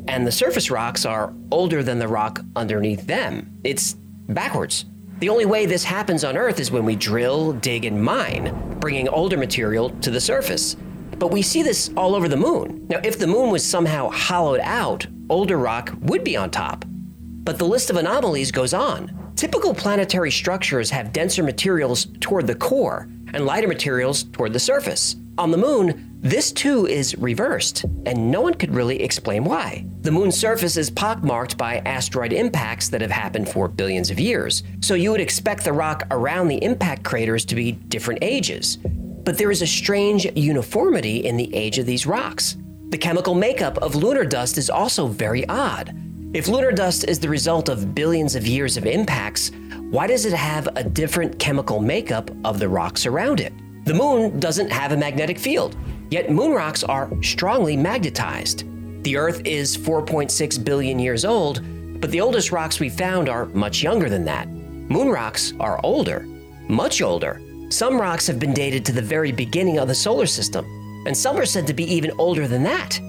and the surface rocks are older than the rock underneath them. It's backwards. The only way this happens on Earth is when we drill, dig, and mine, bringing older material to the surface. But we see this all over the moon. Now, if the moon was somehow hollowed out, older rock would be on top. But the list of anomalies goes on. Typical planetary structures have denser materials toward the core and lighter materials toward the surface. On the moon, this too is reversed, and no one could really explain why. The moon's surface is pockmarked by asteroid impacts that have happened for billions of years, so you would expect the rock around the impact craters to be different ages. But there is a strange uniformity in the age of these rocks. The chemical makeup of lunar dust is also very odd. If lunar dust is the result of billions of years of impacts, why does it have a different chemical makeup of the rocks around it? The moon doesn't have a magnetic field, yet moon rocks are strongly magnetized. The Earth is 4.6 billion years old, but the oldest rocks we found are much younger than that. Moon rocks are older, much older, some rocks have been dated to the very beginning of the solar system, and some are said to be even older than that.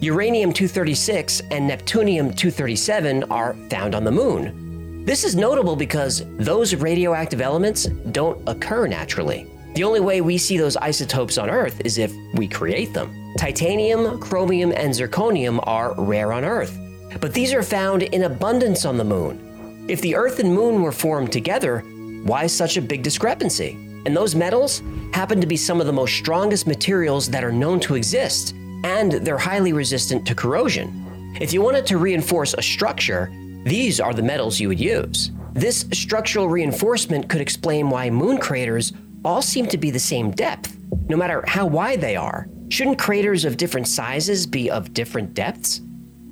Uranium 236 and Neptunium 237 are found on the moon. This is notable because those radioactive elements don't occur naturally. The only way we see those isotopes on Earth is if we create them. Titanium, chromium, and zirconium are rare on Earth, but these are found in abundance on the moon. If the Earth and moon were formed together, why such a big discrepancy? And those metals happen to be some of the most strongest materials that are known to exist, and they're highly resistant to corrosion. If you wanted to reinforce a structure, these are the metals you would use. This structural reinforcement could explain why moon craters all seem to be the same depth, no matter how wide they are. Shouldn't craters of different sizes be of different depths?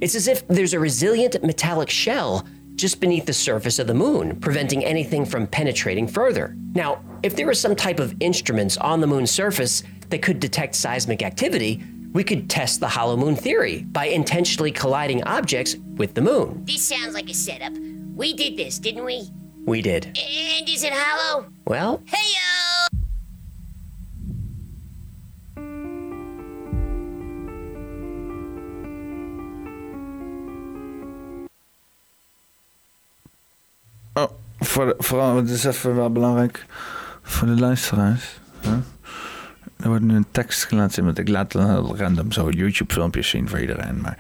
It's as if there's a resilient metallic shell just beneath the surface of the moon, preventing anything from penetrating further. Now, if there was some type of instruments on the moon's surface that could detect seismic activity, we could test the hollow moon theory by intentionally colliding objects with the moon. This sounds like a setup. We did this, didn't we? We did. And is it hollow? Well, Heyo! Voor vooral, het is even wel belangrijk voor de luisteraars. Er wordt nu een tekst gelaten ik laat random zo YouTube-filmpjes zien voor iedereen. Maar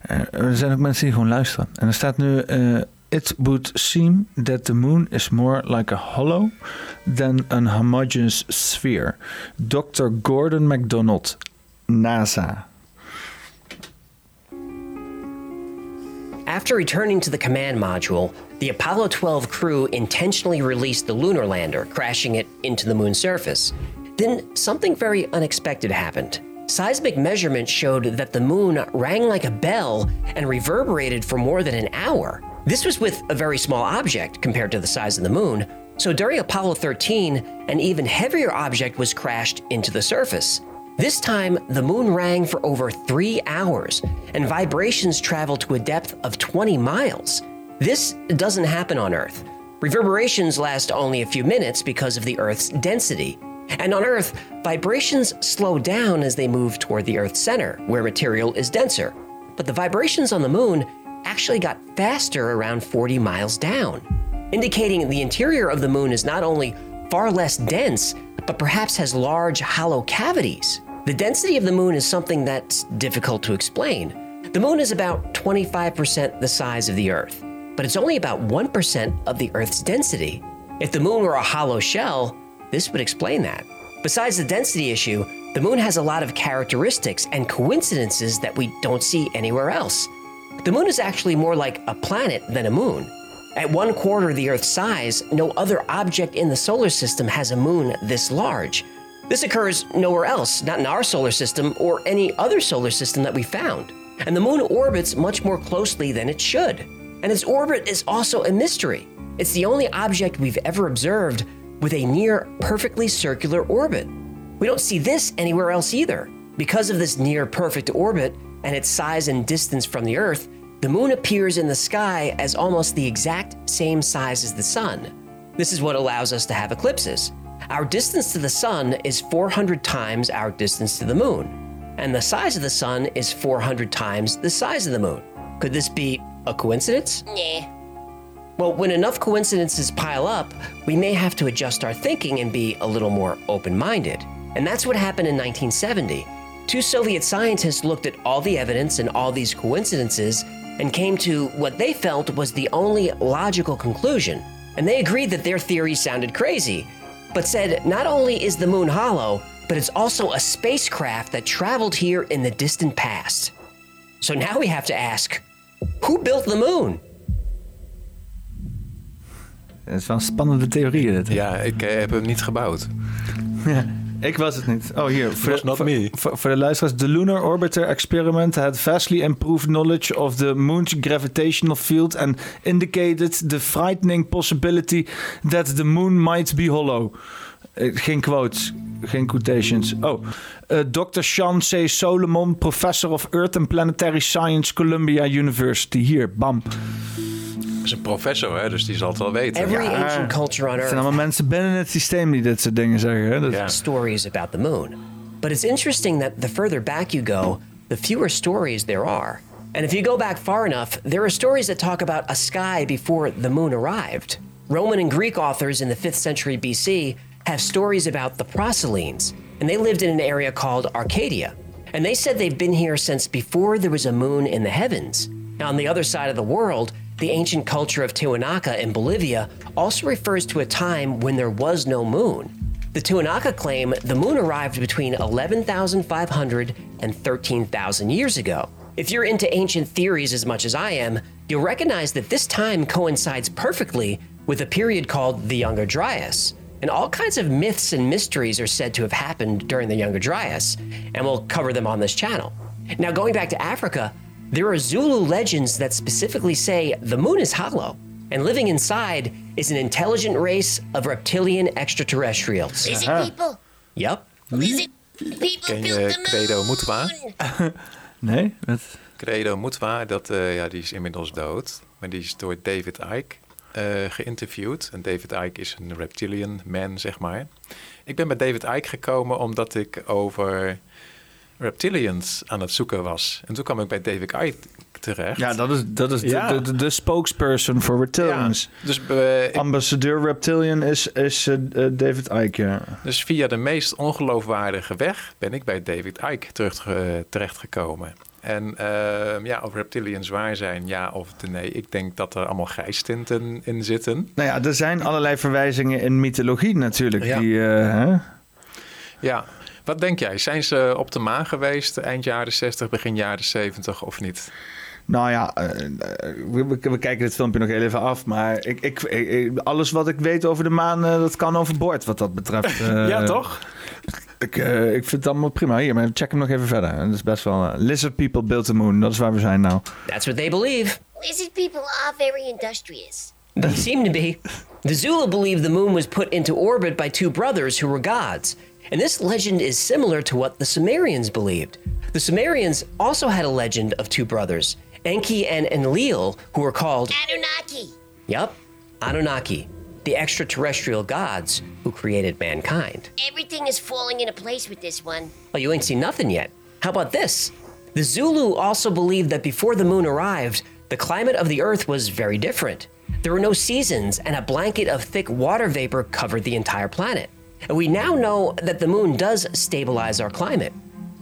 eh, er zijn ook mensen die gewoon luisteren. En er staat nu: eh, It would seem that the moon is more like a hollow than an homogeneous sphere. Dr. Gordon MacDonald, NASA. After returning to the command module, the Apollo 12 crew intentionally released the lunar lander, crashing it into the moon's surface. Then something very unexpected happened. Seismic measurements showed that the moon rang like a bell and reverberated for more than an hour. This was with a very small object compared to the size of the moon, so during Apollo 13, an even heavier object was crashed into the surface. This time, the moon rang for over three hours, and vibrations traveled to a depth of 20 miles. This doesn't happen on Earth. Reverberations last only a few minutes because of the Earth's density. And on Earth, vibrations slow down as they move toward the Earth's center, where material is denser. But the vibrations on the moon actually got faster around 40 miles down, indicating the interior of the moon is not only far less dense, but perhaps has large hollow cavities. The density of the moon is something that's difficult to explain. The moon is about 25% the size of the Earth, but it's only about 1% of the Earth's density. If the moon were a hollow shell, this would explain that. Besides the density issue, the moon has a lot of characteristics and coincidences that we don't see anywhere else. The moon is actually more like a planet than a moon. At one quarter the Earth's size, no other object in the solar system has a moon this large. This occurs nowhere else, not in our solar system or any other solar system that we found. And the moon orbits much more closely than it should. And its orbit is also a mystery. It's the only object we've ever observed with a near perfectly circular orbit. We don't see this anywhere else either. Because of this near perfect orbit and its size and distance from the Earth, the moon appears in the sky as almost the exact same size as the sun. This is what allows us to have eclipses. Our distance to the sun is 400 times our distance to the moon, and the size of the sun is 400 times the size of the moon. Could this be a coincidence? Nah. Well, when enough coincidences pile up, we may have to adjust our thinking and be a little more open minded. And that's what happened in 1970. Two Soviet scientists looked at all the evidence and all these coincidences and came to what they felt was the only logical conclusion. And they agreed that their theory sounded crazy, but said not only is the moon hollow, but it's also a spacecraft that traveled here in the distant past. So now we have to ask who built the moon? Het is wel een spannende theorie dit. Ja, ik eh, heb hem niet gebouwd. Ja, ik was het niet. Oh, hier. Was not me. Voor, voor de luisteraars. The Lunar Orbiter Experiment had vastly improved knowledge of the moon's gravitational field and indicated the frightening possibility that the moon might be hollow. Eh, Geen quotes, geen quotations. Oh. Eh, Dr. Sean C. Solomon, professor of Earth and Planetary Science, Columbia University. Hier, bam. Dat is een professor, hè, dus die zal het wel weten. Every ancient culture on er Het Earth zijn allemaal mensen binnen het systeem die dit soort dingen zeggen. Hè? Dat- Ja. stories about the moon. But it's interesting that the further back you go, the fewer stories there are. And if you go back far enough, there are stories that talk about a sky before the moon arrived. Roman and Greek authors in the 5th century BC have stories about the Proselynes, and they lived in an area called Arcadia. And they said they've been here since before there was a moon in the heavens. Now, on the other side of the world, the ancient culture of Tiwanaku in Bolivia also refers to a time when there was no moon. The Tiwanaku claim the moon arrived between 11,500 and 13,000 years ago. If you're into ancient theories as much as I am, you'll recognize that this time coincides perfectly with a period called the Younger Dryas. And all kinds of myths and mysteries are said to have happened during the Younger Dryas, and we'll cover them on this channel. Now, going back to Africa, There are Zulu legends that specifically say the moon is hollow, and living inside is an intelligent race of reptilian extraterrestrials. Lizard people? Yep. Lizard people Ken built je the Credo moon. Mutwa? Nee? Wat? Credo Mutwa, dat, eh, ja, die is inmiddels dood. Maar die is door David Icke eh, geïnterviewd. En David Icke is een reptilian man, zeg maar. Ik ben bij David Icke gekomen omdat ik over reptilians aan het zoeken was. En toen kwam ik bij David Icke terecht. Ja, dat is, dat is de- Ja. de, de, de spokesperson voor reptilians. Dus, eh, Ambassadeur Reptilian is, is eh, eh, David Icke, ja. dus via de meest ongeloofwaardige weg ben ik bij David Icke terug, terechtgekomen. En eh, ja, of reptilians waar zijn, ja of nee. Ik denk dat er allemaal grijstinten in zitten. Nou ja, er zijn allerlei verwijzingen in mythologie natuurlijk. Ja. Die, hè? Ja, wat denk jij? Zijn ze op de maan geweest eind jaren 60, begin jaren 70 of niet? Nou ja, eh, eh, we, kijken dit filmpje nog heel even af. Maar ik, ik, alles wat ik weet over de maan, eh, dat kan overboord wat dat betreft. Eh, ja, toch? Ik, ik vind het allemaal prima. Hier, maar check hem nog even verder. Dat is best wel... Lizard people built the moon. Dat is waar we zijn nou. That's what they believe. Lizard people are very industrious. They seem to be. The Zulu believe the moon was put into orbit by two brothers who were gods. And this legend is similar to what the Sumerians believed. The Sumerians also had a legend of two brothers, Enki and Enlil, who were called, Anunnaki. yep, Anunnaki, the extraterrestrial gods who created mankind. Everything is falling into place with this one. Well, you ain't seen nothing yet. How about this? The Zulu also believed that before the moon arrived, the climate of the Earth was very different. There were no seasons, and a blanket of thick water vapor covered the entire planet. And we now know that the moon does stabilize our climate.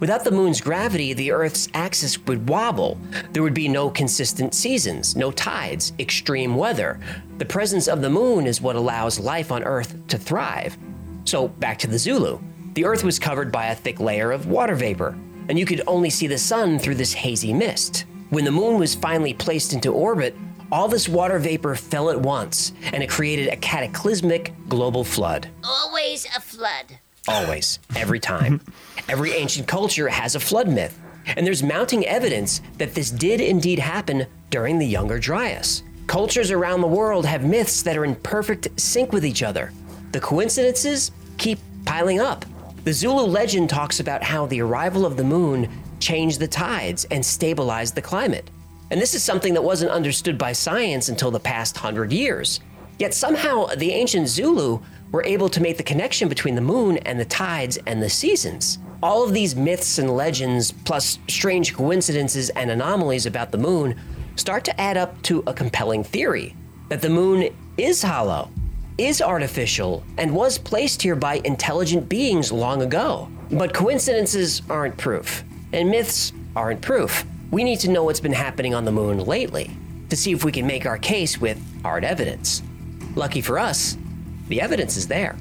Without the moon's gravity, the Earth's axis would wobble. There would be no consistent seasons, no tides, extreme weather. The presence of the moon is what allows life on Earth to thrive. So, back to the Zulu. The Earth was covered by a thick layer of water vapor, and you could only see the sun through this hazy mist. When the moon was finally placed into orbit, all this water vapor fell at once, and it created a cataclysmic global flood. Always a flood. Always, every time. Every ancient culture has a flood myth, and there's mounting evidence that this did indeed happen during the Younger Dryas. Cultures around the world have myths that are in perfect sync with each other. The coincidences keep piling up. The Zulu legend talks about how the arrival of the moon changed the tides and stabilized the climate. And this is something that wasn't understood by science until the past hundred years. Yet somehow the ancient Zulu were able to make the connection between the moon and the tides and the seasons. All of these myths and legends, plus strange coincidences and anomalies about the moon, start to add up to a compelling theory that the moon is hollow, is artificial, and was placed here by intelligent beings long ago. But coincidences aren't proof, and myths aren't proof. We need to know what's been happening on the moon lately to see if we can make our case with hard evidence. Lucky for us, the evidence is there.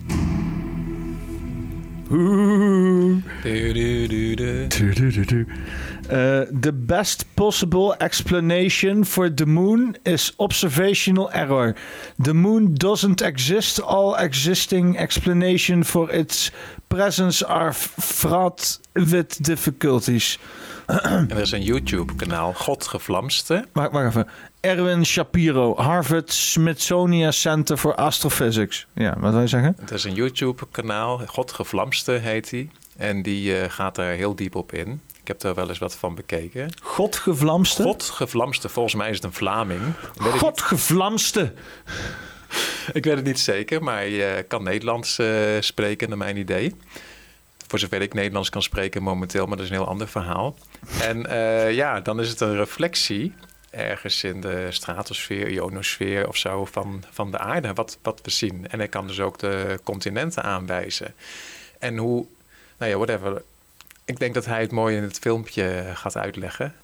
Uh, the best possible explanation for the moon is observational error. The moon doesn't exist. All existing explanation for its presence are fraught with difficulties. En er is een YouTube-kanaal, Godgevlamste. Wacht, wacht even. Erwin Shapiro, Harvard Smithsonian Center for Astrophysics. Ja, wat wil je zeggen? Het is een YouTube-kanaal, Godgevlamste heet die. En die eh, gaat daar heel diep op in. Ik heb daar wel eens wat van bekeken. Godgevlamste? Godgevlamste, volgens mij is het een Vlaming. Godgevlamste. ik weet het niet zeker, maar je kan Nederlands eh, spreken, naar mijn idee. Voor zover ik Nederlands kan spreken momenteel, maar dat is een heel ander verhaal. En eh, ja, dan is het een reflectie ergens in de stratosfeer, ionosfeer of zo van, van de aarde, wat, wat we zien. En hij kan dus ook de continenten aanwijzen. En hoe, nou ja, whatever. Ik denk dat hij het mooi in het filmpje gaat uitleggen.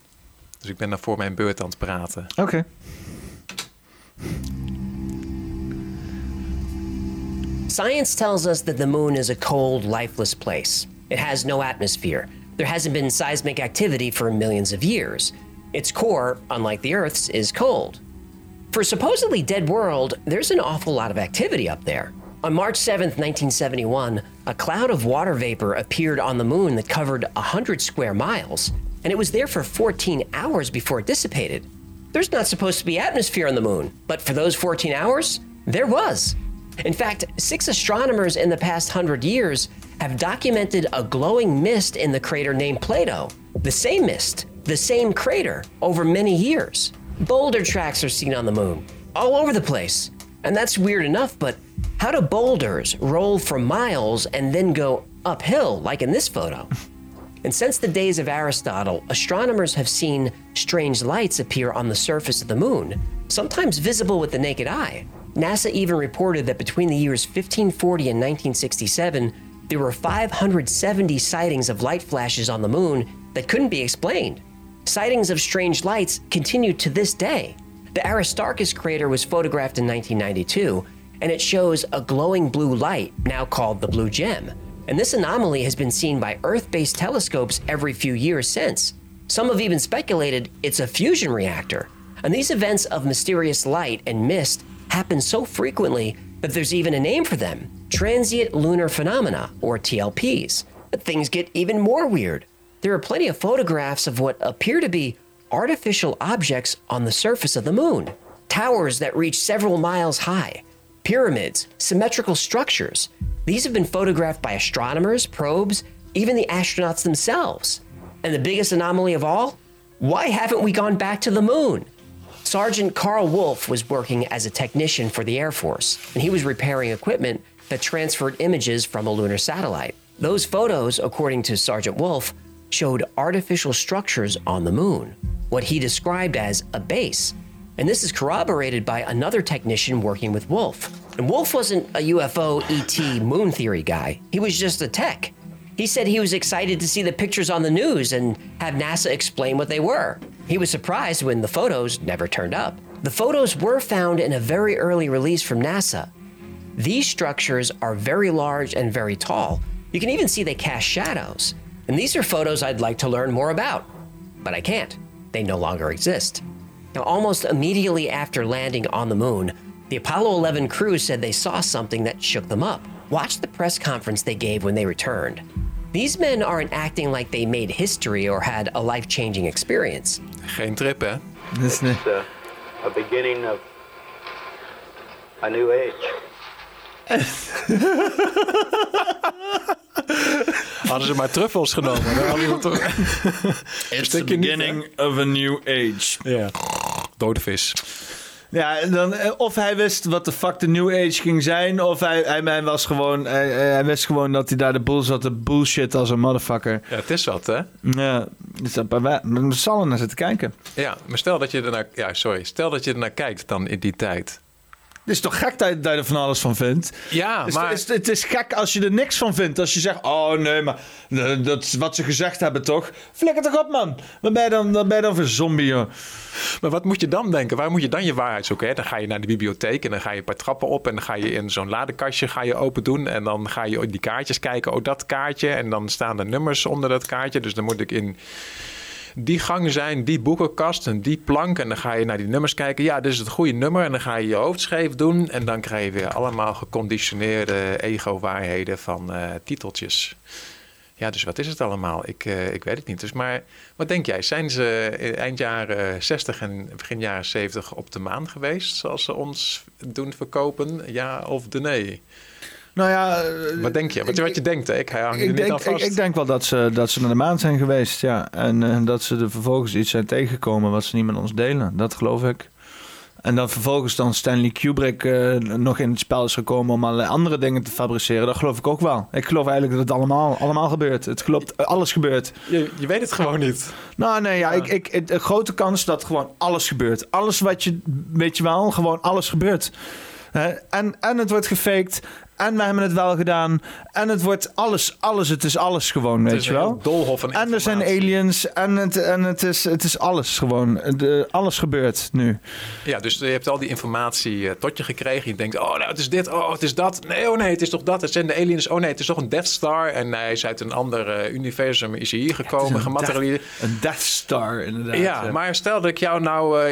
Dus ik ben dan voor mijn beurt aan het praten. Oké. Science tells us that the moon is a cold, lifeless place. It has no atmosphere. There hasn't been seismic activity for millions of years. Its core, unlike the Earth's, is cold. For a supposedly dead world, there's an awful lot of activity up there. On March 7th, 1971, a cloud of water vapor appeared on the moon that covered 100 square miles. and it was there for 14 hours before it dissipated. There's not supposed to be atmosphere on the moon, but for those 14 hours, there was. In fact, six astronomers in the past hundred years have documented a glowing mist in the crater named Plato. The same mist, the same crater, over many years. Boulder tracks are seen on the moon, all over the place. And that's weird enough, but how do boulders roll for miles and then go uphill, like in this photo? And since the days of Aristotle, astronomers have seen strange lights appear on the surface of the moon, sometimes visible with the naked eye. NASA even reported that between the years 1540 and 1967, there were 570 sightings of light flashes on the moon that couldn't be explained. Sightings of strange lights continue to this day. The Aristarchus crater was photographed in 1992, and it shows a glowing blue light, now called the Blue Gem. And this anomaly has been seen by Earth based telescopes every few years since. Some have even speculated it's a fusion reactor. And these events of mysterious light and mist happen so frequently that there's even a name for them transient lunar phenomena, or TLPs. But things get even more weird. There are plenty of photographs of what appear to be artificial objects on the surface of the moon towers that reach several miles high, pyramids, symmetrical structures. These have been photographed by astronomers, probes, even the astronauts themselves. And the biggest anomaly of all? Why haven't we gone back to the moon? Sergeant Carl Wolf was working as a technician for the Air Force, and he was repairing equipment that transferred images from a lunar satellite. Those photos, according to Sergeant Wolf, showed artificial structures on the moon, what he described as a base. And this is corroborated by another technician working with Wolf. And Wolf wasn't a UFO ET moon theory guy, he was just a tech. He said he was excited to see the pictures on the news and have NASA explain what they were. He was surprised when the photos never turned up. The photos were found in a very early release from NASA. These structures are very large and very tall. You can even see they cast shadows. And these are photos I'd like to learn more about, but I can't. They no longer exist. Now, almost immediately after landing on the moon, the Apollo 11 crew said they saw something that shook them up. Watch the press conference they gave when they returned. These men aren't acting like they made history or had a life changing experience. Geen trip, hè? This is It's a, a beginning of a new age. Hadden ze maar truffels genomen. Dan hadden ze het toch... It's the niet, beginning of a new age. Ja. Dode vis. Ja, dan, eh, of hij wist wat de fuck de new age ging zijn, of hij, hij, hij was gewoon, hij, hij wist gewoon dat hij daar de boel zat te bullshit als een motherfucker. Ja, het is wat, hè? Ja, dus wij- we zullen naar zitten kijken. Ja, maar stel dat je er naar... Ja, sorry. Stel dat je er naar kijkt dan in die tijd. Het is toch gek dat je, dat je er van alles van vindt? Ja, Het is, maar... het, is, het is gek als je er niks van vindt. Als je zegt, oh nee, maar dat is wat ze gezegd hebben toch? Flikker toch op man. Wat ben je dan, wat ben je dan voor zombie joh? Maar wat moet je dan denken? Waar moet je dan je waarheid zoeken? Hè? Dan ga je naar de bibliotheek en dan ga je een paar trappen op... en dan ga je in zo'n ladekastje ga je open doen... en dan ga je die kaartjes kijken. Oh, dat kaartje. En dan staan er nummers onder dat kaartje. Dus dan moet ik in die gang zijn, die boekenkast en die plank. En dan ga je naar die nummers kijken. Ja, dit is het goede nummer. En dan ga je je hoofd scheef doen. En dan krijg je weer allemaal geconditioneerde ego-waarheden van eh, titeltjes. Ja, dus wat is het allemaal? Ik, eh, ik weet het niet. Dus maar wat denk jij? Zijn ze in eind jaren 60 en begin jaren 70 op de maan geweest? Zoals ze ons doen verkopen? Ja of de nee? Nou ja, eh, Wat denk je? Wat, wat je denkt, hè? ik hang ik, denk, ik, ik denk wel dat ze, dat ze naar de maan zijn geweest, ja. En eh, dat ze er vervolgens iets zijn tegengekomen wat ze niet met ons delen. Dat geloof ik. En dat vervolgens dan Stanley Kubrick eh, nog in het spel is gekomen om allerlei andere dingen te fabriceren. Dat geloof ik ook wel. Ik geloof eigenlijk dat het allemaal, allemaal gebeurt. Het klopt, alles gebeurt. je, je weet het gewoon niet. Nou, nee, ja, ik, ik, grote kans dat gewoon alles gebeurt. Alles wat je, weet je wel, gewoon alles gebeurt. En, en het wordt gefaked. En we hebben het wel gedaan. En het wordt alles, alles, het is alles gewoon, weet je wel. heel doolhof van En er zijn aliens en het, en het, is, het is alles gewoon. De, alles gebeurt nu. Ja, dus je hebt al die informatie eh, tot je gekregen. Je denkt, oh, nou, het is dit, oh, het is dat. Nee, oh nee, het is toch dat. Het zijn de aliens. Oh nee, het is toch een Death Star. En hij is uit een ander eh, universum, is hij hier gekomen, gematerialiseerd. Een Death Star, inderdaad. Ja, maar stel dat ik jou nou, eh,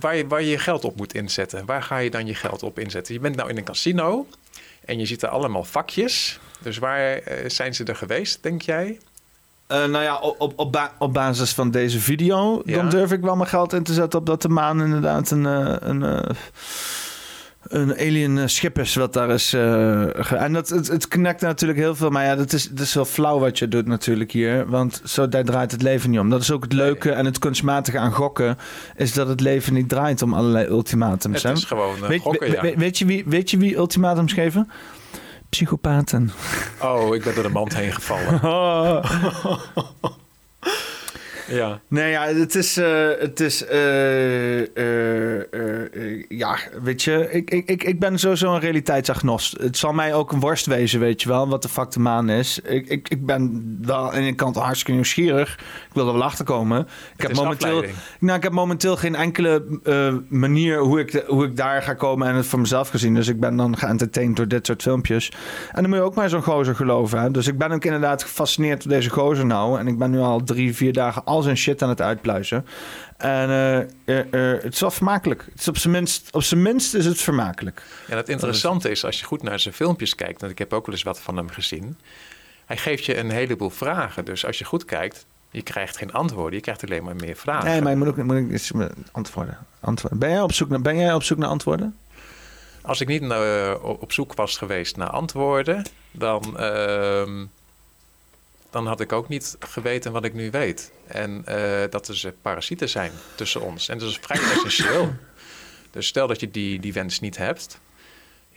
waar, je, waar je je geld op moet inzetten. Waar ga je dan je geld op inzetten? Je bent nou in een casino en je ziet er allemaal vakjes. Dus waar eh, zijn ze er geweest, denk jij? Uh, nou ja, op, op, op, basis van deze video... dan durf ik wel mijn geld in te zetten op dat de maan inderdaad een... een een alien eh, schip is wat daar is. Uh, en dat, het, het connect natuurlijk heel veel. Maar ja, dat is, dat is wel flauw wat je doet natuurlijk hier. Want zo daar draait het leven niet om. Dat is ook het leuke en het kunstmatige aan gokken. Is dat het leven niet draait om allerlei ultimatums. Het is gewoon uh, weet, gokken, ja. weet, je wie, weet je wie ultimatums geven? Psychopaten. Oh, ik ben door de mand heen gevallen. Oh. Ja. Nee, ja, het is. Uh, het is uh, uh, ja, weet je, ik, ik, ik, ik ben sowieso een realiteitsagnost. Het zal mij ook een worst wezen, weet je wel, wat de fuck de maan is. Ik, ik, ik ben wel aan de kant hartstikke nieuwsgierig. Ik wil er wel achter komen. Ik heb, momenteel, nou, ik heb momenteel geen enkele manier hoe ik, hoe ik daar ga komen en het voor mezelf gezien. Dus ik ben dan geëntertained door dit soort filmpjes. En dan moet je ook maar zo'n gozer geloven. Hè? Dus ik ben ook inderdaad gefascineerd door deze gozer nou. En ik ben nu al drie, vier dagen al zijn shit aan het uitpluizen. En uh, uh, het is wel vermakelijk. Het is op zijn minst, op zijn minst is het vermakelijk. Ja, het interessante is, als je goed naar zijn filmpjes kijkt, want ik heb ook wel eens wat van hem gezien. Hij geeft je een heleboel vragen. Dus als je goed kijkt, je krijgt geen antwoorden, je krijgt alleen maar meer vragen. Nee, maar je moet ook moet ik, antwoorden. antwoorden. Ben, jij op zoek naar, ben jij op zoek naar antwoorden? Als ik niet op zoek was geweest naar antwoorden, dan ehm, dan had ik ook niet geweten wat ik nu weet. En uh, dat er parasieten zijn tussen ons. En dat is vrij essentieel. Dus stel dat je die, die wens niet hebt,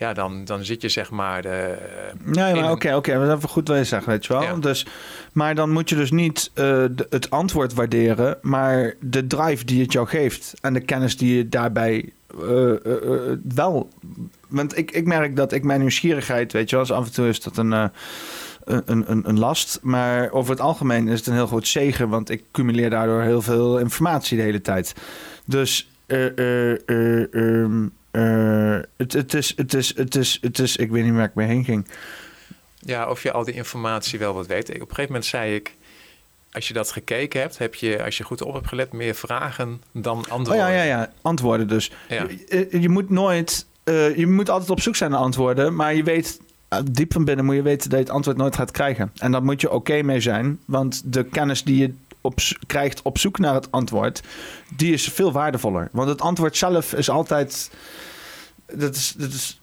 ja, dan, dan zit je zeg maar. De, nee, maar oké, oké, dat is even goed je zegt, weet je wel. Dus, maar dan moet je dus niet uh, het antwoord waarderen, maar de drive die het jou geeft en de kennis die je daarbij uh, wel. Want ik, ik merk dat ik mijn nieuwsgierigheid, weet je wel, dus af en toe is dat een een, een, een last. Maar over het algemeen is het een heel groot zegen, want ik cumuleer daardoor heel veel informatie de hele tijd. Dus uh, het, het, is, het, is, het, is, het is, ik weet niet waar ik mee heen ging. Ja, of je al die informatie wel wat weet. Op een gegeven moment zei ik, als je dat gekeken hebt, heb je, als je goed op hebt gelet, meer vragen dan antwoorden. Oh ja, ja, ja, antwoorden dus. Ja. Je, je, moet nooit, uh, je moet altijd op zoek zijn naar antwoorden, maar je weet eh, diep van binnen moet je weten dat je het antwoord nooit gaat krijgen. En daar moet je oké mee zijn, want de kennis die je op, krijgt op zoek naar het antwoord, die is veel waardevoller. Want het antwoord zelf is altijd. Dat is, dat is eh,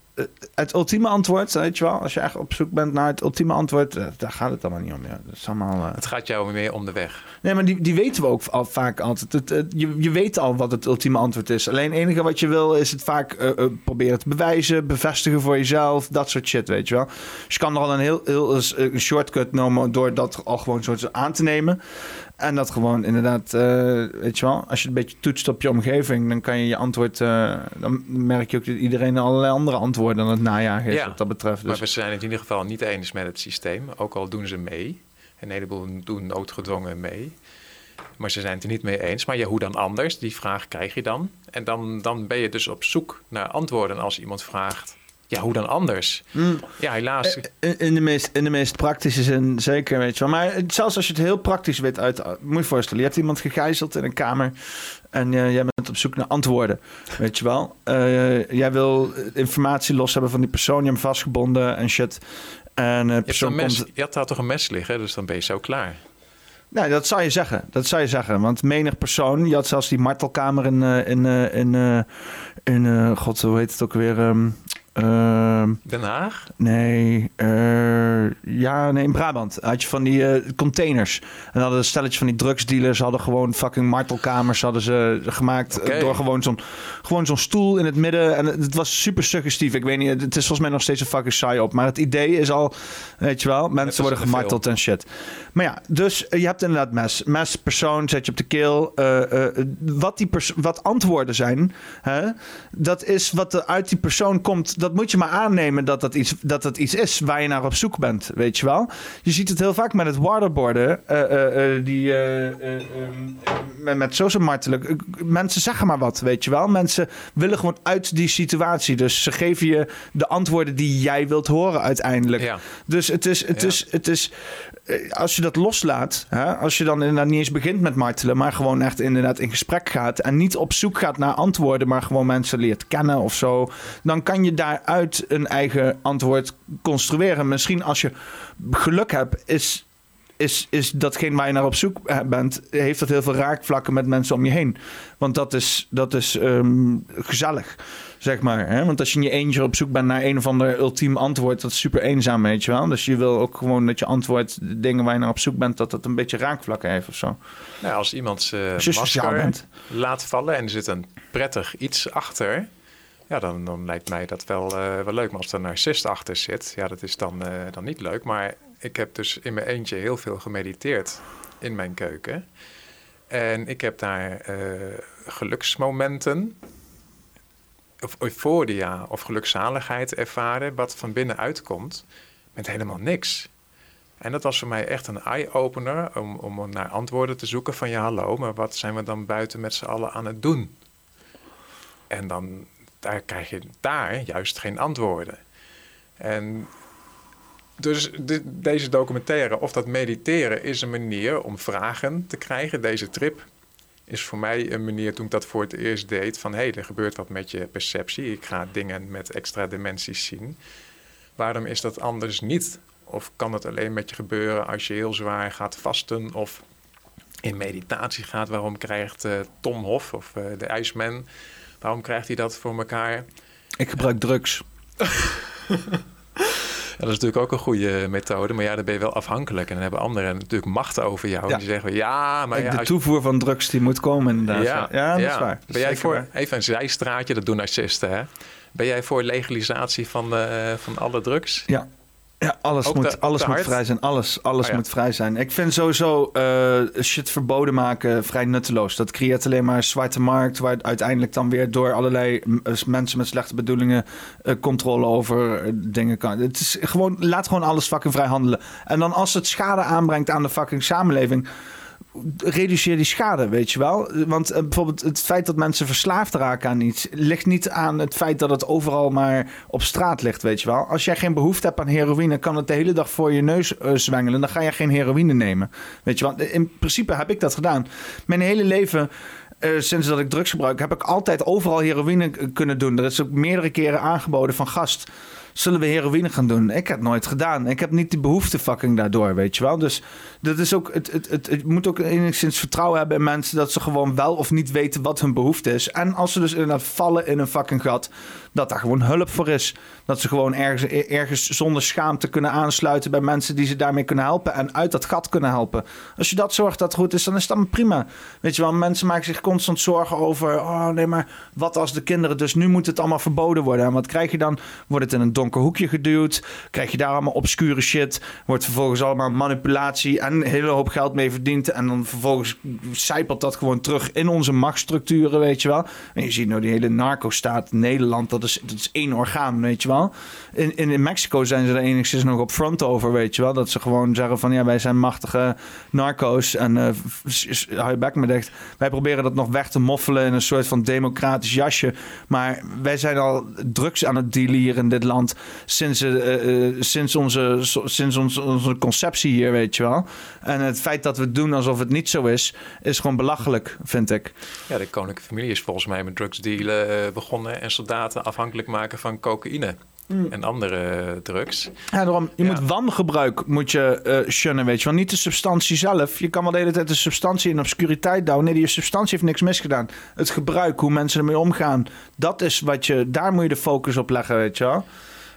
het ultieme antwoord, weet je wel, als je echt op zoek bent naar het ultieme antwoord, eh, daar gaat het allemaal niet om. Ja. Dat is allemaal, uh... Het gaat jou meer om de weg. Nee, maar die, die weten we ook al vaak altijd. Het, je, je weet al wat het ultieme antwoord is. Alleen het enige wat je wil is het vaak proberen te bewijzen, bevestigen voor jezelf, dat soort shit, weet je wel. Dus je kan er al een heel, heel een shortcut nemen door dat al gewoon zo aan te nemen. En dat gewoon inderdaad, uh, weet je wel, als je een beetje toetst op je omgeving, dan kan je je antwoord, uh, dan merk je ook dat iedereen allerlei andere antwoorden aan het najagen is ja, wat dat betreft. Dus. Maar we zijn het in ieder geval niet eens met het systeem, ook al doen ze mee. Een heleboel doen noodgedwongen mee. Maar ze zijn het er niet mee eens. Maar ja, hoe dan anders? Die vraag krijg je dan. En dan, dan ben je dus op zoek naar antwoorden als iemand vraagt ja, hoe dan anders? Mm. Ja, helaas. Eh, in de, meest, in de meest praktische zin zeker, weet je wel. Maar zelfs als je het heel praktisch weet uit... Moet je voorstellen, je hebt iemand gegijzeld in een kamer... en uh, jij bent op zoek naar antwoorden, weet je wel. Uh, jij wil informatie los hebben van die persoon... hebt hem vastgebonden en shit. En, uh, persoon je, komt... je had daar toch een mes liggen, dus dan ben je zo klaar. Nou, dat zou je zeggen. Dat zou je zeggen. Want menig persoon, je had zelfs die martelkamer in, in, in, in, in god, hoe heet het ook weer? Um, Den Haag? Nee, uh, ja, nee, in Brabant had je van die uh, containers. En hadden een stelletje van die drugsdealers hadden gewoon fucking martelkamers hadden ze gemaakt okay. door gewoon zo'n gewoon zo'n stoel in het midden. En het was super suggestief. Ik weet niet, het is volgens mij nog steeds een fucking saai op. Maar het idee is al, weet je wel, mensen worden gemarteld en shit. Maar ja, dus eh, je hebt inderdaad mes. Mes, persoon, zet je op de keel. wat, die wat antwoorden zijn, hè, dat is wat er uit die persoon komt. Dat moet je maar aannemen dat dat, iets, dat dat iets is waar je naar op zoek bent, weet je wel. Je ziet het heel vaak met het waterboarden. Uh, die, met, met zo martelijk. Mensen zeggen maar wat, weet je wel. Mensen willen gewoon uit die situatie. Dus ze geven je de antwoorden die jij wilt horen uiteindelijk. Ja. Dus het is, het, is, het is eh, als je dat loslaat, hè, als je dan inderdaad niet eens begint met martelen, maar gewoon echt inderdaad in gesprek gaat en niet op zoek gaat naar antwoorden, maar gewoon mensen leert kennen of zo, dan kan je daaruit een eigen antwoord construeren. Misschien als je geluk hebt, is is, is datgene waar je naar op zoek eh, bent, heeft dat heel veel raakvlakken met mensen om je heen. Want dat is, dat is ehm, gezellig, zeg maar. Hè? Want als je in je eentje op zoek bent naar een of ander ultiem antwoord, dat is super eenzaam, weet je wel. Dus je wil ook gewoon dat je antwoord, de dingen waar je naar op zoek bent, dat dat een beetje raakvlakken heeft of zo. Nou, als iemand zijn masker laat vallen en er zit een prettig iets achter ja, dan, dan lijkt mij dat wel, uh, wel leuk. Maar als er een narcist achter zit, ja, dat is dan, uh, dan niet leuk. Maar ik heb dus in mijn eentje heel veel gemediteerd in mijn keuken. En ik heb daar uh, geluksmomenten, of euforia of gelukzaligheid ervaren, wat van binnenuit komt, met helemaal niks. En dat was voor mij echt een eye-opener om, om naar antwoorden te zoeken van ja, hallo, maar wat zijn we dan buiten met z'n allen aan het doen? En dan daar krijg je daar juist geen antwoorden. En dus deze documentaire of dat mediteren is een manier om vragen te krijgen. Deze trip is voor mij een manier toen ik dat voor het eerst deed van hé, hey, er gebeurt wat met je perceptie. Ik ga dingen met extra dimensies zien. Waarom is dat anders niet? Of kan het alleen met je gebeuren als je heel zwaar gaat vasten of in meditatie gaat? Waarom krijgt uh, Tom Hof of uh, de IJsman Waarom krijgt hij dat voor elkaar? Ik gebruik drugs. Dat is natuurlijk ook een goede methode. Maar ja, dan ben je wel afhankelijk. En dan hebben anderen natuurlijk macht over jou. Ja. En die zeggen, ja, maar... Ja, de toevoer van drugs die moet komen inderdaad. Ja, ja dat is waar. Ben jij voor, even een zijstraatje, dat doen narcisten, hè? Ben jij voor legalisatie van, uh, van alle drugs? Ja, ja, alles moet, alles moet vrij zijn. Alles, alles oh moet vrij zijn. Ik vind sowieso uh, shit verboden maken vrij nutteloos. Dat creëert alleen maar een zwarte markt... waar uiteindelijk dan weer door allerlei mensen met slechte bedoelingen... Uh, controle over dingen kan. Het is gewoon, laat gewoon alles fucking vrij handelen. En dan als het schade aanbrengt aan de fucking samenleving reduceer die schade, weet je wel. Want uh, bijvoorbeeld het feit dat mensen verslaafd raken aan iets... ligt niet aan het feit dat het overal maar op straat ligt, weet je wel. Als jij geen behoefte hebt aan heroïne... kan het de hele dag voor je neus uh, zwengelen. Dan ga je geen heroïne nemen, weet je wel. In principe heb ik dat gedaan. Mijn hele leven... Uh, sinds dat ik drugs gebruik, heb ik altijd overal heroïne kunnen doen. Er is ook meerdere keren aangeboden van gast zullen we heroïne gaan doen? Ik heb nooit gedaan. Ik heb niet die behoefte fucking daardoor, weet je wel. Dus dat is ook, het, het, het, moet ook enigszins vertrouwen hebben in mensen dat ze gewoon wel of niet weten wat hun behoefte is. En als ze dus inderdaad vallen in een fucking gat, dat daar gewoon hulp voor is. Dat ze gewoon ergens, ergens zonder schaamte kunnen aansluiten bij mensen die ze daarmee kunnen helpen en uit dat gat kunnen helpen. Als je dat zorgt dat het goed is, dan is dat prima. Weet je wel, mensen maken zich constant zorgen over, oh nee, maar wat als de kinderen, dus nu moet het allemaal verboden worden. En wat krijg je dan? Wordt het in een donker hoekje geduwd? Krijg je daar allemaal obscure shit? Wordt vervolgens allemaal manipulatie en een hele hoop geld mee verdiend. En dan vervolgens zijpelt dat gewoon terug in onze machtsstructuren, weet je wel. En je ziet nou die hele narco-staat Nederland, dat is, dat is één orgaan, weet je wel. In, in, Mexico zijn ze er enigszins nog op front over, weet je wel. Dat ze gewoon zeggen van, ja, wij zijn machtige narco's. En uh, hou je bek me dicht. Wij proberen dat nog weg te moffelen in een soort van democratisch jasje. Maar wij zijn al drugs aan het dealen in dit land sinds, uh, uh, sinds, onze, sinds onze, onze conceptie hier, weet je wel. En het feit dat we doen alsof het niet zo is, is gewoon belachelijk, vind ik. Ja, de koninklijke familie is volgens mij met drugsdealen begonnen en soldaten afhankelijk maken van cocaïne. Mm. en andere drugs. Ja, daarom, je moet wangebruik moet je uh, shunnen, weet je wel. Niet de substantie zelf. Je kan wel de hele tijd de substantie in obscuriteit douwen. Nee, die substantie heeft niks misgedaan. Het gebruik, hoe mensen ermee omgaan, dat is wat je, daar moet je de focus op leggen, weet je wel.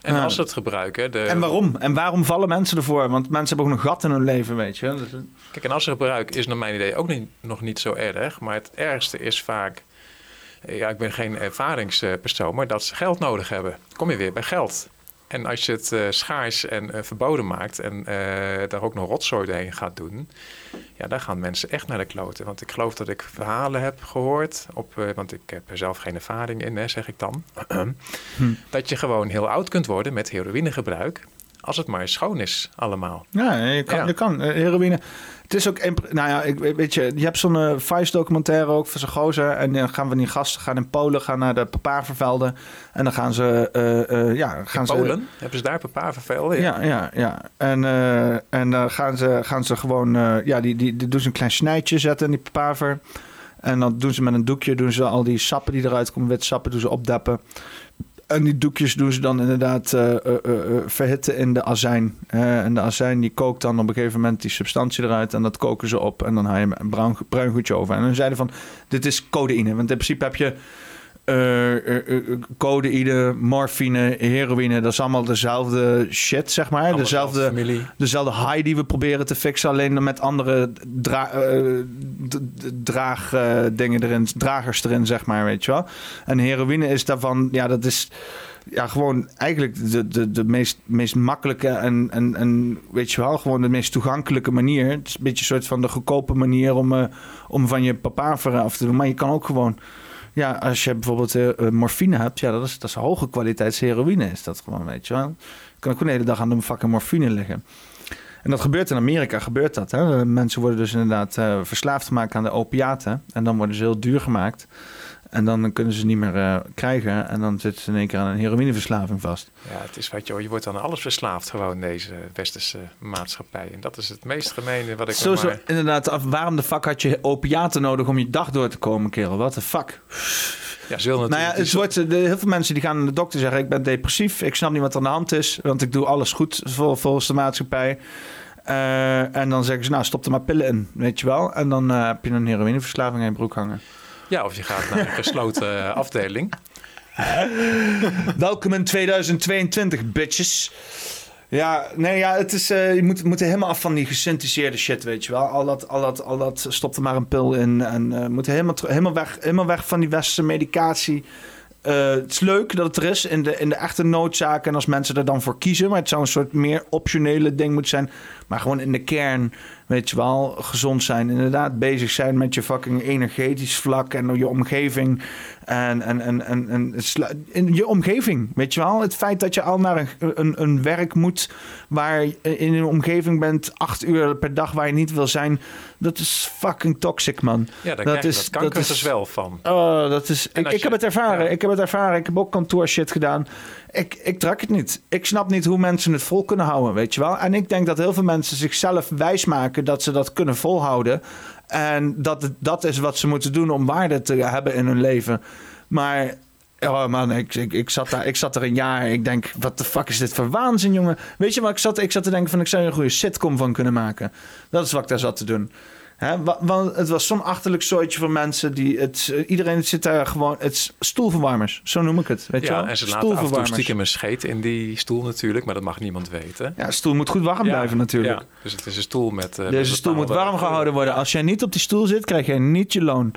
En als ze het gebruiken. De... En waarom? En waarom vallen mensen ervoor? Want mensen hebben ook een gat in hun leven, weet je. Dus... Kijk, en als ze gebruiken is naar mijn idee ook niet, nog niet zo erg. Maar het ergste is vaak ja, ik ben geen ervaringspersoon, maar dat ze geld nodig hebben. Kom je weer bij geld. En als je het uh, schaars en uh, verboden maakt en uh, daar ook nog rotzooi doorheen gaat doen, ja, daar gaan mensen echt naar de kloten. Want ik geloof dat ik verhalen heb gehoord, op, want ik heb er zelf geen ervaring in, hè, zeg ik dan, hm. dat je gewoon heel oud kunt worden met heroïnegebruik. Als het maar schoon is, allemaal. Ja, je kan, Je kan heroïne. Het is ook, nou ja, ik, weet je, je hebt zo'n uh, Vice-documentaire ook van zijn gozer. En dan gaan we die gasten gaan in Polen, gaan naar de papavervelden. En dan gaan ze, uh, ja, gaan in ze... Polen? Hebben ze daar papavervelden? Ja, ja, ja. En, en dan gaan ze, gaan ze gewoon, ja, die, die, die doen ze een klein snijtje zetten in die papaver. En dan doen ze met een doekje, doen ze al die sappen die eruit komen, wit sappen, doen ze opdeppen. En die doekjes doen ze dan inderdaad uh, verhitten in de azijn. en de azijn die kookt dan op een gegeven moment die substantie eruit. En dat koken ze op. En dan haal je een bruin, bruin goedje over. En dan zeiden van, dit is codeïne. Want in principe heb je uh, codeïne, morfine, heroïne. Dat is allemaal dezelfde shit, zeg maar. dezelfde, dezelfde high die we proberen te fixen. Alleen met andere dra draagdingen erin, dragers erin, zeg maar, weet je wel. En heroïne is daarvan, ja, dat is ja, gewoon eigenlijk de, de, de meest, meest makkelijke en, en, en weet je wel, gewoon de meest toegankelijke manier. Het is een beetje een soort van de goedkope manier om, uh, om van je papa af te doen. Maar je kan ook gewoon ja, als je bijvoorbeeld uh, morfine hebt, ja, dat is, dat is hoge kwaliteit heroïne. Is dat gewoon, weet je wel. kan ook een hele dag aan de fucking morfine liggen. En dat gebeurt in Amerika, gebeurt dat. Hè? Mensen worden dus inderdaad uh, verslaafd gemaakt aan de opiaten. En dan worden ze heel duur gemaakt. En dan kunnen ze niet meer uh, krijgen. En dan zitten ze in één keer aan een heroïneverslaving vast. Ja, het is wat je, je wordt aan alles verslaafd gewoon in deze westerse maatschappij. En dat is het meest gemene wat ik Zo, zo inderdaad. Af, waarom de fuck had je opiaten nodig om je dag door te komen, kerel? Wat de fuck? Ja, zullen nou ja, het wordt, de, heel veel mensen die gaan naar de dokter zeggen... ik ben depressief, ik snap niet wat er aan de hand is... want ik doe alles goed vol, volgens de maatschappij. Uh, en dan zeggen ze, nou, stop er maar pillen in, weet je wel. En dan uh, heb je een heroïneverslaving in je broek hangen. Ja, of je gaat naar een gesloten eh, afdeling. Welkom in 2022, bitches. Ja, nee, ja, het is, uh, je moet, moet helemaal af van die gesynthetiseerde shit, weet je wel. Al dat, al dat, al dat stopt er maar een pil in. En uh, moet helemaal, helemaal, weg, helemaal weg van die westerse medicatie. Het is leuk dat het er is in de, in de echte noodzaken. En als mensen er dan voor kiezen. Maar het zou een soort meer optionele ding moeten zijn. Maar gewoon in de kern weet je wel, gezond zijn. Inderdaad, bezig zijn met je fucking energetisch vlak en je omgeving. En, en, en, en, en in je omgeving, weet je wel. Het feit dat je al naar een, een, een werk moet waar je in een omgeving bent, acht uur per dag waar je niet wil zijn. Dat is fucking toxic, man. Ja, daar dat is, dat is, dus wel van. Oh, dat is, ik, ik heb het ervaren. Ik heb het ervaren. Ik heb ook kantoor shit gedaan. Ik, ik trek het niet. Ik snap niet hoe mensen het vol kunnen houden, weet je wel. En ik denk dat heel veel mensen zichzelf wijsmaken dat ze dat kunnen volhouden. En dat dat is wat ze moeten doen om waarde te hebben in hun leven. Maar Oh man, ik, ik, ik, zat daar, ik zat er een jaar. Ik denk, wat de fuck is dit voor waanzin, jongen? Weet je wat ik zat? Ik zat te denken van, ik zou er een goede sitcom van kunnen maken. Dat is wat ik daar zat te doen. Want het was zo'n achterlijk soortje voor mensen die het. Iedereen zit daar gewoon. Het stoelverwarmers, zo noem ik het. Weet ja, je wel? en ze laten af en toe stiekem een scheet in die stoel natuurlijk, maar dat mag niemand weten. Ja, stoel moet goed warm blijven natuurlijk. Ja, dus het is een stoel met. Uh, Deze stoel moet warm gehouden worden. Als jij niet op die stoel zit, krijg jij niet je loon.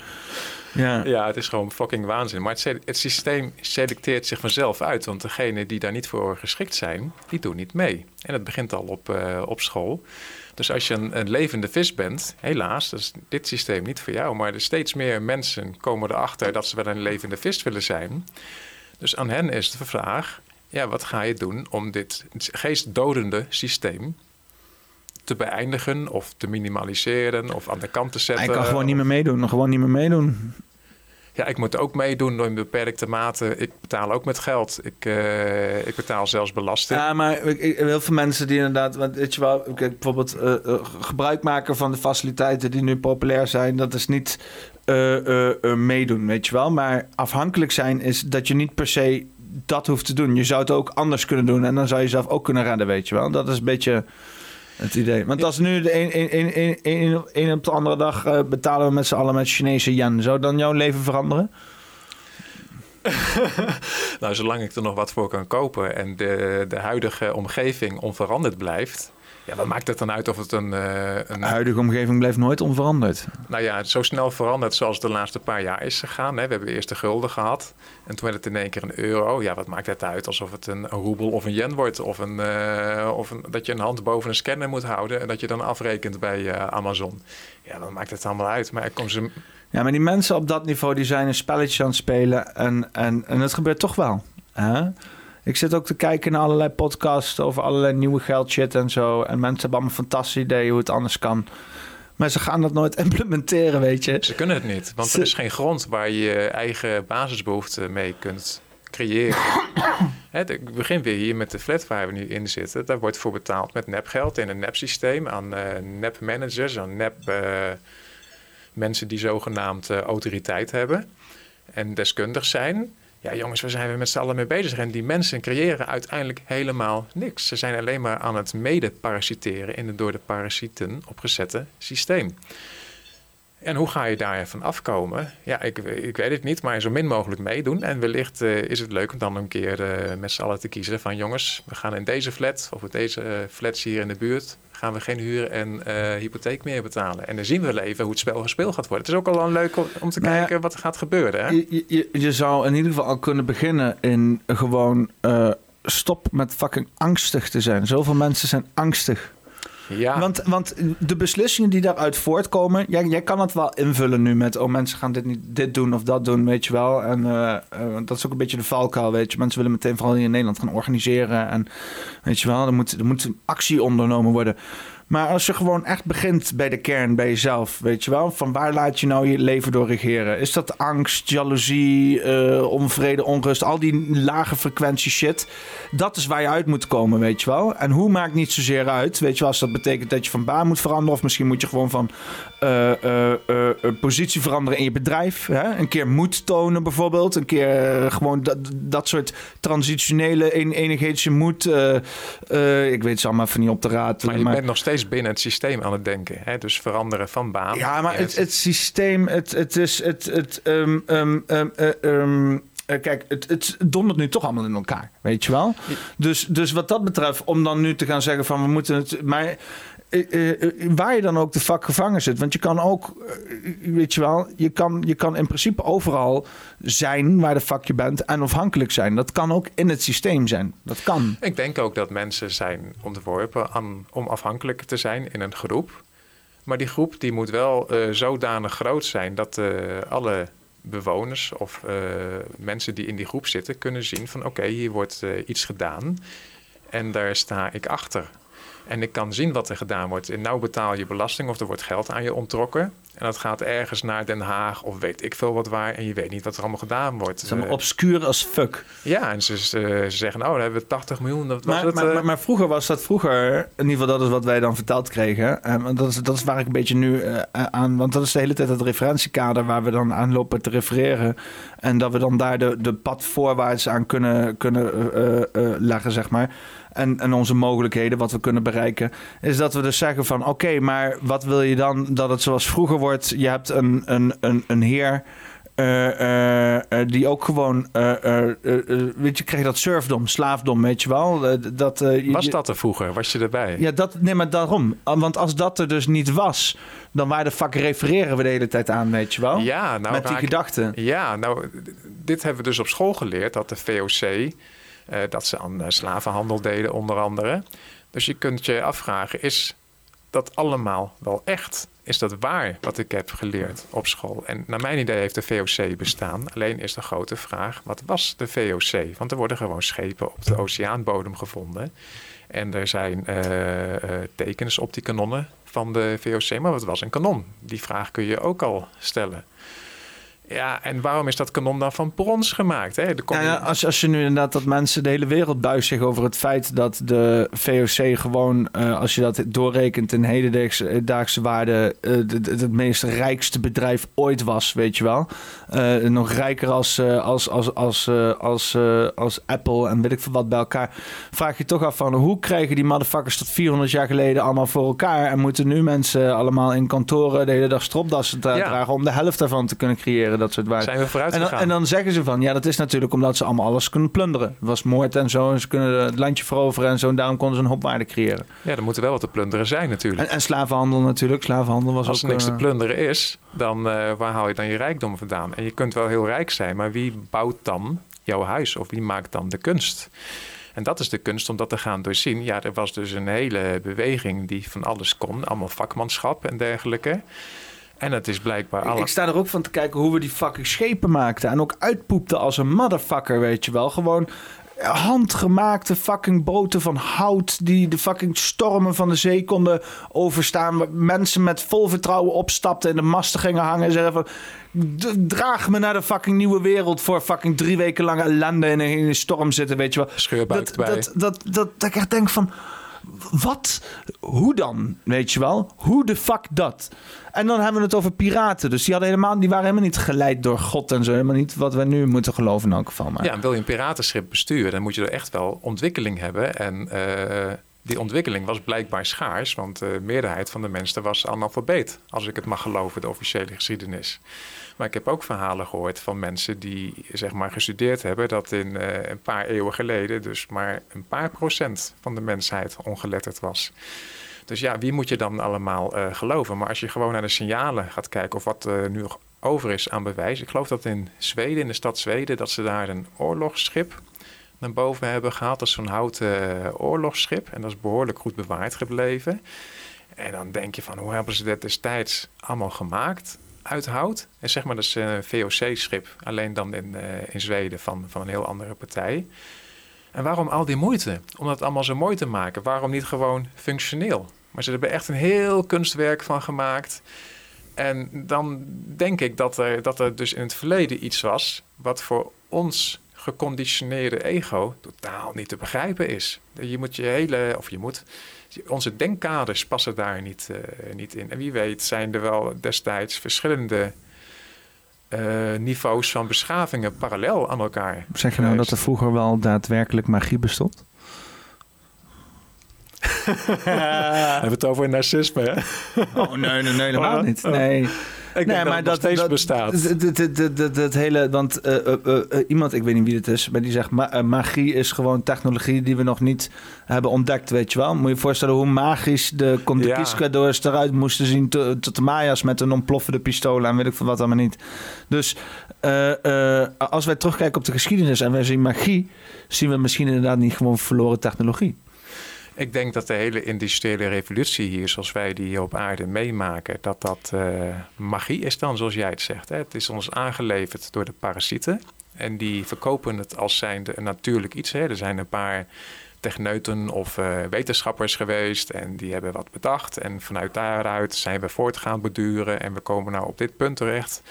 Ja. ja, het is gewoon fucking waanzin. Maar het, het systeem selecteert zich vanzelf uit. Want degenen die daar niet voor geschikt zijn, die doen niet mee. En het begint al op, uh, op school. Dus als je een, levende vis bent, helaas, is dit systeem niet voor jou. Maar er steeds meer mensen komen erachter dat ze wel een levende vis willen zijn. Dus aan hen is de vraag: ja, wat ga je doen om dit geestdodende systeem te beëindigen of te minimaliseren of aan de kant te zetten. Hij kan gewoon niet meer meedoen, gewoon niet meer meedoen. Ja, ik moet ook meedoen in beperkte mate. Ik betaal ook met geld. Ik, uh, ik betaal zelfs belasting. Ja, maar heel veel mensen die inderdaad... Weet je wel, bijvoorbeeld uh, uh, gebruik maken van de faciliteiten die nu populair zijn... dat is niet meedoen, weet je wel. Maar afhankelijk zijn is dat je niet per se dat hoeft te doen. Je zou het ook anders kunnen doen en dan zou je zelf ook kunnen redden, weet je wel. Dat is een beetje... Het idee. Want als nu de een, op de andere dag uh, betalen we met z'n allen met Chinese yen, zou dan jouw leven veranderen? nou, zolang ik er nog wat voor kan kopen en de, de huidige omgeving onveranderd blijft, ja, wat maakt het dan uit of het een... Uh, een... De huidige omgeving blijft nooit onveranderd. Nou ja, zo snel veranderd zoals het de laatste paar jaar is gegaan. Hè. We hebben eerst de gulden gehad en toen werd het in één keer een euro. Ja, wat maakt het uit alsof het een, een roebel of een yen wordt? Of, een, uh, of een, dat je een hand boven een scanner moet houden en dat je dan afrekent bij uh, Amazon. Ja, wat maakt het allemaal uit? Maar kom ze... Ja, maar die mensen op dat niveau die zijn een spelletje aan het spelen en, en, en het gebeurt toch wel. Hè? Ik zit ook te kijken naar allerlei podcasts over allerlei nieuwe geldshit en zo. En mensen hebben allemaal fantastische ideeën hoe het anders kan. Maar ze gaan dat nooit implementeren, weet je. Ze kunnen het niet, want er is geen grond waar je je eigen basisbehoeften mee kunt creëren. ik begin weer hier met de flat waar we nu in zitten. Daar wordt voor betaald met nepgeld in een nepsysteem aan uh, nepmanagers, aan nep uh, mensen die zogenaamd uh, autoriteit hebben en deskundig zijn. Ja jongens, waar zijn we met z'n allen mee bezig? En die mensen creëren uiteindelijk helemaal niks. Ze zijn alleen maar aan het mede-parasiteren in het door de parasieten opgezette systeem. En hoe ga je daar van afkomen? Ja, ik, ik weet het niet, maar zo min mogelijk meedoen. En wellicht uh, is het leuk om dan een keer uh, met z'n allen te kiezen van... jongens, we gaan in deze flat of deze uh, flats hier in de buurt... gaan we geen huur en hypotheek meer betalen. En dan zien we wel even hoe het spel gespeeld gaat worden. Het is ook al wel leuk om te nou kijken wat er gaat gebeuren. Hè? Je, je, je, zou in ieder geval al kunnen beginnen in gewoon... stop met fucking angstig te zijn. Zoveel mensen zijn angstig. Ja. Want, want de beslissingen die daaruit voortkomen, jij, jij kan het wel invullen nu met, oh mensen gaan dit niet dit doen of dat doen, weet je wel. En uh, uh, dat is ook een beetje de valkuil, weet je. Mensen willen meteen vooral hier in Nederland gaan organiseren en weet je wel, er moet, er moet actie ondernomen worden. Maar als je gewoon echt begint bij de kern, bij jezelf, weet je wel, van waar laat je nou je leven door regeren? Is dat angst, jaloezie, uh, onvrede, onrust, al die lage frequentie shit? Dat is waar je uit moet komen, weet je wel. En hoe maakt niet zozeer uit, weet je wel, als dat betekent dat je van baan moet veranderen, of misschien moet je gewoon van uh, uh, positie veranderen in je bedrijf. Hè? Een keer moed tonen bijvoorbeeld, een keer gewoon dat, dat soort transitionele energetische moed. ik weet ze allemaal van niet op de raad. Maar je maar... bent nog steeds binnen het systeem aan het denken. Hè? Dus veranderen van baan. Ja, maar het, het systeem, het, het is het. het um, um, um, kijk, het, het dondert nu toch allemaal in elkaar, weet je wel? Dus, dus wat dat betreft, om dan nu te gaan zeggen van we moeten het. Maar waar je dan ook de vak gevangen zit. Want je kan ook, weet je wel, je kan, je kan in principe overal zijn waar de vak je bent en afhankelijk zijn. Dat kan ook in het systeem zijn. Dat kan. Ik denk ook dat mensen zijn ontworpen aan, om afhankelijk te zijn in een groep. Maar die groep die moet wel zodanig groot zijn dat alle bewoners of mensen die in die groep zitten kunnen zien van oké, hier wordt iets gedaan en daar sta ik achter. En ik kan zien wat er gedaan wordt. En nou betaal je belasting of er wordt geld aan je ontrokken. En dat gaat ergens naar Den Haag of weet ik veel wat waar. En je weet niet wat er allemaal gedaan wordt. Het is allemaal obscuur als fuck. Ja, en ze, ze, zeggen, oh, dan hebben we 80 miljoen. Dat maar, het, maar, maar, maar, vroeger was dat vroeger, in ieder geval dat is wat wij dan verteld kregen. En dat, is, dat is waar ik een beetje nu uh, aan, want dat is de hele tijd het referentiekader waar we dan aan lopen te refereren. En dat we dan daar de, de pad voorwaarts aan kunnen, kunnen uh, leggen, zeg maar en, en onze mogelijkheden, wat we kunnen bereiken, is dat we dus zeggen van oké, maar wat wil je dan dat het zoals vroeger wordt? Je hebt een, een, een, een heer. Uh, uh, uh, die ook gewoon, weet je, kreeg dat surfdom, slaafdom, weet je wel. dat, was dat er vroeger? Was je erbij? Ja, dat, nee, maar daarom. Want als dat er dus niet was, dan waar de fuck refereren we de hele tijd aan, weet je wel? Ja, nou, met die gedachten. Ja, nou, dit hebben we dus op school geleerd, dat de VOC dat ze aan uh, slavenhandel deden, onder andere. Dus je kunt je afvragen: is dat allemaal wel echt? Is dat waar wat ik heb geleerd op school? En naar mijn idee heeft de VOC bestaan. Alleen is de grote vraag: wat was de VOC? Want er worden gewoon schepen op de oceaanbodem gevonden. En er zijn uh, tekens op die kanonnen van de VOC. Maar wat was een kanon? Die vraag kun je ook al stellen. Ja, en waarom is dat kanon dan van brons gemaakt? Hè? Ja, als, als je nu inderdaad dat mensen de hele wereld buigt zich over het feit dat de VOC gewoon, uh, als je dat doorrekent in hedendaagse waarde, uh, het meest rijkste bedrijf ooit was, weet je wel. Uh, nog rijker als, als, als, als, als, als Apple en weet ik veel wat bij elkaar. Vraag je toch af van hoe krijgen die motherfuckers tot 400 jaar geleden allemaal voor elkaar? En moeten nu mensen allemaal in kantoren de hele dag stropdassen dragen om de helft daarvan te kunnen creëren? dat soort waarden. Zijn we vooruit en dan, en dan zeggen ze van, ja, dat is natuurlijk omdat ze allemaal alles kunnen plunderen. Het was moord en zo, en ze kunnen het landje veroveren en zo, en daarom konden ze een hopwaarde creëren. Ja, er moeten wel wat te plunderen zijn natuurlijk. En, en slavenhandel natuurlijk, slavenhandel was Als er niks te eh, plunderen is, dan uh, waar haal je dan je rijkdom vandaan? En je kunt wel heel rijk zijn, maar wie bouwt dan jouw huis of wie maakt dan de kunst? En dat is de kunst om dat te gaan doorzien. Ja, er was dus een hele beweging die van alles kon. Allemaal vakmanschap en dergelijke. En het is blijkbaar alle... Ik sta er ook van te kijken hoe we die fucking schepen maakten. En ook uitpoepten als een motherfucker, weet je wel. Gewoon handgemaakte fucking boten van hout die de fucking stormen van de zee konden overstaan. Mensen met vol vertrouwen opstapten en de masten gingen hangen en zeiden van... Draag me naar de fucking nieuwe wereld voor fucking drie weken lang ellende in een, in een storm zitten, weet je wel. Scheurbuik dat, dat, dat, dat, dat, ik echt denk van wat? Hoe dan? Weet je wel? Hoe de fuck dat? En dan hebben we het over piraten. Dus die, hadden helemaal, die waren helemaal niet geleid door God en zo. Helemaal niet wat we nu moeten geloven in elk geval. Maar. Ja, en wil je een piratenschip besturen, dan moet je er echt wel ontwikkeling hebben. En uh, die ontwikkeling was blijkbaar schaars, want de meerderheid van de mensen was analfabeet, als ik het mag geloven, de officiële geschiedenis. Maar ik heb ook verhalen gehoord van mensen die zeg maar gestudeerd hebben dat in uh, een paar eeuwen geleden dus maar een paar procent van de mensheid ongeletterd was. Dus ja, wie moet je dan allemaal uh, geloven? Maar als je gewoon naar de signalen gaat kijken of wat uh, nu nog over is aan bewijs. Ik geloof dat in Zweden, in de stad Zweden, dat ze daar een oorlogsschip naar boven hebben gehaald. Dat is zo'n houten oorlogsschip. En dat is behoorlijk goed bewaard gebleven. En dan denk je van, hoe hebben ze dat destijds allemaal gemaakt? Uit hout. En zeg maar, dat is een VOC-schip. Alleen dan in, uh, in Zweden van, van een heel andere partij. En waarom al die moeite? Om dat allemaal zo mooi te maken. Waarom niet gewoon functioneel? Maar ze hebben echt een heel kunstwerk van gemaakt. En dan denk ik dat er, dat er dus in het verleden iets was... wat voor ons geconditioneerde ego totaal niet te begrijpen is. Je moet je hele, of je moet, onze denkkaders passen daar niet, uh, niet in. En wie weet zijn er wel destijds verschillende uh, niveaus van beschavingen parallel aan elkaar. Zeg je nou dat er vroeger wel daadwerkelijk magie bestond? Hebben we het over narcisme, hè? Oh, nee, nee, nee, helemaal niet. Nee. Nee, maar dat, steeds dat, bestaat. Dat, hele, want uh, uh, uh, iemand, ik weet niet wie het is, maar die zegt ma magie is gewoon technologie die we nog niet hebben ontdekt, weet je wel. Moet je je voorstellen hoe magisch de Conquistadors ja. eruit moesten zien tot de Maya's met een ontploffende pistolen en weet ik veel wat allemaal niet. Dus als wij terugkijken op de geschiedenis en wij zien magie, zien we misschien inderdaad niet gewoon verloren technologie. Ik denk dat de hele industriële revolutie hier, zoals wij die hier op aarde meemaken, dat dat uh, magie is dan, zoals jij het zegt. Hè? Het is ons aangeleverd door de parasieten. En die verkopen het als zijnde een natuurlijk iets. Hè? Er zijn een paar techneuten of uh, wetenschappers geweest en die hebben wat bedacht. En vanuit daaruit zijn we voortgaan beduren en we komen nou op dit punt terecht.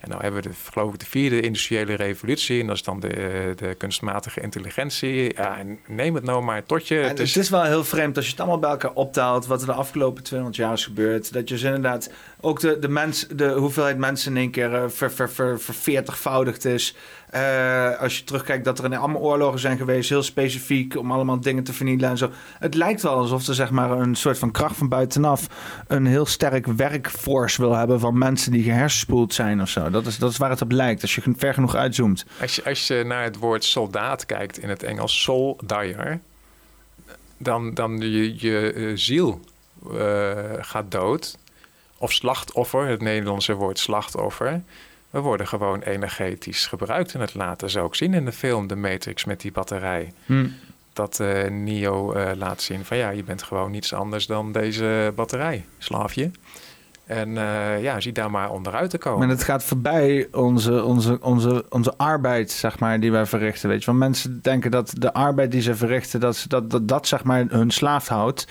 En nou hebben we de, geloof ik de vierde industriële revolutie. En dat is dan de, de kunstmatige intelligentie. Ja, en neem het nou maar tot je. het, is... het is wel heel vreemd als je het allemaal bij elkaar optelt. Wat er de afgelopen 200 jaar is gebeurd. Dat je dus inderdaad ook de, de, mens, de hoeveelheid mensen in één keer uh, ver, ver, ver, verveertigvoudigd is. Uh, als je terugkijkt dat er in allemaal oorlogen zijn geweest, heel specifiek, om allemaal dingen te vernielen en zo. Het lijkt wel alsof er zeg maar een soort van kracht van buitenaf een heel sterk werkforce wil hebben van mensen die gehersenspoeld zijn of zo. Dat is, dat is waar het op lijkt, als je ver genoeg uitzoomt. Als je, als je naar het woord soldaat kijkt in het Engels, soldier, dan, dan je, je uh, ziel uh, gaat dood. Of slachtoffer, het Nederlandse woord slachtoffer. We worden gewoon energetisch gebruikt. En het laten ze ook zien in de film The Matrix met die batterij. Hmm. Dat uh, Neo laat zien van ja, je bent gewoon niets anders dan deze batterij, slaafje. En uh, ja, zie daar maar onderuit te komen. Maar het gaat voorbij onze, onze, onze, onze arbeid, zeg maar, die wij verrichten. Weet je, want mensen denken dat de arbeid die ze verrichten, dat dat, dat, dat zeg maar hun slaaf houdt.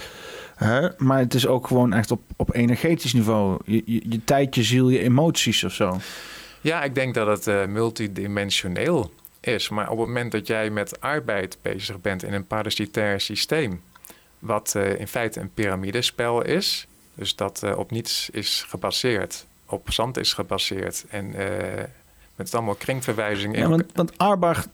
Hè? Maar het is ook gewoon echt op, op energetisch niveau. Je, je, je tijd, je ziel, je emoties of zo. Ja, ik denk dat het uh, multidimensioneel is. Maar op het moment dat jij met arbeid bezig bent in een parasitair systeem, wat uh, in feite een piramidespel is, dus dat uh, op niets is gebaseerd, op zand is gebaseerd en met allemaal kringverwijzingen. Ja, want, want arbeid,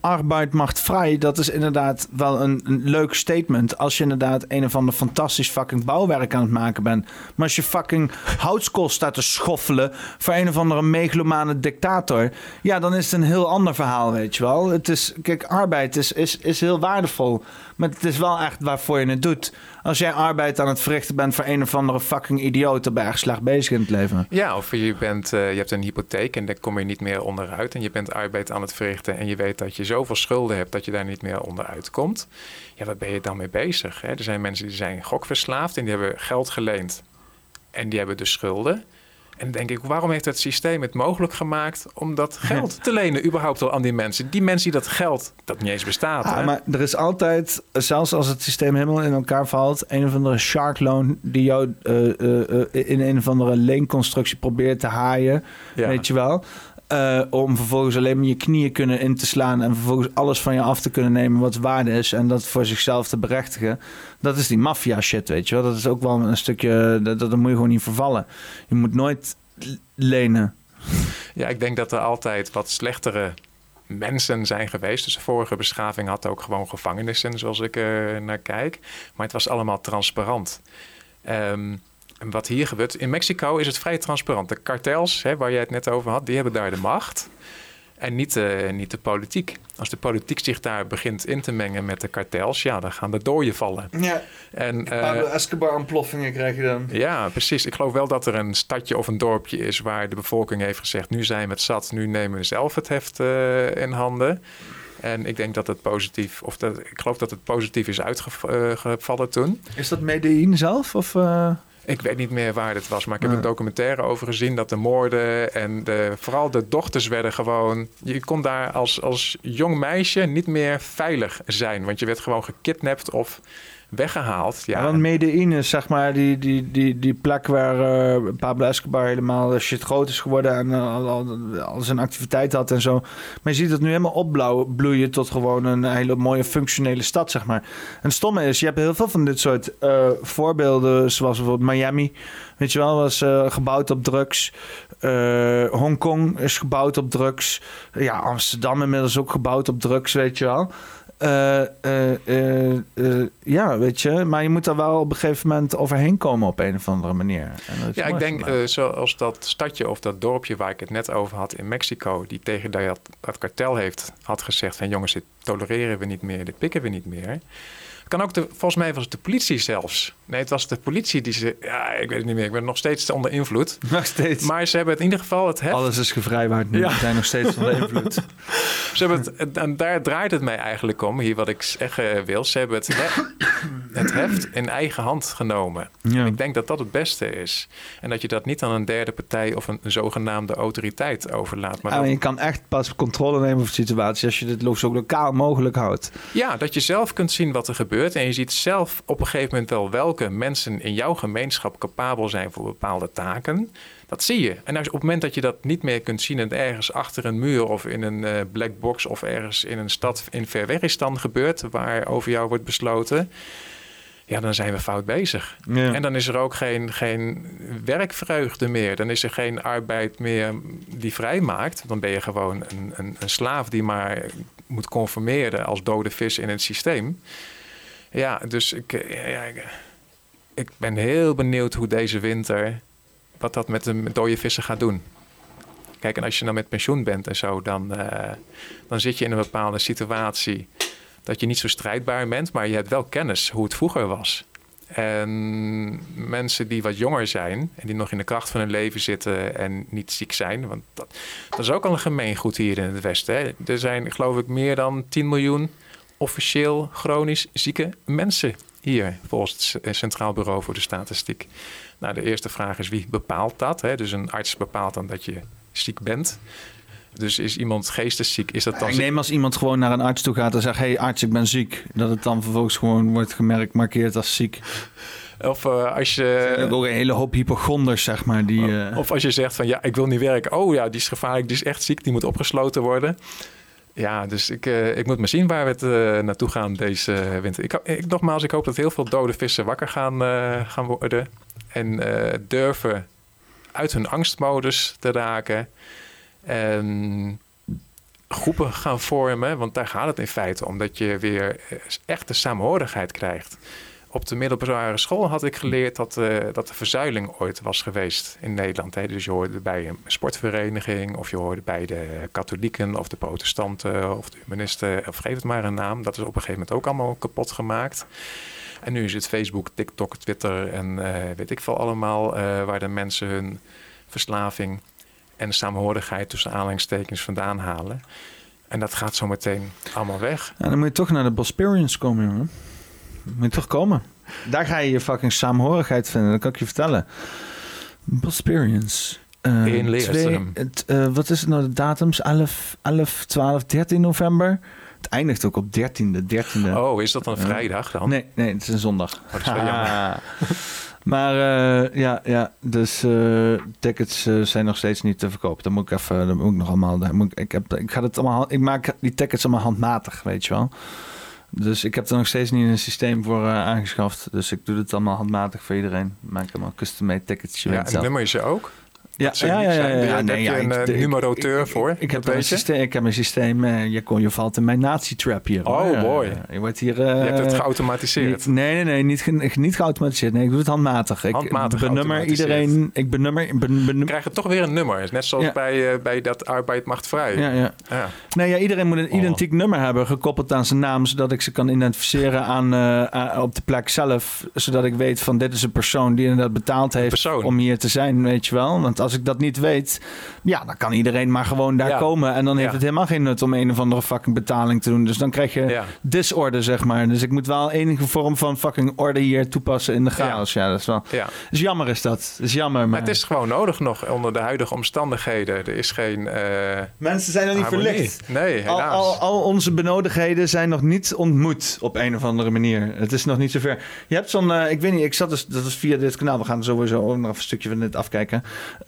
arbeid macht vrij, dat is inderdaad wel een, een, leuk statement. Als je inderdaad een of ander fantastisch fucking bouwwerk aan het maken bent. Maar als je fucking houtskool staat te schoffelen voor een of andere megalomane dictator. Ja, dan is het een heel ander verhaal, weet je wel. Het is, kijk, arbeid is, is, is heel waardevol. Maar het is wel echt waarvoor je het doet. Als jij arbeid aan het verrichten bent voor een of andere fucking idioot, dan ben bezig in het leven. Ja, of je, bent, uh, je hebt een hypotheek en daar kom je niet meer onderuit. En je bent arbeid aan het verrichten en je weet dat je zoveel schulden hebt dat je daar niet meer onderuit komt. Ja, waar ben je dan mee bezig? Hè? Er zijn mensen die zijn gokverslaafd en die hebben geld geleend. En die hebben dus schulden. En denk ik, waarom heeft het systeem het mogelijk gemaakt om dat geld te lenen, überhaupt al aan die mensen? Die mensen die dat geld, dat niet eens bestaat. Ah, maar er is altijd, zelfs als het systeem helemaal in elkaar valt, een of andere shark loan die jou uh, uh, in een of andere leenconstructie probeert te haaien. Weet je wel. Uh, om vervolgens alleen maar je knieën kunnen in te slaan en vervolgens alles van je af te kunnen nemen wat waarde is en dat voor zichzelf te berechtigen. Dat is die maffia shit, weet je wel. Dat is ook wel een stukje, dat, dat moet je gewoon niet vervallen. Je moet nooit lenen. Ja, ik denk dat er altijd wat slechtere mensen zijn geweest. Dus de vorige beschaving had ook gewoon gevangenissen, zoals ik er naar kijk. Maar het was allemaal transparant. Um, en wat hier gebeurt, in Mexico is het vrij transparant. De kartels, hè, waar jij het net over had, die hebben daar de macht. En niet, uh, niet de politiek. Als de politiek zich daar begint in te mengen met de kartels, ja, dan gaan de dooien vallen. Ja. En, uh, Pablo Escobar ontploffingen krijg je dan. Ja, precies. Ik geloof wel dat er een stadje of een dorpje is waar de bevolking heeft gezegd: nu zijn we het zat, nu nemen we zelf het heft uh, in handen. En ik denk dat het positief, of dat, ik geloof dat het positief is uitgevallen toen. Is dat Medellin zelf? Of, ik weet niet meer waar het was, maar ik heb een documentaire over gezien dat de moorden en de, vooral de dochters werden gewoon. Je kon daar als, als jong meisje niet meer veilig zijn, want je werd gewoon gekidnapt of weggehaald. Ja. Want Medellin is zeg maar die, die, die, die plek waar uh, Pablo Escobar helemaal shit groot is geworden en uh, al, al, zijn activiteit had en zo. Maar je ziet het nu helemaal opbloeien tot gewoon een hele mooie functionele stad, zeg maar. En het stomme is, je hebt heel veel van dit soort uh, voorbeelden, zoals bijvoorbeeld Miami. Weet je wel, was gebouwd op drugs. Hongkong is gebouwd op drugs. Ja, Amsterdam inmiddels ook gebouwd op drugs, weet je wel. Uh, uh, uh, ja, weet je. Maar je moet er wel op een gegeven moment overheen komen op een of andere manier. ja, ik denk zoals dat stadje of dat dorpje waar ik het net over had in Mexico, die tegen dat, dat kartel heeft, had gezegd van jongens, dit tolereren we niet meer, dit pikken we niet meer kan ook de, volgens mij was het de politie zelfs. Nee, het was de politie die ze. Ja, ik weet het niet meer. Ik ben nog steeds onder invloed. Nog steeds. Maar ze hebben het in ieder geval het heft. Alles is gevrijwaard nu. Ja. We zijn nog steeds onder invloed. ze hebben het, en daar draait het mij eigenlijk om. Hier wat ik zeggen wil. Ze hebben het, heft, het heft in eigen hand genomen. Ja. Ik denk dat dat het beste is. En dat je dat niet aan een derde partij of een, zogenaamde autoriteit overlaat. Maar je kan echt pas controle nemen over de situatie als je dit zo lokaal mogelijk houdt. Ja, dat je zelf kunt zien wat er gebeurt en je ziet zelf op een gegeven moment wel welke mensen in jouw gemeenschap capabel zijn voor bepaalde taken. Dat zie je. En als, op het moment dat je dat niet meer kunt zien en ergens achter een muur of in een uh, black box of ergens in een stad in ver weg is dan gebeurt waar over jou wordt besloten. Ja, dan zijn we fout bezig. En dan is er ook geen, geen werkvreugde meer. Dan is er geen arbeid meer die vrij maakt. Dan ben je gewoon een, een, een slaaf die maar moet conformeren als dode vis in het systeem. Ja, dus ik, eh, ja, ik, ben heel benieuwd hoe deze winter, wat dat met de dode vissen gaat doen. Kijk, en als je nou met pensioen bent en zo, dan, uh, dan zit je in een bepaalde situatie dat je niet zo strijdbaar bent, maar je hebt wel kennis hoe het vroeger was. En mensen die wat jonger zijn en die nog in de kracht van hun leven zitten en niet ziek zijn, want dat, dat is ook al een gemeengoed hier in het Westen. Hè. Er zijn, geloof ik, meer dan 10 miljoen officieel chronisch zieke mensen hier, volgens het Centraal Bureau voor de Statistiek. Nou, de eerste vraag is wie bepaalt dat? Hè? Dus een arts bepaalt dan dat je ziek bent. Dus is iemand geestesziek? Is dat dan ik neem als iemand gewoon naar een arts toe gaat en zegt: hey arts, ik ben ziek. Dat het dan vervolgens gewoon wordt gemerkt, markeerd als ziek. Of uh, als je. Er ook een hele hoop hypochonders, zeg maar. Die, uh... Of als je zegt van ja, ik wil niet werken. Oh ja, die is gevaarlijk, die is echt ziek, die moet opgesloten worden. Ja, dus ik, uh, ik moet maar zien waar we het uh, naartoe gaan deze winter. Ik, ik, nogmaals, ik hoop dat heel veel dode vissen wakker gaan, gaan worden. En durven uit hun angstmodus te raken. En groepen gaan vormen, want daar gaat het in feite om. Dat je weer echte samenhorigheid krijgt op de middelbare school had ik geleerd dat, uh, dat de verzuiling ooit was geweest in Nederland. Hè. Dus je hoorde bij een sportvereniging, of je hoorde bij de katholieken, of de protestanten, of de humanisten, of geef het maar een naam. Dat is op een gegeven moment ook allemaal kapot gemaakt. En nu is het Facebook, TikTok, Twitter en uh, weet ik veel allemaal, uh, waar de mensen hun verslaving en samenhorigheid tussen aanhalingstekens vandaan halen. En dat gaat zo meteen allemaal weg. Ja, dan moet je toch naar de Bosperians komen, jongen. Moet je toch komen. Daar ga je je fucking saamhorigheid vinden. Dat kan ik je vertellen. Experience. Uh, In twee, het, uh, Wat is het nou de datums? 11, 11, 12, 13 november. Het eindigt ook op 13e. 13e. Oh, is dat een vrijdag dan? Nee, nee, het is een zondag. Oh, dat is wel jammer. Maar uh, ja, ja, dus uh, tickets uh, zijn nog steeds niet te verkopen. Dan moet ik even, dan moet ik nog allemaal, dan moet ik, ik, heb, ik ga het allemaal, ik maak die tickets allemaal handmatig, weet je wel. Dus ik heb er nog steeds niet een systeem voor aangeschaft. Dus ik doe het allemaal handmatig voor iedereen. Maak allemaal custom-made tickets. Ja, en nummer is je ook? Ja, ja, ja, ja, ja, nee, heb je een ik, voor? Ik, heb een systeem, ik heb een systeem. Uh, je, kon, je valt in mijn nazi-trap hier. Oh, mooi. Uh, je, wordt hier, uh, je hebt het geautomatiseerd? Niet, nee, nee, nee, niet, niet geautomatiseerd. Nee, ik doe het handmatig. Ik handmatig benummer iedereen. Ik benummer... Ben, ben, krijg je toch weer een nummer. Net zoals ja. bij, bij dat arbeid macht vrij. Ja, ja. ja. Nee, ja, iedereen moet een oh. identiek nummer hebben, gekoppeld aan zijn naam, zodat ik ze kan identificeren aan, op de plek zelf. Zodat ik weet van dit is een persoon die inderdaad betaald heeft om hier te zijn, weet je wel. Want als ik dat niet weet, ja, dan kan iedereen maar gewoon daar komen. En dan heeft het helemaal geen nut om een of andere fucking betaling te doen. Dus dan krijg je disorde, zeg maar. Dus ik moet wel enige vorm van fucking orde hier toepassen in de chaos. Ja, dat is wel... Ja. Dus jammer is dat. is jammer. Maar... het is gewoon nodig nog onder de huidige omstandigheden. Er is geen... Uh, Mensen zijn nog niet verlicht. Nee, helaas. Al, al, al, onze benodigdheden zijn nog niet ontmoet op een of andere manier. Het is nog niet zover. Je hebt zo'n... Uh, ik weet niet, ik zat dus... Dat is via dit kanaal. We gaan sowieso ook nog een stukje van dit afkijken.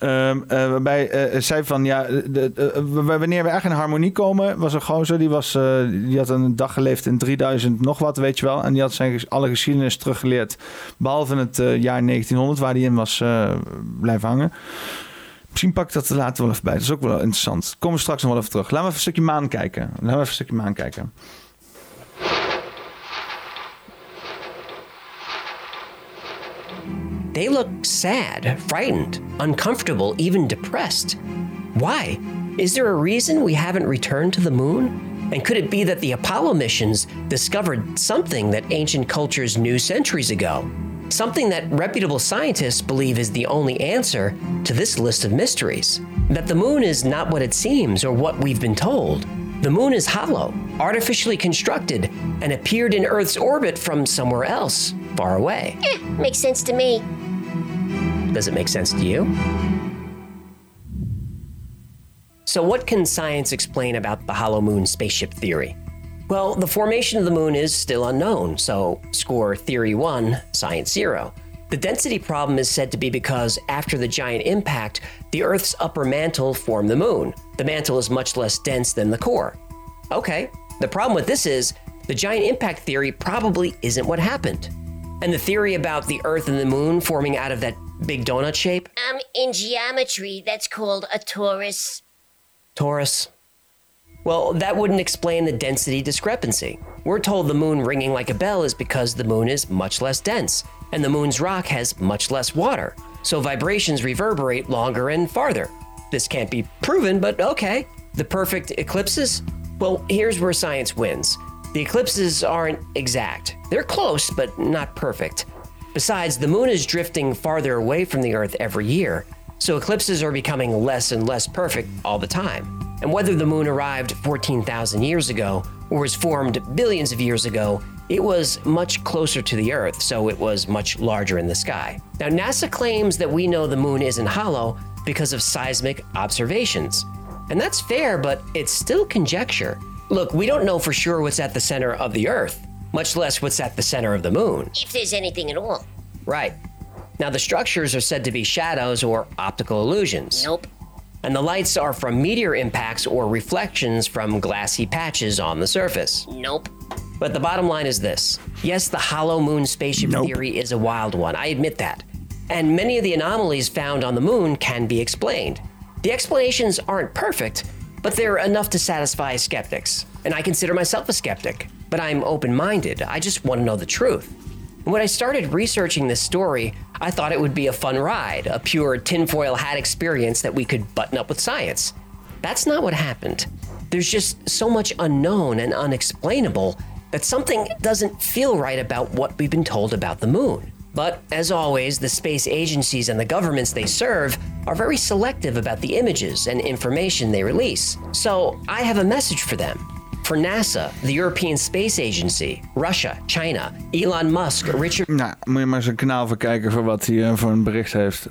Um, uh, waarbij uh, zei van ja, de, de, wanneer we echt in harmonie komen, was een gozer die was, die had een dag geleefd in 3000 nog wat, weet je wel, en die had zijn alle geschiedenis teruggeleerd, behalve het jaar 1900 waar die in was blijven hangen. Misschien pak ik dat later wel even bij. Dat is ook wel interessant. Komen we straks nog wel even terug. Laten we even een stukje maan kijken. Laten we even een stukje maan kijken. They look sad, frightened, uncomfortable, even depressed. Why? Is there a reason we haven't returned to the moon? And could it be that the Apollo missions discovered something that ancient cultures knew centuries ago? Something that reputable scientists believe is the only answer to this list of mysteries. That the moon is not what it seems or what we've been told. The moon is hollow, artificially constructed, and appeared in Earth's orbit from somewhere else, far away. Eh, makes sense to me. Does it make sense to you? So, what can science explain about the hollow moon spaceship theory? Well, the formation of the moon is still unknown, so score theory 1, science 0. The density problem is said to be because after the giant impact, the Earth's upper mantle formed the moon. The mantle is much less dense than the core. Okay, the problem with this is the giant impact theory probably isn't what happened. And the theory about the Earth and the moon forming out of that big donut shape? Um, in geometry, that's called a torus. Torus. Well, that wouldn't explain the density discrepancy. We're told the moon ringing like a bell is because the moon is much less dense, and the moon's rock has much less water, so vibrations reverberate longer and farther. This can't be proven, but okay. The perfect eclipses? Well, here's where science wins. The eclipses aren't exact. They're close, but not perfect. Besides, the moon is drifting farther away from the Earth every year, so eclipses are becoming less and less perfect all the time. And whether the moon arrived 14,000 years ago or was formed billions of years ago, it was much closer to the Earth, so it was much larger in the sky. Now, NASA claims that we know the moon isn't hollow because of seismic observations. And that's fair, but it's still conjecture. Look, we don't know for sure what's at the center of the Earth, much less what's at the center of the moon. If there's anything at all. Right. Now, the structures are said to be shadows or optical illusions. Nope. And the lights are from meteor impacts or reflections from glassy patches on the surface. Nope. But the bottom line is this yes, the hollow moon spaceship nope. theory is a wild one, I admit that. And many of the anomalies found on the moon can be explained. The explanations aren't perfect, but they're enough to satisfy skeptics. And I consider myself a skeptic but I'm open minded. I just want to know the truth. When I started researching this story, I thought it would be a fun ride, a pure tinfoil hat experience that we could button up with science. That's not what happened. There's just so much unknown and unexplainable that something doesn't feel right about what we've been told about the moon. But as always, the space agencies and the governments they serve are very selective about the images and information they release. So I have a message for them. For NASA, the European Space Agency, Russia, China, Elon Musk, Richard. Nou, moet je maar een kanaal voor kijken voor wat hij uh, voor een bericht heeft.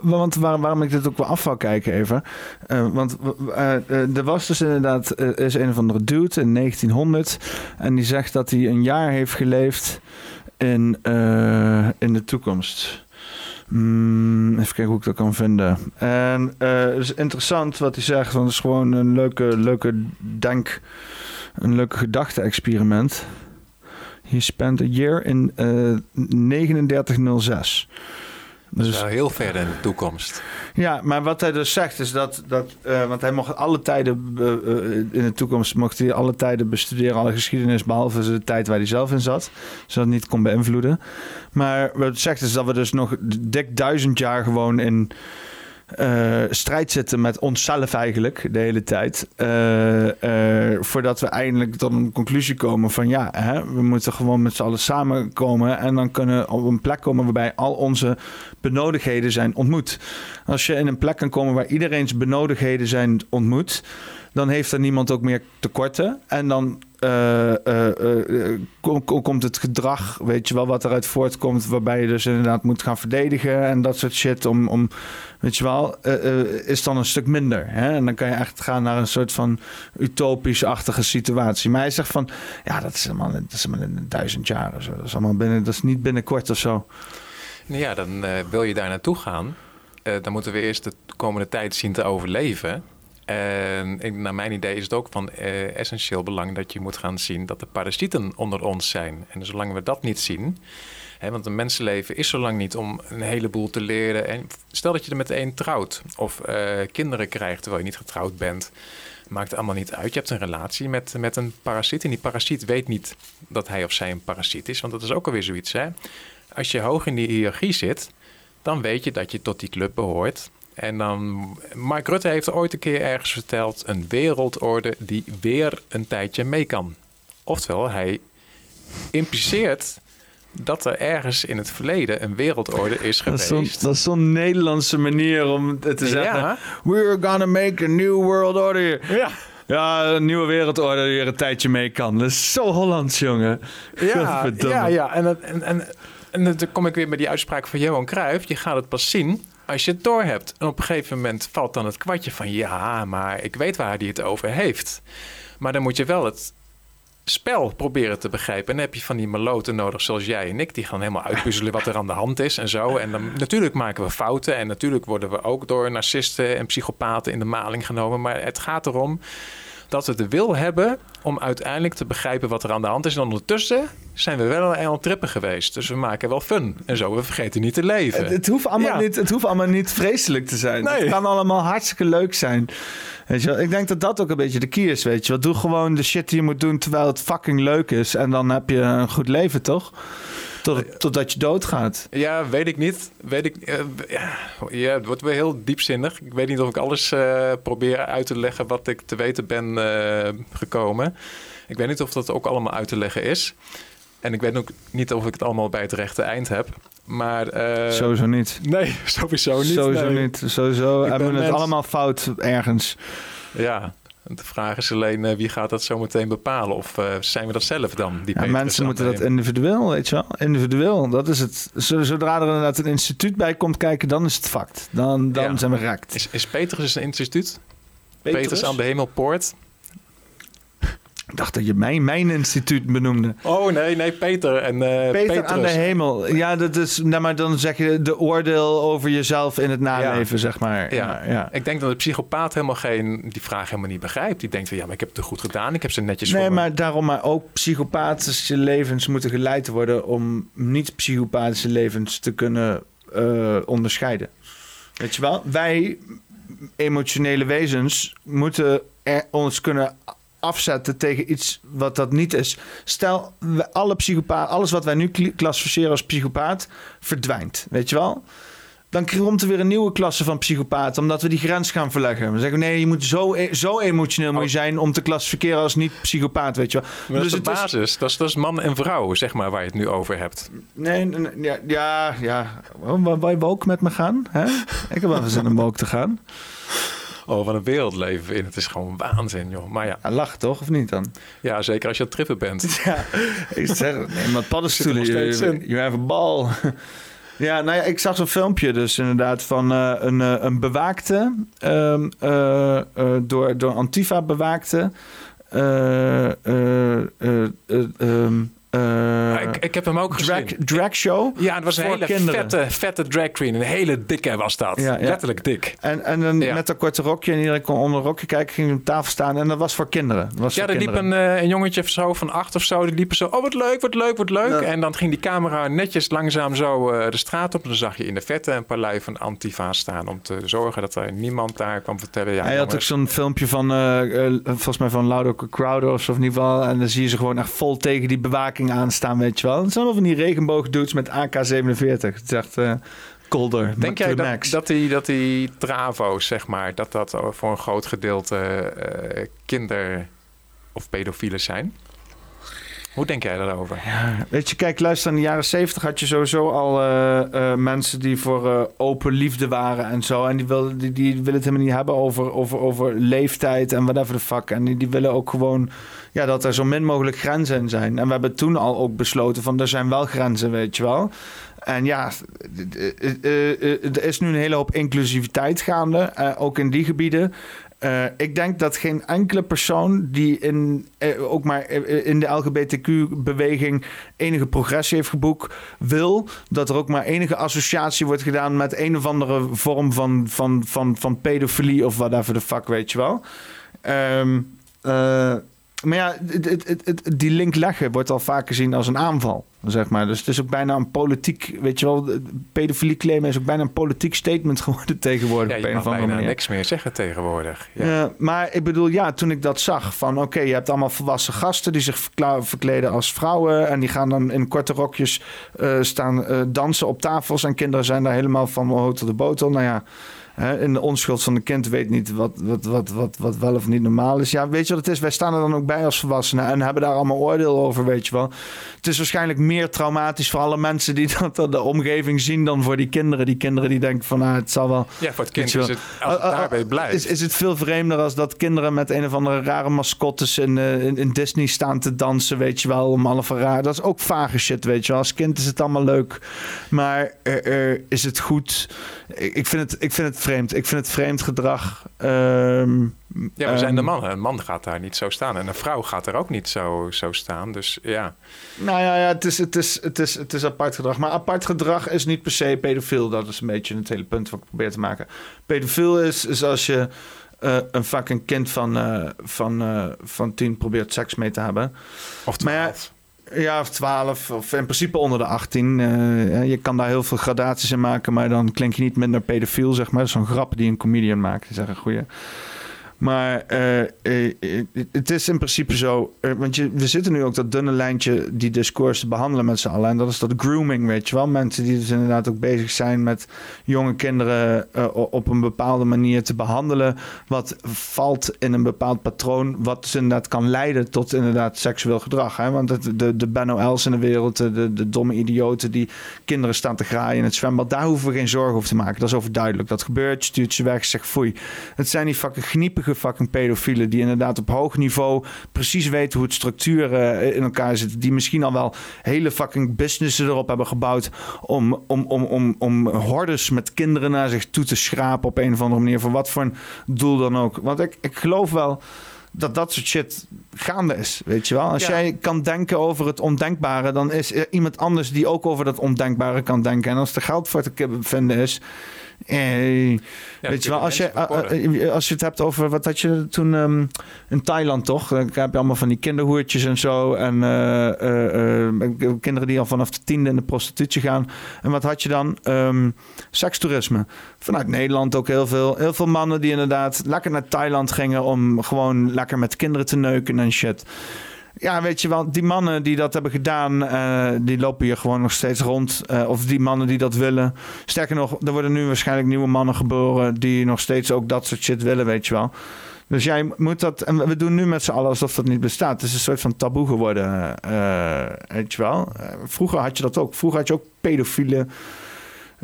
want waar, waarom ik dit ook wel af wil kijken even. Uh, want uh, er was dus inderdaad is een of andere dude in 1900. En die zegt dat hij een jaar heeft geleefd in, in de toekomst. Mm, even kijken hoe ik dat kan vinden. En het is interessant wat hij zegt, want het is gewoon een leuke, leuke denk, een leuke gedachte-experiment. He spent a year in uh, 3906. Dus, dus heel ver in de toekomst. Ja, maar wat hij dus zegt is dat, dat uh, want hij mocht alle tijden uh, in de toekomst mocht hij alle tijden bestuderen, alle geschiedenis, behalve de tijd waar hij zelf in zat, zodat het niet kon beïnvloeden. Maar wat het zegt is dat we dus nog dik duizend jaar gewoon in uh, strijd zitten met onszelf eigenlijk de hele tijd. Uh, uh, voordat we eindelijk tot een conclusie komen van ja, hè, we moeten gewoon met z'n allen samenkomen en dan kunnen op een plek komen waarbij al onze benodigdheden zijn ontmoet. Als je in een plek kan komen waar iedereen's benodigdheden zijn ontmoet, dan heeft er niemand ook meer tekorten. En dan uh, uh, komt het gedrag, weet je wel, wat eruit voortkomt, waarbij je dus inderdaad moet gaan verdedigen en dat soort shit, om, om weet je wel, is dan een stuk minder. Hè? En dan kan je echt gaan naar een soort van utopisch-achtige situatie. Maar hij zegt van, ja, dat is helemaal, dat is helemaal in duizend jaar of zo. Dat is allemaal binnen, dat is niet binnenkort of zo. Nou ja, dan wil je daar naartoe gaan. dan moeten we eerst de komende tijd zien te overleven. En naar mijn idee is het ook van eh, essentieel belang dat je moet gaan zien dat de parasieten onder ons zijn. En zolang we dat niet zien, hè, want een mensenleven is zo lang niet om een heleboel te leren. En stel dat je er met een trouwt of uh, kinderen krijgt terwijl je niet getrouwd bent. Maakt allemaal niet uit. Je hebt een relatie met, met een parasiet. En die parasiet weet niet dat hij of zij een parasiet is. Want dat is ook alweer zoiets. Hè? Als je hoog in die hiërarchie zit, dan weet je dat je tot die club behoort. En dan, Mark Rutte heeft ooit een keer ergens verteld: een wereldorde die weer een tijdje mee kan. Oftewel, hij impliceert dat er ergens in het verleden een wereldorde is geweest. Dat is zo'n Nederlandse manier om te zeggen: We're gonna make a new world order. Ja. Ja, een nieuwe wereldorde die er een tijdje mee kan. Dat is zo Hollands, jongen. Ja, ja, ja. En, en, en, en dan kom ik weer bij die uitspraak van Johan Cruijff. Je gaat het pas zien als je het door hebt. En op een gegeven moment valt dan het kwartje van ja, maar ik weet waar hij het over heeft. Maar dan moet je wel het spel proberen te begrijpen. En dan heb je van die maloten nodig zoals jij en ik. Die gaan helemaal uitpuzzelen wat er aan de hand is en zo. En dan natuurlijk maken we fouten. En natuurlijk worden we ook door narcisten en psychopaten in de maling genomen. Maar het gaat erom dat we de wil hebben om uiteindelijk te begrijpen wat er aan de hand is. En ondertussen zijn we wel een aan trippen geweest. Dus we maken wel fun. En zo, we vergeten niet te leven. Het, het hoeft, allemaal niet, het hoeft allemaal niet vreselijk te zijn. Nee. Het kan allemaal hartstikke leuk zijn. Weet je wel? Ik denk dat dat ook een beetje de key is, weet je wel. Doe gewoon de shit die je moet doen terwijl het fucking leuk is. En dan heb je een goed leven, toch? Tot, totdat je doodgaat. Ja, weet ik niet. Weet ik, uh, ja, het wordt weer heel diepzinnig. Ik weet niet of ik alles uh, probeer uit te leggen wat ik te weten ben uh, gekomen. Ik weet niet of dat ook allemaal uit te leggen is. En ik weet ook niet of ik het allemaal bij het rechte eind heb. Maar, sowieso niet. Nee, sowieso niet. Sowieso niet. Sowieso hebben we het allemaal fout ergens. Ja, de vraag is alleen uh, wie gaat dat zo meteen bepalen? Of uh, zijn we dat zelf dan? Die ja, mensen moeten dat individueel, weet je wel. Individueel, dat is het. Zodra er inderdaad een instituut bij komt kijken, dan is het fact. Dan, dan ja. zijn we raakt. Is, is Petrus een instituut? Petrus, Petrus aan de Hemelpoort? Ik dacht dat je mijn, mijn instituut benoemde. Oh nee, nee, Peter en uh, Peter aan de hemel. Ja, dat is, nou, maar dan zeg je de oordeel over jezelf in het naleven, zeg maar. Ja. ja. ik denk dat de psychopaat helemaal geen, die vraag helemaal niet begrijpt. Die denkt van ja, maar ik heb het goed gedaan, ik heb ze netjes Nee, maar daarom, maar ook psychopathische levens moeten geleid worden om niet-psychopathische levens te kunnen uh, onderscheiden. Weet je wel? Wij, emotionele wezens, moeten er ons kunnen afzetten tegen iets wat dat niet is. Stel, alle psychopaat, alles wat wij nu klassificeren als psychopaat verdwijnt. Weet je wel? Dan komt er weer een nieuwe klasse van psychopaat, omdat we die grens gaan verleggen. We zeggen nee, je moet zo, e-, zo emotioneel moet je zijn om te klassificeren als niet psychopaat, weet je wel. Maar dus dat is de basis. Is... Dat, is, dat is man en vrouw, zeg maar, waar je het nu over hebt. Nee, ja, ja, ja. Wil je woke met me gaan? Hè? Ik heb wel zin om woke te gaan. Oh, van een wereld leven in. Het is gewoon waanzin, joh. Maar ja. Hij lacht toch, of niet dan? Ja, zeker als je aan het trippen bent. Ja, ik zeg, neem wat paddenstoelen. Je, je hebt een bal. Ja, nou ja, ik zag zo'n filmpje dus inderdaad van uh, een, uh, een bewaakte, um, uh, door, door Antifa bewaakte. Um, ik ik, ik heb hem ook drag, gezien. drag show. Ja, het was een hele kinderen. vette, vette drag queen. Een hele dikke was dat. Ja, ja. Letterlijk dik. En, en dan Ja. met dat korte rokje en iedereen kon onder een rokje kijken, ging op tafel staan en dat was voor kinderen. Was Ja, er liep een, eh, een jongetje of zo van acht of zo. Die liepen zo, oh wat leuk, wat leuk, wat leuk. En dan ging die camera netjes langzaam zo eh, de straat op. En dan zag je in de vette een paar lui van Antifa staan. Om te zorgen dat er niemand daar kwam vertellen. Ja, Hij had ook zo'n filmpje van, eh, eh, volgens mij van Laudo Crowder of zo in ieder geval. En dan zie je ze gewoon echt vol tegen die bewaking aanstaan, weet je wel. Het zijn wel van die regenboogdudes met AK-47. Het is echt eh colder. Denk to jij dat, dat, die, dat die travo's, zeg maar, dat dat voor een groot gedeelte eh, kinder- of pedofielen zijn? Hoe denk jij daarover? Weet je, kijk, luister, in de jaren zeventig had je sowieso al eh, eh, mensen die voor eh, open liefde waren en zo. En die, wilden, die, die willen het helemaal niet hebben over, over, over leeftijd en whatever the fuck. En die, die willen ook gewoon ja, dat er zo min mogelijk grenzen in zijn. En we hebben toen al ook besloten van er zijn wel grenzen, weet je wel. En ja, er is nu een hele hoop inclusiviteit gaande, ook in die gebieden. Eh, ik denk dat geen enkele persoon die in, eh, ook maar eh, in de LGBTQ-beweging enige progressie heeft geboekt, wil dat er ook maar enige associatie wordt gedaan met een of andere vorm van, van, van, van pedofilie of whatever the fuck, weet je wel. Eh, maar ja, het- het- het- die link leggen wordt al vaak gezien als een aanval, zeg maar. Dus het is ook bijna een politiek, weet je wel, pedofilie claimen is ook bijna een politiek statement geworden tegenwoordig Ja, op je een mag of andere bijna niks meer zeggen tegenwoordig. Ja. Maar ik bedoel, ja, toen ik dat zag van oké, je hebt allemaal volwassen gasten die zich verkleden als vrouwen en die gaan dan in korte rokjes eh, staan eh, dansen op tafels en kinderen zijn daar helemaal van oh, tot de botel. Nou ja, in de onschuld van de kind weet niet wat, wat, wat, wat, wat wel of niet normaal is. Ja, weet je wat het is? Wij staan er dan ook bij als volwassenen en hebben daar allemaal oordeel over, weet je wel. Het is waarschijnlijk meer traumatisch voor alle mensen die dat de omgeving zien dan voor die kinderen. Die kinderen die denken van, ah, het zal wel... Ja, voor het kind is het, als het Ah, ah, daarbij blijft. Is, is het veel vreemder als dat kinderen met een of andere rare mascottes in, eh, in, in Disney staan te dansen, weet je wel, om alle raar. Dat is ook vage shit, weet je wel. Als kind is het allemaal leuk, maar eh, eh, is het goed? Ik, ik, vind het, ik vind het vreemd. Ik vind het vreemd gedrag. Ehm, Ja, we zijn de ehm, mannen. Een man gaat daar niet zo staan. En een vrouw gaat er ook niet zo, zo staan. Dus ja. Nou ja, ja het, is, het, is, het, is, het is apart gedrag. Maar apart gedrag is niet per se pedofiel. Dat is een beetje het hele punt wat ik probeer te maken. Pedofiel is, is als je eh, een fucking kind van, eh, van, eh, van tien probeert seks mee te hebben. Of Maar ja. Ja, of 12, of in principe onder de 18. Eh, je kan daar heel veel gradaties in maken, maar dan klink je niet minder pedofiel, zeg maar. Zo'n grap die een comedian maakt. Is echt een goeie. Maar eh, eh, eh, het is in principe zo, want je, we zitten nu ook dat dunne lijntje die discours te behandelen met z'n allen. En dat is dat grooming, weet je wel. Mensen die dus inderdaad ook bezig zijn met jonge kinderen op een bepaalde manier te behandelen. Wat valt in een bepaald patroon, wat dus inderdaad kan leiden tot inderdaad seksueel gedrag. Hè? Want de, de Ben O'Els in de wereld, de, de, domme idioten die kinderen staan te graaien in het zwembad, daar hoeven we geen zorgen over te maken. Dat is overduidelijk. Dat gebeurt, je stuurt ze weg, zegt foei. Het zijn die fucking gniepige fucking pedofielen die inderdaad op hoog niveau precies weten hoe het structuur eh, in elkaar zit. Die misschien al wel hele fucking businessen erop hebben gebouwd om, om, om, om, om hordes met kinderen naar zich toe te schrapen op een of andere manier. Voor wat voor een doel dan ook. Want ik, ik geloof wel dat dat soort shit gaande is, weet je wel. Als Ja. jij kan denken over het ondenkbare, dan is er iemand anders die ook over dat ondenkbare kan denken. En als er geld voor te vinden is, eh, Ja, weet je wel, als je, eh, als je het hebt over, wat had je toen ehm, in Thailand toch? Dan heb je allemaal van die kinderhoertjes en zo. En eh, eh, kinderen die al vanaf de tiende in de prostitutie gaan. En wat had je dan? Ehm sekstoerisme. Vanuit Nederland ook heel veel. Heel veel mannen die inderdaad lekker naar Thailand gingen om gewoon lekker met kinderen te neuken en shit. Ja, weet je wel, die mannen die dat hebben gedaan, eh, die lopen hier gewoon nog steeds rond. Eh, of die mannen die dat willen. Sterker nog, er worden nu waarschijnlijk nieuwe mannen geboren die nog steeds ook dat soort shit willen, weet je wel. Dus jij moet dat, en we doen nu met z'n allen alsof dat niet bestaat. Het is een soort van taboe geworden, eh, weet je wel. Vroeger had je dat ook. Vroeger had je ook pedofiele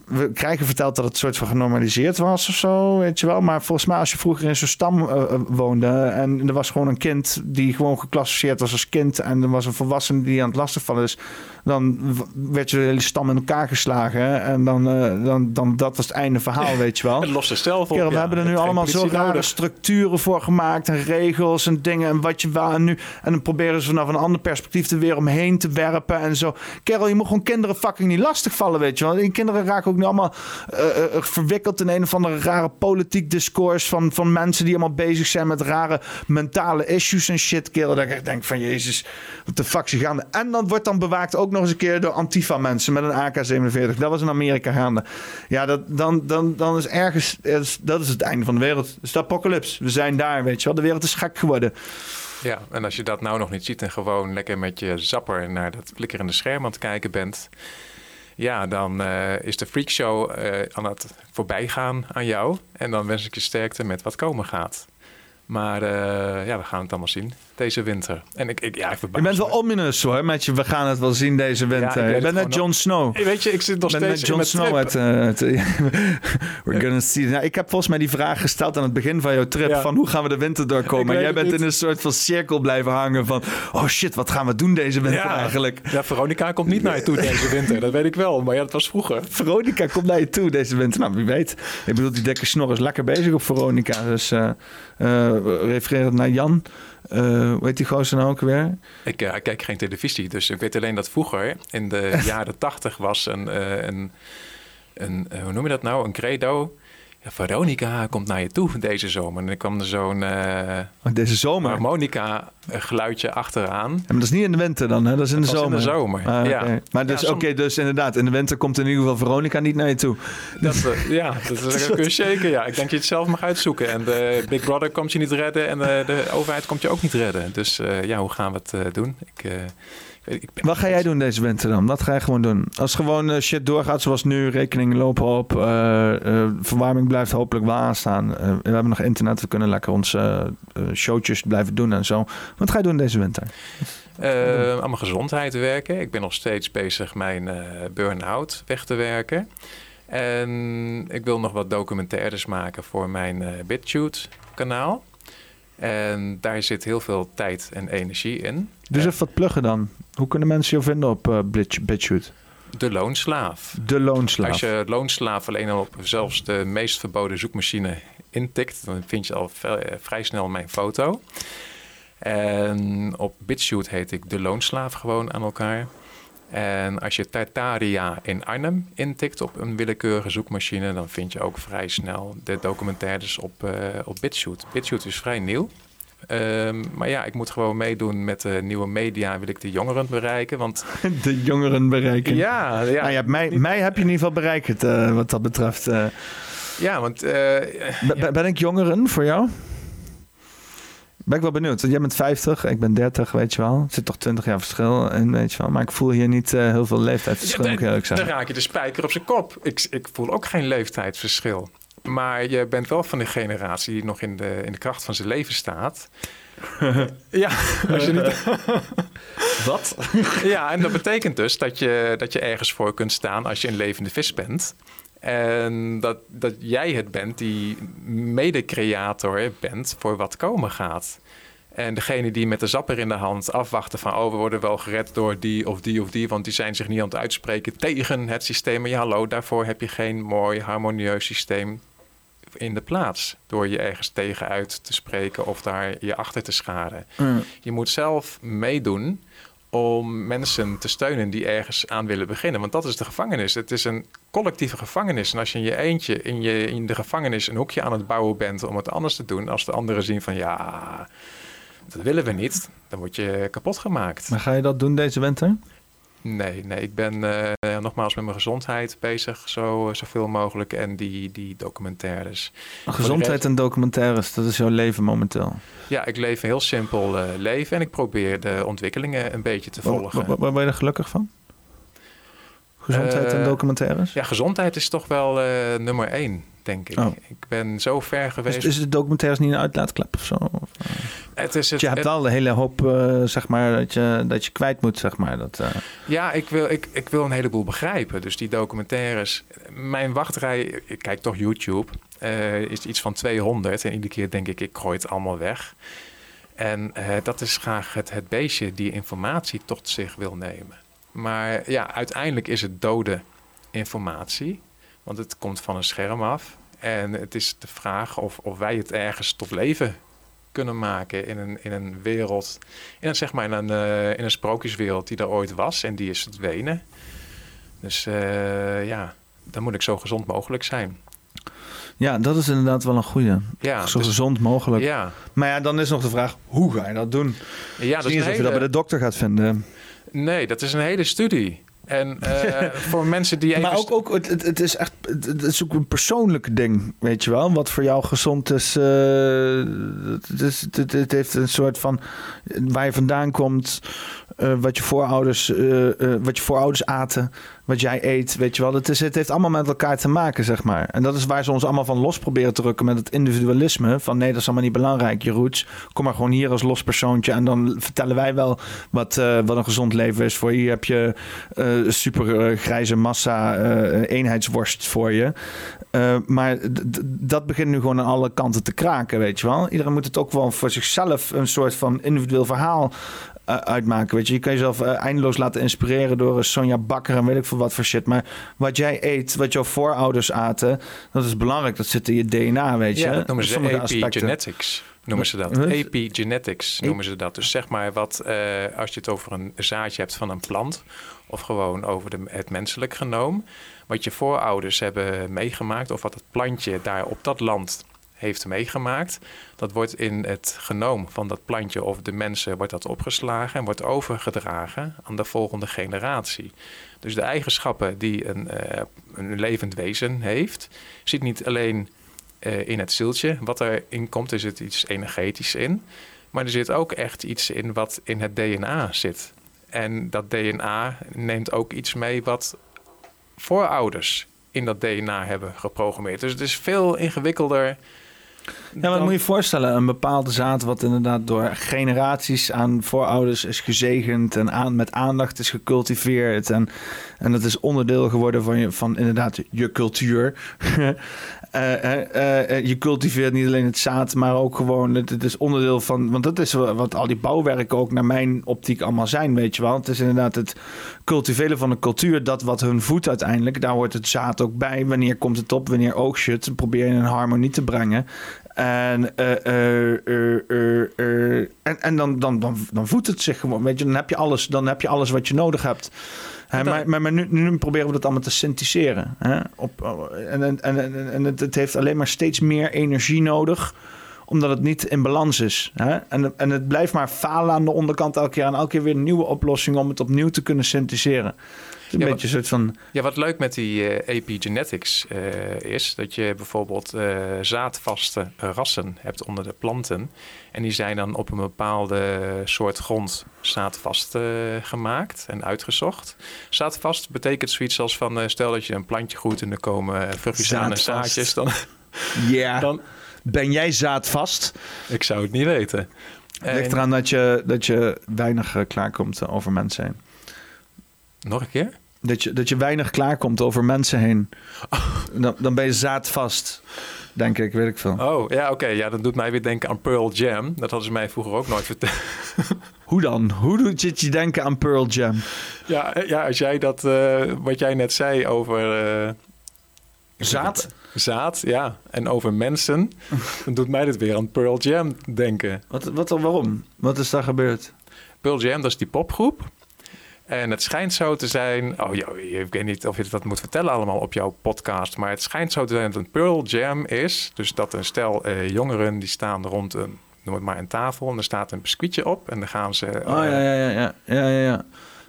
we krijgen verteld dat het soort van genormaliseerd was of zo, weet je wel. Maar volgens mij als je vroeger in zo'n stam uh, woonde en er was gewoon een kind die gewoon geclassificeerd was als kind en er was een volwassene die aan het lastigvallen is, dan werd je de hele stam in elkaar geslagen en dan, uh, dan, dan dat was het einde verhaal, weet je wel. Het lost zichzelf op. Kerel, we hebben er nu allemaal zo rare structuren voor gemaakt en regels en dingen en wat je wel en nu en dan proberen ze vanaf een ander perspectief er weer omheen te werpen en zo. Kerel, je moet gewoon kinderen fucking niet lastigvallen, weet je wel. Die kinderen raken ook nu allemaal uh, verwikkeld in een of andere rare politiek discours van, van mensen die allemaal bezig zijn met rare mentale issues en shit. Dat ik denk van jezus, wat de fuck is gaande. En dan wordt dan bewaakt ook nog eens een keer door Antifa mensen met een AK-47. Dat was in Amerika gaande. Ja, dat, dan, dan, dan is ergens, dat is het einde van de wereld. Het is de apocalypse. We zijn daar, weet je wel. De wereld is gek geworden. Ja, en als je dat nou nog niet ziet en gewoon lekker met je zapper naar dat flikkerende scherm aan het kijken bent, ja, dan uh, is de freakshow uh, aan het voorbijgaan aan jou. En dan wens ik je sterkte met wat komen gaat. Maar uh, ja, we gaan het allemaal zien deze winter. En ik, ik, ja, ik je bent wel ominous hoor, met je, we gaan het wel zien deze winter. Ja, ik ben net Jon Snow. Hey, weet je, ik zit nog steeds met Jon Snow. Het, uh, het, we're gonna see. Nou, ik heb volgens mij die vraag gesteld aan het begin van jouw trip, ja. van hoe gaan we de winter doorkomen? En jij bent in een soort van cirkel blijven hangen van, oh shit, wat gaan we doen deze winter eigenlijk? Ja, Veronica komt niet naar je toe deze winter, dat weet ik wel, maar ja, dat was vroeger. Veronica komt naar je toe deze winter, nou wie weet. Ik bedoel, die dikke snor is lekker bezig op Veronica, dus uh, uh, refererend naar Jan. Uh, hoe heet die gozer nou ook weer? Ik, uh, ik, kijk geen televisie, dus ik weet alleen dat vroeger in de jaren tachtig was een, uh, een, een hoe noem je dat nou, een credo Veronica komt naar je toe deze zomer. En ik kwam er zo'n... Uh, deze zomer? Harmonica geluidje achteraan. Ja, maar dat is niet in de winter dan, hè? Dat is in de dat zomer. in de zomer, ah, ja. Maar dus, oké, dus inderdaad, in de winter komt in ieder geval Veronica niet naar je toe. Dat, uh, ja, dat, dat kun je zeker. Ja. Ik denk dat je het zelf mag uitzoeken. En de Big Brother komt je niet redden en de, de overheid komt je ook niet redden. Dus uh, ja, hoe gaan we het doen? Ik... Wat ga jij doen deze winter dan? Wat ga je gewoon doen? Als gewoon uh, shit doorgaat zoals nu, rekeningen lopen op, uh, uh, verwarming blijft hopelijk wel aanstaan. we hebben nog internet, we kunnen lekker onze showtjes blijven doen en zo. Wat ga je doen deze winter? aan mijn gezondheid werken. Ik ben nog steeds bezig mijn burn-out weg te werken. En ik wil nog wat documentaires maken voor mijn BitChute kanaal. En daar zit heel veel tijd en energie in. Dus even wat pluggen dan. Hoe kunnen mensen je vinden op uh, BitChute? De loonslaaf. De loonslaaf. Als je loonslaaf alleen al op zelfs de meest verboden zoekmachine intikt, dan vind je al eh, vrij snel mijn foto. En op BitChute heet ik de loonslaaf gewoon aan elkaar. En als je Tartaria in Arnhem intikt op een willekeurige zoekmachine, dan vind je ook vrij snel de documentaires op, uh, op BitChute. BitChute is vrij nieuw. Um, maar ja, ik moet gewoon meedoen met de nieuwe media. Wil ik de jongeren bereiken? Want... De jongeren bereiken? Ja. ja. Nou ja mij, mij heb je in ieder geval bereikt uh, wat dat betreft. Uh, ja, want... Ja. Ben ik jongeren voor jou? Ben ik wel benieuwd. Want jij bent 50, ik ben 30, weet je wel. Er zit toch 20 jaar verschil in, weet je wel. Maar ik voel hier niet uh, heel veel leeftijdsverschil. Dan raak je de spijker op zijn kop. Ik, ik voel ook geen leeftijdsverschil. Maar je bent wel van de generatie die nog in de, in de kracht van zijn leven staat. ja, als je niet... Wat? ja, en dat betekent dus dat je, dat je ergens voor kunt staan als je een levende vis bent. En dat, dat jij het bent die mede-creator bent voor wat komen gaat. En degene die met de zapper in de hand afwachten van... oh, we worden wel gered door die of die of die... want die zijn zich niet aan het uitspreken tegen het systeem. Maar ja, hallo, daarvoor heb je geen mooi harmonieus systeem in de plaats. Door je ergens tegenuit te spreken of daar je achter te scharen. Mm. Je moet zelf meedoen om mensen te steunen die ergens aan willen beginnen. Want dat is de gevangenis. Het is een collectieve gevangenis. En als je in je eentje in, je, in de gevangenis een hoekje aan het bouwen bent om het anders te doen, als de anderen zien van ja, dat willen we niet, dan word je kapot gemaakt. Maar ga je dat doen deze winter? Nee, nee, ik ben uh, nogmaals met mijn gezondheid bezig, zo, zoveel mogelijk. En die, die documentaires. Gezondheid en documentaires, dat is jouw leven momenteel? Ja, ik leef een heel simpel uh, leven en ik probeer de ontwikkelingen een beetje te volgen. Waar, waar, ben je er gelukkig van? Gezondheid en Eh, documentaires? Ja, gezondheid is toch wel eh, nummer één, denk ik. Oh. Ik ben zo ver geweest. Is, is de documentaires niet een uitlaatklep of zo? Of, het is het, je hebt het- wel een hele hoop, eh, zeg maar, dat je, dat je kwijt moet, zeg maar. Dat, Ja, ik wil, ik, ik wil een heleboel begrijpen. Dus die documentaires. Mijn wachtrij, ik kijk toch YouTube, is iets van 200. En iedere keer denk ik, ik gooi het allemaal weg. En dat is graag het, het beestje die informatie tot zich wil nemen. Maar ja, uiteindelijk is het dode informatie. Want het komt van een scherm af. En het is de vraag of, of wij het ergens tot leven kunnen maken in een, in een wereld, in een, zeg maar in een, eh, in een sprookjeswereld die er ooit was en die is verdwenen. Dus eh, ja, dan moet ik zo gezond mogelijk zijn. ja, dat is inderdaad wel een goede. Ja, zo dus- gezond mogelijk. Ja, Maar ja, dan is nog de vraag, hoe ga je dat doen? ja dat is niet alsof je dat bij de dokter gaat vinden. Nee, dat is een hele studie. En eh, voor mensen die even... Maar ook, ook het, het, is echt, het, het is ook een persoonlijk ding, weet je wel. Wat voor jou gezond is. eh, het, is het, het heeft een soort van waar je vandaan komt, eh, wat je voorouders, wat je voorouders aten, wat jij eet, weet je wel. Het, is, het heeft allemaal met elkaar te maken, zeg maar. En dat is waar ze ons allemaal van los proberen te rukken met het individualisme. Van nee, dat is allemaal niet belangrijk, je roots. Kom maar gewoon hier als los persoontje en dan vertellen wij wel wat, eh, wat een gezond leven is voor je. Hier heb je eh, super eh, grijze massa eenheidsworst voor je. Maar dat begint nu gewoon aan alle kanten te kraken, weet je wel. Iedereen moet het ook wel voor zichzelf een soort van individueel verhaal uitmaken. Weet je, je kan jezelf eh, eindeloos laten inspireren door een Sonja Bakker en weet ik veel wat voor shit. Maar wat jij eet, wat jouw voorouders aten, dat is belangrijk. Dat zit in je DNA, weet je. Ja, dat noemen ze epigenetics. Noemen ze dat. Epigenetics noemen ze dat. Dus zeg maar wat, eh, als je het over een zaadje hebt van een plant, of gewoon over de, het menselijk genoom, wat je voorouders hebben meegemaakt, of wat het plantje daar op dat land heeft meegemaakt, dat wordt in het genoom van dat plantje of de mensen wordt dat opgeslagen en wordt overgedragen aan de volgende generatie. Dus de eigenschappen die een, eh, een levend wezen heeft, zit niet alleen eh, in het zieltje wat erin komt. Er zit iets energetisch in. Maar er zit ook echt iets in wat in het DNA zit. En dat DNA neemt ook iets mee wat voorouders in dat DNA hebben geprogrammeerd. Dus het is veel ingewikkelder. Ja, maar moet je je voorstellen, een bepaalde zaad wat inderdaad door generaties aan voorouders is gezegend en aan, met aandacht is gecultiveerd. En, en dat is onderdeel geworden van, je, van inderdaad je cultuur. Eh, eh, eh, je cultiveert niet alleen het zaad, maar ook gewoon, het, is onderdeel van, want dat is wat al die bouwwerken ook naar mijn optiek allemaal zijn, weet je wel. Het is inderdaad het cultiveren van een cultuur, dat wat hun voedt uiteindelijk, daar hoort het zaad ook bij. Wanneer komt het op, wanneer oogst het, probeer je een harmonie te brengen. En, en, en dan, dan, dan, dan voedt het zich gewoon. Weet je, dan heb je alles, dan heb je alles wat je nodig hebt. Maar maar, maar nu, nu proberen we dat allemaal te syntheseren. Hè? Op, en en, en, en, en het, het heeft alleen maar steeds meer energie nodig omdat het niet in balans is. Hè? En, en het blijft maar falen aan de onderkant elke keer. En elke keer weer nieuwe oplossingen om het opnieuw te kunnen syntheseren. Een Ja, beetje een soort van... Ja, wat leuk met die eh, epigenetics eh, is dat je bijvoorbeeld eh, zaadvaste rassen hebt onder de planten. En die zijn dan op een bepaalde soort grond zaadvast gemaakt en uitgezocht. Zaadvast betekent zoiets als van stel dat je een plantje groeit en er komen vruchtbare Zaadvast. zaadjes. Dan, Ja, dan, ben jij zaadvast? ik zou het niet weten. Het ligt eraan dat je, dat je weinig klaarkomt over mensen heen. Nog een keer? Dat je, dat je weinig klaarkomt over mensen heen. Dan, dan ben je zaadvast, denk ik, weet ik veel. Oh, ja, oké. Ja, dat doet mij weer denken aan Pearl Jam. Dat hadden ze mij vroeger ook nooit verteld. Hoe dan? Hoe doet je het je denken aan Pearl Jam? Ja, ja als jij dat, eh, wat jij net zei over... eh, Zaad? Zaad, ja. En over mensen, dan doet mij dit weer aan Pearl Jam denken. Wat, wat, waarom? Wat is daar gebeurd? Pearl Jam, dat is die popgroep. En het schijnt zo te zijn... Oh, ja, ik weet niet of je dat moet vertellen allemaal op jouw podcast... maar het schijnt zo te zijn dat een Pearl Jam is... dus dat een stel eh, jongeren die staan rond een, noem het maar een tafel... en er staat een biscuitje op en dan gaan ze... Oh ja, ja, ja, ja. ja, ja,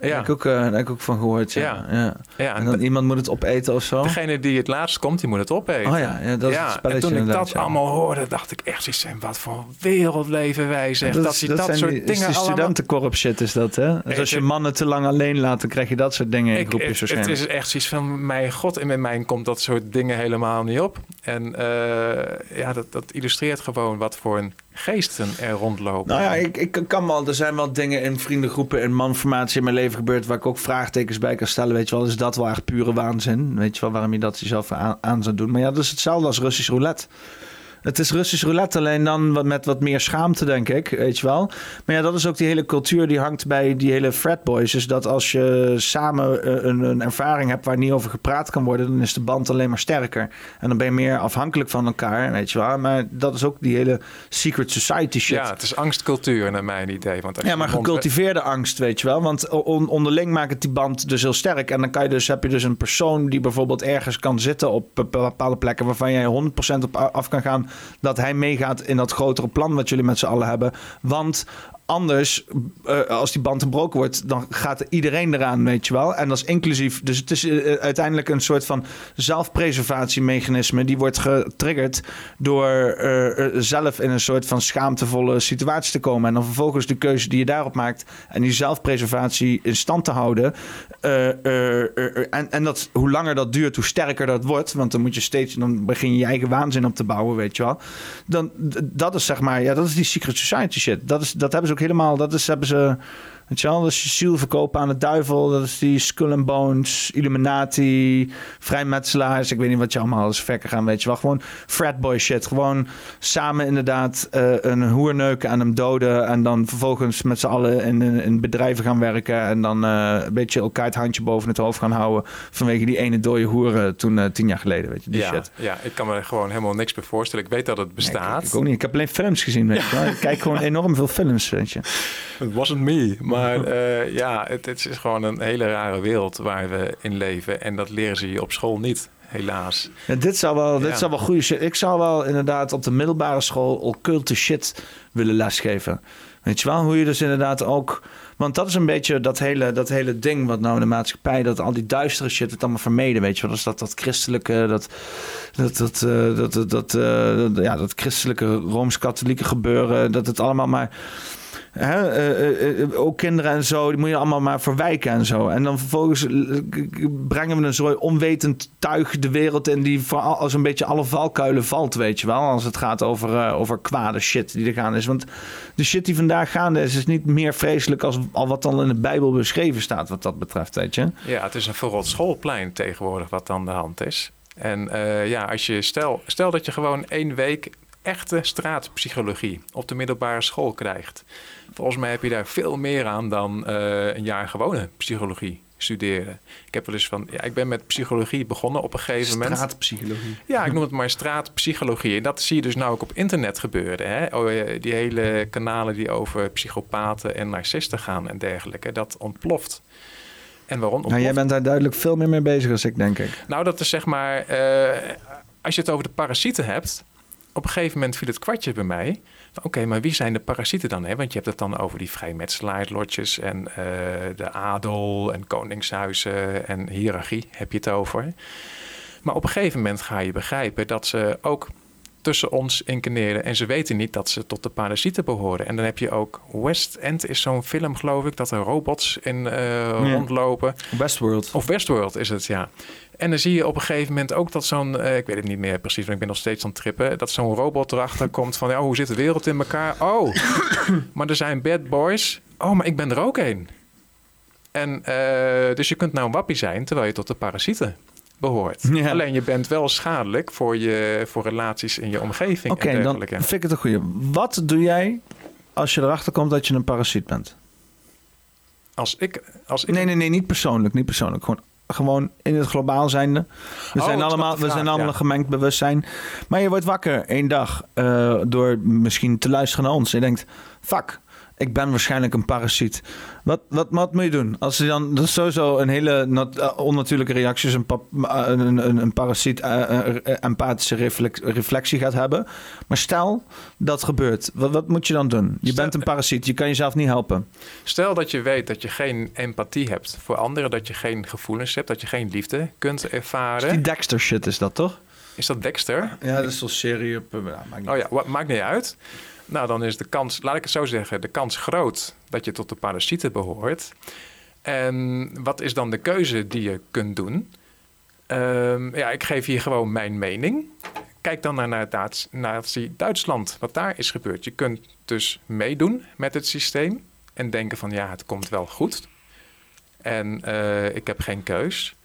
ja. Daar, heb ik ook, daar heb ik ook van gehoord. Ja. ja. ja. en dan iemand moet het opeten of zo. Degene die het laatst komt, die moet het opeten. Oh ja, ja dat is het spelletje. En toen ik dat allemaal hoorde, dacht ik echt iets wat voor wereld leven wij zeg. Dat, dat, dat, dat soort die, dingen is studentenkorp shit is dat, hè? Dus als je mannen te lang alleen laat, dan krijg je dat soort dingen in groepjes Het is echt zoiets van, mijn god, in mijn mind komt dat soort dingen helemaal niet op. En uh, ja, dat, dat illustreert gewoon wat voor een geesten er rondlopen. Nou ja, ik, ik kan wel. Er zijn wel dingen in vriendengroepen en manformatie in mijn leven gebeurd waar ik ook vraagtekens bij kan stellen. Weet je wel, is dat wel echt pure waanzin? Weet je wel, waarom je dat jezelf aan, aan zou doen? Maar ja, dat is hetzelfde als Russisch roulette. Het is Russisch roulette, alleen dan met wat meer schaamte, denk ik. Weet je wel. Maar ja, dat is ook die hele cultuur die hangt bij die hele fratboys. Dus dat als je samen eh, een, een, ervaring hebt waar niet over gepraat kan worden, dan is de band alleen maar sterker. En dan ben je meer afhankelijk van elkaar, weet je wel. Maar dat is ook die hele secret society shit. Ja, het is angstcultuur naar mijn idee. Want ja, maar gecultiveerde angst, weet je wel. Want onderling maakt het die band dus heel sterk. En dan kan je dus, heb je dus een persoon die bijvoorbeeld ergens kan zitten op bepaalde plekken waarvan jij 100% op af kan gaan dat hij meegaat in dat grotere plan wat jullie met z'n allen hebben. Want anders, uh, als die band gebroken wordt, dan gaat iedereen eraan, weet je wel. En dat is inclusief. Dus het is uh, uiteindelijk een soort van zelfpreservatiemechanisme. Die wordt getriggerd door zelf in een soort van schaamtevolle situatie te komen. En dan vervolgens de keuze die je daarop maakt en die zelfpreservatie in stand te houden. en, en dat, hoe langer dat duurt, hoe sterker dat wordt. Want dan moet je steeds, dan begin je je eigen waanzin op te bouwen, weet je wel. Dan, dat is zeg maar, ja, dat is die secret society shit. Dat, is, dat hebben ze ook helemaal, dat is, hebben ze Weet je wel, dat is je ziel verkopen aan de duivel. Dat is die Skull and Bones, Illuminati, vrijmetselaars. Ik weet niet wat je allemaal is verker gaan, weet je wel. Gewoon fratboy shit. Gewoon samen inderdaad uh, een hoerneuken en hem doden. En dan vervolgens met z'n allen in, in, bedrijven gaan werken. En dan uh, een beetje elkaar het handje boven het hoofd gaan houden. Vanwege die ene dode hoeren toen uh, tien jaar geleden, weet je. Die ja, shit. ja, ik kan me gewoon helemaal niks meer voorstellen. Ik weet dat het bestaat. ik, ik, ook niet. Ik heb alleen films gezien, weet je. Ik kijk gewoon enorm veel films, weet je. It wasn't me, maar uh, ja, het, het, is gewoon een hele rare wereld waar we in leven. En dat leren ze je op school niet, helaas. Ja, dit zou wel, dit zou wel goede shit. Ik zou wel inderdaad op de middelbare school occulte shit willen lesgeven. Weet je wel, hoe je dus inderdaad ook... Want dat is een beetje dat hele, dat hele ding wat nou in de maatschappij... dat al die duistere shit het allemaal vermeden, weet je wel. Dus dat, dat christelijke, dat, dat, dat, uh, dat, dat, dat, uh, ja, dat christelijke Rooms-Katholieke gebeuren... dat het allemaal maar Eh, eh, eh, ook kinderen en zo, die moet je allemaal maar verwijken en zo. En dan vervolgens brengen we een soort onwetend tuig de wereld in die voor als een beetje alle valkuilen valt, weet je wel. Als het gaat over, over kwade shit die er gaan is. Want de shit die vandaag gaande is, is niet meer vreselijk als al wat dan in de Bijbel beschreven staat, wat dat betreft, weet je. Ja, het is een verrot schoolplein tegenwoordig wat aan de hand is. En ja, als je stel, stel dat je gewoon één week echte straatpsychologie op de middelbare school krijgt. Volgens mij heb je daar veel meer aan dan uh, een jaar gewone psychologie studeren. Ik heb wel eens van, ja, ik ben met psychologie begonnen op een gegeven moment. Straatpsychologie. Ja, ik noem het maar straatpsychologie. En dat zie je dus nou ook op internet gebeuren. Hè? Oh, eh, die hele kanalen die over psychopaten en narcisten gaan en dergelijke. Dat ontploft. En waarom? Ontploft? Nou, jij bent daar duidelijk veel meer mee bezig als ik, denk ik. Nou, dat is zeg maar, uh, als je het over de parasieten hebt, op een gegeven moment viel het kwartje bij mij. Oké, maar wie zijn de parasieten dan? Hè? Want je hebt het dan over die vrijmetselaarlotjes en uh, de adel en koningshuizen en hiërarchie heb je het over. Maar op een gegeven moment ga je begrijpen dat ze ook tussen ons incarneren. En ze weten niet dat ze tot de parasieten behoren. En dan heb je ook West End is zo'n film, geloof ik, dat er robots in uh, rondlopen. Westworld. Of Westworld is het, ja. En dan zie je op een gegeven moment ook dat zo'n, uh, ik weet het niet meer precies, want ik ben nog steeds aan het trippen, dat zo'n robot erachter komt van, ja, hoe zit de wereld in elkaar? Oh, maar er zijn bad boys. Oh, maar ik ben er ook een. En uh, dus je kunt nou een wappie zijn terwijl je tot de parasieten behoort. Ja. Alleen je bent wel schadelijk voor, je, voor relaties in je omgeving. Oké, okay, dan vind ik het een goede. Wat doe jij als je erachter komt dat je een parasiet bent? Als ik, als ik... Nee, nee, nee, niet persoonlijk. Niet persoonlijk. Gewoon gewoon in het globaal zijnde. We oh, zijn allemaal, we zijn allemaal een gemengd bewustzijn. Maar je wordt wakker één dag uh, door misschien te luisteren naar ons. En je denkt, fuck, ik ben waarschijnlijk een parasiet. Wat, wat, wat moet je doen? Als je dan dat is sowieso een hele nat, uh, onnatuurlijke reactie, een, pap, een, een, een, parasiet uh, empathische reflex, reflectie gaat hebben. Maar stel dat gebeurt, wat, wat moet je dan doen? Je bent een parasiet, je kan jezelf niet helpen. Stel dat je weet dat je geen empathie hebt voor anderen, dat je geen gevoelens hebt, dat je geen liefde kunt ervaren. Die Dexter shit is dat toch? Is dat Dexter? Ja, dat is zo'n serie op. maakt oh ja, maakt niet uit. Nou, dan is de kans, laat ik het zo zeggen, de kans groot dat je tot de parasieten behoort. En wat is dan de keuze die je kunt doen? Um, ja, ik geef hier gewoon mijn mening. Kijk dan naar, Nazi-Duitsland, wat daar is gebeurd. Je kunt dus meedoen met het systeem en denken van ja, het komt wel goed. En uh, ik heb geen keus.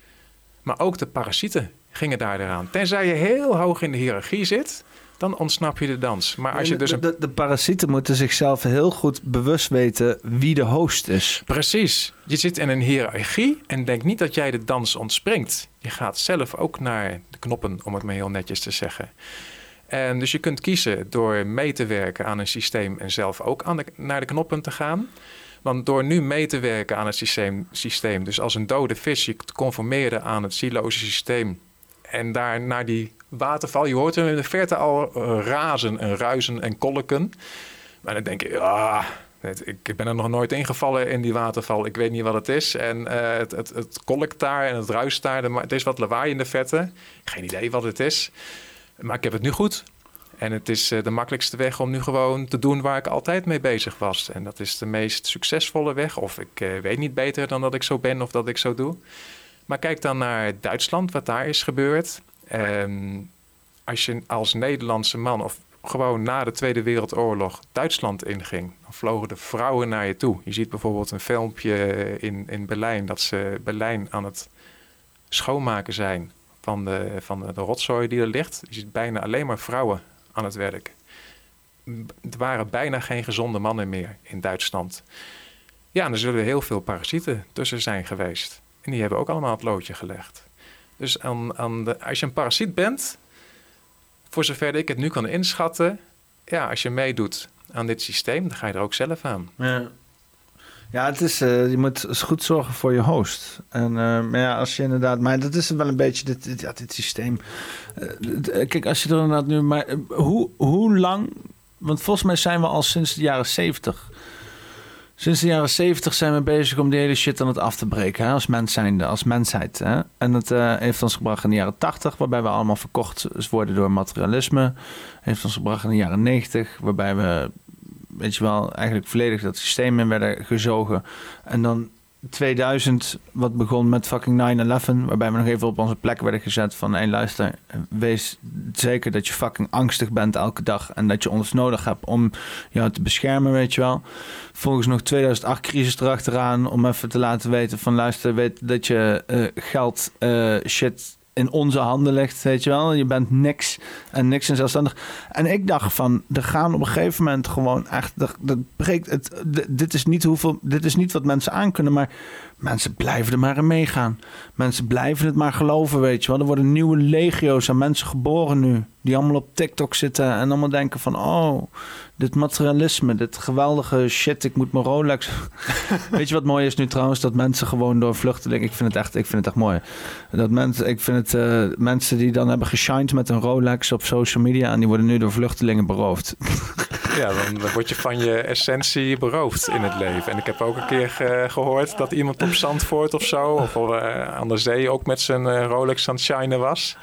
Maar ook de parasieten gingen daar eraan. Tenzij je heel hoog in de hiërarchie zit, dan ontsnap je de dans. Maar als je dus de, de, parasieten moeten zichzelf heel goed bewust weten wie de host is. Precies. Je zit in een hiërarchie en denk niet dat jij de dans ontspringt. Je gaat zelf ook naar de knoppen, om het maar heel netjes te zeggen. En dus je kunt kiezen door mee te werken aan een systeem en zelf ook aan de, naar de knoppen te gaan. Want door nu mee te werken aan het systeem, systeem dus als een dode vis je te conformeren aan het siloze systeem en daar naar die waterval. Je hoort hem in de verte al eh, razen en ruizen en kolken. Maar dan denk je, ja, ik ben er nog nooit ingevallen in die waterval. Ik weet niet wat het is. En uh, het, het, het kolkt daar en het ruist daar. Het is wat lawaai in de vette. Geen idee wat het is. Maar ik heb het nu goed. En het is eh, de makkelijkste weg om nu gewoon te doen waar ik altijd mee bezig was. En dat is de meest succesvolle weg. Of ik weet niet beter dan dat ik zo ben of dat ik zo doe. Maar kijk dan naar Duitsland, wat daar is gebeurd. Um, als je als Nederlandse man of gewoon na de Tweede Wereldoorlog Duitsland inging, dan vlogen de vrouwen naar je toe. Je ziet bijvoorbeeld een filmpje in, in Berlijn dat ze Berlijn aan het schoonmaken zijn van de, van de, de rotzooi die er ligt. Je ziet bijna alleen maar vrouwen aan het werk. Er waren bijna geen gezonde mannen meer in Duitsland. Ja, en er zullen heel veel parasieten tussen zijn geweest. En die hebben ook allemaal het loodje gelegd. Dus aan, aan de, als je een parasiet bent, voor zover ik het nu kan inschatten, ja, als je meedoet aan dit systeem, dan ga je er ook zelf aan. Ja. Ja, het is, uh, je moet goed zorgen voor je host. En uh, maar ja, als je inderdaad, maar dat is wel een beetje dit, dit, systeem. Uh, kijk, als je er inderdaad nu, maar hoe, hoe lang? Want volgens mij zijn we al sinds de jaren zeventig Sinds de jaren zeventig zijn we bezig om die hele shit aan het af te breken. Hè? Als mens zijnde, als mensheid. Hè? En dat uh, heeft ons gebracht in de jaren tachtig, waarbij we allemaal verkocht worden door materialisme. Heeft ons gebracht in de jaren negentig, waarbij we, weet je wel, eigenlijk volledig dat systeem in werden gezogen. En dan 2000, wat begon met fucking 9-11, waarbij we nog even op onze plek werden gezet van, hé luister, wees zeker dat je fucking angstig bent elke dag en dat je ons nodig hebt om jou te beschermen, weet je wel. Volgens nog 2008 crisis erachteraan om even te laten weten van, luister, weet dat je uh, geld uh, shit in onze handen ligt, weet je wel. Je bent niks en niks en zelfstandig. En ik dacht van, er gaan op een gegeven moment gewoon echt, dat, dat breekt het. Dit is niet hoeveel, dit is niet wat mensen aankunnen, maar mensen blijven er maar in meegaan. Mensen blijven het maar geloven, weet je wel. Er worden nieuwe legio's aan mensen geboren nu, die allemaal op TikTok zitten en allemaal denken van, oh, dit materialisme, dit geweldige shit, ik moet mijn Rolex. Weet je wat mooi is nu trouwens? Dat mensen gewoon door vluchtelingen, ik vind het echt, ik vind het echt mooi. Dat mensen, ik vind het, uh, mensen die dan hebben geshined met een Rolex op social media en die worden nu door vluchtelingen beroofd. Ja, dan word je van je essentie beroofd in het leven. En ik heb ook een keer gehoord dat iemand op Zandvoort of zo, of uh, aan de zee ook met zijn uh, Rolex aan het shinen was.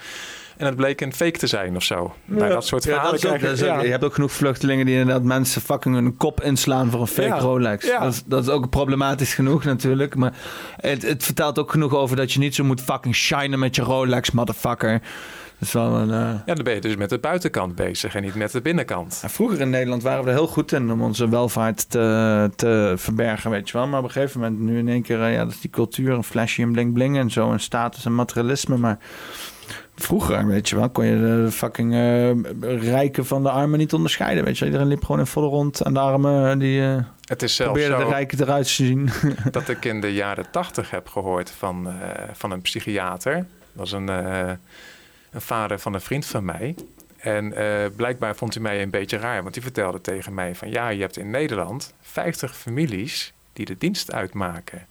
En het bleek een fake te zijn of zo. Nou, dat soort verhalen ja, dat ja. Je hebt ook genoeg vluchtelingen die inderdaad mensen fucking hun kop inslaan voor een fake Rolex. Dat is, dat, is, ook problematisch genoeg natuurlijk. Maar het, het vertelt ook genoeg over dat je niet zo moet fucking shinen met je Rolex, motherfucker. Dat is wel een, uh... Ja, dan ben je dus met de buitenkant bezig en niet met de binnenkant. vroeger in Nederland waren we er heel goed in om onze welvaart te, te verbergen, weet je wel. Maar op een gegeven moment nu in één keer, uh, ja, dat is die cultuur, een flashy en bling bling en zo, en status en materialisme. Maar Vroeger, weet je wel, kon je de fucking uh, rijken van de armen niet onderscheiden. Weet je, iedereen liep gewoon in volle rond aan de armen. Die uh, het is probeerde de rijken eruit te zien. dat ik in de jaren tachtig heb gehoord van, uh, van een psychiater. Dat was een, een vader van een vriend van mij. En blijkbaar vond hij mij een beetje raar, want hij vertelde tegen mij van ja, je hebt in Nederland 50 families die de dienst uitmaken.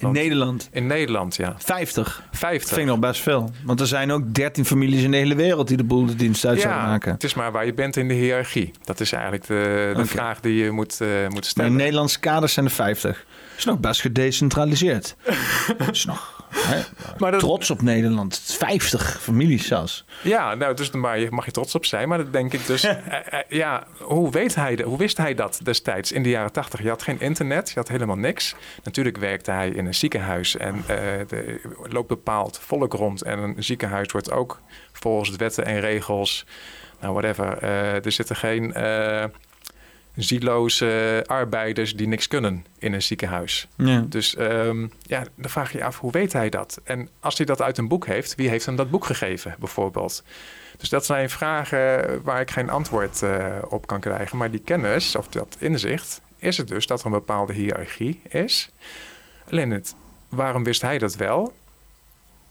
In Nederland? In Nederland, ja. 50? 50. Dat vind ik nog best veel. Want er zijn ook 13 families in de hele wereld die de boel de dienst uit zouden maken. het is maar waar je bent in de hiërarchie. Dat is eigenlijk de, de vraag die je moet, uh, moet stellen. Maar in Nederlandse kaders zijn er 50. is nog best gedecentraliseerd. is nog maar trots op Nederland. 50 families zelfs. Ja, nou, dus daar mag je trots op zijn. Maar dat denk ik dus... Eh, eh, ja, hoe, weet hij, hoe wist hij dat destijds in de jaren 80? Je had geen internet, je had helemaal niks. Natuurlijk werkte hij in een ziekenhuis en uh, de, loopt bepaald volk rond. En een ziekenhuis wordt ook volgens de wetten en regels... Nou, whatever. er zitten geen zieloze arbeiders die niks kunnen in een ziekenhuis. Ja. Dus um, ja, dan vraag je je af, hoe weet hij dat? En als hij dat uit een boek heeft, wie heeft hem dat boek gegeven, bijvoorbeeld? Dus dat zijn vragen waar ik geen antwoord uh, op kan krijgen. Maar die kennis, of dat inzicht, is het dus dat er een bepaalde hiërarchie is. Alleen het, waarom wist hij dat wel?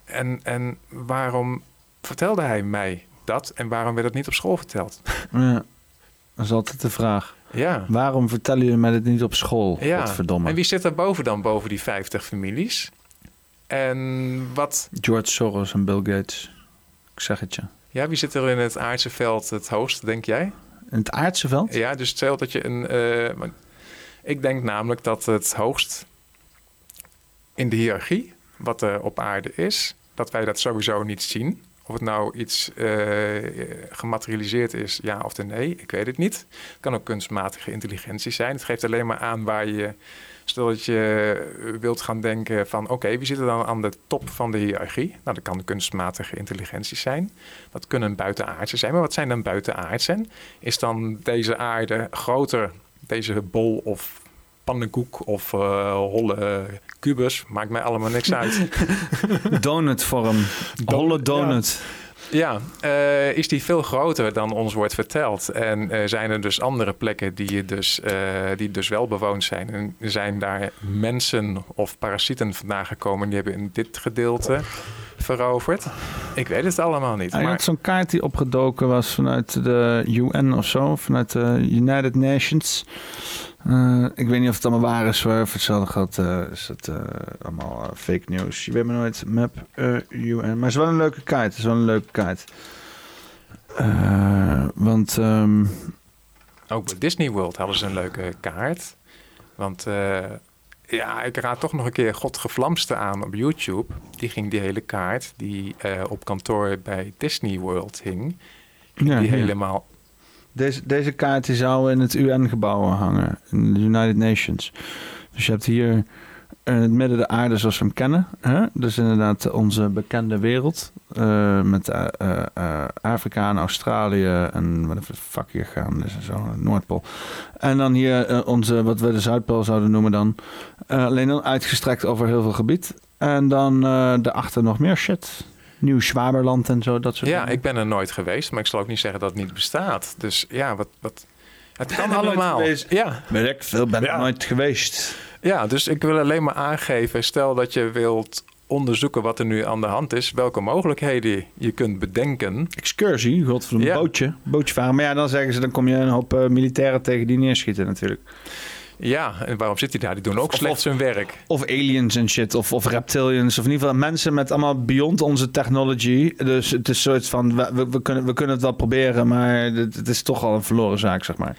En, en waarom vertelde hij mij dat? En waarom werd het niet op school verteld? Ja, dat is altijd de vraag. Ja. Waarom vertellen jullie mij dit niet op school? Ja. Godverdomme. En wie zit er boven dan, boven die 50 families? En wat... George Soros en Bill Gates. Ik zeg het je. Ja, wie zit er in het aardse veld het hoogst, denk jij? In het aardse veld? Ja, dus stel dat je een... Uh, ik denk namelijk dat het hoogst in de hiërarchie, wat er op aarde is, dat wij dat sowieso niet zien. Of het nou iets uh, gematerialiseerd is, ja of nee, ik weet het niet. Het kan ook kunstmatige intelligentie zijn. Het geeft alleen maar aan waar je, stel dat je wilt gaan denken van oké, wie zit er dan aan de top van de hiërarchie? Nou, dat kan kunstmatige intelligentie zijn. Dat kunnen buitenaardse zijn. Maar wat zijn dan buitenaardsen? Is dan deze aarde groter, deze bol of pannenkoek of uh, holle kubus. Maakt mij allemaal niks uit. Donutvorm. Holle donut. Ja, uh, is die veel groter dan ons wordt verteld. En uh, zijn er dus andere plekken die, dus, uh, die dus wel bewoond zijn. En zijn daar mensen of parasieten vandaan gekomen die hebben in dit gedeelte veroverd. Ik weet het allemaal niet. Hij maar... had zo'n kaart die opgedoken was vanuit de UN of zo, vanuit de United Nations. Uh, ik weet niet of het allemaal waar is, voor hetzelfde geld uh, is het uh, allemaal fake news. Je weet maar nooit, map UN. Maar het is wel een leuke kaart, het is wel een leuke kaart. want... Um... Ook bij Disney World hadden ze een leuke kaart. Want ja, ik raad toch nog een keer Godgevlamste aan op YouTube. Die ging die hele kaart, die op kantoor bij Disney World hing... Ja, die helemaal deze, deze kaart zou in het UN-gebouw hangen, in de United Nations. Dus je hebt hier in het midden de aarde zoals we hem kennen. Hè? Dus inderdaad onze bekende wereld. Uh, met uh, Afrika en Australië en wat de fuck hier gaan. Dus zo, Noordpool. En dan hier onze, wat we de Zuidpool zouden noemen dan. alleen dan uitgestrekt over heel veel gebied. En dan daarachter nog meer shit. Nieuw Zwaberland en zo, dat soort Ja, ik ben er nooit geweest, maar ik zal ook niet zeggen dat het niet bestaat. Dus ja, wat... wat het kan allemaal. Ja. Ben ik veel, ben ik nooit geweest. Ja, dus ik wil alleen maar aangeven, stel dat je wilt onderzoeken wat er nu aan de hand is, welke mogelijkheden je kunt bedenken. Excursie, god van een bootje, bootje varen. Maar ja, dan zeggen ze, dan kom je een hoop uh, militairen tegen die neerschieten natuurlijk. Ja, en waarom zit hij daar? Die doen ook slecht zijn werk. Of aliens en shit, of, of reptilians, of in ieder geval mensen met allemaal beyond onze technology. Dus het is een soort van, we, we, kunnen, we kunnen het wel proberen, maar het, het is toch al een verloren zaak, zeg maar.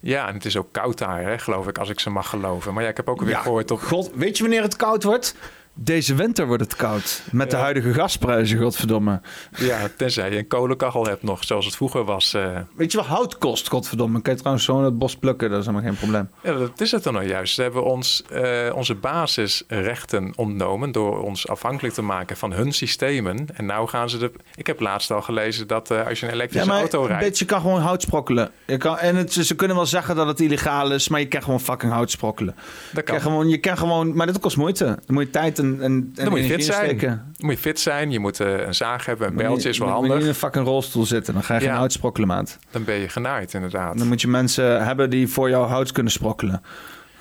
Ja, en het is ook koud daar, hè, geloof ik, als ik ze mag geloven. Maar ja, ik heb ook weer gehoord op... God, weet je wanneer het koud wordt? Deze winter wordt het koud. Met de huidige gasprijzen, godverdomme. Ja, tenzij je een kolenkachel hebt nog, zoals het vroeger was. Uh... Weet je wat hout kost, godverdomme? Kan je trouwens zo in het bos plukken, dat is helemaal geen probleem. Ja, dat is het dan nou juist. Ze hebben ons uh, onze basisrechten ontnomen door ons afhankelijk te maken van hun systemen. En nou gaan ze de... Ik heb laatst al gelezen dat uh, als je een elektrische ja, auto rijdt... Beetje, je kan gewoon hout sprokkelen. Je kan, en het, ze kunnen wel zeggen dat het illegaal is, maar je kan gewoon fucking hout sprokkelen. Dat kan. Je, kan gewoon, je kan gewoon... Maar dat kost moeite. Dan moet je tijd en, en, dan moet je fit zijn. Moet je fit zijn. Je moet uh, een zaag hebben. Een bijltje is wel handig. Moet je in een fucking rolstoel zitten. Dan ga je ja. geen hout sprokkelen, maat. Dan ben je genaaid, inderdaad. Dan moet je mensen hebben die voor jou hout kunnen sprokkelen.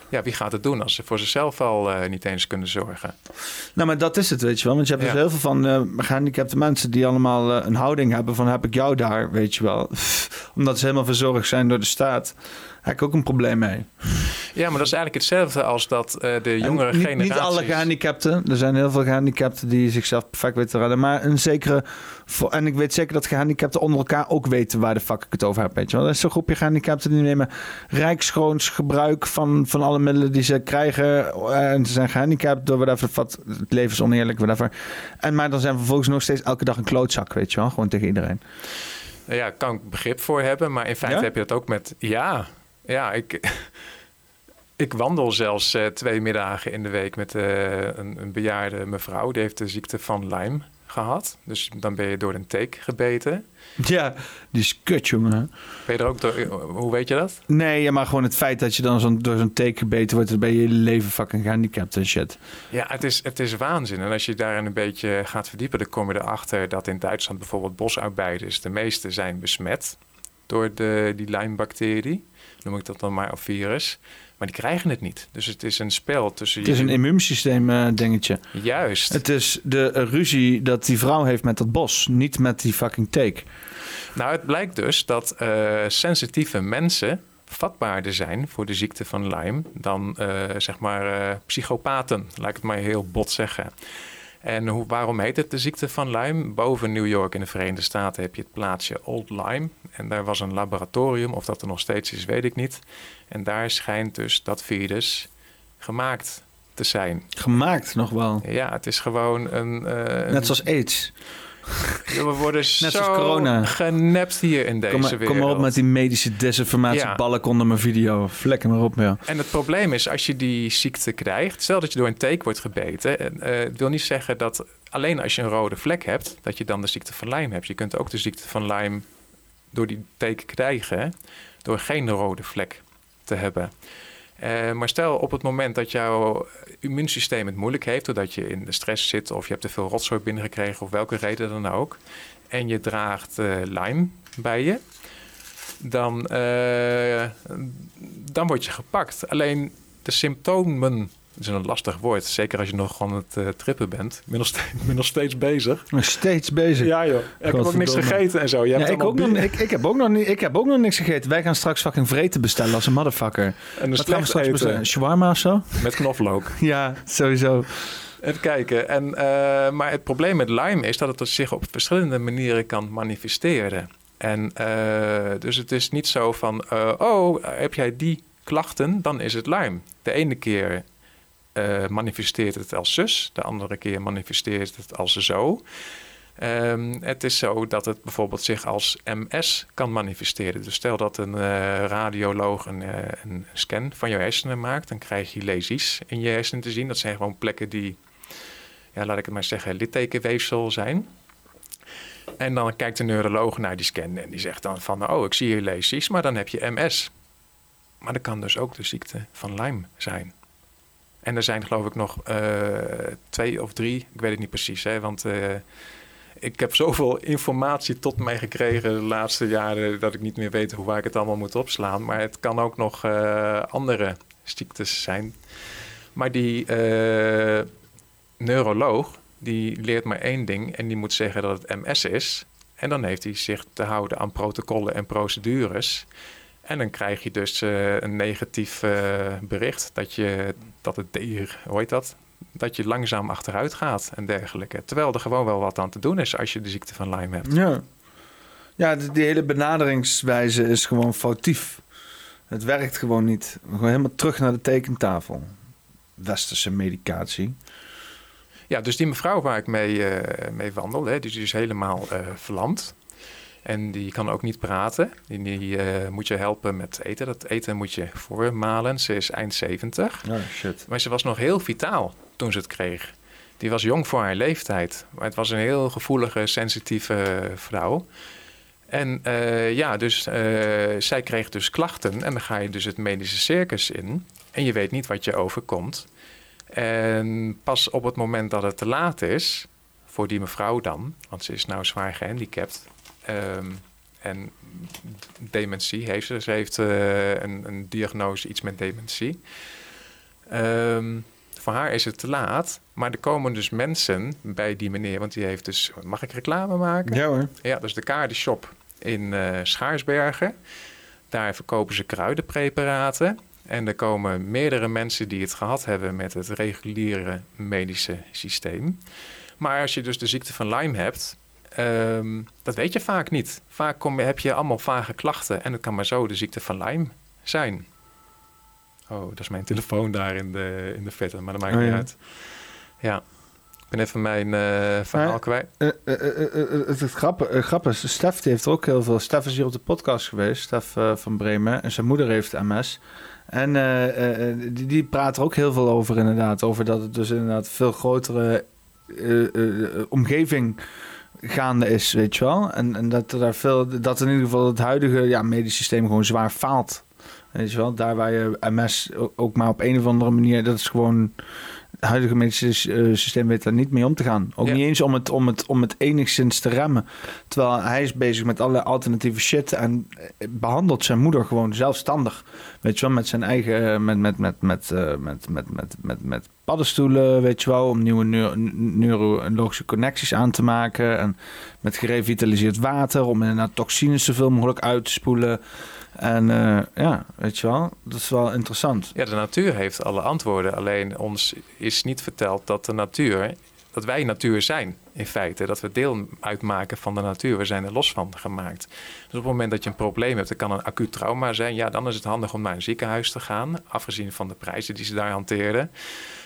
ja, wie gaat het doen als ze voor zichzelf al uh, niet eens kunnen zorgen? Nou, maar dat is het, weet je wel. Want je hebt dus heel veel van uh, gehandicapte mensen die allemaal uh, een houding hebben van heb ik jou daar, weet je wel. Omdat ze helemaal verzorgd zijn door de staat heb ik ook een probleem mee. Ja, maar dat is eigenlijk hetzelfde als dat uh, de jongere niet, generaties... Niet alle gehandicapten. Er zijn heel veel gehandicapten die zichzelf perfect weten te redden. Maar een zekere... En ik weet zeker dat gehandicapten onder elkaar ook weten waar de fuck ik het over heb. Weet je wel. Er is een groepje gehandicapten die nemen rijkschoons gebruik van, van alle middelen die ze krijgen. En ze zijn gehandicapt door whatever. Wat, het leven is oneerlijk, whatever. En maar dan zijn vervolgens nog steeds elke dag een klootzak, weet je wel. Gewoon tegen iedereen. Ja, kan ik begrip voor hebben. Maar in feite heb je dat ook met... Ja, ja, ik, ik wandel zelfs uh, twee middagen in de week met uh, een, een, bejaarde mevrouw. Die heeft de ziekte van Lyme gehad. Dus dan ben je door een teek gebeten. Ja, die is kut, jongen. Ben je er ook door, hoe weet je dat? Nee, ja, maar gewoon het feit dat je dan zo door zo'n teek gebeten wordt... dan ben je je leven fucking gehandicapt en shit. Ja, het is, het is waanzin. En als je daarin een beetje gaat verdiepen... dan kom je erachter dat in Duitsland bijvoorbeeld bosuitbijders... de meeste zijn besmet door de, die Lyme-bacterie noem ik dat dan maar, of virus. Maar die krijgen het niet. Dus het is een spel tussen... Het is een immuunsysteem uh, dingetje. Juist. Het is de ruzie dat die vrouw heeft met dat bos, niet met die fucking take. Nou, het blijkt dus dat uh, sensitieve mensen vatbaarder zijn voor de ziekte van Lyme dan uh, zeg maar psychopaten, laat ik het maar heel bot zeggen. En hoe, waarom heet het de ziekte van Lyme? Boven New York in de Verenigde Staten heb je het plaatsje Old Lyme. En daar was een laboratorium. Of dat er nog steeds is, weet ik niet. En daar schijnt dus dat virus gemaakt te zijn. Gemaakt nog wel? Ja, het is gewoon een... Uh, Net zoals AIDS. Ja, we worden Net zo corona. genept hier in deze kom wereld. Kom maar op met die medische desinformatieballen ja. onder mijn video. Vlekken maar op, ja. En het probleem is, als je die ziekte krijgt... stel dat je door een teek wordt gebeten... Uh, het wil niet zeggen dat alleen als je een rode vlek hebt... dat je dan de ziekte van Lyme hebt. Je kunt ook de ziekte van Lyme door die teken krijgen... door geen rode vlek te hebben. Uh, maar stel op het moment dat jouw immuunsysteem het moeilijk heeft, doordat je in de stress zit of je hebt te veel rotzooi binnengekregen of welke reden dan ook, en je draagt uh, Lyme bij je, dan, uh, dan word je gepakt. Alleen de symptomen is een lastig woord. Zeker als je nog gewoon het uh, trippen bent. Ik ben, nog steeds, ben nog steeds bezig. Nog steeds bezig? Ja joh. Ik heb ook niks gegeten en zo. Ja, ik, ook nog, ik, ik, heb ook nog, ik heb ook nog niks gegeten. Wij gaan straks fucking vreten bestellen als een motherfucker. En een slecht straks bestellen? Shawarma of zo? Met knoflook. ja, sowieso. Even kijken. En, uh, maar het probleem met Lyme is dat het zich op verschillende manieren kan manifesteren. En uh, dus het is niet zo van, oh, heb jij die klachten, dan is het Lyme. De ene keer uh, manifesteert het als zus, de andere keer manifesteert het als zo. Um, het is zo dat het bijvoorbeeld zich als MS kan manifesteren. Dus stel dat een uh, radioloog een, uh, een, scan van je hersenen maakt, dan krijg je lesies in je hersenen te zien. Dat zijn gewoon plekken die, ja, laat ik het maar zeggen, littekenweefsel zijn. En dan kijkt de neuroloog naar die scan en die zegt dan van, oh, ik zie hier lesies, maar dan heb je MS. Maar dat kan dus ook de ziekte van Lyme zijn. En er zijn geloof ik nog uh, twee of drie, ik weet het niet precies, hè, want uh, ik heb zoveel informatie tot mij gekregen de laatste jaren dat ik niet meer weet hoe waar ik het allemaal moet opslaan. Maar het kan ook nog uh, andere ziektes zijn. Maar die neuroloog, die leert maar één ding en die moet zeggen dat het MS is. En dan heeft hij zich te houden aan protocollen en procedures. En dan krijg je dus uh, een negatief uh, bericht dat, je, dat het, hoe heet dat? Dat je langzaam achteruit gaat en dergelijke. Terwijl er gewoon wel wat aan te doen is als je de ziekte van Lyme hebt. Ja, ja die hele benaderingswijze is gewoon foutief. Het werkt gewoon niet. Gewoon helemaal terug naar de tekentafel. Westerse medicatie. Ja, dus die mevrouw waar ik mee, uh, mee wandel, hè, die is helemaal verlamd. En die kan ook niet praten. Die, die uh, moet je helpen met eten. Dat eten moet je voormalen. Ze is eind 70. Oh, shit. Maar ze was nog heel vitaal toen ze het kreeg. Die was jong voor haar leeftijd. Maar het was een heel gevoelige, sensitieve vrouw. En uh, ja, dus uh, zij kreeg dus klachten. En dan ga je dus het medische circus in. En je weet niet wat je overkomt. En pas op het moment dat het te laat is, voor die mevrouw dan, want ze is nou zwaar gehandicapt, Um, en dementie heeft ze. Ze heeft uh, een, een, diagnose, iets met dementie. Ehm, voor haar is het te laat. Maar er komen dus mensen bij die meneer, want die heeft dus... Mag ik reclame maken? Ja hoor. Ja, dus de Kaardenshop in uh, Schaarsbergen. Daar verkopen ze kruidenpreparaten. En er komen meerdere mensen die het gehad hebben met het reguliere medische systeem. Maar als je dus de ziekte van Lyme hebt, ehm, dat weet je vaak niet. Vaak kom, heb je allemaal vage klachten en het kan maar zo de ziekte van Lyme zijn. Oh, dat is mijn telefoon daar in de, in de vette, maar dat maakt oh, niet uit. Ja, ik ben even mijn uh, verhaal kwijt. Uh, uh, het grappige is, Stef heeft ook heel veel... Stef is hier op de podcast geweest, Stef van Bremen. En zijn moeder heeft MS. En die, die praat er ook heel veel over inderdaad. Over dat het dus inderdaad veel grotere omgeving gaande is, weet je wel. En, en dat er daar veel... Dat in ieder geval het huidige ja, medisch systeem gewoon zwaar faalt. Weet je wel, daar waar je MS ook maar op een of andere manier, dat is gewoon het huidige medische eh, systeem weet daar niet mee om te gaan. Ook niet eens om het, om, het, om het enigszins te remmen. Terwijl hij is bezig met allerlei alternatieve shit en eh, behandelt zijn moeder gewoon zelfstandig. Weet je wel, met zijn eigen, eh, met, met, met, met, met, met, met, met, met paddenstoelen, weet je wel, om nieuwe neurologische connecties aan te maken. En met gerevitaliseerd water, om inderdaad toxines zoveel mogelijk uit te spoelen. En uh, ja, weet je wel, dat is wel interessant. Ja, de natuur heeft alle antwoorden. Alleen ons is niet verteld dat de natuur, dat wij natuur zijn in feite. Dat we deel uitmaken van de natuur. We zijn er los van gemaakt. Dus op het moment dat je een probleem hebt, dat kan een acuut trauma zijn. Ja, dan is het handig om naar een ziekenhuis te gaan. Afgezien van de prijzen die ze daar hanteren.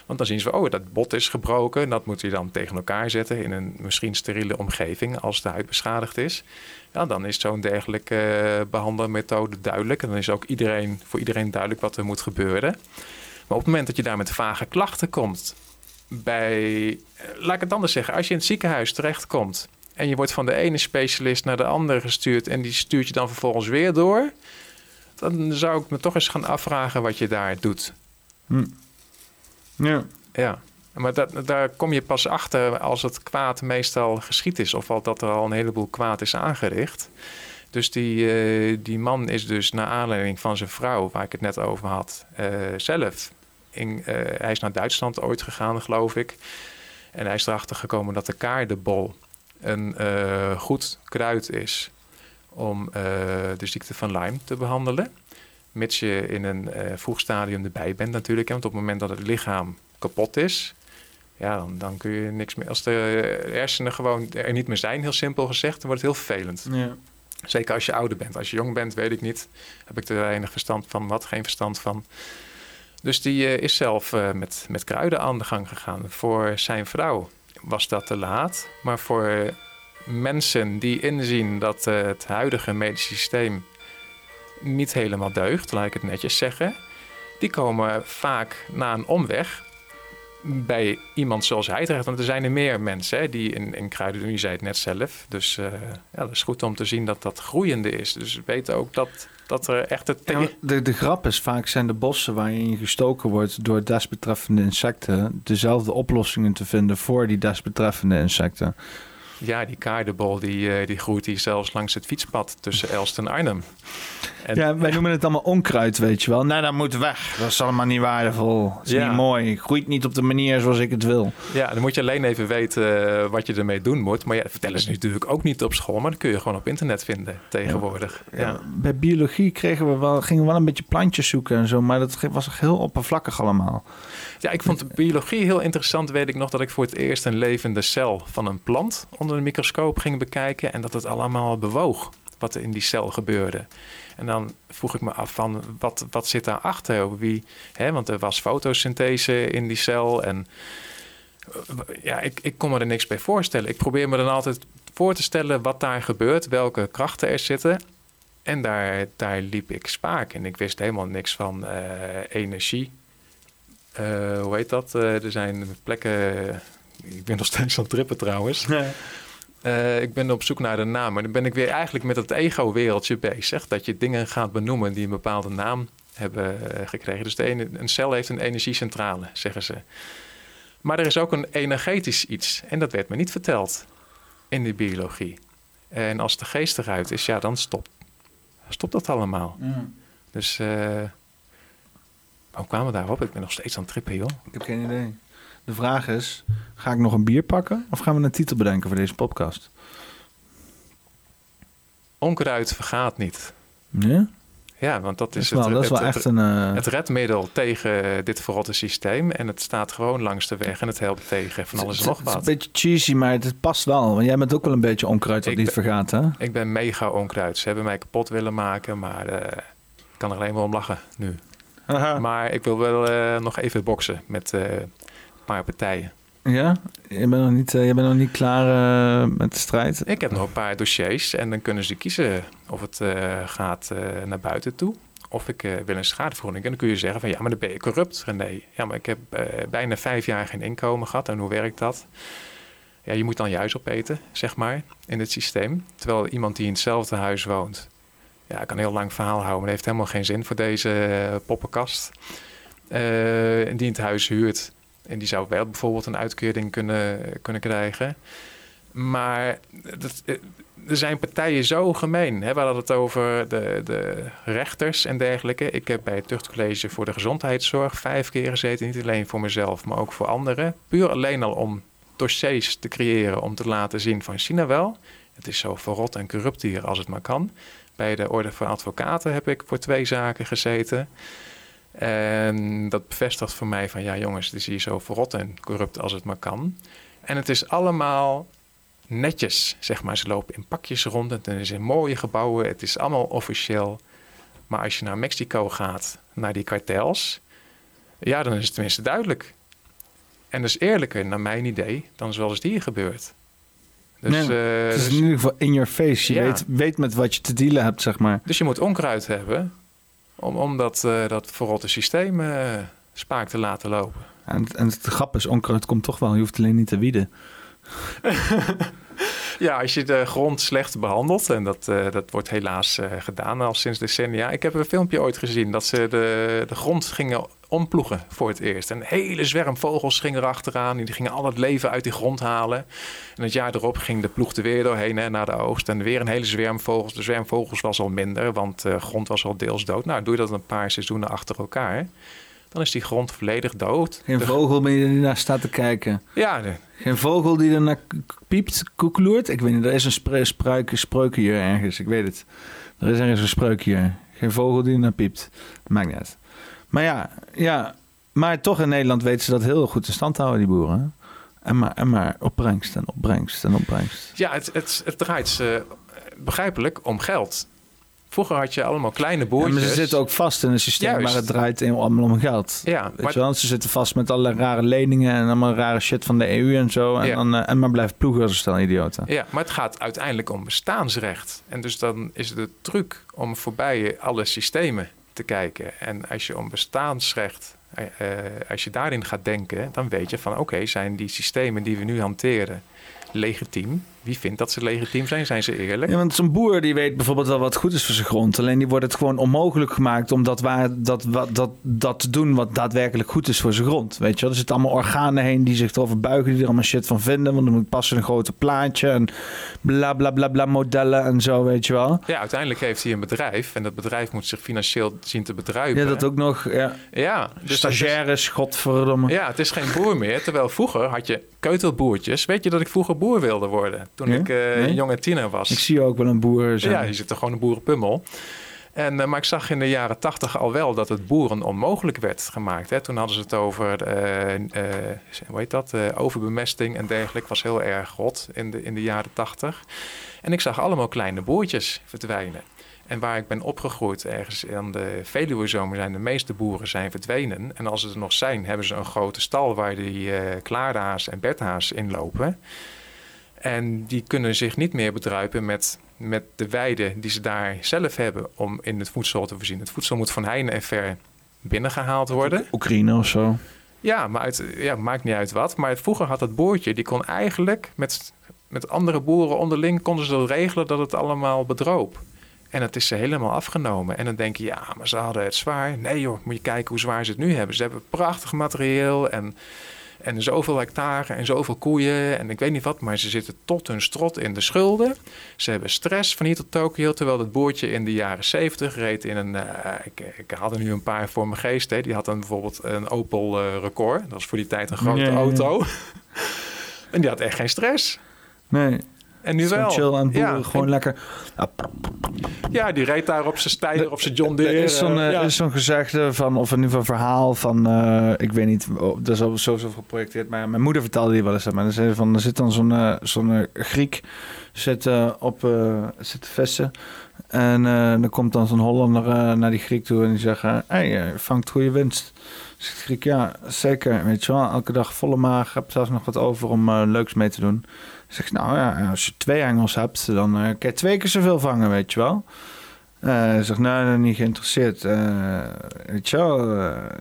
Want dan zien ze, oh, dat bot is gebroken. Dat moet je dan tegen elkaar zetten in een misschien steriele omgeving als de huid beschadigd is. Ja, dan is zo'n dergelijke uh, behandelmethode duidelijk. En dan is ook iedereen, voor iedereen duidelijk wat er moet gebeuren. Maar op het moment dat je daar met vage klachten komt, bij, eh, laat ik het anders zeggen, als je in het ziekenhuis terechtkomt en je wordt van de ene specialist naar de andere gestuurd en die stuurt je dan vervolgens weer door, dan zou ik me toch eens gaan afvragen wat je daar doet. Hm. Ja. Ja. Maar dat, daar kom je pas achter als het kwaad meestal geschied is. Of dat er al een heleboel kwaad is aangericht. Dus die, uh, die man is dus naar aanleiding van zijn vrouw, waar ik het net over had, uh, zelf. In, uh, hij is naar Duitsland ooit gegaan, geloof ik. En hij is erachter gekomen dat de kaardebol een goed kruid is om de ziekte van Lyme te behandelen. Mits je in een vroeg stadium erbij bent natuurlijk. Want op het moment dat het lichaam kapot is, ja, dan, dan kun je niks meer. Als de hersenen gewoon er niet meer zijn, heel simpel gezegd, dan wordt het heel vervelend. Ja. Zeker als je ouder bent. Als je jong bent, weet ik niet. Heb ik er enig verstand van, wat geen verstand van. Dus die uh, is zelf uh, met, met kruiden aan de gang gegaan. Voor zijn vrouw was dat te laat. Maar voor mensen die inzien dat uh, het huidige medische systeem niet helemaal deugt, laat ik het netjes zeggen, die komen vaak na een omweg bij iemand zoals hij terecht. Want er zijn er meer mensen hè, die in, in kruiden doen. Je zei het net zelf. Dus uh, ja, dat is goed om te zien dat dat groeiende is. Dus we weten ook dat, dat er echt het... Ja, de, de grap is, vaak zijn de bossen waar je gestoken wordt door desbetreffende insecten... dezelfde oplossingen te vinden voor die desbetreffende insecten. Ja, die kaardebol die, eh, die groeit hier zelfs langs het fietspad tussen Elst en Arnhem. En, ja, wij noemen het allemaal onkruid, weet je wel. Nee, dat moet weg. Dat is allemaal niet waardevol. Dat is niet mooi. Groeit niet op de manier zoals ik het wil. Ja, dan moet je alleen even weten eh, wat je ermee doen moet. Maar ja, dat vertellen ze natuurlijk ook niet op school. Maar dat kun je gewoon op internet vinden tegenwoordig. Ja. Bij biologie kregen we wel, gingen we wel een beetje plantjes zoeken en zo. Maar dat was heel oppervlakkig allemaal. Ja, ik vond de biologie heel interessant. Weet ik nog dat ik voor het eerst een levende cel van een plant onder de microscoop ging bekijken. En dat het allemaal bewoog wat er in die cel gebeurde. En dan vroeg ik me af van wat, wat zit daarachter? Wie, hè, want er was fotosynthese in die cel. En ja, ik, ik kon me er niks bij voorstellen. Ik probeer me dan altijd voor te stellen wat daar gebeurt, welke krachten er zitten. En daar, daar liep ik spaak. En ik wist helemaal niks van uh, energie. Uh, hoe heet dat? Er zijn plekken. Ik ben nog steeds aan het trippen trouwens. Nee. Uh, ik ben op zoek naar de naam. Maar dan ben ik weer eigenlijk met het ego-wereldje bezig. Dat je dingen gaat benoemen die een bepaalde naam hebben uh, gekregen. Dus de ene, een cel heeft een energiecentrale, zeggen ze. Maar er is ook een energetisch iets. En dat werd me niet verteld in de biologie. En als de geest eruit is, ja, dan stopt, stopt dat allemaal. Mm. Dus uh, Hoe kwamen we daarop? Ik ben nog steeds aan het trippen, joh. Ik heb geen idee. De vraag is, ga ik nog een bier pakken of gaan we een titel bedenken voor deze podcast? Onkruid vergaat niet. Ja? Ja, want dat is, wel, het, dat is wel het, echt een... Het redmiddel tegen dit verrotte systeem. En het staat gewoon langs de weg en het helpt tegen van alles en nog wat. Het is een beetje cheesy, maar het past wel. Want jij bent ook wel een beetje onkruid dat niet vergaat, hè? Ik ben mega onkruid. Ze hebben mij kapot willen maken, maar uh, ik kan er alleen maar om lachen nu. Aha. Maar ik wil wel uh, nog even boksen met paar partijen. Ja? Je bent nog niet, uh, je bent nog niet klaar uh, met de strijd? Ik heb nog een paar dossiers en dan kunnen ze kiezen of het uh, gaat naar buiten toe. Of ik wil een schadevergoeding. En dan kun je zeggen van ja, maar dan ben je corrupt, René. Ja, maar ik heb bijna vijf jaar geen inkomen gehad. En hoe werkt dat? Ja, je moet dan je huis opeten, zeg maar, in het systeem. Terwijl iemand die in hetzelfde huis woont... Ja, ik kan een heel lang verhaal houden, maar dat heeft helemaal geen zin voor deze poppenkast. en die het huis huurt en die zou wel bijvoorbeeld een uitkering kunnen, kunnen krijgen. Maar dat, eh, er zijn partijen zo gemeen. Hè? We hadden het over de, de rechters en dergelijke. Ik heb bij het Tuchtcollege voor de Gezondheidszorg vijf keer gezeten. Niet alleen voor mezelf, maar ook voor anderen. Puur alleen al om dossiers te creëren. Om te laten zien van, zie nou wel, het is zo verrot en corrupt hier als het maar kan. Bij de Orde van Advocaten heb ik voor twee zaken gezeten. En dat bevestigt voor mij van ja jongens, het is hier zo verrot en corrupt als het maar kan. En het is allemaal netjes, zeg maar. Ze lopen in pakjes rond. Het zijn mooie gebouwen. Het is allemaal officieel. Maar als je naar Mexico gaat, naar die kartels, ja, dan is het tenminste duidelijk. En dat is eerlijker, naar mijn idee, dan zoals het hier gebeurt. Dus, nee, het is dus, in ieder geval in your face. Je weet, weet met wat je te dealen hebt, zeg maar. Dus je moet onkruid hebben om, om dat, uh, dat verrotte systeem uh, spaak te laten lopen. En, en het grap is, onkruid komt toch wel. Je hoeft alleen niet te wieden. ja, als je de grond slecht behandelt, en dat, uh, dat wordt helaas gedaan al sinds decennia. Ik heb een filmpje ooit gezien dat ze de, de grond gingen omploegen voor het eerst. Een hele zwerm vogels ging erachteraan. Die gingen al het leven uit die grond halen. En het jaar erop ging de ploeg er weer doorheen hè, naar de oogst. En weer een hele zwerm vogels. De zwerm vogels was al minder, want de grond was al deels dood. Nou, doe je dat een paar seizoenen achter elkaar. Dan is die grond volledig dood. Geen vogel meer die naar staat te kijken. Ja. Geen vogel die er naar piept, koekeloert. Ik weet niet, er is een spre spruik, spreuk hier ergens. Ik weet het. Er is ergens een spreuk hier. Geen vogel die er naar piept. Maakt niet uit. Maar ja, ja, maar toch in Nederland weten ze dat heel goed in stand houden, die boeren. En maar, en maar opbrengst en opbrengst en opbrengst. Ja, het, het, het draait uh, begrijpelijk om geld. Vroeger had je allemaal kleine boertjes. Ja, maar ze zitten ook vast in een systeem Juist. maar het draait allemaal om geld. Ja, Weet je wel? Ze zitten vast met alle rare leningen en allemaal rare shit van de EU en zo. En, dan, uh, en maar blijft ploegen als een stel idioten. Ja, maar het gaat uiteindelijk om bestaansrecht. En dus dan is de truc om voorbij alle systemen te kijken. En als je om bestaansrecht, uh, als je daarin gaat denken, dan weet je van oké, zijn die systemen die we nu hanteren legitiem? Wie vindt dat ze legitiem zijn? Zijn ze eerlijk? Ja, want zo'n boer die weet bijvoorbeeld wel wat goed is voor zijn grond. Alleen die wordt het gewoon onmogelijk gemaakt om dat, waar, dat, wat, dat, dat te doen wat daadwerkelijk goed is voor zijn grond. Weet je wel? Er zitten allemaal organen heen die zich erover buigen, die er allemaal shit van vinden. Want dan moet passen een grote plaatje en bla bla bla bla modellen en zo, weet je wel. Ja, uiteindelijk heeft hij een bedrijf en dat bedrijf moet zich financieel zien te bedruipen. Ja, dat ook nog. Ja, ja dus stagiaires, is, godverdomme. Ja, het is geen boer meer. Terwijl vroeger had je keutelboertjes. Weet je dat ik vroeger boer wilde worden? Toen ik uh, nee? jonge tiener was. Ik zie ook wel een boer zijn. Ja, je zit er gewoon een boerenpummel. En, uh, maar ik zag in de jaren tachtig al wel dat het boeren onmogelijk werd gemaakt. Hè. Toen hadden ze het over, uh, hoe heet dat, overbemesting en dergelijke. was heel erg rot in de, in de jaren tachtig. En ik zag allemaal kleine boertjes verdwijnen. En waar ik ben opgegroeid, ergens aan de Veluwezomer, zijn de meeste boeren zijn verdwenen. En als ze er nog zijn, hebben ze een grote stal waar die uh, klaarhaas en berthaas in lopen. En die kunnen zich niet meer bedruipen met, met de weide die ze daar zelf hebben om in het voedsel te voorzien. Het voedsel moet van heine en ver binnengehaald worden. Oekraïne of zo. Ja, maar het ja, maakt niet uit wat. Maar vroeger had het boertje, die kon eigenlijk met, met andere boeren onderling konden ze regelen dat het allemaal bedroop. En het is ze helemaal afgenomen. En dan denk je, ja, maar ze hadden het zwaar. Nee joh, moet je kijken hoe zwaar ze het nu hebben. Ze hebben prachtig materieel en En zoveel hectare en zoveel koeien en ik weet niet wat. Maar ze zitten tot hun strot in de schulden. Ze hebben stress van hier tot Tokio. Terwijl het boertje in de jaren 70 reed in een... Uh, ik, ik had er nu een paar voor mijn geest. Hè. Die had dan bijvoorbeeld een Opel uh, Record. Dat was voor die tijd een grote auto. en die had echt geen stress. Nee. En nu wel. chill aan boeren, gewoon lekker. Ja, die reed daar op zijn Steyr, op zijn John Deere. Er is zo'n uh, gezegde van, of in ieder geval verhaal van, uh, ik weet niet, oh, dat is al sowieso geprojecteerd, maar mijn moeder vertelde die wel eens. Maar er, van, er zit dan zo'n uh, zo'n Griek zit, op zit te vissen. En dan komt dan zo'n Hollander naar die Griek toe en die zegt, hé, hey, vangt goede winst. Zegt Griek, ja, zeker, weet je wel, elke dag volle maag, heb zelfs nog wat over om leuks mee te doen. Zeg nou ja, als je twee engels hebt, dan uh, kan je twee keer zoveel vangen, weet je wel. Uh, zegt, nou, nee, niet geïnteresseerd. Uh, weet je wel,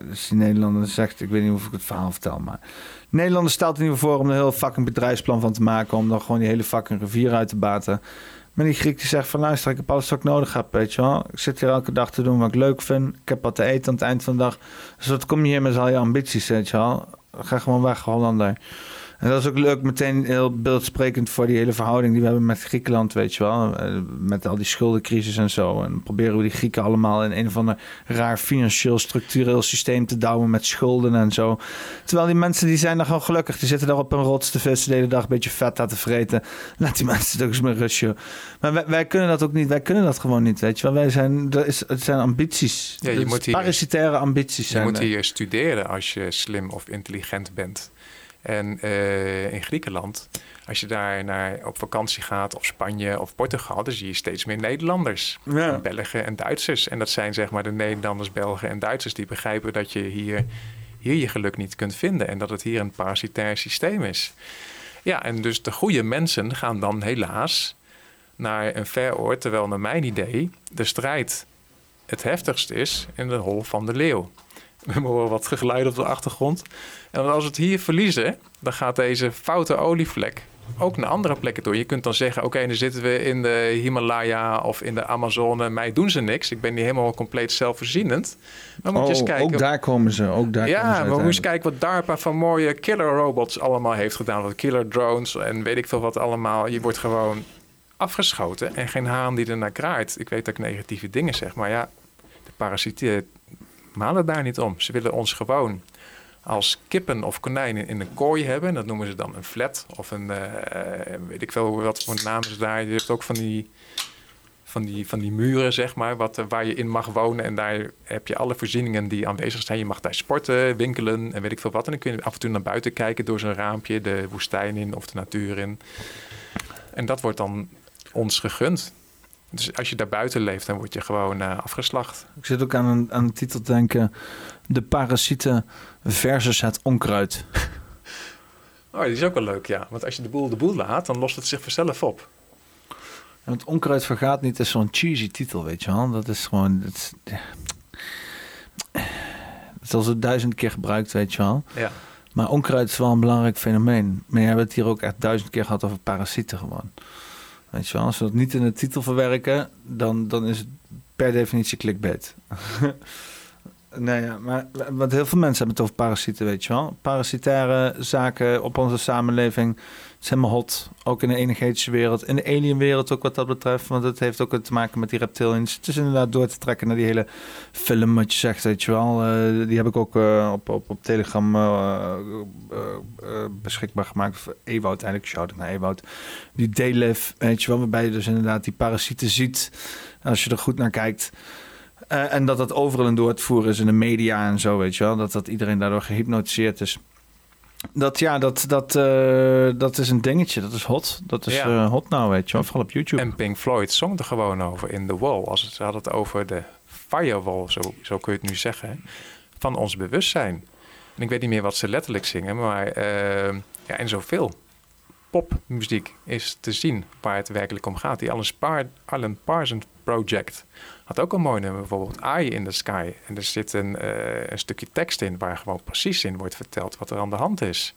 dus die Nederlander zegt, ik weet niet of ik het verhaal vertel, maar... Nederlander stelt ieder geval voor om er een heel fucking bedrijfsplan van te maken... om dan gewoon die hele fucking rivier uit te baten. Maar die Griek die zegt van, luister, ik heb alles wat ik nodig heb, weet je wel. Ik zit hier elke dag te doen wat ik leuk vind. Ik heb wat te eten aan het eind van de dag. Dus wat kom je hier met al je ambities, weet je wel. Ga gewoon weg, Hollander. En dat is ook leuk, meteen heel beeldsprekend voor die hele verhouding die we hebben met Griekenland, weet je wel. Eh, met al die schuldencrisis en zo. En proberen we die Grieken allemaal in een of ander raar financieel structureel systeem te douwen met schulden en zo. Terwijl die mensen die zijn dan gewoon gelukkig. Die zitten daar op een rots te vissen de hele dag een beetje vet aan te vreten. Laat die mensen toch eens met rustje. Maar wij, wij, kunnen dat ook niet. Wij kunnen dat gewoon niet, weet je wel. Wij zijn, dat is, het zijn ambities. Ja, je moet hier, parasitaire ambities zijn. Je moet hier studeren als je slim of intelligent bent. En uh, in Griekenland, als je daar naar, op vakantie gaat, of Spanje of Portugal, dan zie je steeds meer Nederlanders. Ja. Belgen en Duitsers. En dat zijn zeg maar de Nederlanders, Belgen en Duitsers die begrijpen dat je hier, hier je geluk niet kunt vinden. En dat het hier een parasitair systeem is. Ja, en dus de goede mensen gaan dan helaas naar een ver oord, terwijl naar mijn idee de strijd het heftigst is in de hol van de leeuw. We horen wat geluid op de achtergrond. En als we het hier verliezen, dan gaat deze foute olievlek ook naar andere plekken toe. Je kunt dan zeggen, oké, dan zitten we in de Himalaya of in de Amazone. Mij doen ze niks. Ik ben niet helemaal compleet zelfvoorzienend. Maar moet je eens oh, kijken. Ook daar komen ze. Ook daar ja, maar moet eens kijken wat DARPA van mooie killer robots allemaal heeft gedaan. Wat killer drones en weet ik veel wat allemaal. Je wordt gewoon afgeschoten en geen haan die er naar kraait. Ik weet dat ik negatieve dingen zeg, maar ja, de parasieten malen daar niet om. Ze willen ons gewoon als kippen of konijnen in een kooi hebben. Dat noemen ze dan een flat of een, uh, weet ik veel wat voor namen ze daar. Je hebt ook van die, van die, van die muren, zeg maar, wat, waar je in mag wonen. En daar heb je alle voorzieningen die aanwezig zijn. Je mag daar sporten, winkelen en weet ik veel wat. En dan kun je af en toe naar buiten kijken door zo'n raampje, de woestijn in of de natuur in. En dat wordt dan ons gegund. Dus als je daar buiten leeft, dan word je gewoon uh, afgeslacht. Ik zit ook aan een, aan een titel te denken: De parasieten versus het onkruid. Oh, die is ook wel leuk, ja. Want als je de boel de boel laat, dan lost het zich vanzelf op. En het onkruid vergaat niet, is zo'n cheesy titel, weet je wel. Dat is gewoon... Dat is, het is al zo duizend keer gebruikt, weet je wel. Ja. Maar onkruid is wel een belangrijk fenomeen. Maar je hebt het hier ook echt duizend keer gehad over parasieten gewoon. Weet je wel, als we dat niet in de titel verwerken, dan, dan is het per definitie clickbait. nee, maar wat heel veel mensen hebben het over parasieten, weet je wel. Parasitaire zaken op onze samenleving is helemaal hot. Ook in de energetische wereld, in de alienwereld ook wat dat betreft. Want het heeft ook te maken met die reptilians. Het is inderdaad door te trekken naar die hele film, wat je zegt, weet je wel. Uh, die heb ik ook uh, op, op, op Telegram uh, beschikbaar gemaakt. Ewout, eigenlijk shout naar Ewout. Die D-Liv, weet je wel, waarbij je dus inderdaad die parasieten ziet. Als je er goed naar kijkt. en dat dat overal het voeren is in de media en zo, weet je wel. Dat, dat iedereen daardoor gehypnotiseerd is. Dat, ja, dat, dat, uh, dat is een dingetje. Dat is hot. Dat is ja. uh, hot nou, weet je wel. Vooral op YouTube. En Pink Floyd zong er gewoon over in The Wall. Als het, ze hadden het over de firewall, zo, zo kun je het nu zeggen. Van ons bewustzijn. En ik weet niet meer wat ze letterlijk zingen. Maar uh, ja, en zoveel popmuziek is te zien waar het werkelijk om gaat. Die Alan, Spar Alan Parsons Project had ook een mooi nummer, bijvoorbeeld Eye in the Sky. En er zit een, uh, een stukje tekst in waar gewoon precies in wordt verteld wat er aan de hand is.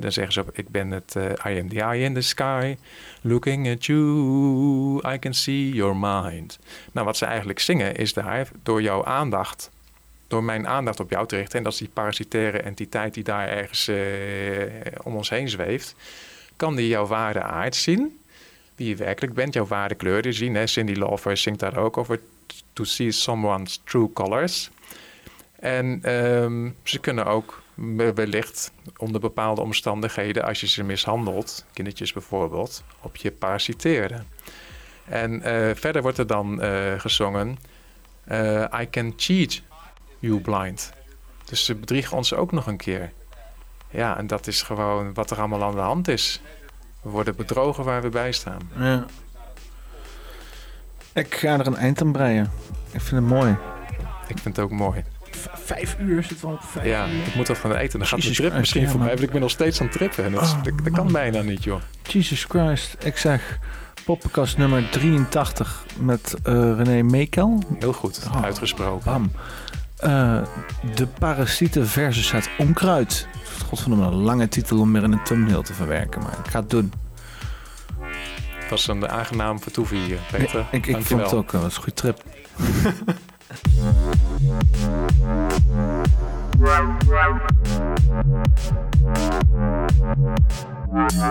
Dan zeggen ze, ik ben het, uh, I am the eye in the sky, looking at you, I can see your mind. Nou, wat ze eigenlijk zingen is daar, door jouw aandacht door mijn aandacht op jou te richten, en dat is die parasitaire entiteit die daar ergens uh, om ons heen zweeft, kan die jouw ware aard zien, wie je werkelijk bent, jouw ware kleuren zien. Hè? Cindy Lauper zingt daar ook over, to see someone's true colors. En um, ze kunnen ook wellicht onder bepaalde omstandigheden, als je ze mishandelt, kindertjes bijvoorbeeld, op je parasiteren. En uh, verder wordt er dan uh, gezongen: uh, I can cheat you blind. Dus ze bedriegen ons ook nog een keer. Ja, en dat is gewoon wat er allemaal aan de hand is. We worden bedrogen waar we bij staan. Ja. Ik ga er een eind aan breien. Ik vind het mooi. Ik vind het ook mooi. vijf uur zit wel op vijf Ja, uur. ik moet dat van eten. Dan gaat de trip misschien voor mij. Want ik ben nog steeds aan het trippen. En dat, Oh, dat, kan bijna niet, joh. Jesus Christ. Ik zeg poppenkast nummer 83 met uh, René Mekel. Heel goed, Oh, uitgesproken. Bam. Uh, de parasieten versus het onkruid. Godverdomme, een lange titel om meer in een thumbnail te verwerken. Maar ik ga het doen. Het was een aangenaam vertoeven hier, Peter. Ja, ik, ik vond het ook een goede trip. Wow.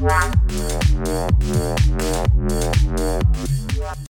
Wow.